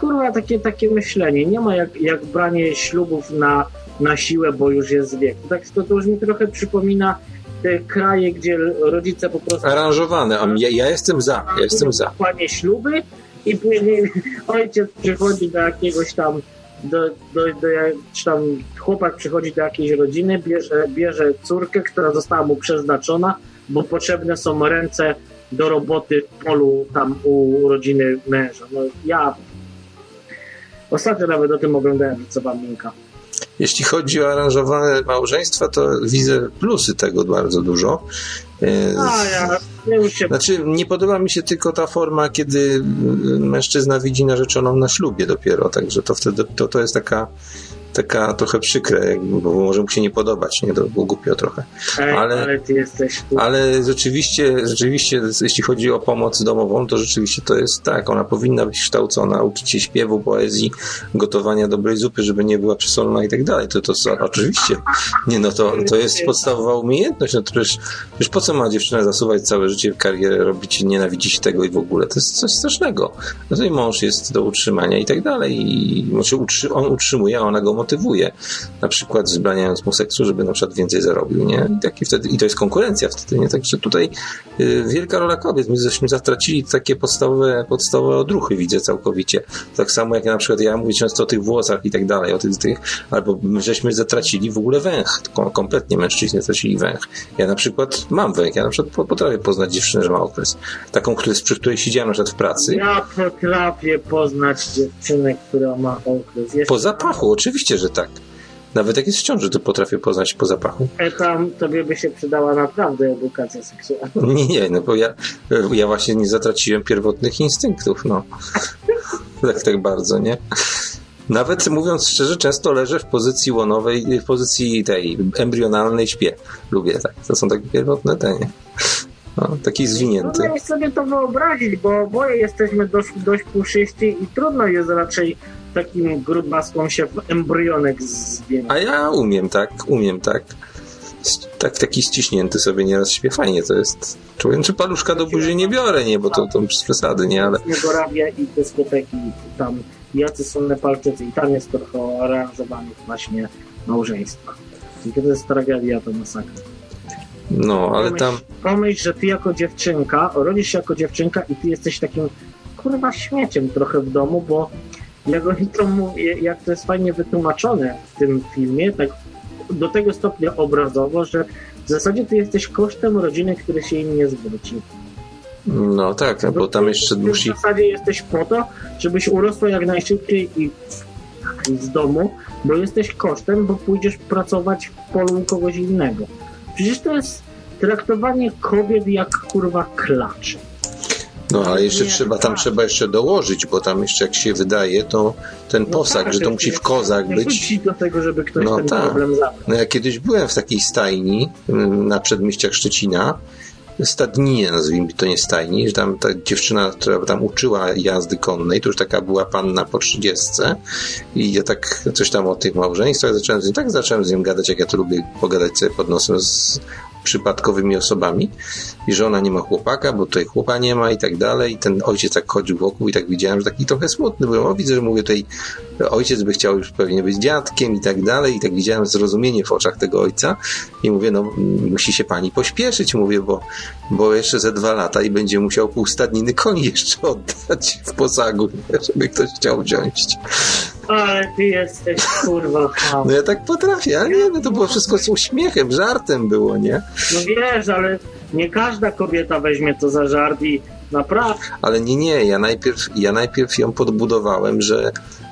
Kurwa, takie, takie myślenie. Nie ma jak, jak branie ślubów na, na siłę, bo już jest wiek. Tak, to, to już mi trochę przypomina te kraje, gdzie rodzice po prostu Aranżowane, a ja, ja jestem za, ja jestem za. Panie śluby i później *laughs* ojciec przychodzi do jakiegoś tam do, do, do, czy tam chłopak przychodzi do jakiejś rodziny, bierze, bierze córkę, która została mu przeznaczona, bo potrzebne są ręce do roboty w polu tam u rodziny męża. No ja ostatnio nawet o tym oglądałem, co wam Minka. Jeśli chodzi o aranżowane małżeństwa, to widzę plusy tego bardzo dużo. A ja, się Znaczy, nie podoba mi się tylko ta forma, kiedy mężczyzna widzi narzeczoną na ślubie dopiero, także to wtedy to, to jest taka, taka trochę przykre, bo może mu się nie podobać, nie? To było głupio trochę. Ej, ale- ale, ty jesteś. Ale rzeczywiście, rzeczywiście, jeśli chodzi o pomoc domową, to rzeczywiście to jest tak, ona powinna być kształcona, uczyć się śpiewu, poezji, gotowania dobrej zupy, żeby nie była przesolona i tak dalej. To, to są- oczywiście, nie no, to, to jest podstawowa umiejętność, no to przecież, przecież po co ma dziewczyna zasuwać całe życie w karierę, robić, nienawidzić tego i w ogóle, to jest coś strasznego. No to i mąż jest do utrzymania i tak dalej i znaczy on utrzymuje, a ona go motywuje, na przykład zbraniając mu seksu, żeby na przykład więcej zarobił, nie? I, taki wtedy, i to jest konkurencja wtedy, nie? Także tutaj y, wielka rola kobiet. My żeśmy zatracili takie podstawowe, podstawowe odruchy, widzę całkowicie. Tak samo jak na przykład ja mówię często o tych włosach i tak dalej, o tych, tych albo my żeśmy zatracili w ogóle węch. Kom- Kompletnie mężczyźni stracili węch. Ja na przykład mam węch, ja na przykład po- potrafię poznać dziewczynę, że ma okres. Taką, przy której siedziałem na przykład w pracy. Ja potrafię poznać dziewczynę, która ma okres. Jeszcze Po zapachu, oczywiście, że tak. Nawet jak jest w ciąży, to potrafię poznać po zapachu. E, tam tobie by się przydała naprawdę edukacja seksualna. Nie, *laughs* nie, no bo ja, ja właśnie nie zatraciłem pierwotnych instynktów, no. *laughs* Tak, tak bardzo, nie? Nawet mówiąc szczerze, często leżę w pozycji łonowej, w pozycji tej embrionalnej śpię. Lubię tak. To są takie pierwotne te, nie? No, taki zwinięty. Trudno jest sobie to wyobrazić, bo oboje jesteśmy dość, dość puszyści i trudno jest raczej takim grubaskom się w embrionek zwiększyć. A ja umiem tak, umiem tak. Tak, taki ściśnięty sobie nieraz śpię. Fajnie to jest. Czuję, czy paluszka do buzi nie biorę, nie, bo to, to bez przesady, nie, ale Niegorabia i dyskoteki tam jacy są Nepalczycy i tam jest trochę aranżowanych właśnie małżeństwach. I to jest tragedia, to masakra. no, ale Pomyśl- tam Pomyśl, że ty jako dziewczynka, rodzisz się jako dziewczynka i ty jesteś takim kurwa śmieciem trochę w domu, bo jak oni to mówię, jak to jest fajnie wytłumaczone w tym filmie, tak do tego stopnia obrazowo, że w zasadzie ty jesteś kosztem rodziny, który się im nie zwróci. No tak, bo tam jeszcze musi. w zasadzie jesteś po to, żebyś urosła jak najszybciej i z domu, bo jesteś kosztem, bo pójdziesz pracować w polu kogoś innego. Przecież to jest traktowanie kobiet jak kurwa klaczy. No ale jeszcze Nie, trzeba, tam tak. trzeba jeszcze dołożyć, bo tam jeszcze jak się wydaje, to ten No posag, tak, że to musi w nie być. do tego, żeby ktoś No ten tak. problem zabrał. No ja kiedyś byłem w takiej stajni ym, na przedmieściach Szczecina, stadninie nazwijmy to nie stajni, że tam ta dziewczyna, która tam uczyła jazdy konnej, to już taka była panna po trzydziestce i ja tak coś tam o tych małżeństwach zacząłem z nią, tak zacząłem z nią gadać, jak ja to lubię pogadać sobie pod nosem z przypadkowymi osobami i że ona nie ma chłopaka, bo tutaj chłopa nie ma i tak dalej i ten ojciec tak chodził wokół i tak widziałem, że taki trochę smutny byłem, o widzę, że mówię tutaj ojciec by chciał już pewnie być dziadkiem i tak dalej i tak widziałem zrozumienie w oczach tego ojca i mówię, no musi się pani pośpieszyć, mówię, bo, bo jeszcze ze dwa lata i będzie musiał pół stadniny koni jeszcze *laughs* oddać w posagu, żeby ktoś chciał wziąć. Ale ty jesteś kurwa. No ja tak potrafię, ale nie, no to było wszystko z uśmiechem, żartem było, nie? No wiesz, ale nie każda kobieta weźmie to za żart i naprawdę. Ale nie, nie, ja najpierw, ja najpierw ją podbudowałem, że,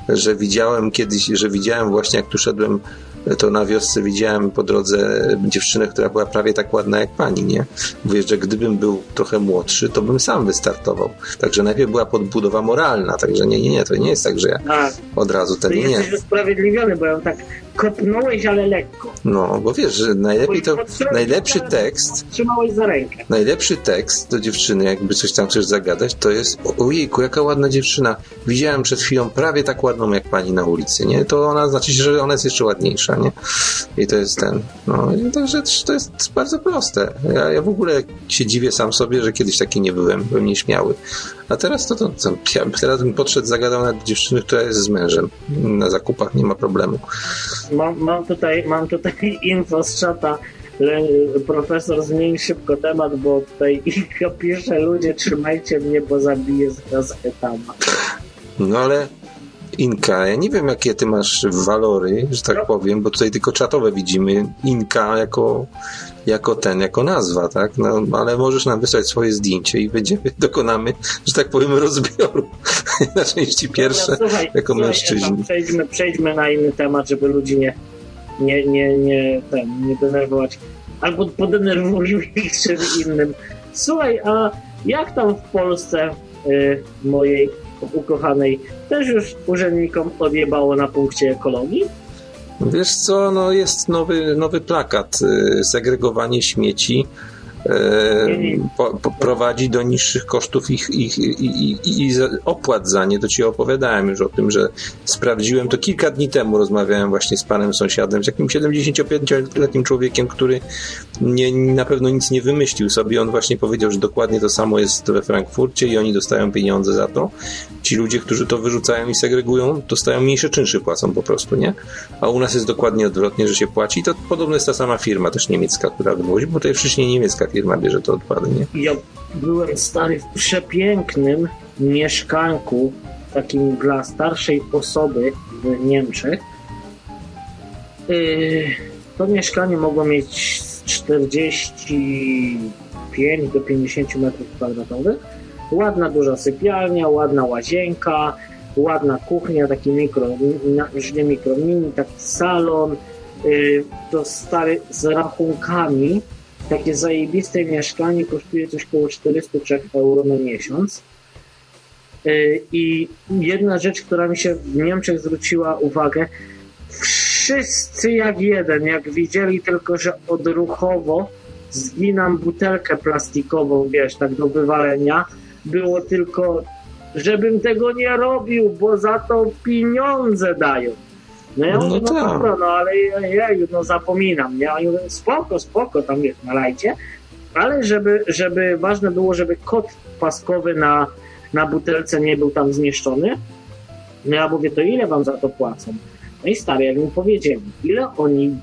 że widziałem kiedyś, że widziałem właśnie jak tu szedłem, to na wiosce widziałem po drodze dziewczynę, która była prawie tak ładna jak pani, nie? Mówię, że gdybym był trochę młodszy, to bym sam wystartował. Także najpierw była podbudowa moralna, także nie, nie, nie, to nie jest tak, że ja Tak, od razu ten, nie, jesteś usprawiedliwiony, bo ją tak kopnąłeś, ale lekko. No, bo wiesz, że najlepiej to, najlepszy tekst, Trzymałeś za rękę. Najlepszy tekst do dziewczyny, jakby coś tam chcesz zagadać, to jest ojejku, jaka ładna dziewczyna. Widziałem przed chwilą prawie tak ładną jak pani na ulicy, nie? To ona znaczy, że ona jest jeszcze ładniejsza, nie? I to jest ten. No, także to jest bardzo proste. Ja, ja w ogóle się dziwię sam sobie, że kiedyś taki nie byłem, byłem nieśmiały. A teraz to, to, to ja, teraz bym podszedł, zagadał na dziewczyny, która jest z mężem. Na zakupach nie ma problemu. Mam, mam, tutaj, mam tutaj *laughs* info z czata. Profesor zmień szybko temat, bo tutaj *laughs* pisze ludzie trzymajcie mnie, bo zabiję zaraz etama. No ale Inka, ja nie wiem jakie ty masz walory, że tak powiem, bo tutaj tylko czatowe widzimy. Inka jako, jako ten, jako nazwa, tak? No, ale możesz nam wysłać swoje zdjęcie i będziemy, *laughs* dokonamy, że tak powiem, rozbioru *laughs* na części pierwsze Dobra, słuchaj, jako słuchaj, mężczyźni. Przejdźmy, przejdźmy na inny temat, żeby ludzi nie, nie, nie, nie, ten, nie denerwować. Albo podenerwują ich czym innym. Słuchaj, a jak tam w Polsce y, mojej ukochanej też już urzędnikom odjebało na punkcie ekologii? Wiesz co, no jest nowy, nowy plakat, y, segregowanie śmieci. Po, po, prowadzi do niższych kosztów ich, ich, i, i, i za- opłat za nie. To ci opowiadałem już o tym, że sprawdziłem to kilka dni temu. Rozmawiałem właśnie z panem sąsiadem, z jakimś 75-letnim człowiekiem, który nie, na pewno nic nie wymyślił sobie. On właśnie powiedział, że dokładnie to samo jest we Frankfurcie i oni dostają pieniądze za to. Ci ludzie, którzy to wyrzucają i segregują, dostają mniejsze czynsze, płacą po prostu, nie? A u nas jest dokładnie odwrotnie, że się płaci. To podobno jest ta sama firma też niemiecka, która wywozi, bo to wcześniej niemiecka firma bierze to odpady, nie? Ja byłem stary w przepięknym mieszkanku, takim dla starszej osoby w Niemczech. Yy, to mieszkanie mogło mieć z 45 do 50 metrów kwadratowych. Ładna duża sypialnia, ładna łazienka, ładna kuchnia, taki mikro, już nie mikro, mini, taki salon. Yy, to stary z rachunkami takie zajebiste mieszkanie kosztuje coś około 403 euro na miesiąc. Yy, I jedna rzecz, która mi się w Niemczech zwróciła uwagę, wszyscy jak jeden, jak widzieli tylko, że odruchowo zginam butelkę plastikową, wiesz, tak do wywalenia, było tylko, żebym tego nie robił, bo za to pieniądze dają. No ja No mówię, no tak. dobra, no ale jeju, no zapominam, nie? Oni mówią, spoko, spoko, tam wiesz, nalajcie, ale żeby, żeby, ważne było, żeby kod paskowy na, na butelce nie był tam zmieszczony. No ja mówię, to ile wam za to płacą? No i stary, jak mi powiedzieli, ile oni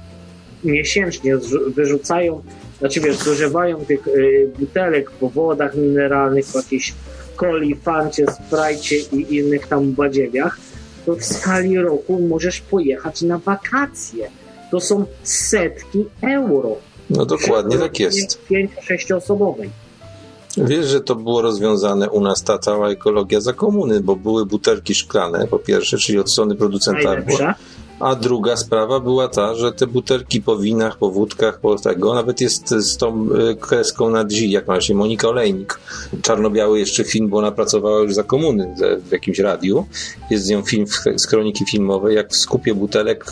miesięcznie wyrzucają, znaczy wiesz, zużywają tych y, butelek po wodach mineralnych, po jakiejś coli, fancie, sprajcie i innych tam badziewiach, to w skali roku możesz pojechać na wakacje. To są setki euro. No dokładnie tak jest. Pięcio-sześcioosobowej. Wiesz, że to było rozwiązane u nas, ta cała ekologia za komuny, bo były butelki szklane, po pierwsze, czyli od strony producenta. Było, Najlepsze. A druga sprawa była ta, że te butelki po winach, po wódkach, po tego, nawet jest z tą y, kreską na dzi, jak ma się Monika Olejnik. Czarno-biały jeszcze film, bo ona pracowała już za komuny w jakimś radiu. Jest z nią film z kroniki filmowej, jak w skupie butelek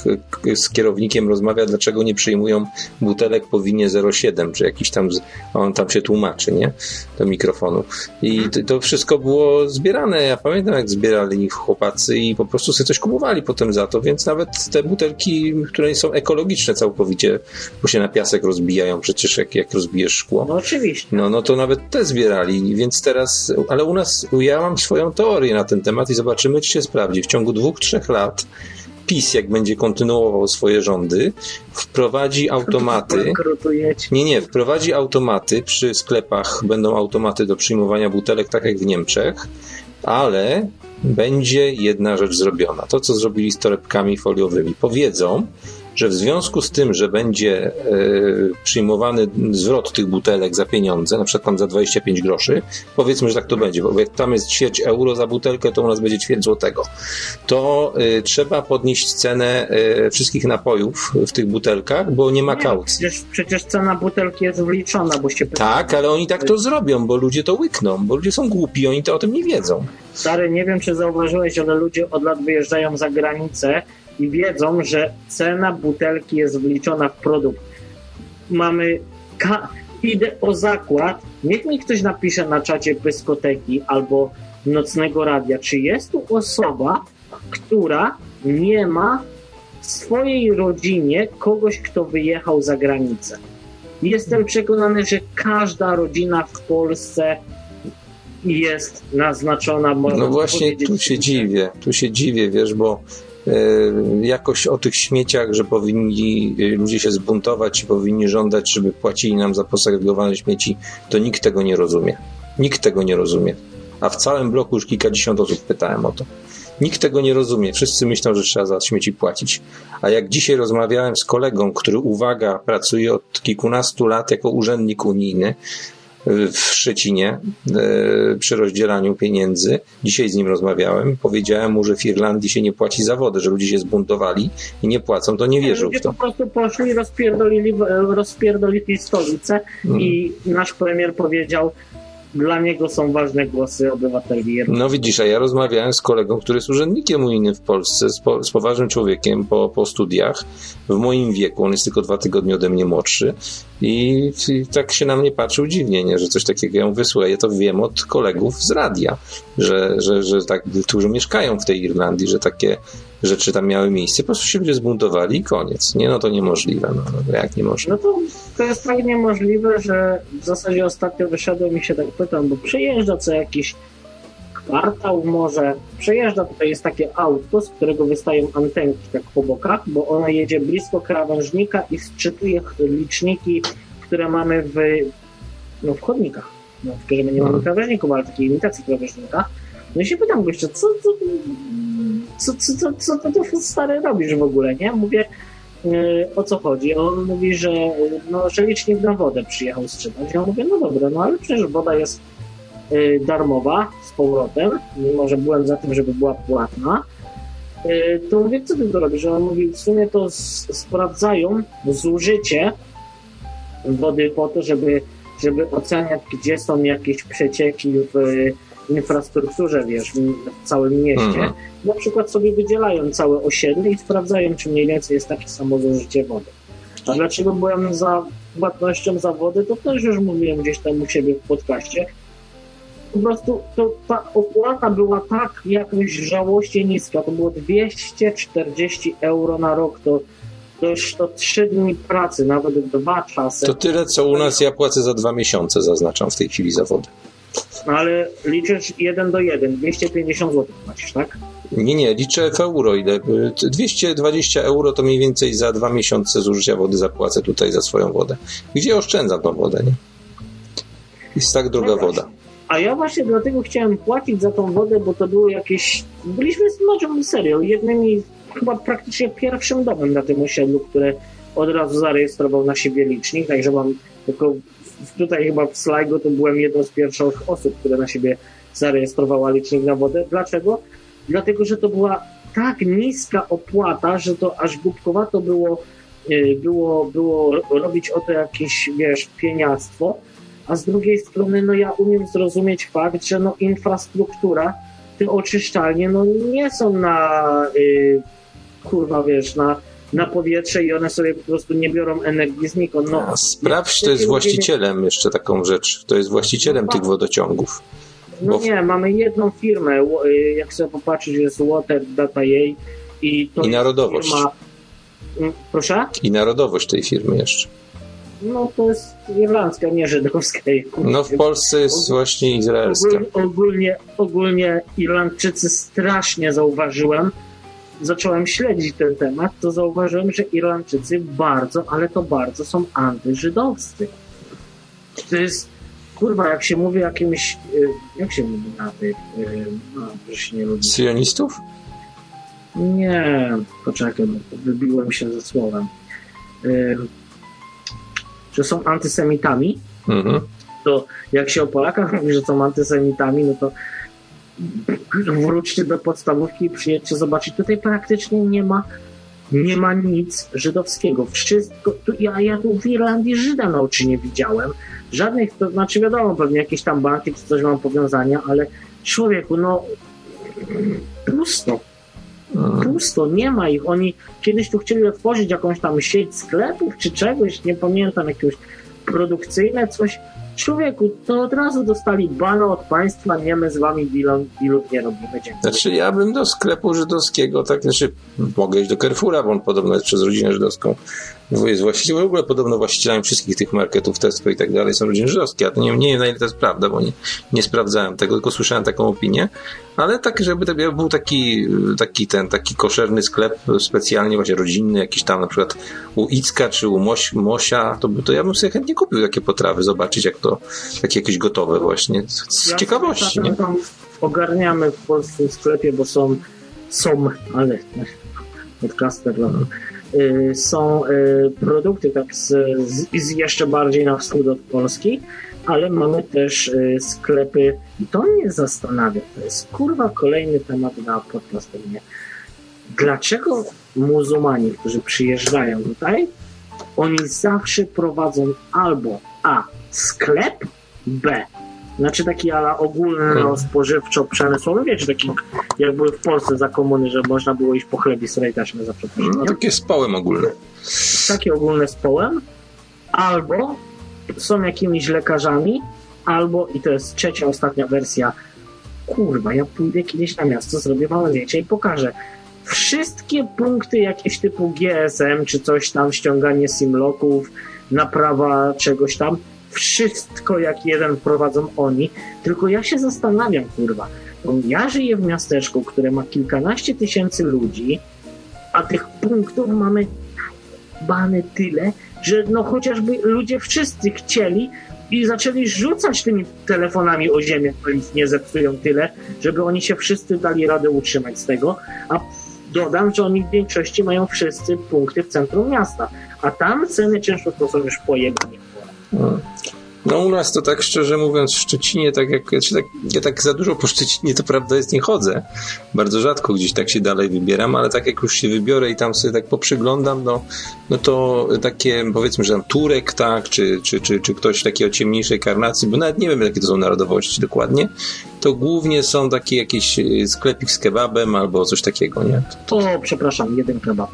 y, z kierownikiem rozmawia, dlaczego nie przyjmują butelek po winie 07, czy jakiś tam, on tam się tłumaczy, nie? Do mikrofonu. I to wszystko było zbierane. Ja pamiętam, jak zbierali chłopacy i po prostu sobie coś kupowali potem za to, więc nawet te butelki, które są ekologiczne całkowicie, bo się na piasek rozbijają przecież jak, jak rozbijesz szkło. No oczywiście. No, no to nawet te zbierali, więc teraz, ale u nas, ja mam swoją teorię na ten temat i zobaczymy, czy się sprawdzi. W ciągu dwóch, trzech lat PiS, jak będzie kontynuował swoje rządy, wprowadzi automaty. *laughs* Nie, nie, wprowadzi automaty przy sklepach, będą automaty do przyjmowania butelek, tak jak w Niemczech, ale będzie jedna rzecz zrobiona. To, co zrobili z torebkami foliowymi. Powiedzą, że w związku z tym, że będzie e, przyjmowany zwrot tych butelek za pieniądze, na przykład tam za 25 groszy, powiedzmy, że tak to będzie, bo jak tam jest ćwierć euro za butelkę, to u nas będzie ćwierć złotego, to e, trzeba podnieść cenę e, wszystkich napojów w tych butelkach, bo nie ma nie, kaucji. Przecież, przecież cena butelki jest wliczona, bo się... Tak, ale oni tak to zrobią, bo ludzie to łykną, bo ludzie są głupi, oni to o tym nie wiedzą. Stary, nie wiem, czy zauważyłeś, ale ludzie od lat wyjeżdżają za granicę i wiedzą, że cena butelki jest wliczona w produkt. Mamy. Ka- idę o zakład. Niech mi ktoś napisze na czacie dyskoteki albo nocnego radia, czy jest tu osoba, która nie ma w swojej rodzinie kogoś, kto wyjechał za granicę. Jestem przekonany, że każda rodzina w Polsce jest naznaczona. No właśnie, tu się dziwię, tu się dziwię, wiesz, bo jakoś o tych śmieciach, że powinni e, ludzie się zbuntować i powinni żądać, żeby płacili nam za posegregowane śmieci, to nikt tego nie rozumie. Nikt tego nie rozumie. A w całym bloku już kilkadziesiąt osób pytałem o to. Nikt tego nie rozumie. Wszyscy myślą, że trzeba za śmieci płacić. A jak dzisiaj rozmawiałem z kolegą, który, uwaga, pracuje od kilkunastu lat jako urzędnik unijny, w Szczecinie e, przy rozdzielaniu pieniędzy. Dzisiaj z nim rozmawiałem. Powiedziałem mu, że w Irlandii się nie płaci za wodę, że ludzie się zbuntowali i nie płacą, to nie wierzył w to. po prostu poszli i rozpierdolili, rozpierdolili stolicę mm. i nasz premier powiedział, dla niego są ważne głosy obywateli. No widzisz, a ja rozmawiałem z kolegą, który jest urzędnikiem unijnym w Polsce, z, po, z poważnym człowiekiem po, po studiach, w moim wieku, on jest tylko dwa tygodnie ode mnie młodszy i, i tak się na mnie patrzył dziwnie, nie, że coś takiego ją wysłał. Ja to wiem od kolegów z radia, że, że, że tak, którzy mieszkają w tej Irlandii, że takie rzeczy tam miały miejsce. Po prostu się ludzie zbuntowali i koniec. Nie, no to niemożliwe. No, no jak niemożliwe? No to, to jest tak niemożliwe, że w zasadzie ostatnio wyszedłem i się tak pytam, bo przejeżdża co jakiś kwartał może, przejeżdża, tutaj jest takie auto, z którego wystają antenki tak po bokach, bo ona jedzie blisko krawężnika i sczytuje liczniki, które mamy w, no, w chodnikach. No, w że my nie mamy mhm. krawężników, ale takiej imitacji krawężnika. No i się pytam gościa, co, co, co, co, co, co to, to stary robisz w ogóle, nie? Mówię, yy, o co chodzi? On mówi, że, no, że licznik na wodę przyjechał strzymać. Ja mówię, no dobra, no ale przecież woda jest yy, darmowa z powrotem, mimo że byłem za tym, żeby była płatna. Yy, to mówię, co ty to robisz? On mówi, w sumie to sprawdzają zużycie wody po to, żeby, żeby oceniać, gdzie są jakieś przecieki w infrastrukturze, wiesz, w całym mieście, mhm. na przykład sobie wydzielają całe osiedle i sprawdzają, czy mniej więcej jest takie samo zużycie wody. A dlaczego byłem za płatnością za wodę, to też już mówiłem gdzieś tam u siebie w podcaście. Po prostu to, ta opłata była tak jakoś żałośnie niska. To było 240 euro na rok. To, to już to trzy dni pracy, nawet dwa czasy. To tyle, co u nas ja płacę za dwa miesiące, zaznaczam w tej chwili za wodę. No ale liczysz 1 do 1, 250 zł płacisz, tak? Nie, nie, liczę w euro. Ile? 220 euro to mniej więcej za dwa miesiące zużycia wody zapłacę tutaj za swoją wodę. Gdzie oszczędzam tą wodę, nie? Jest tak droga no woda. A ja właśnie dlatego chciałem płacić za tą wodę, bo to było jakieś... Byliśmy z Madzią serio, jednymi, chyba praktycznie pierwszym domem na tym osiedlu, które od razu zarejestrował na siebie licznik, także mam tylko tutaj chyba w Sligo to byłem jedną z pierwszych osób, które na siebie zarejestrowała licznik na wodę. Dlaczego? Dlatego, że to była tak niska opłata, że to aż głupkowato było, y, było, było robić o to jakieś, wiesz, pieniactwo, a z drugiej strony, no ja umiem zrozumieć fakt, że no infrastruktura, te oczyszczalnie, no nie są na, y, kurwa, wiesz, na, na powietrze i one sobie po prostu nie biorą energii znikąd. No, A sprawdź, to jest właścicielem jeszcze taką rzecz. To jest właścicielem tych wodociągów. No Bo- nie, mamy jedną firmę, y, jak sobie popatrzeć, jest Water Data jej i to I narodowość. Firma, Mm, proszę? I narodowość tej firmy jeszcze. No to jest irlandzka, nie żydowska. No w Polsce jest właśnie izraelska. Ogólnie, ogólnie, ogólnie Irlandczycy strasznie zauważyłem, zacząłem śledzić ten temat, to zauważyłem, że Irlandczycy bardzo, ale to bardzo są antyżydowscy. To jest, kurwa, jak się mówi jakimś, y, jak się mówi na tych, y, no, że się nie lubi. Sionistów? Nie, poczekaj, bo wybiłem się ze słowem. Że są antysemitami, Mhm. to jak się o Polakach *laughs* mówi, że są antysemitami, no to wróćcie do podstawówki i przyjedźcie zobaczyć. Tutaj praktycznie nie ma nie ma nic żydowskiego. Wszystko, tu, ja, ja tu w Irlandii Żyda na oczy nie widziałem. Żadnych, to znaczy wiadomo, pewnie jakieś tam banki czy coś mam powiązania, ale człowieku, no pusto. Pusto, nie ma ich. Oni kiedyś tu chcieli otworzyć jakąś tam sieć sklepów czy czegoś, nie pamiętam, jakiegoś produkcyjne coś. Człowieku, to od razu dostali bano od państwa, nie my z wami dealów, dealów nie robimy. Dziękuję. Znaczy ja bym do sklepu żydowskiego, tak, znaczy mogę iść do Carrefoura, bo on podobno jest przez rodzinę żydowską. Jest właściciel, w ogóle podobno właścicielami wszystkich tych marketów, Tesco i tak dalej są rodziny żydowskie. Ja to nie, nie wiem na ile to jest prawda, bo nie, nie sprawdzałem tego, tylko słyszałem taką opinię. Ale tak, żeby był taki, taki ten, taki koszerny sklep specjalnie właśnie rodzinny, jakiś tam na przykład u Icka czy u Moś, Mosia, to, to ja bym sobie chętnie kupił takie potrawy, zobaczyć jak to, takie jakieś gotowe właśnie. Z Ja ciekawości, nie? Ogarniamy w polskim sklepie, bo są, są, ale *laughs* podcaster, no, są y, produkty tak z, z, jeszcze bardziej na wschód od Polski, ale mamy też y, sklepy i to mnie zastanawia, to jest kurwa kolejny temat na podcast. Dlaczego muzułmanie, którzy przyjeżdżają tutaj, oni zawsze prowadzą albo A. sklep, B. Znaczy taki ala ogólny, no, Hmm. wiecie, taki jak były w Polsce za komuny, że można było iść po chleb i sobie taśmy za No przeproszeniem. takie z połem ogólne. Takie ogólne z połem, albo są jakimiś lekarzami, albo, i to jest trzecia, ostatnia wersja, kurwa, ja pójdę kiedyś na miasto, zrobię wam zdjęcie i pokażę. Wszystkie punkty jakieś typu GSM, czy coś tam, ściąganie simloków, naprawa czegoś tam, wszystko jak jeden prowadzą oni, tylko ja się zastanawiam, kurwa, ja żyję w miasteczku, które ma kilkanaście tysięcy ludzi, a tych punktów mamy bany tyle, że no chociażby ludzie wszyscy chcieli i zaczęli rzucać tymi telefonami o ziemię, to ich nie zepsują tyle, żeby oni się wszyscy dali radę utrzymać z tego, a dodam, że oni w większości mają wszyscy punkty w centrum miasta, a tam ceny często to są już pojebane. No u nas to tak szczerze mówiąc w Szczecinie, tak jak tak, ja tak za dużo po Szczecinie to prawda jest nie chodzę. Bardzo rzadko gdzieś tak się dalej wybieram, ale tak jak już się wybiorę i tam sobie tak poprzyglądam, no, no to takie powiedzmy, że tam Turek, tak, czy, czy, czy, czy ktoś takiej o ciemniejszej karnacji, bo nawet nie wiem jakie to są narodowości dokładnie, to głównie są takie jakieś y, sklepik z kebabem albo coś takiego, nie? O, przepraszam, jeden kebab.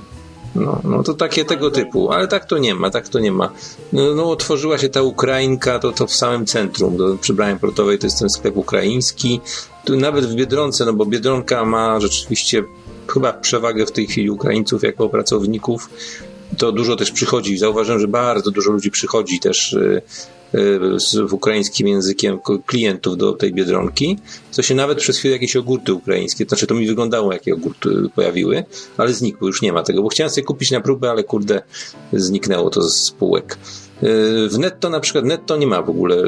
No, no to takie tego typu, ale tak to nie ma, tak to nie ma. No, no otworzyła się ta Ukrainka, to, to w samym centrum, do, przy Bramie Portowej to jest ten sklep ukraiński. Tu nawet w Biedronce, no bo Biedronka ma rzeczywiście chyba przewagę w tej chwili Ukraińców jako pracowników. To dużo też przychodzi. Zauważyłem, że bardzo dużo ludzi przychodzi też y, w ukraińskim językiem klientów do tej Biedronki. To się nawet przez chwilę jakieś ogórty ukraińskie, to znaczy to mi wyglądało jakie ogórty pojawiły, ale znikły, już nie ma tego, bo chciałem sobie kupić na próbę, ale kurde zniknęło to z spółek. W netto na przykład, netto nie ma w ogóle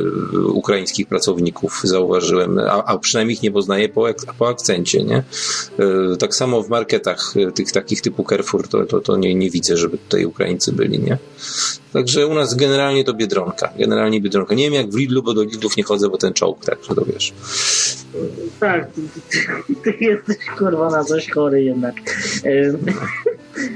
ukraińskich pracowników, zauważyłem, a, a przynajmniej ich nie poznaję po, po akcencie, nie? Tak samo w marketach tych takich typu Carrefour to, to, to nie, nie widzę, żeby tutaj Ukraińcy byli, nie? Także u nas generalnie to Biedronka. Generalnie Biedronka. Nie wiem jak w Lidlu, bo do Lidlów nie chodzę, bo ten czołg, tak, że to wiesz. Tak, ty, ty, ty jesteś kurwa na coś chory jednak.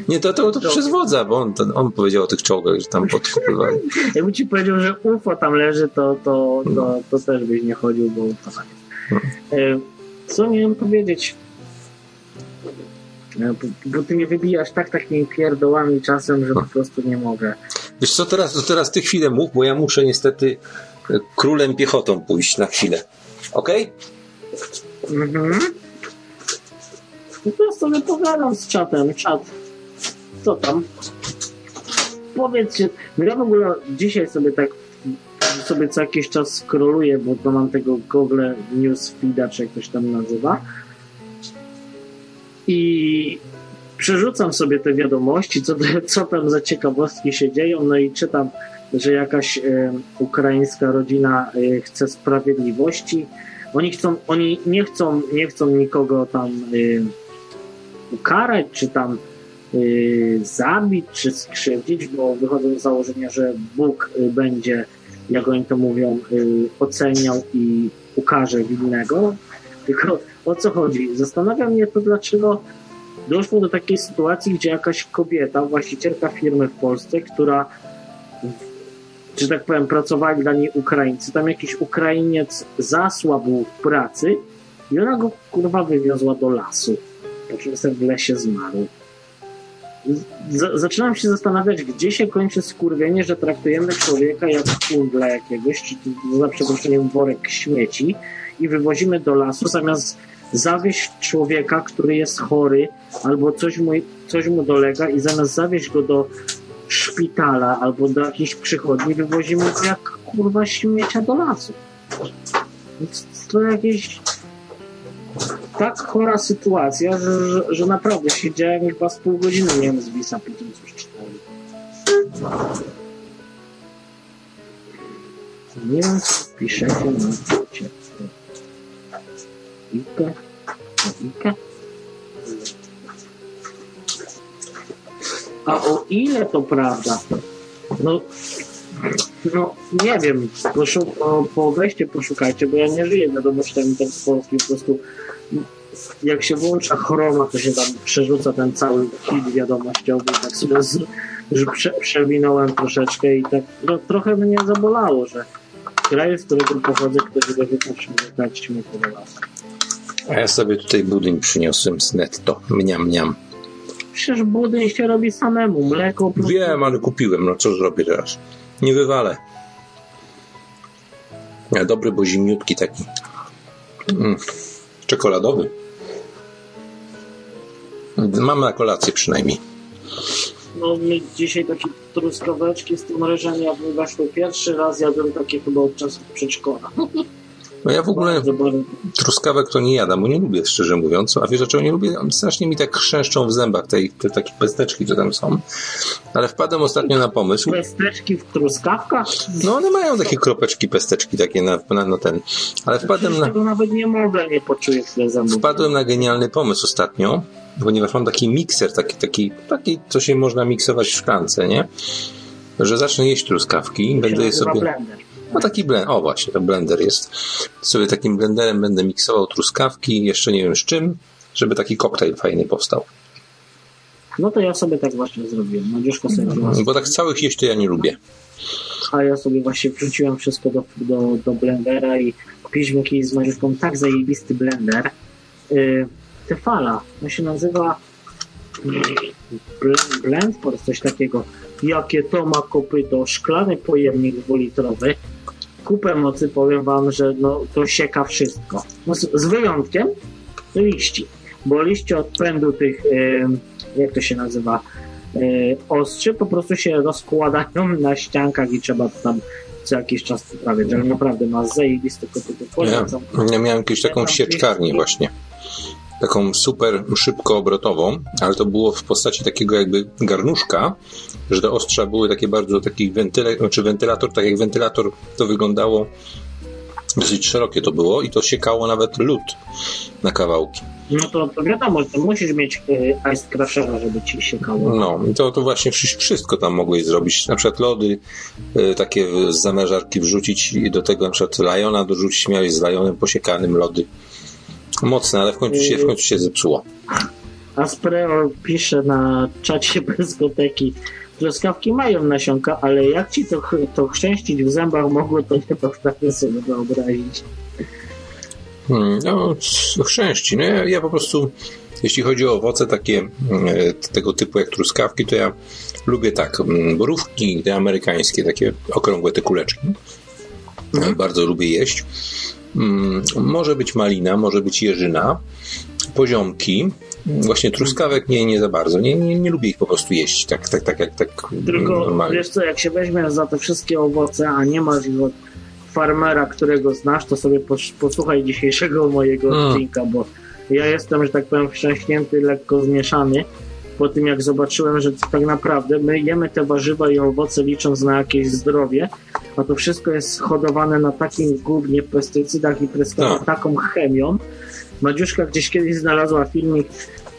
Nie, to, to, to, to przez wodza, bo on, on powiedział o tych czołgach, że tam podkupywali. *laughs* Jakby ci powiedział, że UFO tam leży, to, to, to, to też byś nie chodził, bo UFO tam jest. Co miałem powiedzieć? Bo, bo ty mnie wybijasz tak takimi pierdołami czasem, że po prostu nie mogę. Wiesz co, teraz, to teraz ty chwilę mów, bo ja muszę niestety królem piechotą pójść na chwilę. Okej? Okay? Mhm. No to sobie pogadam z czatem. Czat, co tam? Powiedzcie, no ja w ogóle dzisiaj sobie tak sobie co jakiś czas scrolluję, bo to mam tego Google Newsfeeda, czy jak to się tam nazywa. I przerzucam sobie te wiadomości, co, *laughs* co tam za ciekawostki się dzieją, no i czytam, że jakaś e, ukraińska rodzina e, chce sprawiedliwości. Oni chcą, oni nie chcą, nie chcą nikogo tam e, ukarać, czy tam zabić, czy skrzywdzić, bo wychodzą z założenia, że Bóg y, będzie, jak oni to mówią, y, oceniał i ukarze winnego. Tylko o co chodzi? Zastanawia mnie to, dlaczego doszło do takiej sytuacji, gdzie jakaś kobieta, właścicielka firmy w Polsce, która że tak powiem, pracowali dla niej Ukraińcy. Tam jakiś Ukrainiec zasłabł w pracy i ona go kurwa wywiozła do lasu po czym w lesie zmarł. Zaczynam się zastanawiać, gdzie się kończy skurwienie, że traktujemy człowieka jak kundla jakiegoś, czy za przeproszeniem worek śmieci i wywozimy do lasu, zamiast zawieźć człowieka, który jest chory albo coś mu, coś mu dolega i zamiast zawieźć go do szpitala albo do jakiejś przychodni, wywozimy go jak kurwa śmiecia do lasu. To jakieś tak chora sytuacja, że, że, że naprawdę siedziałem chyba z pół godziny miałem z Bisa po tym coś czytałem. Nie wiem, co piszecie na czacie. Ike? Ike? A o ile to prawda? No, no nie wiem, proszę po, po wejście poszukajcie, bo ja nie żyję wiadomościami tak z Polski, po prostu jak się włącza chroma, to się tam przerzuca ten cały feed wiadomościowy, tak sobie z, że prze, przewinąłem troszeczkę i tak no, trochę mnie zabolało, że kraj, z którego pochodzę, ktoś go wypuścił, tak mi podoba. A ja sobie tutaj budyń przyniosłem z netto. Mniam, mniam. Przecież budyń się robi samemu, mleko... Wiem, ale kupiłem, no co zrobię teraz? Nie wywalę. Ja dobry, bo zimniutki taki. Mm. Czekoladowy. Mam na kolację przynajmniej. No my dzisiaj takie truskaweczki z tym ryżem jadły weszły pierwszy raz, jadłem takie chyba od czasów przedszkola. *laughs* No ja w ogóle truskawek to nie jadam, bo nie lubię, szczerze mówiąc. A wiesz dlaczego nie lubię? Strasznie mi tak chrzęszczą w zębach te, te takie pesteczki, co tam są. Ale wpadłem ostatnio na pomysł. Pesteczki w truskawkach? No one mają takie kropeczki, pesteczki takie na, na, na ten. Ale wpadłem na... Tego nawet nie mogę, nie poczuję w zębów. Wpadłem na genialny pomysł ostatnio, ponieważ mam taki mikser, taki, taki, taki, co się można miksować w szklance, nie? Że zacznę jeść truskawki, będę je sobie... Blender. No taki blend, o właśnie, to blender jest. Sobie takim blenderem będę miksował truskawki, jeszcze nie wiem z czym, żeby taki koktajl fajny powstał. No to ja sobie tak właśnie zrobiłem. Madzioszka sobie mm, Bo tak całych jeść to ja nie lubię. A ja sobie właśnie wrzuciłem wszystko do, do, do blendera i kupiliśmy jakiś z Madzioszką tak zajebisty blender. Yy, Tefala. On się nazywa Blendport, coś takiego. Jakie to ma kopyto? Szklany pojemnik dwulitrowy kupę mocy powiem wam, że no, to sieka wszystko. No, z, z, wyjątkiem liści, bo liście od pędu tych, yy, jak to się nazywa, yy, ostrzy po prostu się rozkładają *laughs* na ściankach i trzeba tam co jakiś czas poprawiać, ale naprawdę ma zajebiste kopyto. Ja, ja miałem jakąś taką sieczkarnię właśnie taką super szybko obrotową, ale to było w postaci takiego jakby garnuszka, że te ostrza były takie bardzo taki wentylator, znaczy wentylator, tak jak wentylator to wyglądało dosyć szerokie to było i to siekało nawet lód na kawałki. No to, to wiadomo, to musisz mieć y, Ice Crushera, żeby ci siekało. No, i to, to właśnie wszystko tam mogłeś zrobić. Na przykład lody y, takie z zamrażarki wrzucić i do tego na przykład Liona dorzucić, miałeś z Lionem posiekanym lody. Mocne, ale w końcu się, w końcu się zepsuło. Aspreo pisze na czacie *laughs* dyskoteki. Truskawki mają nasionka, ale jak ci to, to chrzęścić w zębach mogło, to nie potrafię sobie wyobrazić. Hmm, no, chrzęści. No ja, ja po prostu, jeśli chodzi o owoce takie e, tego typu jak truskawki, to ja lubię tak, mm, borówki te amerykańskie, takie okrągłe te kuleczki. E, Bardzo lubię jeść. Mm, Może być malina, może być jeżyna, poziomki. Właśnie truskawek nie, nie za bardzo. Nie, nie, nie lubię ich po prostu jeść tak, tak, tak jak tak Tylko normalnie. wiesz co, jak się weźmiesz za te wszystkie owoce, a nie masz ich od farmera, którego znasz, to sobie pos- posłuchaj dzisiejszego mojego Mm. odcinka, bo ja jestem, że tak powiem, wstrząśnięty, lekko zmieszany po tym, jak zobaczyłem, że tak naprawdę my jemy te warzywa i owoce licząc na jakieś zdrowie, a to wszystko jest hodowane na takim głównie pestycydach i Tak. taką chemią. Madziuszka gdzieś kiedyś znalazła filmik,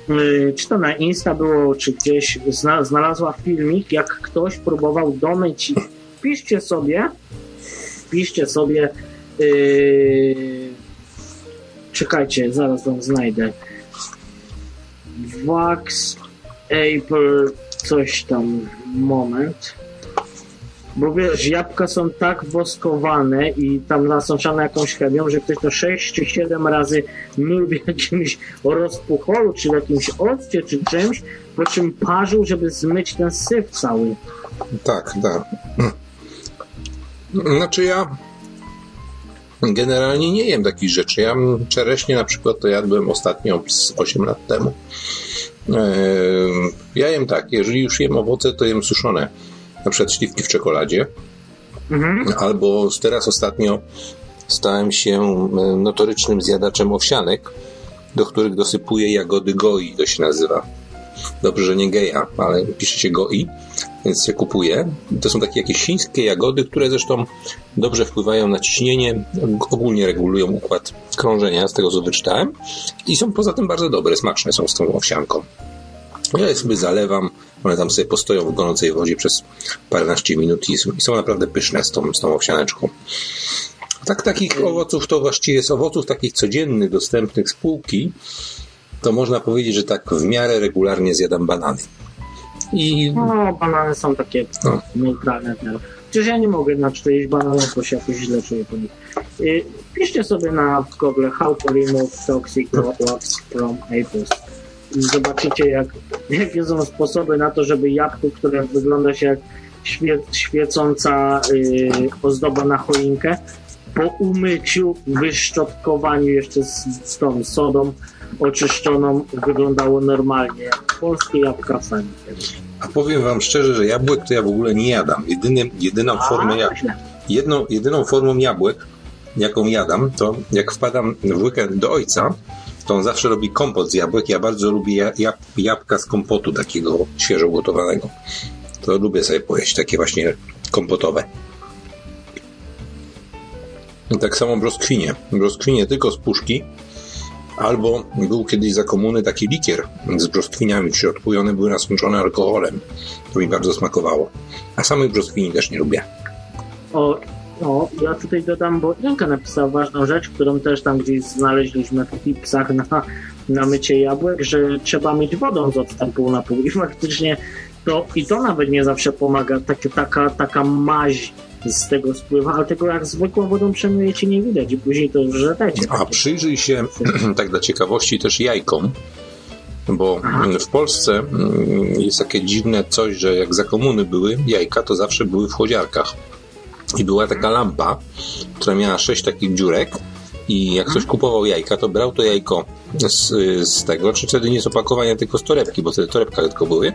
yy, czy to na Insta było, czy gdzieś zna, znalazła filmik, jak ktoś próbował domyć. Piszcie sobie, piszcie sobie. Yy, czekajcie, zaraz wam znajdę. Wax April, coś tam, moment. Bo wiesz, jabłka są tak woskowane i tam nasączane jakąś chemią, że ktoś to 6 czy 7 razy mył w jakimś rozpucholu, czy w jakimś occie, czy czymś, po czym parzył, żeby zmyć ten syf cały. Tak, tak. Znaczy ja generalnie nie jem takich rzeczy. Ja czereśnie na przykład to jadłem ostatnio z 8 lat temu. Ehm, Ja jem tak, jeżeli już jem owoce, to jem suszone. Na przykład śliwki w czekoladzie. Mhm. Albo teraz ostatnio stałem się e, notorycznym zjadaczem owsianek, do których dosypuję jagody goi, to się nazywa. Dobrze, że nie geja, ale pisze się goi, więc się kupuje. To są takie jakieś chińskie jagody, które zresztą dobrze wpływają na ciśnienie, ogólnie regulują układ krążenia, z tego co wyczytałem. I są poza tym bardzo dobre, smaczne są z tą owsianką. Ja je sobie zalewam, one tam sobie postoją w gorącej wodzie przez paręnaście minut i są, i naprawdę pyszne z tą, z tą owsianeczką. Tak, takich owoców to właściwie z owoców takich codziennych, dostępnych z półki, to można powiedzieć, że tak w miarę regularnie zjadam banany. I No, banany są takie No. neutralne. miarę. Przecież ja nie mogę na cztery jeść bananów, bo się jakoś źle czuję po nich. Y, Piszcie sobie na Google how to remove toxic wax from apples. I zobaczycie, jak, jakie są sposoby na to, żeby jabłko, które wygląda się jak świe, świecąca y, ozdoba na choinkę, po umyciu, wyszczotkowaniu jeszcze z, z tą sodą oczyszczoną wyglądało normalnie, jak polskie jabłka fajnie. a powiem wam szczerze, że jabłek to ja w ogóle nie jadam. Jedyny, jedyną formę ja, źle. jedną, jedyną formą jabłek, jaką jadam, to jak wpadam w weekend do ojca, to on zawsze robi kompot z jabłek. Ja bardzo lubię ja, jab, jabłka z kompotu takiego świeżo gotowanego. To lubię sobie pojeść, takie właśnie kompotowe. I tak samo brzoskwinie. Brzoskwinie tylko z puszki, albo był kiedyś za komuny taki likier z brzoskwiniami w środku i one były nasączone alkoholem. To mi bardzo smakowało. A samych brzoskwini też nie lubię. O, o, ja tutaj dodam, bo Janka napisała ważną rzecz, którą też tam gdzieś znaleźliśmy w tipsach na, na mycie jabłek, że trzeba mieć wodą z odstępu na pół i faktycznie to i to nawet nie zawsze pomaga, Takie, taka, taka maź z tego spływa, ale tego jak zwykłą wodą przemyjecie nie widać i później to żrecie. A przyjrzyj się, *clears throat* tak dla ciekawości, też jajkom, bo w Polsce mm, jest takie dziwne coś, że jak za komuny były jajka, to zawsze były w chłodziarkach. I była taka lampa, która miała sześć takich dziurek i jak ktoś kupował jajka, to brał to jajko z, z tego, czy wtedy nie z opakowania, tylko z torebki, bo wtedy torebka tylko były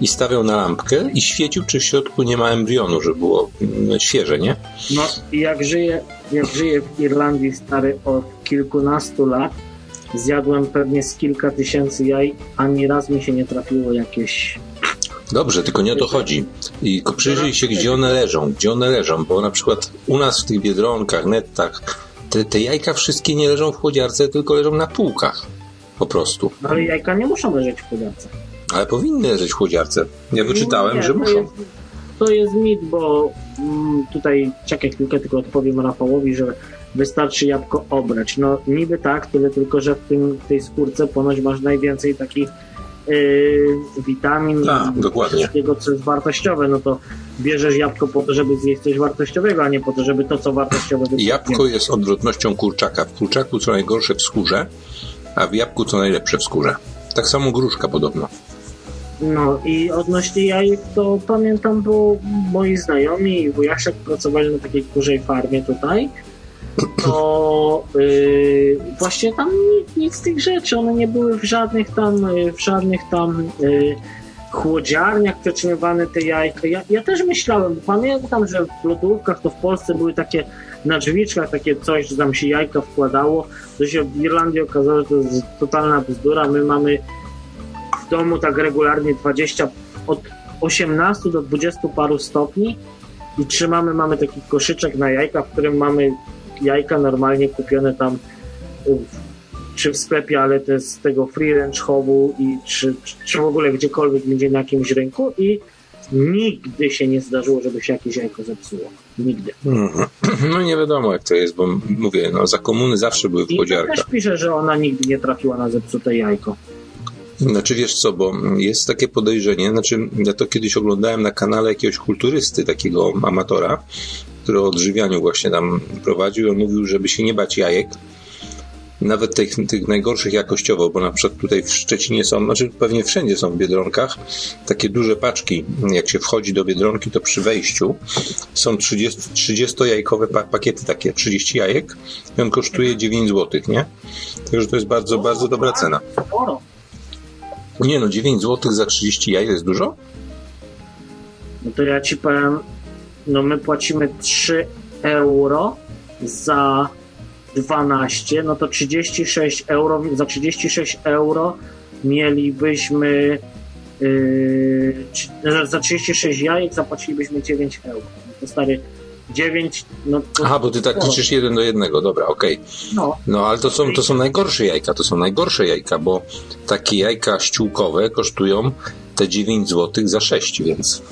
i stawiał na lampkę i świecił, czy w środku nie ma embrionu, żeby było mm, świeże, nie? No i jak żyję, jak żyję w Irlandii stary od kilkunastu lat, zjadłem pewnie z kilka tysięcy jaj, ani raz mi się nie trafiło jakieś Dobrze, tylko nie o to chodzi. I przyjrzyj się, gdzie one leżą, gdzie one leżą, bo na przykład u nas w tych biedronkach, nettach, te, te jajka wszystkie nie leżą w chłodziarce, tylko leżą na półkach. Po prostu. Ale jajka nie muszą leżeć w chłodziarce. Ale powinny leżeć w chłodziarce. Ja wyczytałem, Nie, że to muszą. Jest, to jest mit, bo mm, tutaj czekaj chwilkę, tylko odpowiem Rafałowi, że wystarczy jabłko obrać. No niby tak, tyle tylko, że w, tym, w tej skórce ponoć masz najwięcej takich yy, witamin Tak, i dokładnie. wszystkiego, co jest wartościowe. No to bierzesz jabłko po to, żeby zjeść coś wartościowego, a nie po to, żeby to, co wartościowe wypuścić. Jabłko jest odwrotnością kurczaka. W kurczaku co najgorsze w skórze, a w jabłku co najlepsze w skórze. Tak samo gruszka podobno. No i odnośnie jajek, to pamiętam, bo moi znajomi i wujaszek pracowali na takiej kurzej farmie tutaj, to yy, właśnie tam nic, nic z tych rzeczy, one nie były w żadnych tam, yy, w żadnych tam yy, chłodziarniach przetrzymywane te jajka. Ja, ja też myślałem, pamiętam, że w lodówkach to w Polsce były takie na drzwiczkach takie coś, że tam się jajka wkładało. To się w Irlandii okazało, że to jest totalna bzdura. My mamy w domu tak regularnie 20, od 18 do 20 paru stopni i trzymamy, mamy taki koszyczek na jajka, w którym mamy jajka normalnie kupione tam czy w sklepie, ale jest z tego free range chowu i czy, czy w ogóle gdziekolwiek będzie na jakimś rynku i nigdy się nie zdarzyło, żeby się jakieś jajko zepsuło. Nigdy. Mhm. *clears throat* No nie wiadomo jak to jest, bo mówię, no za komuny zawsze były w I to chłodziarkach. też pisze, że ona nigdy nie trafiła na zepsute jajko. Znaczy wiesz co, bo jest takie podejrzenie, znaczy ja to kiedyś oglądałem na kanale jakiegoś kulturysty, takiego amatora, który o odżywianiu właśnie tam prowadził. On mówił, żeby się nie bać jajek, nawet tych, tych najgorszych jakościowo, bo na przykład tutaj w Szczecinie są, znaczy pewnie wszędzie są w Biedronkach, takie duże paczki, jak się wchodzi do Biedronki, to przy wejściu są 30, 30-jajkowe pa- pakiety takie, 30 jajek i on kosztuje 9 zł, nie? Także to jest bardzo, bardzo dobra cena. Nie no, 9 zł za 30 jaj to jest dużo? No to ja ci powiem, no my płacimy 3 euro za 12, no to 36 euro, za 36 euro mielibyśmy yy, za- za 36 jajek zapłacilibyśmy 9 euro. No to stary 9, no to Aha, bo ty tak liczysz jeden do jednego, dobra, okej. No, No ale to są, to są najgorsze jajka, to są najgorsze jajka, bo takie jajka ściółkowe kosztują te 9 zł za 6, więc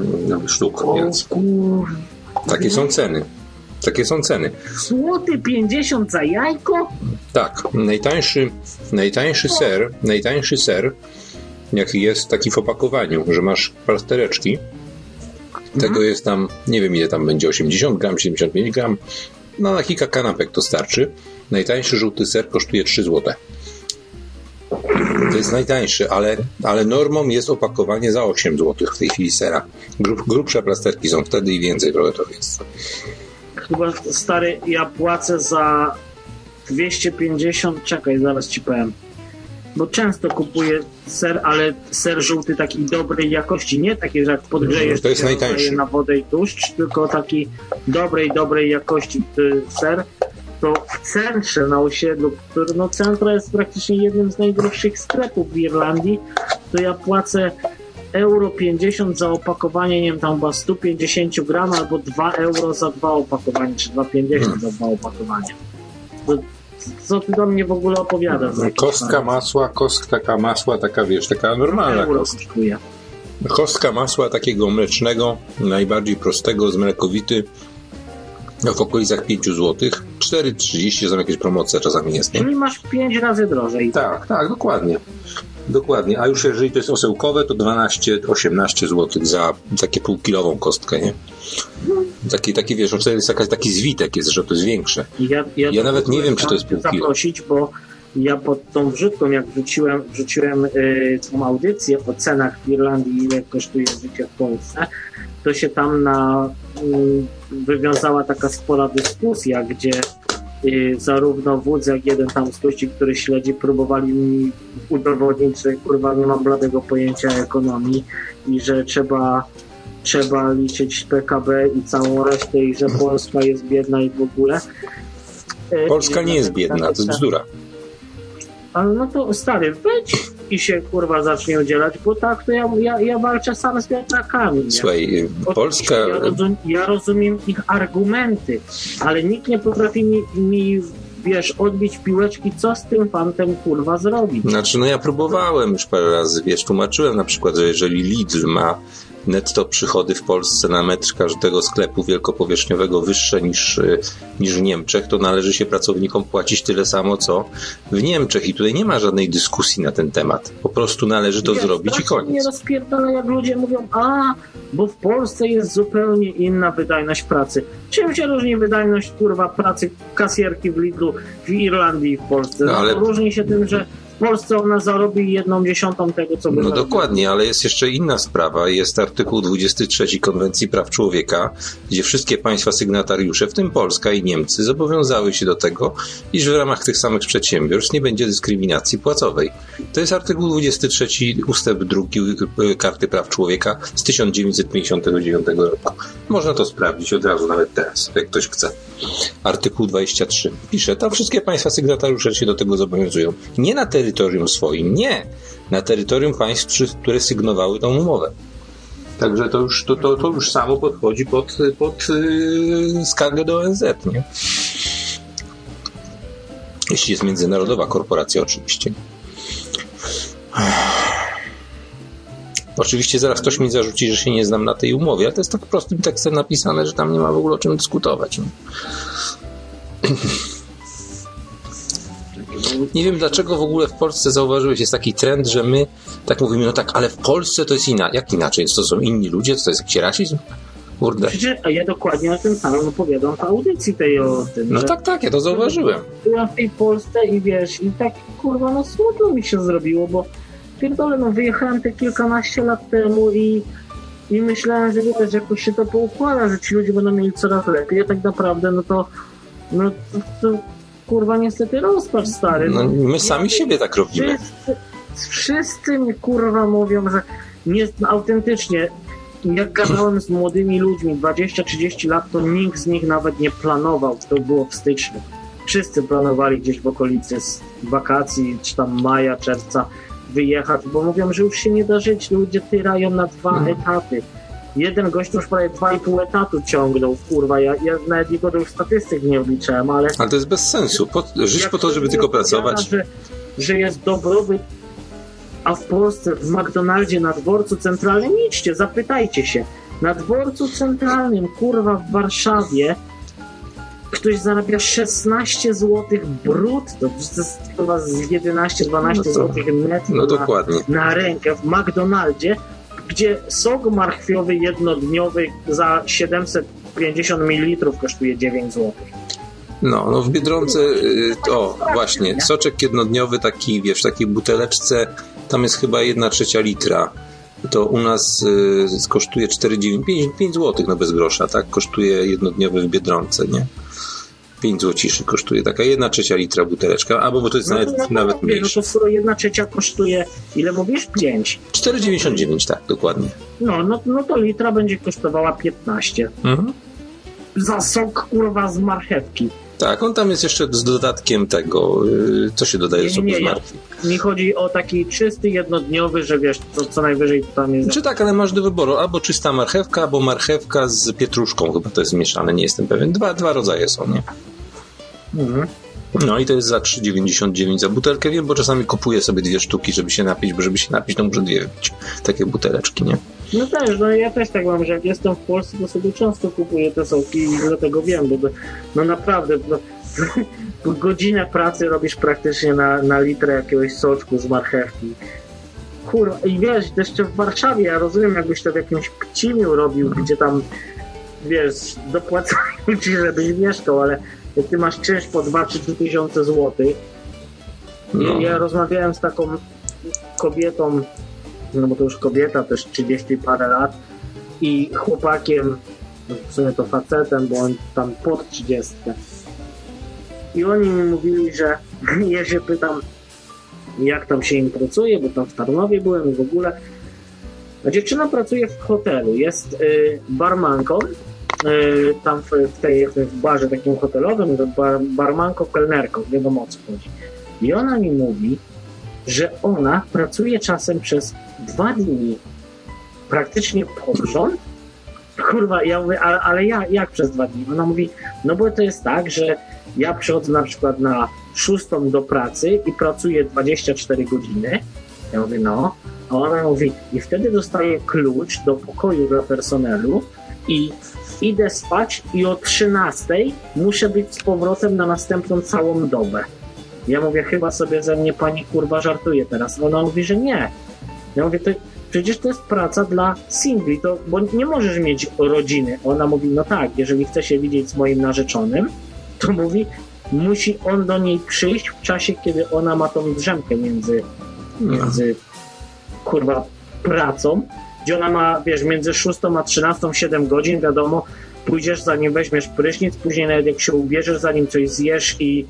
mm, sztuk, więc takie są ceny. Takie są ceny. Złoty 50 za jajko? Tak, najtańszy, najtańszy ser, najtańszy ser, jaki jest taki w opakowaniu, że masz plastereczki, tego jest tam, nie wiem ile tam będzie, 80 gram, 75 gram, no na kilka kanapek to starczy. Najtańszy żółty ser kosztuje 3 zł. To jest najtańszy, ale, ale normą jest opakowanie za 8 zł w tej chwili sera. Grub, grubsze plasterki są wtedy i więcej trochę to jest. Chyba stary, ja płacę za 250, czekaj, zaraz ci powiem. Bo często kupuję ser, ale ser żółty takiej dobrej jakości, nie taki, że jak podgrzejesz, To jest się najtańszy. na wodę i tłuszcz, tylko taki dobrej, dobrej jakości y, ser. To w centrze na osiedlu, który no centra jest praktycznie jednym z najdroższych sklepów w Irlandii, to ja płacę euro 50 za opakowanie, nie wiem, tam chyba 150 gram, albo 2 euro za dwa opakowania, czy 2,50 za dwa opakowania. To, co ty do mnie w ogóle opowiadasz? jakieś Kostka masła, kostka masła, taka wiesz, taka normalna euro kostka. kosztuje. Kostka masła takiego mlecznego, najbardziej prostego, z mlekowity, w okolicach 5 zł. 4,30 są jakieś promocje czasami jest, nie? Czyli masz 5 razy drożej. Tak, tak, dokładnie. Dokładnie. A już jeżeli to jest osełkowe, to 12-18 zł za takie półkilową kostkę, nie? Taki, taki wiesz, no wtedy jest jakaś, taki zwitek jest, że to jest większe. Ja, Ja nawet nie wiem, czy to jest pół kilo. zaprosić, bo ja pod tą wrzutką, jak wrzuciłem, wrzuciłem y, tą audycję o cenach w Irlandii, ile kosztuje życie w Polsce, to się tam na, y, wywiązała taka spora dyskusja, gdzie y, zarówno wódz, jak jeden tam z gości, który śledzi, próbowali mi udowodnić, że kurwa nie mam bladego pojęcia ekonomii i że trzeba trzeba liczyć PKB i całą resztę i że Polska jest biedna i w ogóle. Y, Polska nie jest dlatego biedna, to jest tak- bzdura. Ale no to stary, wejdź i się kurwa zacznie udzielać, bo tak to ja, ja, ja walczę sam z wiatrakami. Nie? Słuchaj, y, Polska... Ja, rozum, ja rozumiem ich argumenty, ale nikt nie potrafi mi, mi wiesz, odbić piłeczki, co z tym fantem kurwa zrobić. Znaczy, no ja próbowałem już parę razy, wiesz, tłumaczyłem na przykład, że jeżeli Lidl ma netto przychody w Polsce na metr każdego sklepu wielkopowierzchniowego wyższe niż, y, niż w Niemczech, to należy się pracownikom płacić tyle samo, co w Niemczech. I tutaj nie ma żadnej dyskusji na ten temat. Po prostu należy to Wiesz, zrobić i koniec. rozpierdala, jak ludzie mówią, a, bo w Polsce jest zupełnie inna wydajność pracy. Czym się różni wydajność, kurwa, pracy kasjerki w Lidlu w Irlandii i w Polsce? No, ale- Różni się tym, że w Polsce ona zarobi jedną dziesiątą tego, co by No zarobiła. dokładnie, ale jest jeszcze inna sprawa. Jest artykuł 23 Konwencji Praw Człowieka, gdzie wszystkie państwa sygnatariusze, w tym Polska i Niemcy, zobowiązały się do tego, iż w ramach tych samych przedsiębiorstw nie będzie dyskryminacji płacowej. To jest artykuł 23 ustęp 2 y, Karty Praw Człowieka z 1959 roku. Można to sprawdzić od razu, nawet teraz, jak ktoś chce. Artykuł 23 pisze, tam wszystkie państwa sygnatariusze się do tego zobowiązują. Nie na terytorium swoim, nie. Na terytorium państw, które sygnowały tą umowę. Także to już, to, to, to już samo podchodzi pod, pod yy, skargę do ONZ, nie? Jeśli jest międzynarodowa korporacja, oczywiście. Oczywiście zaraz ktoś mi zarzuci, że się nie znam na tej umowie, ale to jest tak prostym tekstem napisane, że tam nie ma w ogóle o czym dyskutować. Nie? Wiem dlaczego w ogóle w Polsce zauważyłeś, jest taki trend, że my tak mówimy, no tak, ale w Polsce to jest inaczej. Jak inaczej? To są inni ludzie? To jest jakiś rasizm? Kurde. Przecież a ja dokładnie o tym samym opowiadam w audycji tej o tym, No tak, tak, ja to zauważyłem. byłam w tej Polsce i wiesz, i tak kurwa, no smutno mi się zrobiło, bo pierdolę, no wyjechałem te kilkanaście lat temu i, i myślałem, że wiesz, jakoś się to poukłada, że ci ludzie będą mieli coraz lepiej, a tak naprawdę, no to no to, to kurwa niestety rozpacz stary. No, my sami siebie tak robimy. Wszyscy, wszyscy mi kurwa mówią, że nie, no, autentycznie jak gadałem z młodymi ludźmi 20-30 lat, to nikt z nich nawet nie planował, to było w styczniu. Wszyscy planowali gdzieś w okolicy z wakacji, czy tam maja, czerwca wyjechać, bo mówią, że już się nie da żyć, ludzie tyrają na dwa Mhm. etaty. Jeden gość już prawie dwa i pół etatu ciągnął, kurwa, ja, ja nawet jego już statystyk nie wliczałem, ale Ale to jest bez sensu. Po, żyć po to, żeby tylko pracować. Że, że jest dobrobyt, a w Polsce, w McDonaldzie na dworcu centralnym, idźcie, zapytajcie się. Na dworcu centralnym, kurwa, w Warszawie, ktoś zarabia 16 zł brutto, to jest chyba z 11-12 No to- zł netto No na, dokładnie. na rękę w McDonaldzie, gdzie sok marchwiowy jednodniowy za 750 ml kosztuje 9 zł. No, no w Biedronce, y, o właśnie, soczek jednodniowy taki, wiesz, w takiej buteleczce, tam jest chyba 1 trzecia litra. To u nas y, kosztuje 4,9, 5, 5 zł, no bez grosza, tak? Kosztuje jednodniowy w Biedronce, nie? 5 złociszy kosztuje taka 1 trzecia litra buteleczka, albo bo to jest nawet, no, to nawet no mniejsze. to skoro jedna trzecia kosztuje, ile mówisz? 5. 4,99, tak, dokładnie. No, no, no to litra będzie kosztowała 15. Mhm. Za sok kurwa z marchewki. Tak, on tam jest jeszcze z dodatkiem tego, y, co się dodaje Nie, soku nie, z ja- martwi. Mi chodzi o taki czysty, jednodniowy, że wiesz, co, co najwyżej to tam jest. Czy tak, ale masz do wyboru albo czysta marchewka, albo marchewka z pietruszką, chyba to jest mieszane, nie jestem pewien. Dwa, dwa rodzaje są, nie? Mhm. No i to jest za 3,99 za butelkę. Wiem, bo czasami kupuję sobie dwie sztuki, żeby się napić, bo żeby się napić, to muszę dwie wypić. Takie buteleczki, nie? No też, no ja też tak mam, że jak jestem w Polsce, to sobie często kupuję te soki i dlatego wiem, bo no naprawdę, no, *laughs* godzinę pracy robisz praktycznie na, na litrę jakiegoś soczku z marchewki. Kurwa, i wiesz, jeszcze w Warszawie, ja rozumiem, jakbyś to w jakimś Pcimiu robił, gdzie tam, wiesz, dopłacają ci, żebyś mieszkał, ale jak ty masz czynsz po 2-3 tysiące złotych, No. ja rozmawiałem z taką kobietą, no bo to już kobieta, też 30 parę lat i chłopakiem, no w sumie to facetem, bo on tam pod 30. I oni mi mówili, że *laughs* ja się pytam, jak tam się im pracuje, bo tam w Tarnowie byłem i w ogóle. A dziewczyna pracuje w hotelu, jest y, barmanką, y, tam w, w, tej, w barze takim hotelowym, bar, barmanką, kelnerką, wiadomo o co chodzi. I ona mi mówi, że ona pracuje czasem przez dwa dni praktycznie pod rząd. Kurwa, ja mówię, ale, ale ja, jak przez dwa dni? Ona mówi, no bo to jest tak, że ja przychodzę na przykład na szóstą do pracy i pracuję 24 godziny. Ja mówię, no. A ona mówi, i wtedy dostaję klucz do pokoju dla personelu i idę spać i o 13 muszę być z powrotem na następną całą dobę. Ja mówię, chyba sobie ze mnie pani kurwa żartuje teraz. Ona mówi, że nie. Ja mówię, to przecież to jest praca dla singli, to, bo nie możesz mieć rodziny. Ona mówi, no tak, jeżeli chce się widzieć z moim narzeczonym, to mówi, musi on do niej przyjść w czasie, kiedy ona ma tą drzemkę między, między kurwa pracą, gdzie ona ma, wiesz, między 6 a 13 7 godzin, wiadomo, pójdziesz zanim weźmiesz prysznic, później nawet jak się ubierzesz, zanim coś zjesz i,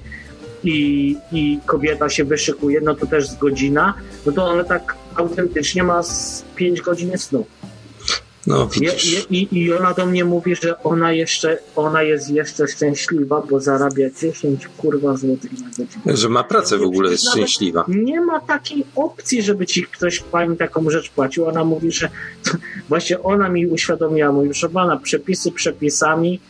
i, i kobieta się wyszykuje, no to też z godzina, no to ona tak autentycznie ma z 5 godzin snu. No, Je, je, i, I ona do mnie mówi, że ona jeszcze, ona jest jeszcze szczęśliwa, bo zarabia 10 kurwa złotych na godzinę. Że ma pracę w ogóle, jest szczęśliwa. Nie ma takiej opcji, żeby ci ktoś pani taką rzecz płacił. Ona mówi, że *laughs* właśnie ona mi uświadomiła, mówi, że pana przepisy przepisami,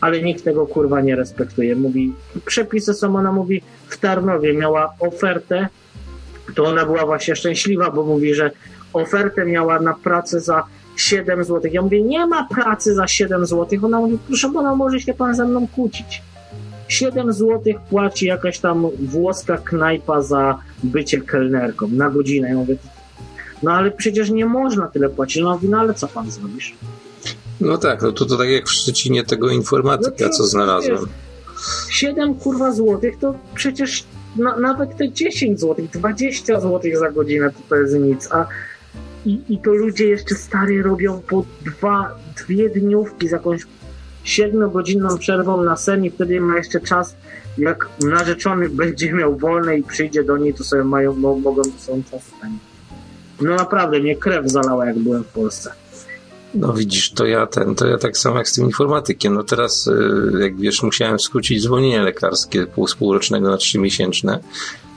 ale nikt tego kurwa nie respektuje. Mówi, przepisy są, ona mówi, w Tarnowie miała ofertę, to ona była właśnie szczęśliwa, bo mówi, że ofertę miała na pracę za 7 zł. Ja mówię, nie ma pracy za 7 zł. Ona mówi, proszę pana, może się pan ze mną kłócić. 7 zł płaci jakaś tam włoska knajpa za bycie kelnerką na godzinę. Ja mówię, no ale przecież nie można tyle płacić. No, mówi, no ale co pan zrobisz? No tak, no to, to tak jak w Szczecinie tego informatyka, No co znalazłem. 7 kurwa złotych to przecież na, nawet te 10 złotych, 20 złotych za godzinę to, to jest nic, a i, i to ludzie jeszcze stary robią po dwa, dwie dniówki z jakąś 7-godzinną przerwą na sen i wtedy ma jeszcze czas, jak narzeczony będzie miał wolne i przyjdzie do niej, to sobie mają, mo, mogą są czas spędzić. No naprawdę, mnie krew zalała, jak byłem w Polsce. No widzisz, to ja ten, to ja tak samo jak z tym informatykiem. No teraz, y, jak wiesz, musiałem skrócić zwolnienie lekarskie z półrocznego na trzymiesięczne,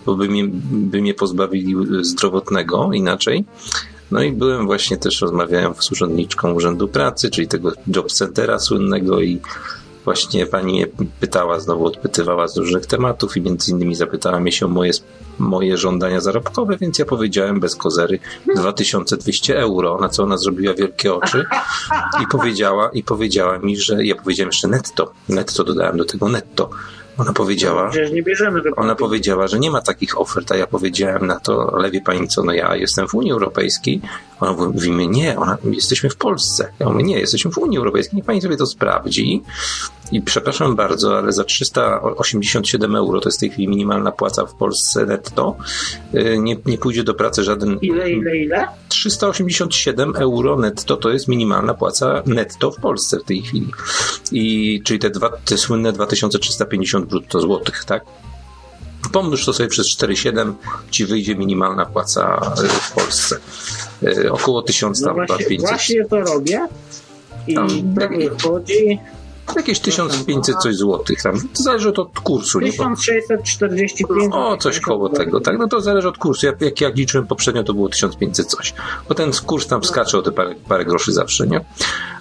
bo by mnie, by mnie pozbawili y, zdrowotnego inaczej. No i byłem właśnie też, rozmawiałem z urzędniczką Urzędu Pracy, czyli tego jobcentera słynnego i właśnie pani pytała, znowu odpytywała z różnych tematów i między innymi zapytała mnie się o moje, moje żądania zarobkowe, więc ja powiedziałem bez kozery 2200 euro, na co ona zrobiła wielkie oczy i powiedziała, i powiedziała mi, że ja powiedziałem jeszcze netto, netto dodałem do tego netto. Ona powiedziała, ona powiedziała, że nie ma takich ofert, a ja powiedziałem na to, ale wie pani co, no ja jestem w Unii Europejskiej. Ona mówi mi, nie, ona, jesteśmy w Polsce. Ja mówię, nie, jesteśmy w Unii Europejskiej, niech pani sobie to sprawdzi. I przepraszam bardzo, ale za 387 euro, to jest w tej chwili minimalna płaca w Polsce netto, y, nie, nie pójdzie do pracy żaden... Ile, ile, ile? 387 euro netto to jest minimalna płaca netto w Polsce w tej chwili. I, czyli te, dwa, te słynne 2350 brutto złotych, tak? Pomnóż to sobie przez 4,7 ci wyjdzie minimalna płaca y, w Polsce. Y, Około 1000 No tam, właśnie, 500. właśnie to robię i Tam, to wychodzi Jakieś 1500 coś złotych tam. To zależy od kursu, nie? Bo, 1645. o, coś koło tego, tak? No to zależy od kursu. Jak, jak, jak liczyłem poprzednio, to było 1500 coś. Bo ten kurs tam skacze o te parę, parę groszy zawsze, nie?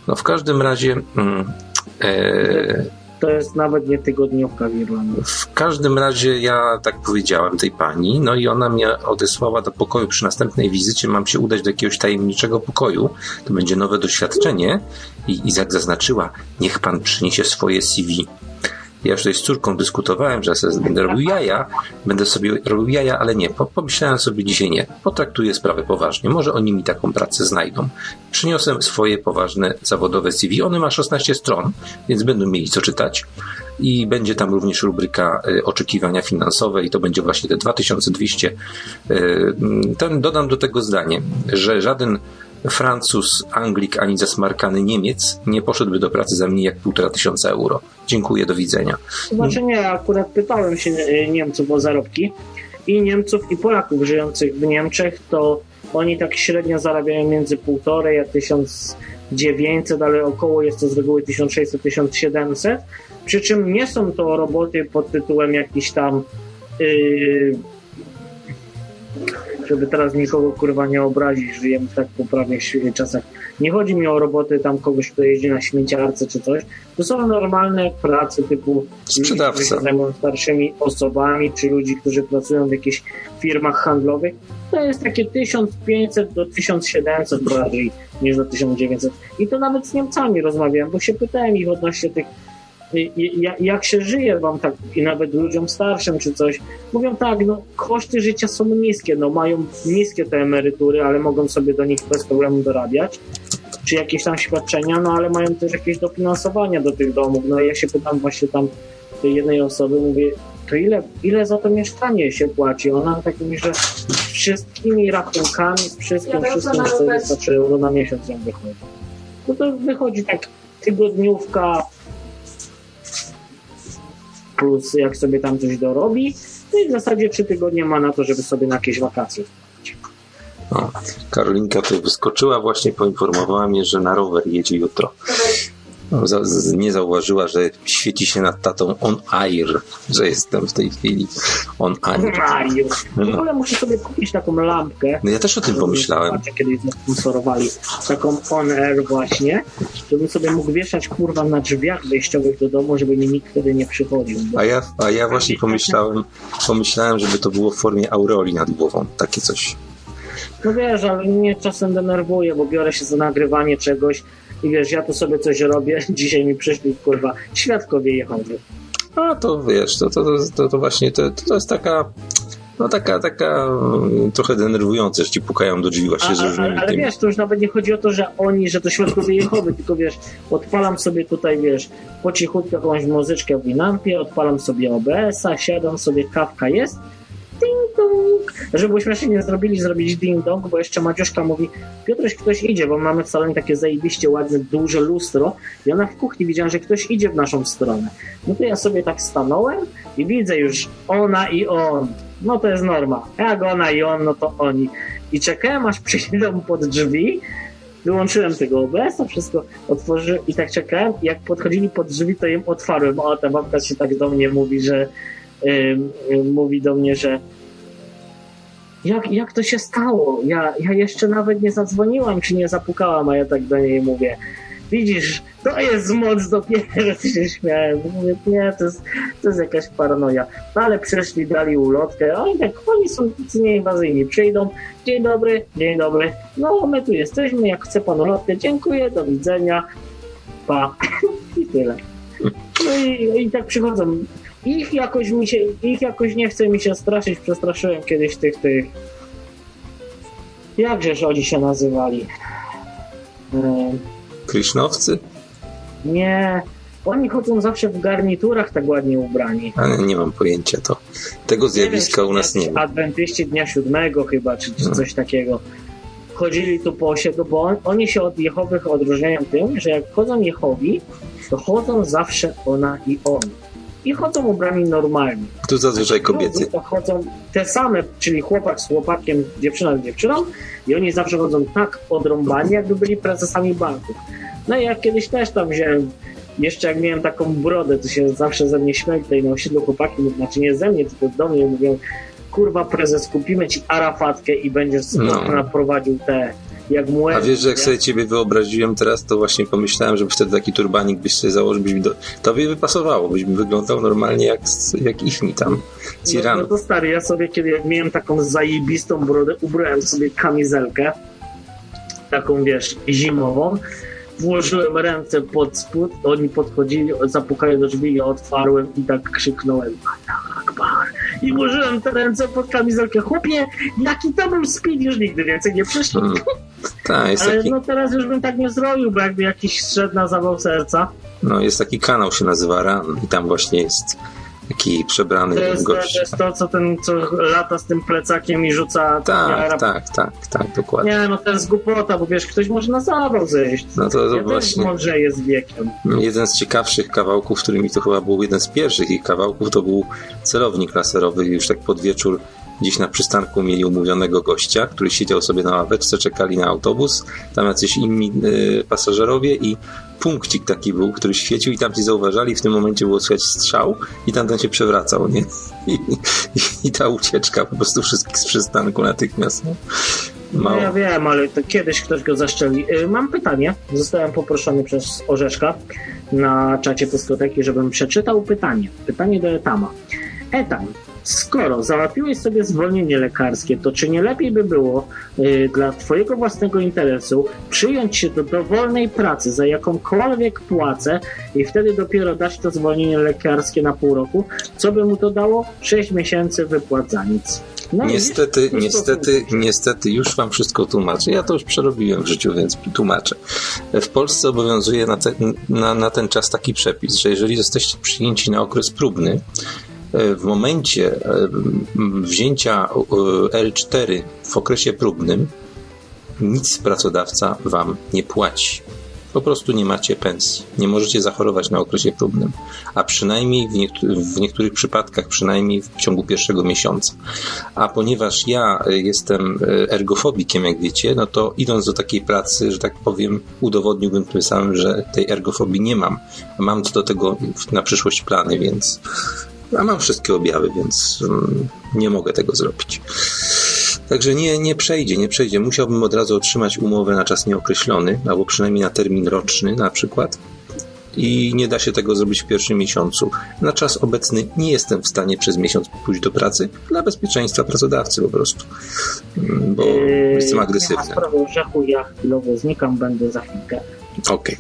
No w każdym razie... Mm, e, To jest nawet nie tygodniówka w Irlandii. W każdym razie ja tak powiedziałem tej pani, no i ona mnie odesłała do pokoju przy następnej wizycie. Mam się udać do jakiegoś tajemniczego pokoju. To będzie nowe doświadczenie. I, i jak zaznaczyła, niech pan przyniesie swoje CV. Ja już tutaj z córką dyskutowałem, że ja będę robił jaja, będę sobie robił jaja, ale nie, po, pomyślałem sobie dzisiaj nie. Potraktuję sprawę poważnie. Może oni mi taką pracę znajdą. Przyniosłem swoje poważne zawodowe CV. One ma 16 stron, więc będą mieli co czytać. I będzie tam również rubryka y, oczekiwania finansowe i to będzie właśnie te 2200. Y, ten, dodam do tego zdanie, że żaden Francuz, Anglik ani zasmarkany Niemiec nie poszedłby do pracy za mniej jak półtora tysiąca euro. Dziękuję, do widzenia. Znaczy nie, akurat pytałem się e, Niemców o zarobki i Niemców i Polaków żyjących w Niemczech, to oni tak średnio zarabiają między 1,5 a 1900, ale około jest to z reguły 1600-1700. Przy czym nie są to roboty pod tytułem jakiś tam Yy, żeby teraz nikogo kurwa nie obrazić, żyjemy w tak poprawnych czasach. Nie chodzi mi o roboty tam kogoś, kto jeździ na śmieciarce czy coś. To są normalne prace typu ludzi, Sprzedawca. którzy się zajmują starszymi osobami, czy ludzi, którzy pracują w jakichś firmach handlowych. To jest takie 1500 do 1700 bardziej niż do 1900. I to nawet z Niemcami rozmawiałem, bo się pytałem ich odnośnie tych jak się żyje wam tak i nawet ludziom starszym czy coś, mówią tak, no koszty życia są niskie, no mają niskie te emerytury, ale mogą sobie do nich bez problemu dorabiać, czy jakieś tam świadczenia, no ale mają też jakieś dofinansowania do tych domów, no i ja się pytam właśnie tam tej jednej osoby, mówię, to ile, ile za to mieszkanie się płaci? Ona tak mówi, że wszystkimi rachunkami, wszystkim, Ja wszystkim rower. wystarczy euro na miesiąc ją wychodzi. No to wychodzi tak tygodniówka plus jak sobie tam coś dorobi, no i w zasadzie trzy tygodnie ma na to, żeby sobie na jakieś wakacje. O, Karolinka tu wyskoczyła, właśnie poinformowała mnie, że na rower jedzie jutro. No, nie zauważyła, że świeci się nad tatą on air, że jestem w tej chwili on air. Mario. W ogóle muszę sobie kupić taką lampkę. No ja też o tym pomyślałem. Zobaczę, Kiedyś zasponsorowali taką on air właśnie, żebym sobie mógł wieszać kurwa na drzwiach wejściowych do domu, żeby mi nikt wtedy nie przychodził. A ja, a ja właśnie pomyślałem, pomyślałem, żeby to było w formie aureoli nad głową. Takie coś. No wiesz, ale mnie czasem denerwuje, bo biorę się za nagrywanie czegoś i wiesz, ja tu sobie coś robię, *laughs* dzisiaj mi przyszli kurwa świadkowie Jehowy. A to wiesz, to, to, to, to, właśnie to, to jest taka. No taka, taka mm, trochę denerwujące, że ci pukają do drzwi właśnie z różnymi ale tymi. wiesz, to już nawet nie chodzi o to, że oni, że to świadkowie Jehowy, tylko wiesz, odpalam sobie tutaj, wiesz, po cichutku jakąś muzyczkę w Winampie, odpalam sobie OBS-a, siadam sobie, kawka jest, ding dong. Żebyśmy się nie zrobili, zrobić ding dong, bo jeszcze Madziuszka mówi, Piotruś, ktoś idzie, bo mamy w salonie takie zajebiście ładne, duże lustro i ona w kuchni widziała, że ktoś idzie w naszą stronę. No to ja sobie tak stanąłem i widzę już ona i on. No to jest norma. Jak ona i on, no to oni. I czekałem, aż przyjdą pod drzwi. Wyłączyłem tego OBS-a, wszystko otworzyłem i tak czekałem. Jak podchodzili pod drzwi, to im otwarłem. O, ta babka się tak do mnie mówi, że mówi do mnie, że jak, jak to się stało? Ja, ja jeszcze nawet nie zadzwoniłam, czy nie zapukałam, a ja tak do niej mówię. Widzisz, to jest moc dopiero, się *laughs* śmiałem. Mówię, nie, to jest, to jest jakaś paranoja. No ale przyszli, dali ulotkę, oni tak, oni są tacy nieinwazyjni. Przyjdą, dzień dobry, dzień dobry, no my tu jesteśmy, jak chce pan ulotkę, dziękuję, do widzenia, pa. *laughs* I tyle. No i, i tak przychodzą. Ich jakoś mi się, ich jakoś nie chce mi się straszyć, przestraszyłem kiedyś tych, tych, jakżeż oni się nazywali? Em, Krisznowcy? nie, oni chodzą zawsze w garniturach tak ładnie ubrani. Ale nie mam pojęcia to. Tego zjawiska wiem, u nas nie ma. Adwentyści Dnia Siódmego chyba, czy, czy No. coś takiego. Chodzili tu po osiedlu, bo on, oni się od Jehowych odróżniają tym, że jak chodzą Jehowi, to chodzą zawsze ona i on. I chodzą ubrani normalnie. Tu zazwyczaj kobiety. To chodzą te same, czyli chłopak z chłopakiem, dziewczyna z dziewczyną i oni zawsze chodzą tak odrąbani, jakby byli prezesami banków. No i jak kiedyś też tam wziąłem, jeszcze jak miałem taką brodę, to się zawsze ze mnie śmiali tutaj na osiedlu chłopaki, znaczy nie ze mnie, tylko do mnie mówią, kurwa prezes, kupimy ci arafatkę i będziesz no. prowadził te jak. A wiesz, że jak sobie ciebie wyobraziłem teraz, to właśnie pomyślałem, żeby wtedy taki turbanik byś sobie założył, byś mi do... tobie wypasowało, byś mi wyglądał normalnie jak, jak ich mi tam z No, no to stary, ja sobie kiedy jak miałem taką zajebistą brodę, ubrałem sobie kamizelkę, taką wiesz, zimową, włożyłem ręce pod spód, oni podchodzili, zapukali do drzwi, ja otwarłem i tak krzyknąłem Akbar. I włożyłem te ręce pod kamizelkę. Chłopie, jaki to był speed, już nigdy więcej nie przyszło. Mm. Tak, jest *laughs* Ale taki, no teraz już bym tak nie zrobił, bo jakby jakiś szedł na zawał serca. no, jest taki kanał, się nazywa Ran i tam właśnie jest taki przebrany To jest, to gość. jest to, co ten, co lata z tym plecakiem i rzuca Tak, tak, tak, tak, dokładnie. Nie, no to jest głupota, bo wiesz, ktoś może na zawał zejść. No to, to ja właśnie mądrzeję z wiekiem. jeden z ciekawszych kawałków, którymi to chyba był jeden z pierwszych ich kawałków, to był celownik laserowy już tak pod wieczór gdzieś na przystanku mieli umówionego gościa, który siedział sobie na ławeczce, czekali na autobus, tam jacyś inni y, pasażerowie i punkcik taki był, który świecił i tam ci zauważali, w tym momencie było słychać strzał i tamten się przewracał, nie? I, i, i ta ucieczka po prostu wszystkich z przystanku natychmiast. No. No ja wiem, ale to kiedyś ktoś go zaszczeli. Y, mam pytanie. Zostałem poproszony przez Orzeszka na czacie dyskoteki, żebym przeczytał pytanie. Pytanie do Etama. Etam, skoro załatwiłeś sobie zwolnienie lekarskie, to czy nie lepiej by było y, dla Twojego własnego interesu przyjąć się do dowolnej pracy za jakąkolwiek płacę i wtedy dopiero dać to zwolnienie lekarskie na pół roku? Co by mu to dało? 6 miesięcy wypłat za nic. No niestety, niestety, niestety już wam wszystko tłumaczę. Ja to już przerobiłem w życiu, więc tłumaczę. W Polsce obowiązuje na, te, na, na ten czas taki przepis, że jeżeli jesteście przyjęci na okres próbny, w momencie e, wzięcia e, L4 w okresie próbnym nic pracodawca wam nie płaci po prostu nie macie pensji. Nie możecie zachorować na okresie próbnym, a przynajmniej w, niektórych, w niektórych przypadkach, przynajmniej w ciągu pierwszego miesiąca. A ponieważ ja e, jestem ergofobikiem, jak wiecie, no to idąc do takiej pracy, że tak powiem, udowodniłbym tym samym, że tej ergofobii nie mam. Mam co do tego na przyszłość plany, więc a mam wszystkie objawy, więc um, nie mogę tego zrobić. Także nie, nie przejdzie, nie przejdzie. Musiałbym od razu otrzymać umowę na czas nieokreślony, albo przynajmniej na termin roczny na przykład. I nie da się tego zrobić w pierwszym miesiącu. Na czas obecny nie jestem w stanie przez miesiąc pójść do pracy dla bezpieczeństwa pracodawcy po prostu. Mm, bo yy, jestem agresywny. Nie ma sprawy, Grzechu, ja chwilowo znikam, będę za chwilkę. Okej. Okay.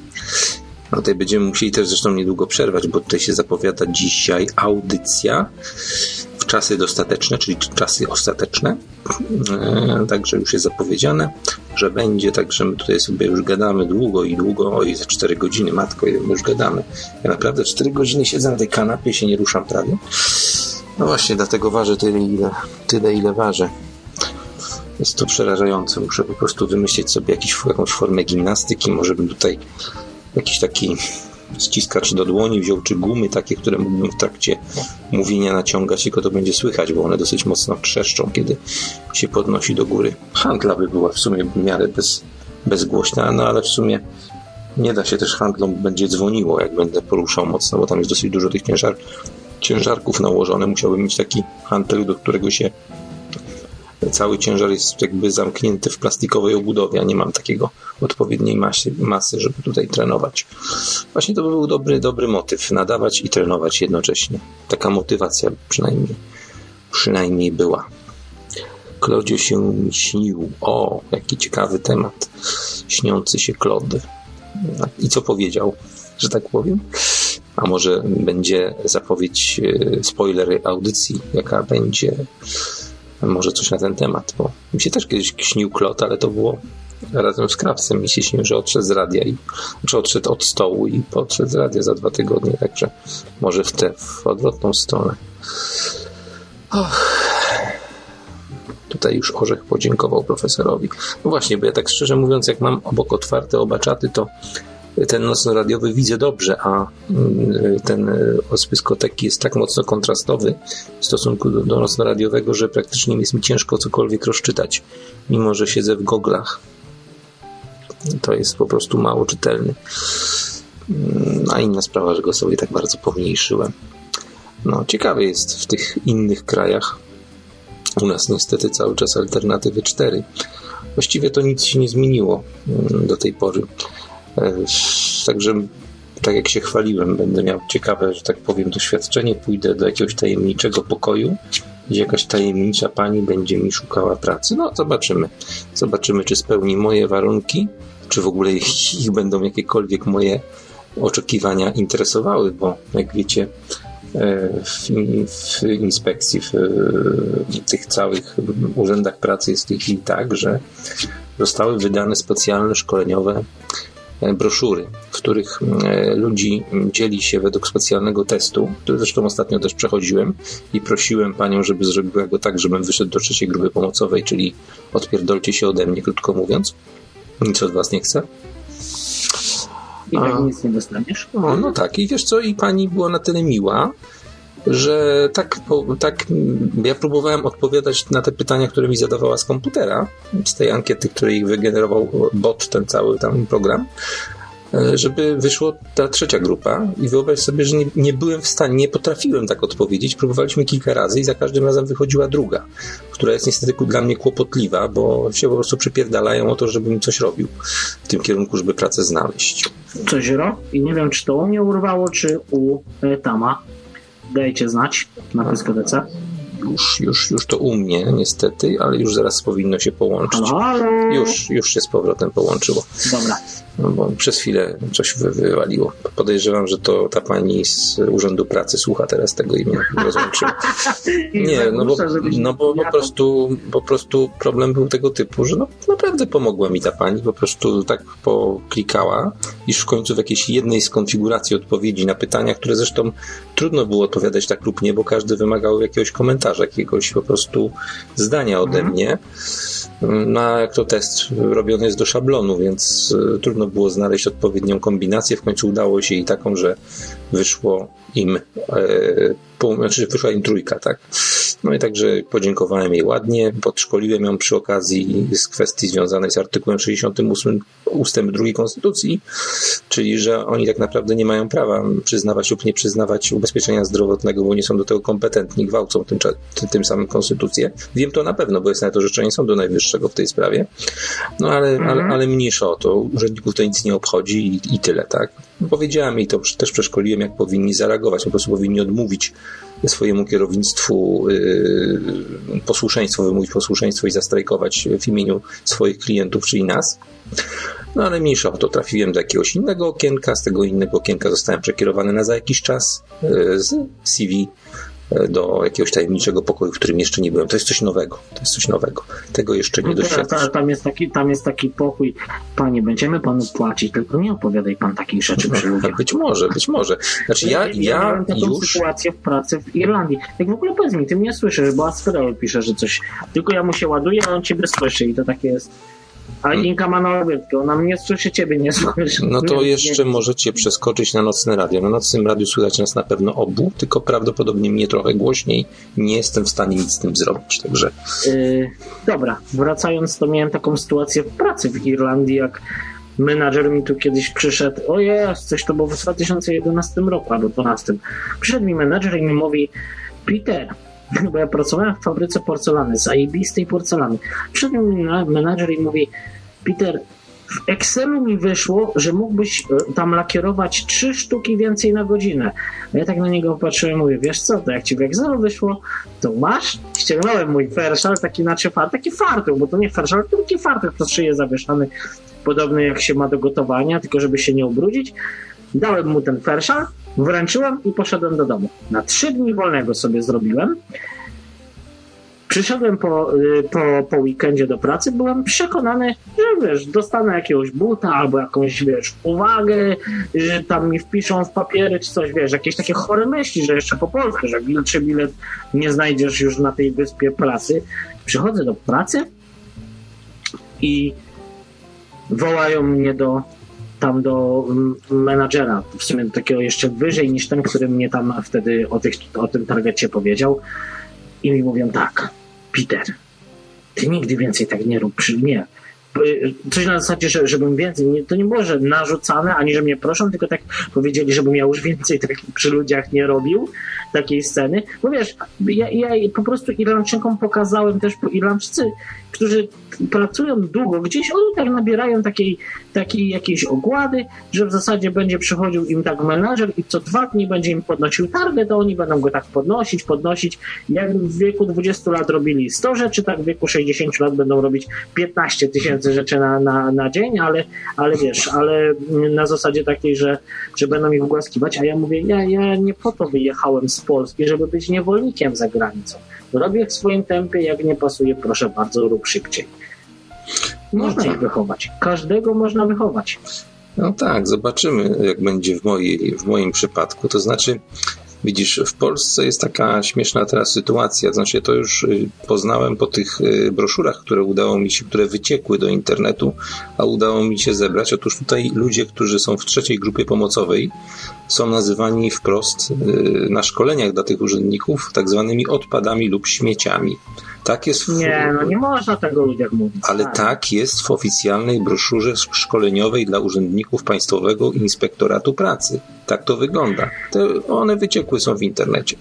No tutaj będziemy musieli też zresztą niedługo przerwać, bo tutaj się zapowiada dzisiaj audycja w czasy dostateczne, czyli czasy ostateczne. E, także już jest zapowiedziane, że będzie, także my tutaj sobie już gadamy długo i długo, oj, za 4 godziny, matko, już gadamy. Ja naprawdę 4 godziny siedzę na tej kanapie, się nie ruszam prawie. No właśnie, dlatego ważę tyle, ile, tyle, ile ważę. Jest to przerażające. Muszę po prostu wymyślić sobie jakiś, jakąś formę gimnastyki. Może bym tutaj jakiś taki ściskacz do dłoni wziął, czy gumy takie, które mógłbym w trakcie mówienia naciągać, tylko to będzie słychać, bo one dosyć mocno trzeszczą, kiedy się podnosi do góry. Handla by była w sumie w miarę bez, bezgłośna, no ale w sumie nie da się też handlom, będzie dzwoniło, jak będę poruszał mocno, bo tam jest dosyć dużo tych ciężar, ciężarków nałożone. Musiałbym mieć taki handel, do którego się cały ciężar jest jakby zamknięty w plastikowej obudowie, a nie mam takiego odpowiedniej masy, masy żeby tutaj trenować. Właśnie to by był dobry, dobry motyw, nadawać i trenować jednocześnie. Taka motywacja przynajmniej, przynajmniej była. Klodzie się śnił. O, jaki ciekawy temat. Śniący się Klody. I co powiedział, że tak powiem? A może będzie zapowiedź, e, spoiler audycji, jaka będzie może coś na ten temat, bo mi się też kiedyś śnił Klot, ale to było razem z Krawcem mi się śnił, że odszedł z radia i czy odszedł od stołu i podszedł z radia za dwa tygodnie, także może w tę w odwrotną stronę. Och. Tutaj już Orzech podziękował profesorowi. No właśnie, bo ja tak szczerze mówiąc, jak mam obok otwarte oba czaty, to ten nocno-radiowy widzę dobrze, a mm, ten e, z dyskoteki jest tak mocno kontrastowy w stosunku do, do nocno-radiowego, że praktycznie jest mi ciężko cokolwiek rozczytać, mimo że siedzę w goglach. To jest po prostu mało czytelny. Mm, a inna sprawa, że go sobie tak bardzo pomniejszyłem. No, ciekawe jest w tych innych krajach. U nas niestety cały czas alternatywy 4. Właściwie to nic się nie zmieniło mm, do tej pory. E, także tak jak się chwaliłem, będę miał ciekawe, że tak powiem, doświadczenie. Pójdę do jakiegoś tajemniczego pokoju, gdzie jakaś tajemnicza pani będzie mi szukała pracy. No, zobaczymy. Zobaczymy, czy spełni moje warunki, czy w ogóle *laughs* ich, ich będą jakiekolwiek moje oczekiwania interesowały, bo jak wiecie, e, w, w inspekcji, w, w tych całych urzędach pracy jest w tej chwili tak, że zostały wydane specjalne szkoleniowe broszury, w których e, ludzi dzieli się według specjalnego testu, który zresztą ostatnio też przechodziłem i prosiłem panią, żeby zrobiła go tak, żebym wyszedł do trzeciej grupy pomocowej, czyli odpierdolcie się ode mnie, krótko mówiąc. Nic od was nie chcę. I tak nic nie dostaniesz? No, no tak, i wiesz co, i pani była na tyle miła, że tak, tak ja próbowałem odpowiadać na te pytania, które mi zadawała z komputera, z tej ankiety, której wygenerował bot, ten cały tam program, e, żeby wyszło ta trzecia grupa i wyobraź sobie, że nie, nie, byłem w stanie, nie potrafiłem tak odpowiedzieć. Próbowaliśmy kilka razy i za każdym razem wychodziła druga, która jest niestety dla mnie kłopotliwa, bo się po prostu przypierdalają o to, żebym coś robił w tym kierunku, żeby pracę znaleźć. Coś ro? I nie wiem, czy to u mnie urwało, czy u e, Tama dajcie znać na PSKDC. Już, już, już to u mnie niestety, ale już zaraz powinno się połączyć. Halo, halo. Już, już się z powrotem połączyło. Dobra. No bo przez chwilę coś wy, wywaliło. Podejrzewam, że to ta pani z Urzędu Pracy słucha teraz tego i mnie rozłączyła. *laughs* Nie, no bo, no bo po, prostu, po prostu problem był tego typu, że no, naprawdę pomogła mi ta pani, po prostu tak poklikała, iż w końcu w jakiejś jednej z konfiguracji odpowiedzi na pytania, które zresztą trudno było odpowiadać tak lub nie, bo każdy wymagał jakiegoś komentarza, jakiegoś po prostu zdania ode mhm. No, jak to test robiony jest do szablonu, więc y, trudno było znaleźć odpowiednią kombinację. W końcu udało się i taką, że wyszło im, e, pół, znaczy wyszła im trójka, tak. No i także podziękowałem jej ładnie, podszkoliłem ją przy okazji z kwestii związanej z artykułem 68 ustęp 2 Konstytucji, czyli że oni tak naprawdę nie mają prawa przyznawać lub nie przyznawać ubezpieczenia zdrowotnego, bo nie są do tego kompetentni, gwałcą tym, tym samym Konstytucję. Wiem to na pewno, bo jest na to życzenie Sądu Najwyższego w tej sprawie, no ale, mhm. ale, ale mniejsza o to. Urzędników to nic nie obchodzi i, i tyle, tak. Powiedziałem jej to, też przeszkoliłem, jak powinni zareagować. Po prostu powinni odmówić swojemu kierownictwu yy, posłuszeństwo, wymówić posłuszeństwo i zastrajkować w imieniu swoich klientów, czyli nas. No ale mniejsza o to, trafiłem do jakiegoś innego okienka, z tego innego okienka zostałem przekierowany na za jakiś czas yy, z CV do jakiegoś tajemniczego pokoju, w którym jeszcze nie byłem. To jest coś nowego. To jest coś nowego. Tego jeszcze nie no doświadczyłem. Tam jest, taki, tam jest taki pokój. Panie, będziemy panu płacić, tylko nie opowiadaj pan takich rzeczy przy *laughs* ludziach. Być może, być może. Znaczy ja, ja, ja miałem taką już... sytuację w pracy w Irlandii. Jak w ogóle powiedz mi, ty mnie słyszysz, bo Asperol pisze, że coś... Tylko ja mu się ładuję, a on ciebie słyszy i to takie jest... A hmm. Inka ma na obietkę, ona mnie słyszy, ciebie nie słyszy. No to jeszcze możecie przeskoczyć na nocne radio. Na nocnym radiu słychać nas na pewno obu, tylko prawdopodobnie mnie trochę głośniej. Nie jestem w stanie nic z tym zrobić, także... Yy, dobra, wracając, to miałem taką sytuację w pracy w Irlandii, jak menadżer mi tu kiedyś przyszedł, o jest, coś to było w 2011 roku albo 2012. Przyszedł mi menadżer i mi mówi, Peter, bo ja pracowałem w fabryce porcelany, zajebistej porcelany. Przyszedł mi menadżer i mówi, Peter, w Excelu mi wyszło, że mógłbyś e, tam lakierować trzy sztuki więcej na godzinę. A ja tak na niego patrzyłem mówię, wiesz co, to jak ci w Excelu wyszło, to masz? Ściągnąłem mój ferszal, taki znaczy taki fartuch, bo to nie ferszal, to taki fartuch przez szyję zawieszany, podobny jak się ma do gotowania, tylko żeby się nie ubrudzić. Dałem mu ten ferszal, wręczyłem i poszedłem do domu. Na trzy dni wolnego sobie zrobiłem. Przyszedłem po, y, po, po weekendzie do pracy, byłem przekonany, że wiesz, dostanę jakiegoś buta albo jakąś, wiesz, uwagę, że tam mi wpiszą w papiery czy coś, wiesz, jakieś takie chore myśli, że jeszcze po polsku, że bilet czy bilet nie znajdziesz już na tej wyspie pracy. Przychodzę do pracy i wołają mnie do tam do mm, menadżera, w sumie do takiego jeszcze wyżej niż ten, który mnie tam wtedy o, tych, o tym targecie powiedział. I mi mówią tak, Peter, ty nigdy więcej tak nie rób przy mnie. Coś na zasadzie, że, żebym więcej, nie, to nie było, że narzucane, ani że mnie proszą, tylko tak powiedzieli, żebym ja już więcej tak przy ludziach nie robił takiej sceny. Bo wiesz, ja, ja po prostu Irlandczykom pokazałem też, bo Irlandczycy, którzy pracują długo, gdzieś oni tak nabierają takiej, takiej jakiejś ogłady, że w zasadzie będzie przychodził im tak menadżer i co dwa dni będzie im podnosił targę, to oni będą go tak podnosić, podnosić. Jak w wieku 20 lat robili 100 rzeczy, tak w wieku 60 lat będą robić 15 tysięcy rzeczy na, na, na dzień, ale, ale wiesz, ale na zasadzie takiej, że, że będą ich ugłaskiwać, a ja mówię, ja, ja nie po to wyjechałem z Polski, żeby być niewolnikiem za granicą. Robię w swoim tempie, jak nie pasuje, proszę bardzo, rób szybciej. Można no ich wychować. Każdego można wychować. No tak, zobaczymy, jak będzie w, mojej, w moim przypadku. To znaczy, Widzisz, w Polsce jest taka śmieszna teraz sytuacja, znaczy to już y, poznałem po tych y, broszurach, które udało mi się, które wyciekły do internetu, a udało mi się zebrać. Otóż tutaj ludzie, którzy są w trzeciej grupie pomocowej, są nazywani wprost y, na szkoleniach dla tych urzędników tak zwanymi odpadami lub śmieciami. Tak jest w, Nie, no nie można tego ludziom mówić. ale tak jest w oficjalnej broszurze szkoleniowej dla urzędników Państwowego Inspektoratu Pracy. Tak to wygląda. Te, one wyciekłe są w internecie.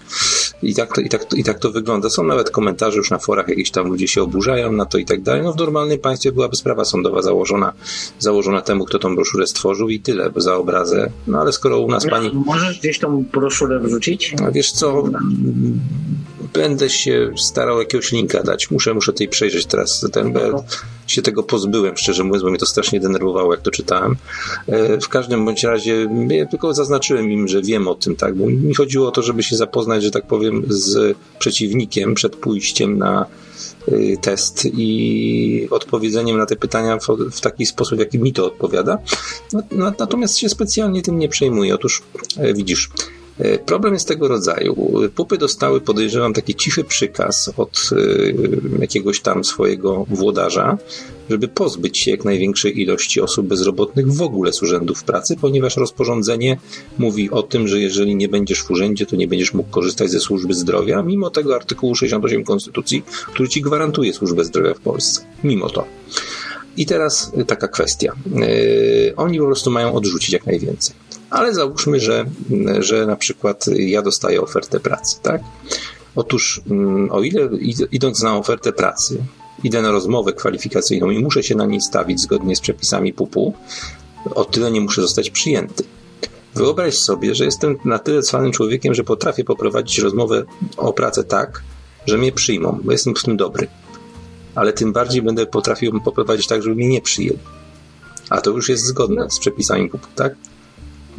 I tak, to, i, tak to, I tak to wygląda. Są nawet komentarze już na forach, jakieś tam ludzie się oburzają na to i tak dalej. No w normalnym państwie byłaby sprawa sądowa założona, założona temu, kto tą broszurę stworzył i tyle za obrazę. No ale skoro u nas pani... Możesz gdzieś tą broszurę wrzucić? A wiesz co, będę się starał jakiegoś linka dać. Muszę, muszę tej przejrzeć teraz ten, ja się tego pozbyłem, szczerze mówiąc, bo mnie to strasznie denerwowało, jak to czytałem. E, W każdym bądź razie, ja tylko zaznaczyłem im, że wiem o tym, tak, bo mi chodziło o to, żeby się zapoznać, że tak powiem, z przeciwnikiem przed pójściem na y, test i odpowiedzeniem na te pytania w, w taki sposób, w jaki mi to odpowiada. Na- na- Natomiast się specjalnie tym nie przejmuję. Otóż e, widzisz, problem jest tego rodzaju. Pupy dostały, podejrzewam, taki cichy przykaz od e, jakiegoś tam swojego włodarza, żeby pozbyć się jak największej ilości osób bezrobotnych w ogóle z urzędów pracy, ponieważ rozporządzenie mówi o tym, że jeżeli nie będziesz w urzędzie, to nie będziesz mógł korzystać ze służby zdrowia, mimo tego artykułu 68 Konstytucji, który ci gwarantuje służbę zdrowia w Polsce. Mimo to. I teraz taka kwestia. Yy, oni po prostu mają odrzucić jak najwięcej. Ale załóżmy, że, że na przykład ja dostaję ofertę pracy, tak? Otóż, mm, o ile id- idąc na ofertę pracy, idę na rozmowę kwalifikacyjną i muszę się na niej stawić zgodnie z przepisami PUP-u, o tyle nie muszę zostać przyjęty. Wyobraź sobie, że jestem na tyle cwanym człowiekiem, że potrafię poprowadzić rozmowę o pracę tak, że mnie przyjmą, bo jestem w tym dobry. Ale tym bardziej będę potrafił poprowadzić tak, żeby mnie nie przyjęli. A to już jest zgodne z przepisami PUP, tak?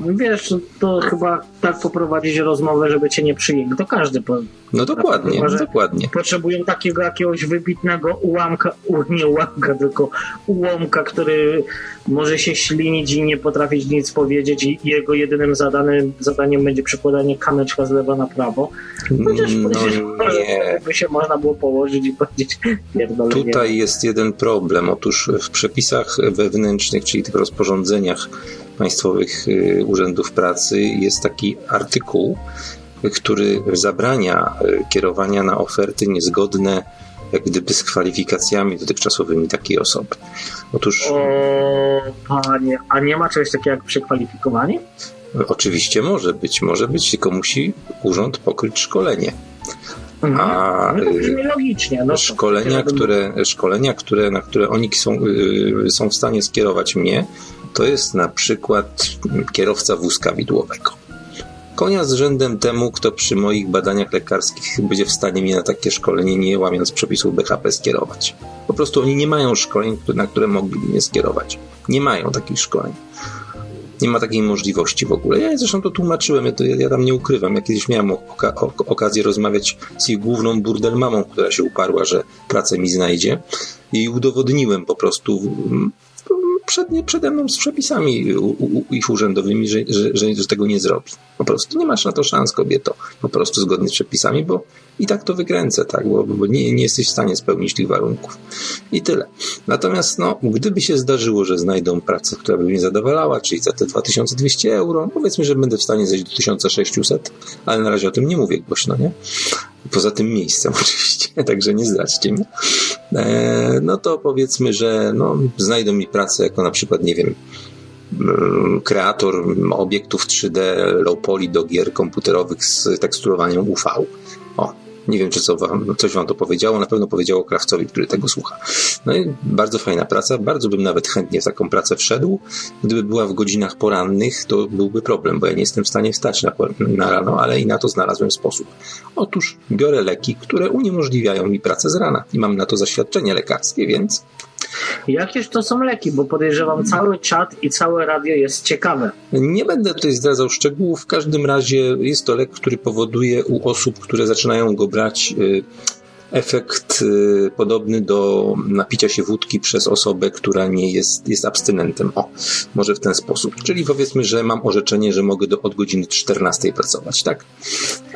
Wiesz, to chyba tak poprowadzić rozmowę, żeby cię nie przyjęli. To każdy po, No dokładnie, Chyba, dokładnie. potrzebują takiego jakiegoś wybitnego ułamka, nie ułamka, tylko ułomka, który może się ślinić i nie potrafić nic powiedzieć i jego jedynym zadanym, zadaniem będzie przekładanie kamyczka z lewa na prawo. Chociaż No podejrzewam, nie. by się można było położyć i powiedzieć pierdolenie. Tutaj jest jeden problem. Otóż w przepisach wewnętrznych, czyli tych rozporządzeniach państwowych y, urzędów pracy jest taki artykuł, który zabrania y, kierowania na oferty niezgodne jak gdyby z kwalifikacjami dotychczasowymi takiej osoby. Otóż O, panie, a nie ma czegoś takiego jak przekwalifikowanie? oczywiście może być, może być, tylko musi urząd pokryć szkolenie. Mhm. A No y. No to- szkolenia, które, szkolenia które, na które oni są, są w stanie skierować mnie, to jest na przykład kierowca wózka widłowego. Konia z rzędem temu, kto przy moich badaniach lekarskich będzie w stanie mnie na takie szkolenie, nie łamiąc przepisów BHP, skierować. Po prostu oni nie mają szkoleń, na które mogliby mnie skierować. Nie mają takich szkoleń. Nie ma takiej możliwości w ogóle. Ja zresztą to tłumaczyłem, ja, to, ja, tam nie ukrywam. Ja kiedyś miałem oka- okazję rozmawiać z ich główną burdel mamą, która się uparła, że pracę mi znajdzie i udowodniłem po prostu mm, przed, nie, przede mną z przepisami u, u, ich urzędowymi, że, że, że, tego nie zrobi. Po prostu nie masz na to szans, kobieto. Po prostu zgodnie z przepisami, bo i tak to wykręcę, tak, bo, bo nie, nie jesteś w stanie spełnić tych warunków. I tyle. Natomiast, no, gdyby się zdarzyło, że znajdą pracę, która by mnie zadowalała, czyli za te 2200 euro, powiedzmy, że będę w stanie zejść do 1600, ale na razie o tym nie mówię głośno, nie? Poza tym miejscem *laughs* oczywiście, także nie zdradźcie mnie. E, no to powiedzmy, że no, znajdą mi pracę jako na przykład, nie wiem, mm, kreator obiektów 3D low poly do gier komputerowych z teksturowaniem UV. O, nie wiem, czy co wam, coś wam to powiedziało, na pewno powiedziało krawcowi, który tego słucha. No i bardzo fajna praca, bardzo bym nawet chętnie w taką pracę wszedł. Gdyby była w godzinach porannych, to byłby problem, bo ja nie jestem w stanie wstać na, na rano, ale i na to znalazłem sposób. Otóż biorę leki, które uniemożliwiają mi pracę z rana i mam na to zaświadczenie lekarskie, więc Jakież to są leki, bo podejrzewam cały czat i całe radio jest ciekawe. Nie będę tutaj zdradzał szczegółów. W każdym razie jest to lek, który powoduje u osób, które zaczynają go brać, y, efekt y, podobny do napicia się wódki przez osobę, która nie jest, jest abstynentem. O, może w ten sposób. Czyli powiedzmy, że mam orzeczenie, że mogę do, od godziny 14 pracować, tak?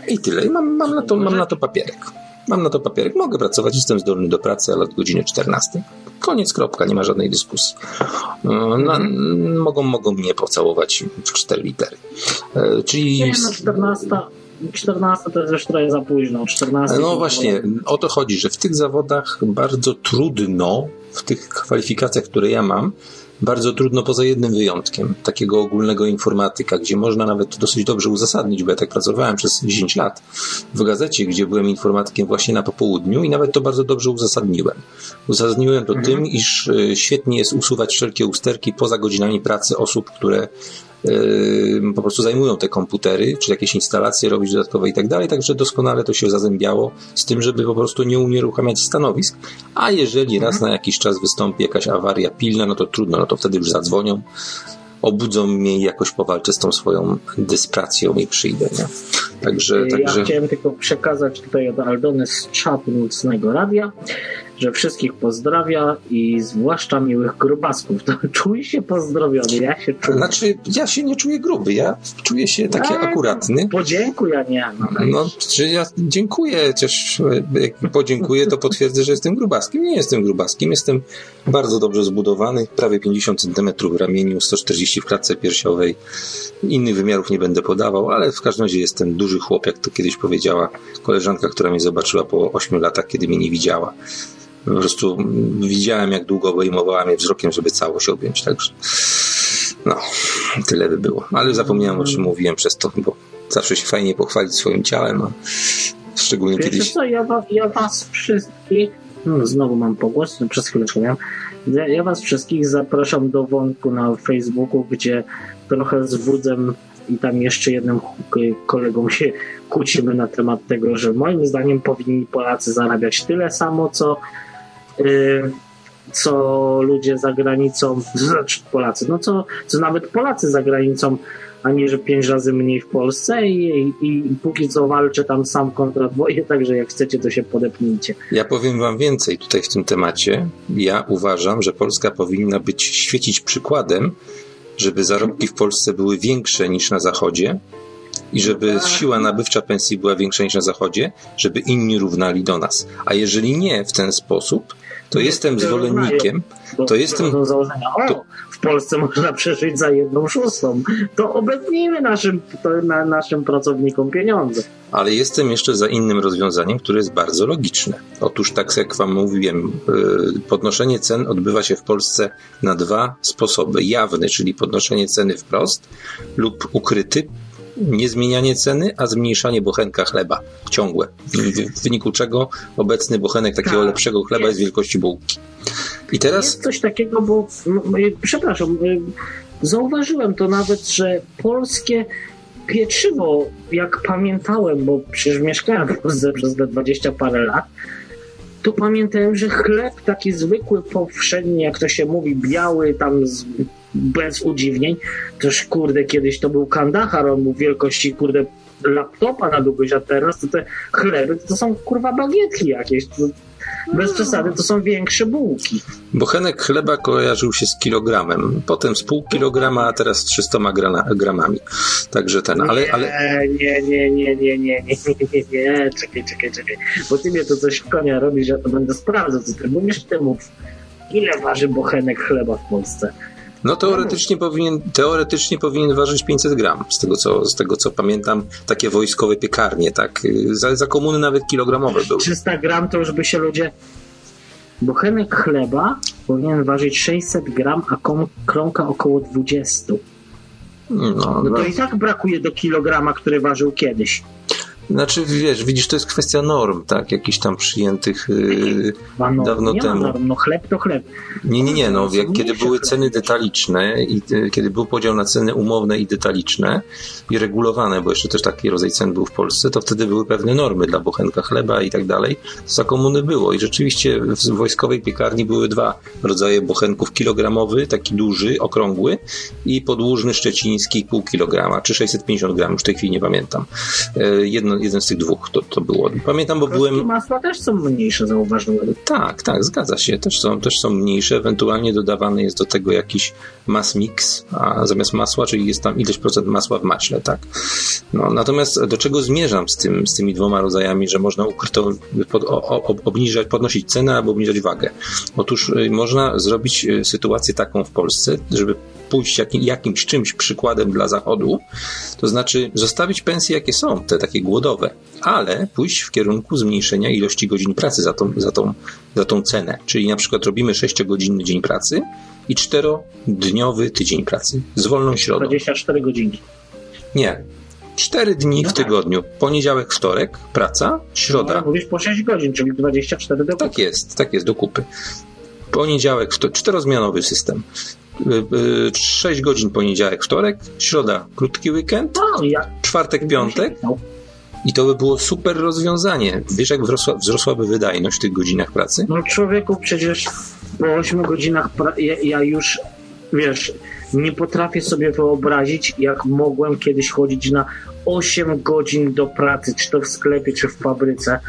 I tyle. I mam, mam, na to, mam na to papierek. Mam na to papierek. Mogę pracować, jestem zdolny do pracy, ale od godziny 14. Koniec, kropka, nie ma żadnej dyskusji. Na, mogą, mogą mnie pocałować w cztery litery. Y, Czyli... Nie, no 14, 14 to jest już trochę za późno. 14 No właśnie, o to chodzi, że w tych zawodach bardzo trudno, w tych kwalifikacjach, które ja mam, bardzo trudno poza jednym wyjątkiem, takiego ogólnego informatyka, gdzie można nawet dosyć dobrze uzasadnić, bo ja tak pracowałem przez 10 lat w gazecie, gdzie byłem informatykiem właśnie na popołudniu i nawet to bardzo dobrze uzasadniłem. Uzasadniłem to tym, iż y, świetnie jest usuwać wszelkie usterki poza godzinami pracy osób, które po prostu zajmują te komputery, czy jakieś instalacje robić dodatkowe i tak dalej, także doskonale to się zazębiało z tym, żeby po prostu nie unieruchamiać stanowisk, a jeżeli raz na jakiś czas wystąpi jakaś awaria pilna, no to trudno, no to wtedy już zadzwonią, obudzą mnie i jakoś powalczę z tą swoją dyspracją i przyjdę, nie? Także, Ja także... chciałem tylko przekazać tutaj od Aldony z czatu Nocnego Radia, że wszystkich pozdrawia i zwłaszcza miłych grubasków. *laughs* To czuj się pozdrowiony, ja się czuję. Znaczy, ja się nie czuję gruby, ja czuję się taki A, akuratny. Podziękuj, a nie. No, No, czy ja dziękuję, chociaż e, jak podziękuję, to potwierdzę, że jestem grubaskiem. Nie jestem grubaskiem, jestem bardzo dobrze zbudowany, prawie 50 cm w ramieniu, 140 w klatce piersiowej. Innych wymiarów nie będę podawał, ale w każdym razie jestem duży chłop, jak to kiedyś powiedziała koleżanka, która mnie zobaczyła po 8 latach, kiedy mnie nie widziała. Po prostu widziałem, jak długo obejmowała mnie wzrokiem, żeby całość objąć, także no, tyle by było. Ale zapomniałem, o czym mówiłem przez to, bo zawsze się fajnie pochwalić swoim ciałem, a szczególnie Wiecie kiedyś... co, ja, ja was wszystkich, no znowu mam pogłos, no przez chwilę miałem, ja, ja was wszystkich zapraszam do wątku na Facebooku, gdzie trochę z Wudzem i tam jeszcze jednym kolegą się kłócimy na temat tego, że moim zdaniem powinni Polacy zarabiać tyle samo, co co ludzie za granicą, znaczy Polacy, no co, co nawet Polacy za granicą, a nie, że pięć razy mniej w Polsce i, i, i póki co walczę tam sam kontra dwoje, *laughs* także jak chcecie, to się podepnijcie. Ja powiem wam więcej tutaj w tym temacie. Ja uważam, że Polska powinna być świecić przykładem, żeby zarobki w Polsce były większe niż na Zachodzie i żeby siła nabywcza pensji była większa niż na Zachodzie, żeby inni równali do nas. A jeżeli nie w ten sposób, to jestem zwolennikiem, Bo To jestem- Do założenia, o, to- w Polsce można przeżyć za jedną szóstą, to obetnijmy naszym, to, na, naszym pracownikom pieniądze. ale jestem jeszcze za innym rozwiązaniem, które jest bardzo logiczne. Otóż, tak jak Wam mówiłem, yy, podnoszenie cen odbywa się w Polsce na dwa sposoby. Jawny, czyli podnoszenie ceny wprost, lub ukryty, niezmienianie ceny, a zmniejszanie bochenka chleba ciągłe. W, wyniku czego obecny bochenek takiego Tak, lepszego chleba jest jest. wielkości bułki. I teraz Jest coś takiego, bo y, przepraszam, y, zauważyłem to nawet, że polskie pieczywo, jak pamiętałem, bo przecież mieszkałem w Polsce przez te 20 parę lat, to pamiętałem, że chleb taki zwykły, powszedni, jak to się mówi, biały, tam z, bez udziwnień, toż kurde, kiedyś to był kandachar, on był wielkości, kurde, laptopa na długość, a teraz to te chleby to są kurwa bagietki jakieś. To, bez przesady to są większe bułki. bochenek chleba kojarzył się z kilogramem, potem z pół kilograma, a teraz z 300 grana, gramami. Także ten, ale, ale Nie, nie, nie, nie, nie, nie, nie, nie, nie, czekaj, czekaj, czekaj. Bo ty mnie to coś w konia robisz, ja to będę sprawdzał, co ty mówisz, ty mów. Ile waży bochenek chleba w Polsce? No teoretycznie powinien, teoretycznie powinien ważyć 500 gram, z tego co, z tego co pamiętam, takie wojskowe piekarnie, tak, za, za komuny nawet kilogramowe były. 300 gram to już by się ludzie... Bochenek chleba powinien ważyć 600 gram, a kom- kromka około 20. No, No no, to i tak brakuje do kilograma, który ważył kiedyś. Znaczy wiesz, widzisz, to jest kwestia norm, tak, jakichś tam przyjętych yy, no, Dawno nie temu. Ma norm, no chleb to chleb. Nie, nie, nie. No, jak, kiedy były ceny detaliczne i y, kiedy był podział na ceny umowne i detaliczne i regulowane, bo jeszcze też taki rodzaj cen był w Polsce, to wtedy były pewne normy dla bochenka chleba i tak dalej. To za komuny było. I rzeczywiście w wojskowej piekarni były dwa rodzaje bochenków. Kilogramowy, taki duży, okrągły i podłużny szczeciński pół kilograma, czy 650 gram, już w tej chwili nie pamiętam. E, Jedno jeden, jeden z tych dwóch to, to było. Pamiętam, bo byłem... masła też są mniejsze, zauważyłem. Tak, tak, zgadza się. Też są, też są mniejsze. Ewentualnie dodawany jest do tego jakiś mass mix, a zamiast masła, czyli jest tam ileś procent masła w maśle, tak. No, natomiast do czego zmierzam z, tym, z tymi dwoma rodzajami, że można ukryto pod, o, o, obniżać, podnosić cenę albo obniżać wagę? Otóż y, można zrobić y, sytuację taką w Polsce, żeby pójść jakim, jakimś czymś przykładem dla Zachodu, to znaczy zostawić pensje jakie są, te takie ale pójść w kierunku zmniejszenia ilości godzin pracy za tą, za tą, za tą cenę. Czyli na przykład robimy 6-godzinny dzień pracy i 4-dniowy tydzień pracy z wolną środą. 24 godzinki. Nie. 4 dni No w tak. tygodniu. Poniedziałek, wtorek, praca, środa. No, mówisz po 6 godzin, czyli 24 do Tak jest, tak jest, do kupy. Poniedziałek, wto- czterozmianowy system. 6 godzin poniedziałek, wtorek, środa, krótki weekend, No, ja... czwartek, piątek No, i to by było super rozwiązanie. Wiesz, jak wzrosła, wzrosłaby wydajność w tych godzinach pracy? No człowieku, przecież po 8 godzinach ja, ja już, wiesz, nie potrafię sobie wyobrazić, jak mogłem kiedyś chodzić na 8 godzin do pracy, czy to w sklepie, czy w fabryce.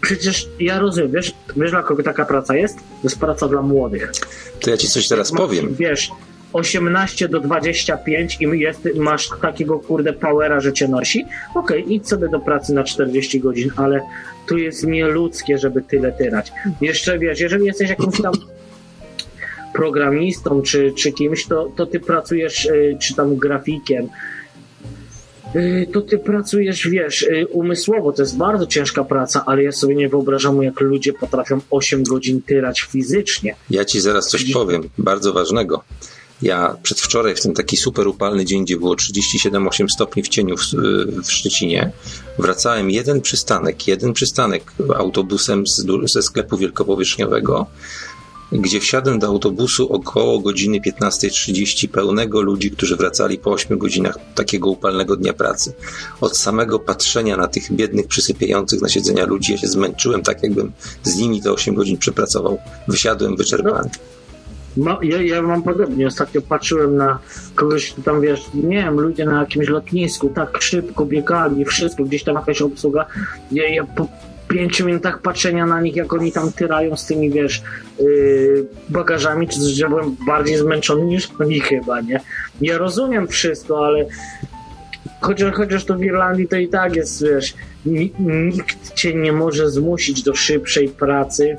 Przecież ja rozumiem, wiesz, wiesz dla kogo taka praca jest? To jest praca dla młodych. To ja ci coś teraz powiem. Wiesz, 18 do 25 i jest, masz takiego kurde powera, że cię nosi. Okej, idź sobie do pracy na 40 godzin, ale tu jest nieludzkie, żeby tyle tyrać. Jeszcze wiesz, jeżeli jesteś jakimś tam programistą czy, czy kimś, to, to ty pracujesz, y, czy tam grafikiem, y, to ty pracujesz, wiesz, y, umysłowo, to jest bardzo ciężka praca, ale ja sobie nie wyobrażam, jak ludzie potrafią 8 godzin tyrać fizycznie. Ja ci zaraz coś powiem, bardzo ważnego. Ja przedwczoraj, w ten taki super upalny dzień, gdzie było 37,8 stopni w cieniu w, w Szczecinie, wracałem jeden przystanek, jeden przystanek autobusem z, ze sklepu wielkopowierzchniowego, gdzie wsiadłem do autobusu około godziny 15.30 pełnego ludzi, którzy wracali po 8 godzinach takiego upalnego dnia pracy. Od samego patrzenia na tych biednych, przysypiających na siedzenia ludzi, ja się zmęczyłem tak, jakbym z nimi te 8 godzin przepracował. Wysiadłem wyczerpany. No, ja, ja mam podobnie. Ostatnio patrzyłem na kogoś, kto tam wiesz, nie wiem, ludzie na jakimś lotnisku tak szybko biegali, wszystko, gdzieś tam jakaś obsługa. Ja, ja po pięciu minutach patrzenia na nich, jak oni tam tyrają z tymi, wiesz, yy, bagażami, czy coś, ja byłem bardziej zmęczony niż oni chyba, nie? Ja rozumiem wszystko, ale chociaż, chociaż to w Irlandii to i tak jest, wiesz, ni- nikt cię nie może zmusić do szybszej pracy,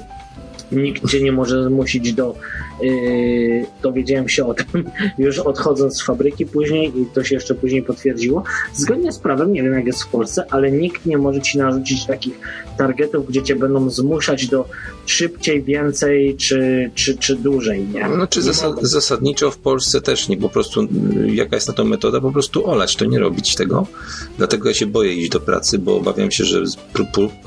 nikt cię nie może zmusić do Yy, dowiedziałem się o tym *laughs* już odchodząc z fabryki później i to się jeszcze później potwierdziło. Zgodnie z prawem, nie wiem jak jest w Polsce, ale nikt nie może ci narzucić takich targetów, gdzie cię będą zmuszać do szybciej, więcej czy, czy, czy dłużej, nie? No, czy zasadniczo w Polsce też nie, po prostu y, jaka jest na to metoda, po prostu olać, to nie robić tego. Dlatego ja się boję iść do pracy, bo obawiam się, że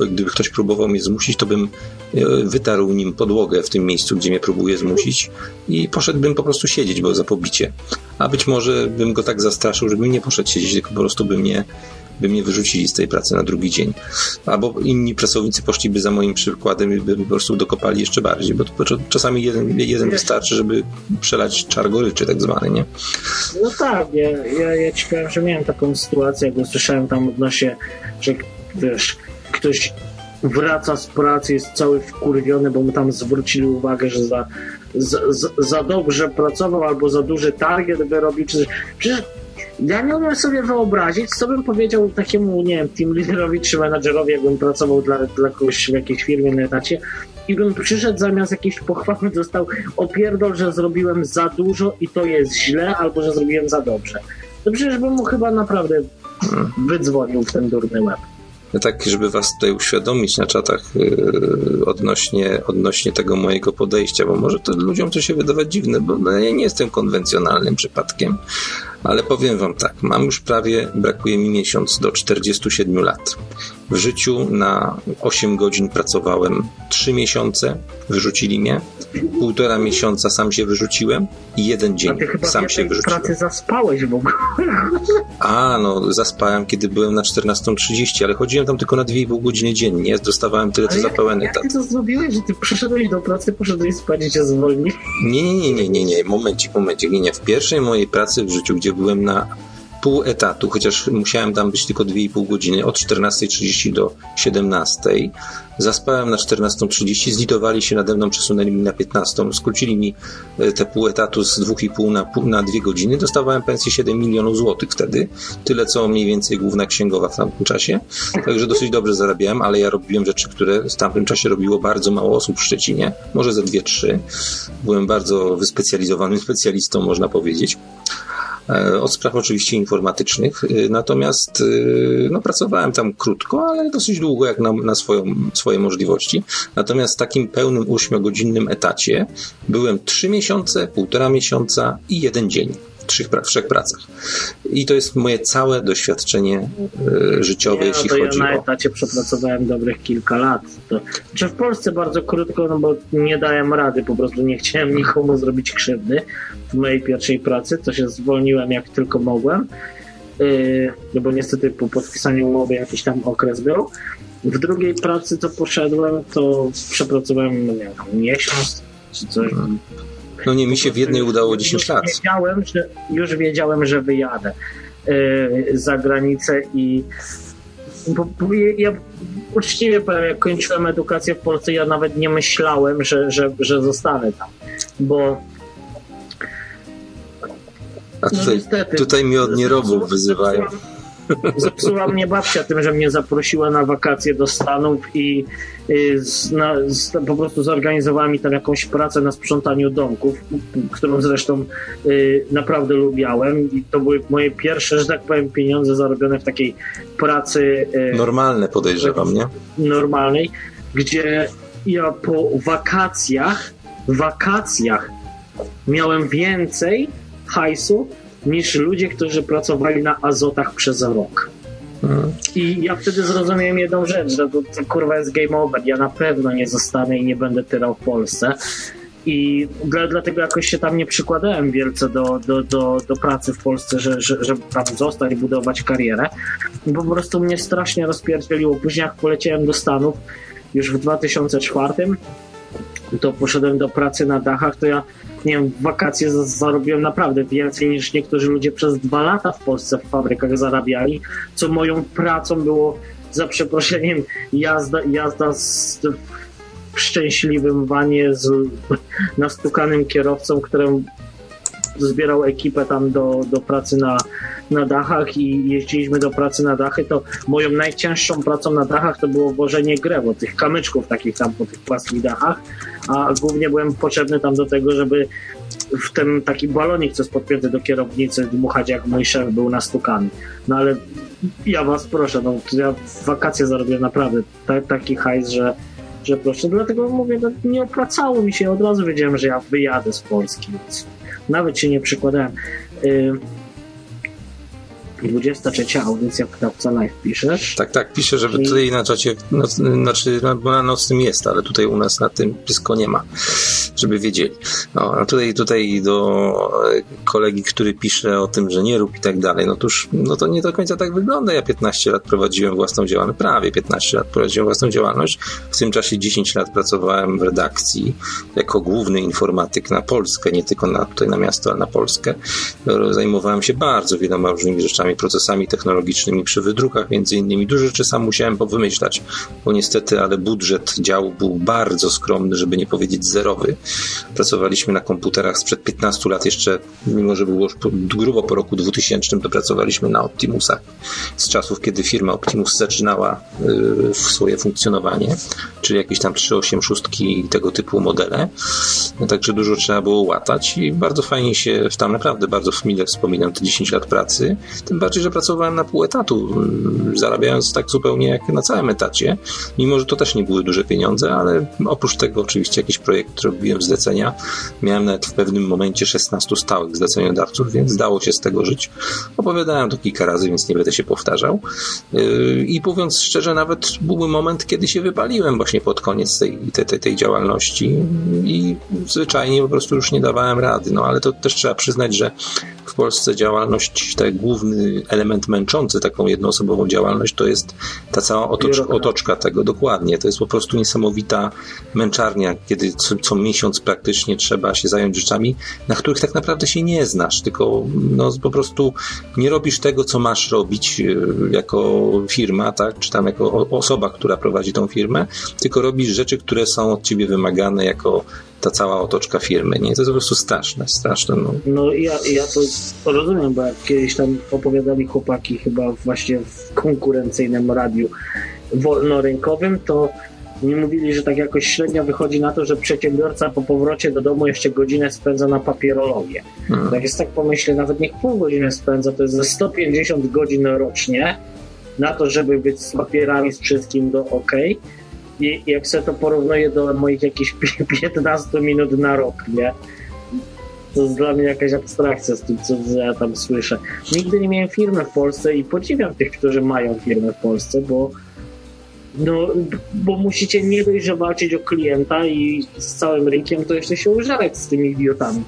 gdyby ktoś próbował mnie zmusić, to bym y, wytarł nim podłogę w tym miejscu, gdzie mnie próbuje zmusić i poszedłbym po prostu siedzieć, bo za pobicie. A być może bym go tak zastraszył, żebym nie poszedł siedzieć, tylko po prostu by mnie by mnie wyrzucili z tej pracy na drugi dzień. Albo inni pracownicy poszliby za moim przykładem i by po prostu dokopali jeszcze bardziej, bo czasami jeden, jeden wystarczy, żeby przelać czar goryczy tak zwany, nie? No tak, ja, ja, ja ci powiem, że miałem taką sytuację, jak usłyszałem tam odnośnie, że wiesz, ktoś wraca z pracy, jest cały wkurwiony, bo mu tam zwrócili uwagę, że za, za, za, dobrze pracował albo za duży target wyrobił, czy coś. Przecież ja nie umiem sobie wyobrazić, co bym powiedział takiemu, nie wiem, team liderowi czy menadżerowi, jakbym pracował dla, dla kogoś w jakiejś firmie na etacie i bym przyszedł zamiast jakiejś pochwały dostał opierdol, że zrobiłem za dużo i to jest źle, albo że zrobiłem za dobrze. To przecież bym mu chyba naprawdę wydzwonił w ten durny łeb. No tak, żeby was tutaj uświadomić na czatach yy, odnośnie, odnośnie tego mojego podejścia, bo może to ludziom to się wydawać dziwne, bo no, ja nie jestem konwencjonalnym przypadkiem, ale powiem wam tak, mam już prawie, brakuje mi miesiąc do 47 lat. W życiu na 8 godzin pracowałem 3 miesiące, wyrzucili mnie, półtora miesiąca sam się wyrzuciłem i jeden dzień sam się wyrzuciłem. pracy zaspałeś w ogóle. *laughs* A, no zaspałem, kiedy byłem na 14.30, ale chodziłem tam tylko na 2,5 godziny dziennie, dostawałem tyle, co za jak, pełen jak etat. ty to zrobiłeś, że ty przyszedłeś do pracy, poszedłeś spać i cię zwolnili? Nie, nie, nie, nie, nie, nie, momencik, momencik, nie, nie. W pierwszej mojej pracy w życiu, gdzie byłem na pół etatu, chociaż musiałem tam być tylko 2,5 godziny, od 14.30 do 17.00. Zaspałem na 14.30, zlitowali się nade mną, przesunęli mi na 15, skrócili mi e, te pół etatu z 2,5 na, na 2 godziny. Dostawałem pensję 7 milionów złotych wtedy, tyle co mniej więcej główna księgowa w tamtym czasie. Także dosyć dobrze zarabiałem, ale ja robiłem rzeczy, które w tamtym czasie robiło bardzo mało osób w Szczecinie, może ze dwie, trzy. Byłem bardzo wyspecjalizowanym specjalistą, można powiedzieć. E, od spraw oczywiście informatycznych. E, natomiast e, no, pracowałem tam krótko, ale dosyć długo, jak na, na swoją, swoje możliwości. Natomiast w takim pełnym ośmiogodzinnym etacie byłem trzy miesiące, półtora miesiąca i jeden dzień trzech, trzech pracach. I to jest moje całe doświadczenie e, życiowe, nie, jeśli to chodzi ja o... na etacie przepracowałem dobrych kilka lat. To, czy w Polsce bardzo krótko, no bo nie dałem rady, po prostu nie chciałem nikomu zrobić krzywdy w mojej pierwszej pracy, to się zwolniłem jak tylko mogłem. Yy, no bo niestety po podpisaniu umowy jakiś tam okres był. W drugiej pracy, co poszedłem, to przepracowałem nie wiem, miesiąc czy coś. No nie, mi się w jednej udało 10 lat. Wiedziałem, że, już wiedziałem, że wyjadę yy, za granicę i bo, bo ja uczciwie powiem, jak kończyłem edukację w Polsce, ja nawet nie myślałem, że, że, że zostanę tam, bo a tutaj, no niestety, tutaj mnie od nierobów wyzywają. Zepsuła mnie babcia tym, że mnie zaprosiła na wakacje do Stanów i y, z, na, z, po prostu zorganizowała mi tam jakąś pracę na sprzątaniu domków, którą zresztą y, naprawdę lubiałem i to były moje pierwsze, że tak powiem, pieniądze zarobione w takiej pracy. Y, Normalne podejrzewam, nie? Normalnej, gdzie ja po wakacjach, wakacjach miałem więcej hajsu niż ludzie, którzy pracowali na azotach przez rok. Hmm. I ja wtedy zrozumiałem jedną rzecz, że to, to kurwa jest game over. Ja na pewno nie zostanę i nie będę tyrał w Polsce. I dla, dlatego jakoś się tam nie przykładałem wielce do, do, do, do pracy w Polsce, że, że, żeby tam zostać, budować karierę. Po prostu mnie strasznie rozpierdzieliło. Później jak poleciałem do Stanów już w 2004, to poszedłem do pracy na dachach, to ja nie wiem, w wakacje zarobiłem naprawdę więcej niż niektórzy ludzie przez dwa lata w Polsce w fabrykach zarabiali, co moją pracą było za przeproszeniem jazda, jazda z, w szczęśliwym wanie z nastukanym kierowcą, którym zbierał ekipę tam do, do pracy na, na dachach i jeździliśmy do pracy na dachy, to moją najcięższą pracą na dachach to było włożenie grewo, tych kamyczków takich tam po tych płaskich dachach, a głównie byłem potrzebny tam do tego, żeby w ten taki balonik, co jest podpięty do kierownicy, dmuchać jak mój szef był nastukany. No ale ja was proszę, no ja wakacje zarobiłem naprawdę taki hajs, że że proszę, dlatego mówię, no, nie opłacało mi się, od razu wiedziałem, że ja wyjadę z Polski, więc nawet się nie przykładałem. 23 audycja Krawca Live piszesz? Tak, tak, piszę, żeby I... tutaj na czacie, no, znaczy bo na nocnym jest, ale tutaj u nas na tym blisko nie ma, żeby wiedzieli. No, a tutaj, tutaj do kolegi, który pisze o tym, że nie rób i tak dalej, no toż, no to nie do końca tak wygląda. Ja 15 lat prowadziłem własną działalność, prawie 15 lat prowadziłem własną działalność. W tym czasie 10 lat pracowałem w redakcji jako główny informatyk na Polskę, nie tylko na, tutaj na miasto, ale na Polskę. Zajmowałem się bardzo wieloma różnymi rzeczami procesami technologicznymi przy wydrukach między innymi. Dużo rzeczy sam musiałem powymyślać, bo niestety, ale budżet działu był bardzo skromny, żeby nie powiedzieć zerowy. Pracowaliśmy na komputerach sprzed 15 lat jeszcze, mimo że było już grubo po roku 2000, to pracowaliśmy na Optimusach z czasów, kiedy firma Optimus zaczynała y, swoje funkcjonowanie, czyli jakieś tam 386 i tego typu modele. Także dużo trzeba było łatać i bardzo fajnie się tam naprawdę bardzo mile wspominam te 10 lat pracy. Tym bardziej, że pracowałem na pół etatu, mm, zarabiając tak zupełnie jak na całym etacie, mimo że to też nie były duże pieniądze, ale oprócz tego oczywiście jakiś projekt robiłem zlecenia. Miałem nawet w pewnym momencie 16 stałych zleceniodawców, więc dało się z tego żyć. Opowiadałem to kilka razy, więc nie będę się powtarzał. Yy, I mówiąc szczerze, nawet był moment, kiedy się wypaliłem właśnie pod koniec tej, tej, tej działalności i zwyczajnie po prostu już nie dawałem rady. No ale to też trzeba przyznać, że w Polsce działalność, tak główny element męczący taką jednoosobową działalność to jest ta cała otoczka, otoczka tego, dokładnie. To jest po prostu niesamowita męczarnia, kiedy co, co miesiąc praktycznie trzeba się zająć rzeczami, na których tak naprawdę się nie znasz, tylko no, po prostu nie robisz tego, co masz robić e, jako firma, tak, czy tam jako osoba, która prowadzi tą firmę, tylko robisz rzeczy, które są od ciebie wymagane jako ta cała otoczka firmy, nie? To jest po prostu straszne, straszne. No, no ja, ja to rozumiem, bo jak kiedyś tam opowiadali chłopaki chyba właśnie w konkurencyjnym radiu wolnorynkowym, to mi mówili, że tak jakoś średnio wychodzi na to, że przedsiębiorca po powrocie do domu jeszcze godzinę spędza na papierologię. Hmm. Tak jest tak pomyślę, nawet niech pół godziny spędza, to jest ze 150 godzin rocznie na to, żeby być z papierami, z wszystkim do OK. I jak sobie to porównuję do moich jakichś 15 minut na rok, nie? To jest dla mnie jakaś abstrakcja z tym, co ja tam słyszę. Nigdy nie miałem firmy w Polsce i podziwiam tych, którzy mają firmę w Polsce, bo no, bo musicie nie dość, że o klienta i z całym rynkiem, to jeszcze się użerać z tymi idiotami.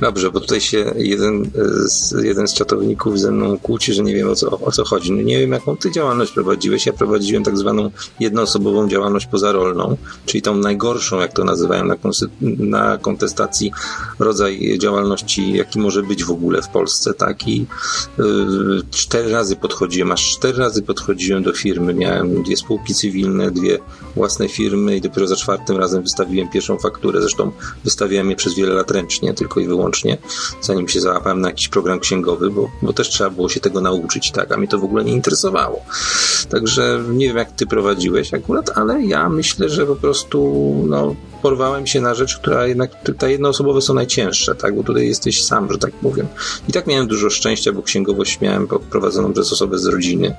Dobrze, bo tutaj się jeden z, jeden z czatowników ze mną kłóci, że nie wiem o co, o co chodzi. No nie wiem, jaką ty działalność prowadziłeś. Ja prowadziłem tak zwaną jednoosobową działalność pozarolną, czyli tą najgorszą, jak to nazywają na, na kontestacji, rodzaj działalności, jaki może być w ogóle w Polsce, tak? I yy, cztery razy podchodziłem, aż cztery razy podchodziłem do firmy. Miałem dwie spółki cywilne, dwie własne firmy i dopiero za czwartym razem wystawiłem pierwszą fakturę. Zresztą wystawiałem je przez wiele lat ręcznie, tylko i wyłącznie, zanim się załapałem na jakiś program księgowy, bo, bo też trzeba było się tego nauczyć, tak, a mnie to w ogóle nie interesowało. Także nie wiem, jak ty prowadziłeś akurat, ale ja myślę, że po prostu, no, porwałem się na rzecz, która jednak, te jednoosobowe są najcięższe, tak, bo tutaj jesteś sam, że tak powiem. I tak miałem dużo szczęścia, bo księgowość miałem prowadzoną przez osobę z rodziny,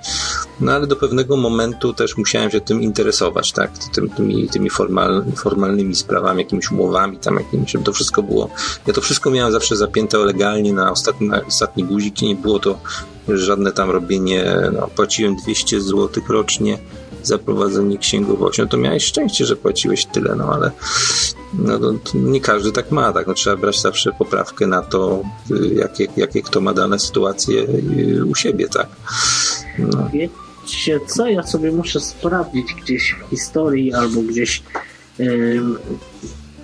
no ale do pewnego momentu też musiałem się tym interesować, tak, tym, tymi, tymi formal, formalnymi sprawami, jakimiś umowami, tam jakimiś, żeby to wszystko było, ja to wszystko miałem zawsze zapięte legalnie na ostatni, na ostatni guzik i nie było to żadne tam robienie, no, płaciłem 200 zł rocznie za prowadzenie księgowości, no to miałeś szczęście, że płaciłeś tyle, no ale no, to, nie każdy tak ma, tak, no, trzeba brać zawsze poprawkę na to, jakie, jakie kto ma dane sytuacje y, u siebie, tak. No. Wiecie co, ja sobie muszę sprawdzić gdzieś w historii albo gdzieś yy,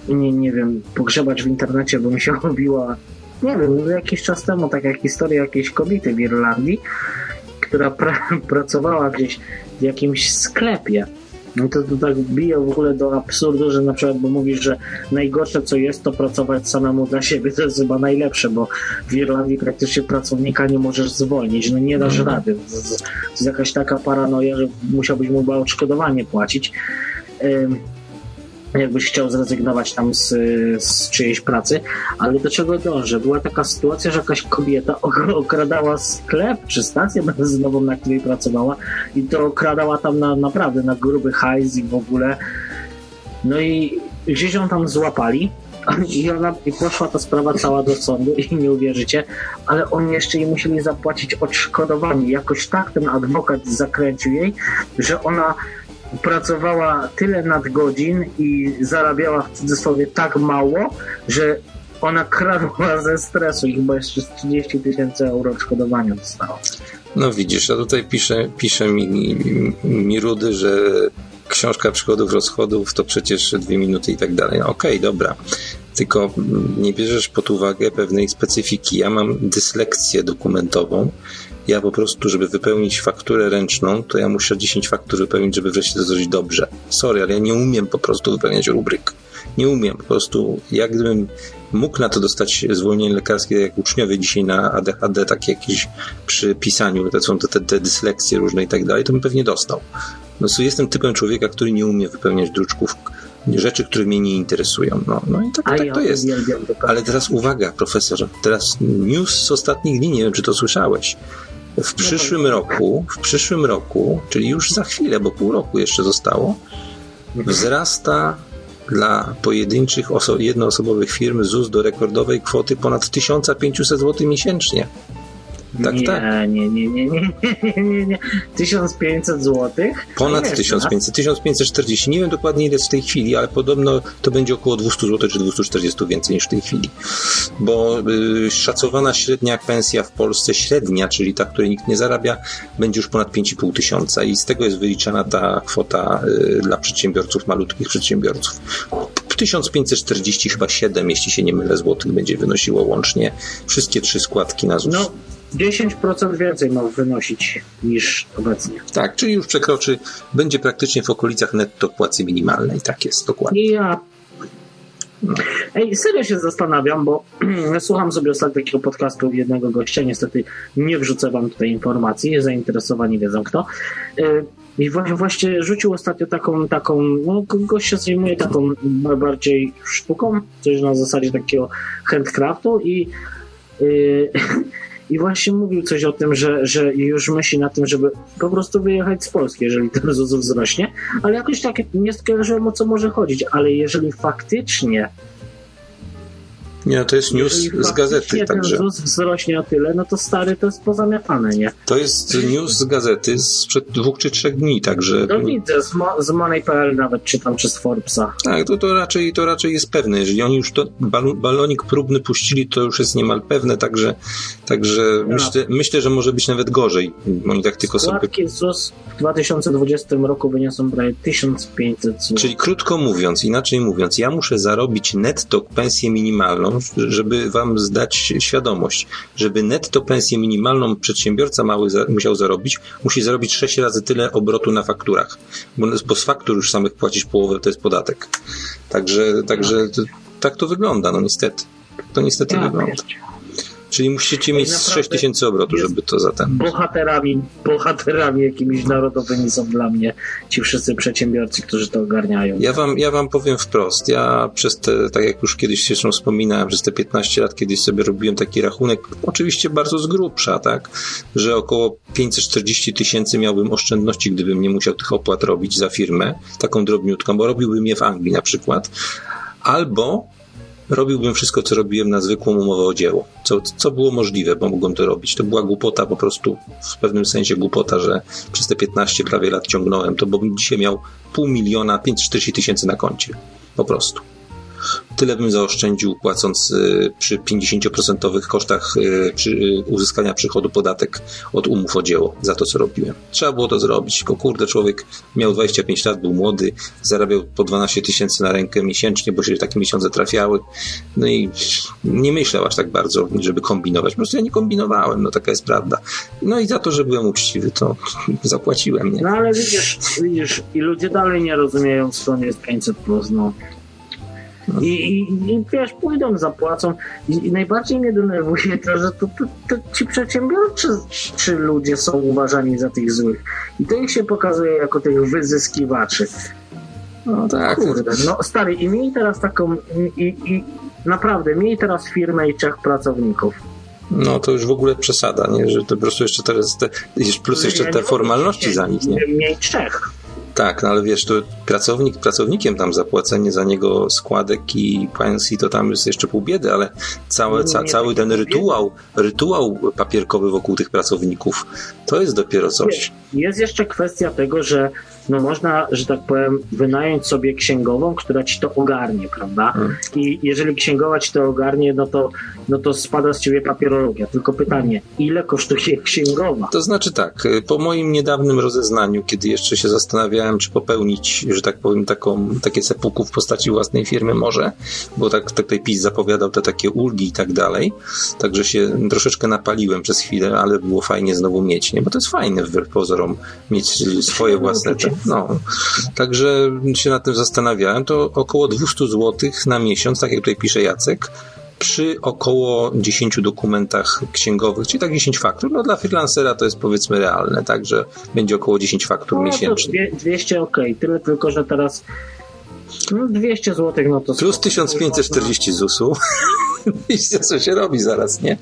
nie, nie wiem, pogrzebać w internecie, bo mi się *laughs* robiła nie wiem, jakiś czas temu taka historia jakiejś kobiety w Irlandii, która pra *laughs* pracowała gdzieś w jakimś sklepie. No to, to tak bije w ogóle do absurdu, że na przykład, bo mówisz, że najgorsze co jest, to pracować samemu dla siebie. To jest chyba najlepsze, bo w Irlandii praktycznie pracownika nie możesz zwolnić. No nie dasz mm. rady. To jest jakaś taka paranoja, że musiałbyś mu chyba odszkodowanie płacić jakbyś chciał zrezygnować tam z, z czyjejś pracy, ale do czego dążę? Była taka sytuacja, że jakaś kobieta okradała sklep czy stację benzynową, *laughs* na której pracowała i to okradała tam na, naprawdę na gruby hajs i w ogóle no i gdzieś ją tam złapali *laughs* i, ona, i poszła ta sprawa cała do sądu i nie uwierzycie, ale oni jeszcze jej musieli zapłacić odszkodowanie. Jakoś tak ten adwokat zakręcił jej, że ona pracowała tyle nadgodzin i zarabiała w cudzysłowie tak mało, że ona kradła ze stresu i chyba jeszcze 30 tysięcy euro odszkodowania dostała. No widzisz, a tutaj pisze, pisze mi, mi, mi Rudy, że książka przychodów, rozchodów to przecież dwie minuty i tak dalej. No, Okej, okay, dobra. Tylko nie bierzesz pod uwagę pewnej specyfiki. Ja mam dyslekcję dokumentową ja po prostu, żeby wypełnić fakturę ręczną, to ja muszę 10 faktur wypełnić, żeby wreszcie to zrobić dobrze. Sorry, ale ja nie umiem po prostu wypełniać rubryk. Nie umiem. Po prostu, jak gdybym mógł na to dostać zwolnienie lekarskie, jak uczniowie dzisiaj na ADHD, tak jakieś przy pisaniu, to są te, te, te dysleksje różne i tak dalej, to bym pewnie dostał. No, jestem typem człowieka, który nie umie wypełniać druczków rzeczy, które mnie nie interesują. No, no i tak, tak ja to jest. Ale teraz uwaga, profesor, teraz news z ostatnich dni, nie wiem, czy to słyszałeś. W przyszłym roku, w przyszłym roku, czyli już za chwilę, bo pół roku jeszcze zostało, wzrasta dla pojedynczych oso- jednoosobowych firm ZUS do rekordowej kwoty ponad 1500 zł miesięcznie. Tak, nie, tak. nie, nie, nie, nie, nie, nie, nie. 1500 zł. Ponad 1500, 1540. Nie wiem dokładnie ile jest w tej chwili, ale podobno to będzie około 200 zł czy 240 więcej niż w tej chwili. Bo y, szacowana średnia pensja w Polsce, średnia, czyli ta, której nikt nie zarabia, będzie już ponad 5,5 tysiąca i z tego jest wyliczana ta kwota y, dla przedsiębiorców, malutkich przedsiębiorców. 1540 chyba 7, jeśli się nie mylę, złotych będzie wynosiło łącznie wszystkie trzy składki na ZUS. No, 10% więcej ma wynosić niż obecnie. Tak, czyli już przekroczy, będzie praktycznie w okolicach netto płacy minimalnej. Tak jest, dokładnie. I ja. Ej, serio się zastanawiam, bo *clears throat* słucham sobie ostatnio takiego podcastu jednego gościa, niestety nie wrzucę wam tutaj informacji, zainteresowani wiedzą kto. Y, I właśnie, rzucił ostatnio taką, taką, no gość się zajmuje taką bardziej sztuką, coś na zasadzie takiego handcraftu i y, *laughs* i właśnie mówił coś o tym, że, że już myśli na tym, żeby po prostu wyjechać z Polski, jeżeli ten ZUS wzrośnie, ale jakoś tak nie skojarzyłem o co może chodzić, ale jeżeli faktycznie Nie, to jest news jeżeli z gazety, także ten ZUS wzrośnie o tyle, no to stary to jest pozamiatane, nie? to jest news z gazety sprzed dwóch czy trzech dni, także No widzę, z, Mo- z Money.pl nawet czytam, czy z Forbesa. tak, to, to, raczej, to raczej jest pewne. Jeżeli oni już to balu- balonik próbny puścili, to już jest niemal pewne, także, także myślę, myślę, że może być nawet gorzej. Oni tak tylko sobie Składki ZUS w 2020 roku wyniosą prawie 1500 zł. Czyli krótko mówiąc, inaczej mówiąc, ja muszę zarobić netto pensję minimalną, żeby wam zdać świadomość, żeby netto pensję minimalną przedsiębiorca mały za, musiał zarobić, musi zarobić 6 razy tyle obrotu na fakturach. Bo, bo z faktur już samych płacić połowę to jest podatek. Także, także to, tak to wygląda, no niestety. To niestety Ja wygląda. Czyli musicie mieć z naprawdę 6 tysięcy obrotu, żeby to za ten. bohaterami, bohaterami jakimiś narodowymi są dla mnie ci wszyscy przedsiębiorcy, którzy to ogarniają. Ja wam, ja wam powiem wprost. Ja przez te, tak jak już kiedyś zresztą wspominałem, przez te 15 lat kiedyś sobie robiłem taki rachunek, oczywiście bardzo z grubsza, tak, że około 540 tysięcy miałbym oszczędności, gdybym nie musiał tych opłat robić za firmę, taką drobniutką, bo robiłbym je w Anglii na przykład, albo robiłbym wszystko, co robiłem na zwykłą umowę o dzieło. Co, co było możliwe, bo mogłem to robić. To była głupota po prostu, w pewnym sensie głupota, że przez te 15 prawie lat ciągnąłem to, bo dzisiaj miał pół miliona, 540 tysięcy na koncie. Po prostu. Tyle bym zaoszczędził płacąc y, przy 50% kosztach y, y, uzyskania przychodu podatek od umów o dzieło za to, co robiłem. Trzeba było to zrobić, tylko kurde, człowiek miał 25 lat, był młody, zarabiał po 12 tysięcy na rękę miesięcznie, bo się takie miesiące trafiały. No i nie myślał aż tak bardzo, żeby kombinować. Po prostu ja nie kombinowałem, no taka jest prawda. No i za to, że byłem uczciwy, to zapłaciłem, nie? No ale widzisz, widzisz, i ludzie dalej nie rozumieją, skąd jest 500 plus, no. I, i, I wiesz, pójdą, zapłacą. I, I najbardziej mnie denerwuje to, że to, to, to ci przedsiębiorczy czy ludzie są uważani za tych złych. I to ich się pokazuje jako tych wyzyskiwaczy. No tak. Kurde, no stary, i miej teraz taką, i, i naprawdę, miej teraz firmę i trzech pracowników. No to już w ogóle przesada, nie? Że to po prostu jeszcze teraz te, plus jeszcze te formalności za nich, nie? Miej trzech. Tak, no ale wiesz, to pracownik, pracownikiem tam zapłacenie za niego składek i pensji to tam jest jeszcze pół biedy, ale całe, ca, cały ten pół biedy. rytuał, rytuał papierkowy wokół tych pracowników, to jest dopiero coś. Jest jeszcze kwestia tego, że no można, że tak powiem, wynająć sobie księgową, która ci to ogarnie, prawda? Hmm. I jeżeli księgowa ci to ogarnie, no to, no to spada z ciebie papierologia. Tylko pytanie, ile kosztuje *laughs* księgowa? To znaczy tak, y, po moim niedawnym rozeznaniu, kiedy jeszcze się zastanawiałem, czy popełnić, że tak powiem, taką, takie sepuku w postaci własnej firmy może, bo tak, tak tutaj PiS zapowiadał te takie ulgi i tak dalej, także się troszeczkę napaliłem przez chwilę, ale było fajnie znowu mieć, nie? Bo to jest fajne wbrew pozorom mieć swoje własne te, no. Także się nad tym zastanawiałem, to około 200 zł na miesiąc, tak jak tutaj pisze Jacek, przy około 10 dokumentach księgowych, czyli tak 10 faktur. No dla freelancera to jest powiedzmy realne, także będzie około 10 faktur No miesięcznie. dwie- 200 ok, tyle tylko, że teraz no 200 zł, no to Plus 1540 ZUS-u. *laughs* Widzicie, co się robi zaraz, nie?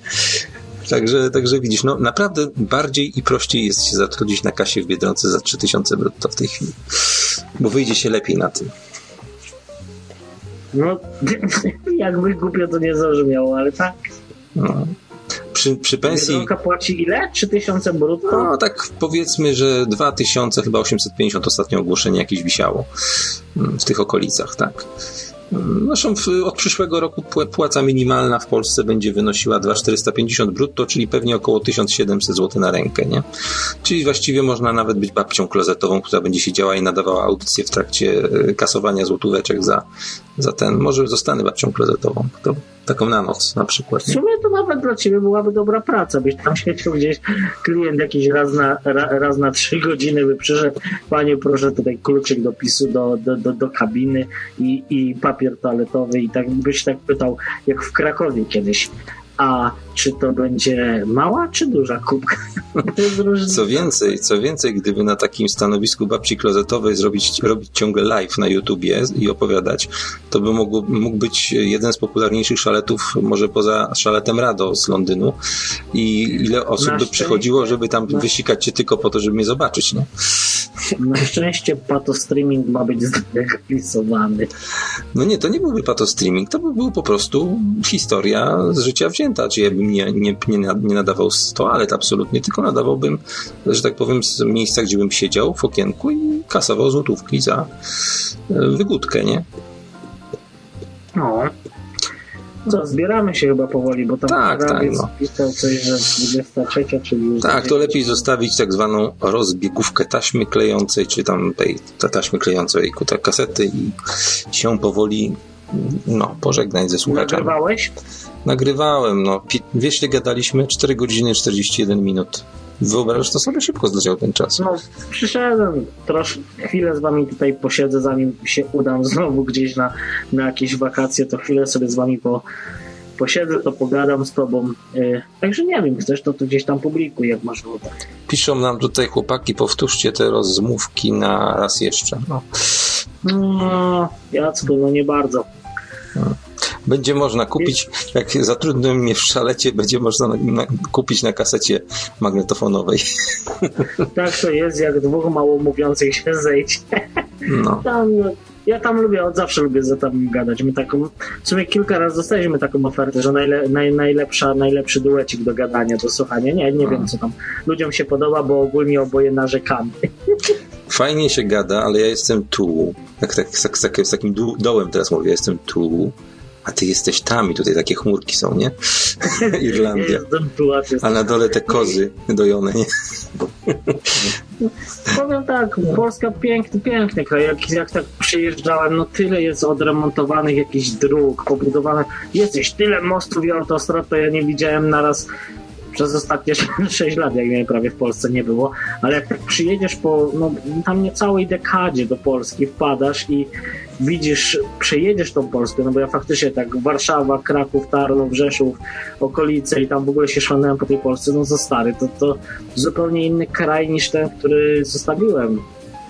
Także, także widzisz, no naprawdę bardziej i prościej jest się zatrudnić na kasie w Biedronce za 3000 brutto w tej chwili. Bo wyjdzie się lepiej na tym. No, *laughs* jakby głupio to nie zabrzmiało, ale tak. No. przy, przy pensji... Biedronka płaci ile? 3000 brutto? No tak powiedzmy, że 2000, chyba 850 ostatnie ogłoszenie jakieś wisiało mm, w tych okolicach, tak. Zresztą od przyszłego roku pł- płaca minimalna w Polsce będzie wynosiła 2450 brutto, czyli pewnie około 1700 zł na rękę, nie? Czyli właściwie można nawet być babcią klozetową, która będzie siedziała i nadawała audycję w trakcie e, kasowania złotóweczek za, za ten. Może zostanę babcią klozetową. To taką na noc na przykład. W Nie? sumie to nawet dla ciebie byłaby dobra praca, byś tam *laughs* siedział gdzieś, klient jakiś raz na, ra, raz na trzy godziny by przyszedł, panie proszę tutaj kluczyk do pisu do, do, do, do kabiny i, i papier toaletowy i tak byś tak pytał, jak w Krakowie kiedyś, a czy to będzie mała czy duża kubka? *laughs* Co więcej, co więcej, gdyby na takim stanowisku babci klozetowej zrobić, robić ciągle live na YouTubie i opowiadać, to by mógł, mógł być jeden z popularniejszych szaletów, może poza szaletem Rado z Londynu. I ile osób Na by przychodziło, żeby tam na- wysikać cię tylko po to, żeby mnie zobaczyć, nie? Na szczęście pato streaming ma być zlegalizowany. No nie, to nie byłby pato streaming, to by był po prostu historia z życia wzięta, czy ja bym nie, nie, nie, nadawał z toalet absolutnie, tylko nadawałbym, że tak powiem, z miejsca, gdzie bym siedział w okienku i kasował złotówki za e, wygódkę, nie? No. Co, zbieramy się chyba powoli, bo tam Tak, tak, no. pisał coś, że 23 czyli Tak, to lepiej zostawić tak zwaną rozbiegówkę taśmy klejącej, czy tam tej ta taśmy klejącej ku- kasety i się powoli no, pożegnać ze słuchaczami. Nagrywałeś? Nagrywałem, no. Ile gadaliśmy? 4 godziny 41 minut. Wyobrażasz, to sobie szybko zleciał ten czas. No, przyszedłem, troszkę chwilę z wami tutaj posiedzę, zanim się udam znowu gdzieś na, na jakieś wakacje, to chwilę sobie z wami po, posiedzę, to pogadam z tobą. Yy, także nie wiem, chcesz, to, to gdzieś tam publikuj, jak masz ochotę. Piszą nam tutaj chłopaki, powtórzcie te rozmówki na raz jeszcze. No. No, Jacku, no nie bardzo. Będzie można kupić, jak zatrudnią mnie w szalecie, będzie można na, na, kupić na kasecie magnetofonowej. *laughs* Tak to jest, jak dwóch mało mówiących się zejdzie. No. *laughs* Tam, ja tam lubię, od zawsze lubię za tam gadać. My taką, w sumie kilka razy dostaliśmy taką ofertę, że najle, naj, najlepsza, najlepszy duecik do gadania, do słuchania. Nie, nie wiem co tam. Ludziom się podoba, bo ogólnie oboje narzekamy. *laughs* Fajnie się gada, ale ja jestem tu. Tak, tak, tak, tak, z takim dołem teraz mówię, ja jestem tu, a ty jesteś tam i tutaj takie chmurki są, nie? *laughs* Irlandia. A na dole te kozy dojone, nie? *laughs* Powiem tak, Polska piękny, piękny kraj. Jak, jak tak przyjeżdżałem, no tyle jest odremontowanych jakichś dróg, pobudowanych. Jest tyle mostów i autostrad, to ja nie widziałem naraz przez ostatnie *laughs* 6 lat, jak mnie prawie w Polsce nie było. Ale jak tak przyjedziesz po, no tam niecałej dekadzie do Polski, wpadasz i widzisz, przejedziesz tą Polskę, no bo ja faktycznie tak Warszawa, Kraków, Tarnów, Rzeszów, okolice i tam w ogóle się szłanąłem po tej Polsce, no za stary, to, to zupełnie inny kraj niż ten, który zostawiłem.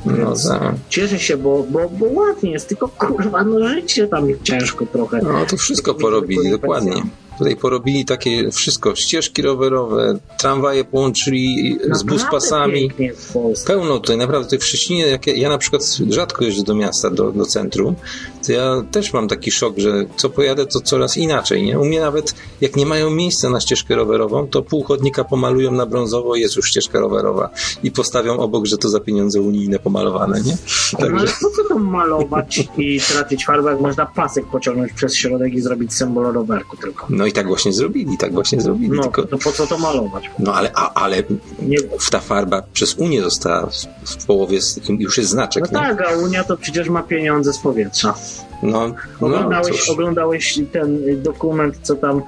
No, tak. cieszę się, bo, bo, bo ładnie jest, tylko kurwa, no życie tam ciężko trochę. no to wszystko porobili, dokładnie. Tutaj porobili takie wszystko, ścieżki rowerowe, tramwaje połączyli z Naprawdę buspasami. w Polsce. Pełno tutaj, naprawdę tutaj w Szczecinie, jak ja, ja na przykład rzadko jeżdżę do miasta, do, do centrum, to ja też mam taki szok, że co pojadę, to coraz inaczej, nie? U mnie nawet, jak nie mają miejsca na ścieżkę rowerową, to pół chodnika pomalują na brązowo i jest już ścieżka rowerowa i postawią obok, że to za pieniądze unijne pomalowane, nie? No ale Także, po co to malować i tracić farbę, jak można pasek pociągnąć przez środek i zrobić symbol rowerku tylko? no i tak właśnie zrobili, tak właśnie zrobili, No, tylko, to po co to malować? no ale, a, ale Nie, ta farba przez Unię została w, połowie, z- już jest znaczek, no nie? tak, a Unia to przecież ma pieniądze z powietrza. No, no Oglądałeś, cóż. oglądałeś ten y, dokument, co tam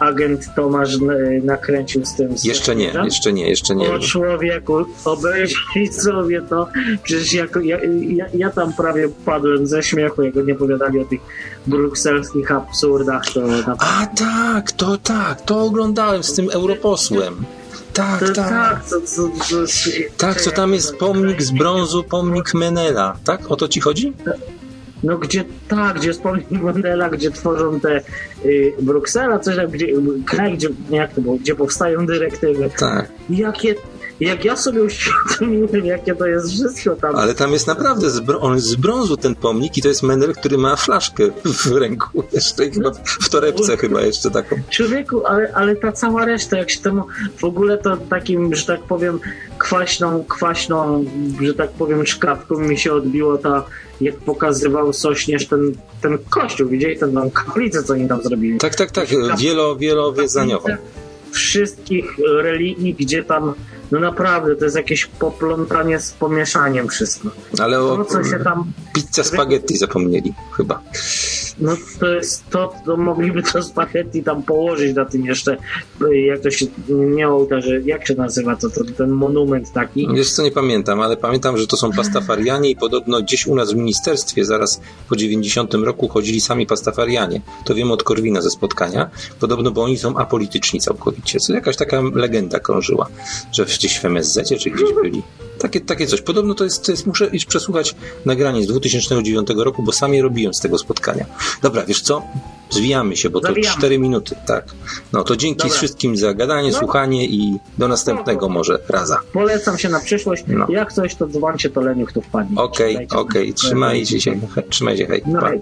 agent Tomasz y, nakręcił z tym? Jeszcze nie, jeszcze nie, jeszcze nie. O człowieku, obejrzyj sobie to. Przecież jak, ja, ja, ja tam prawie padłem ze śmiechu, jak oni opowiadali o tych brukselskich absurdach. To, na, A tak, to tak, to oglądałem z tym europosłem. Tak, to, tak. tak, to, to, to, Tak, co tam jest pomnik z brązu, pomnik Menela. Tak? O to ci chodzi? No gdzie, tak, gdzie jest pomnik Mandela, gdzie tworzą te y, Bruksela, coś tam, gdzie, kraj, gdzie, jak to było, gdzie powstają dyrektywy. Tak. Jakie, jak ja sobie uświadomiłem, jakie to jest wszystko tam. Ale tam jest naprawdę, z on jest z brązu ten pomnik i to jest Menel, który ma flaszkę w ręku. Jeszcze chyba w torebce chyba jeszcze taką. Człowieku, ale, ale ta cała reszta, jak się temu w ogóle to takim, że tak powiem, kwaśną, kwaśną, że tak powiem, szkawką mi się odbiło ta, jak pokazywał Sośnierz ten, ten kościół, widzieli ten tam kaplicę, co oni tam zrobili. Tak, tak, tak, wielo, wielowiedzaniową. Wszystkich religii, gdzie tam, no naprawdę, to jest jakieś poplątanie z pomieszaniem wszystko. Ale o To, co się tam pizza spaghetti zapomnieli chyba. No to jest to, to mogliby to spaghetti tam położyć na tym jeszcze, jak to się, nie ołtarze, jak się nazywa to, to ten monument taki. Wiesz co, nie pamiętam, ale pamiętam, że to są pastafarianie i podobno gdzieś u nas w ministerstwie zaraz po 90 roku chodzili sami pastafarianie. To wiem od Korwina ze spotkania. Podobno, bo oni są apolityczni całkowicie. Co jakaś taka legenda krążyła, że gdzieś w MSZ czy gdzieś byli. Takie, takie coś. Podobno to jest, to jest, muszę iść przesłuchać nagranie z 2009 roku, bo sam je robiłem z tego spotkania. Dobra, wiesz co? Zwijamy się, bo to Zawijamy. 4 minuty, tak. No to dzięki Dobra. wszystkim za gadanie, No. słuchanie i do następnego może raza. Polecam się na przyszłość. No. Jak coś, to dzwońcie, to leniuch tu wpadnie. Okej, okej, trzymajcie się, trzymajcie, hej. No hej.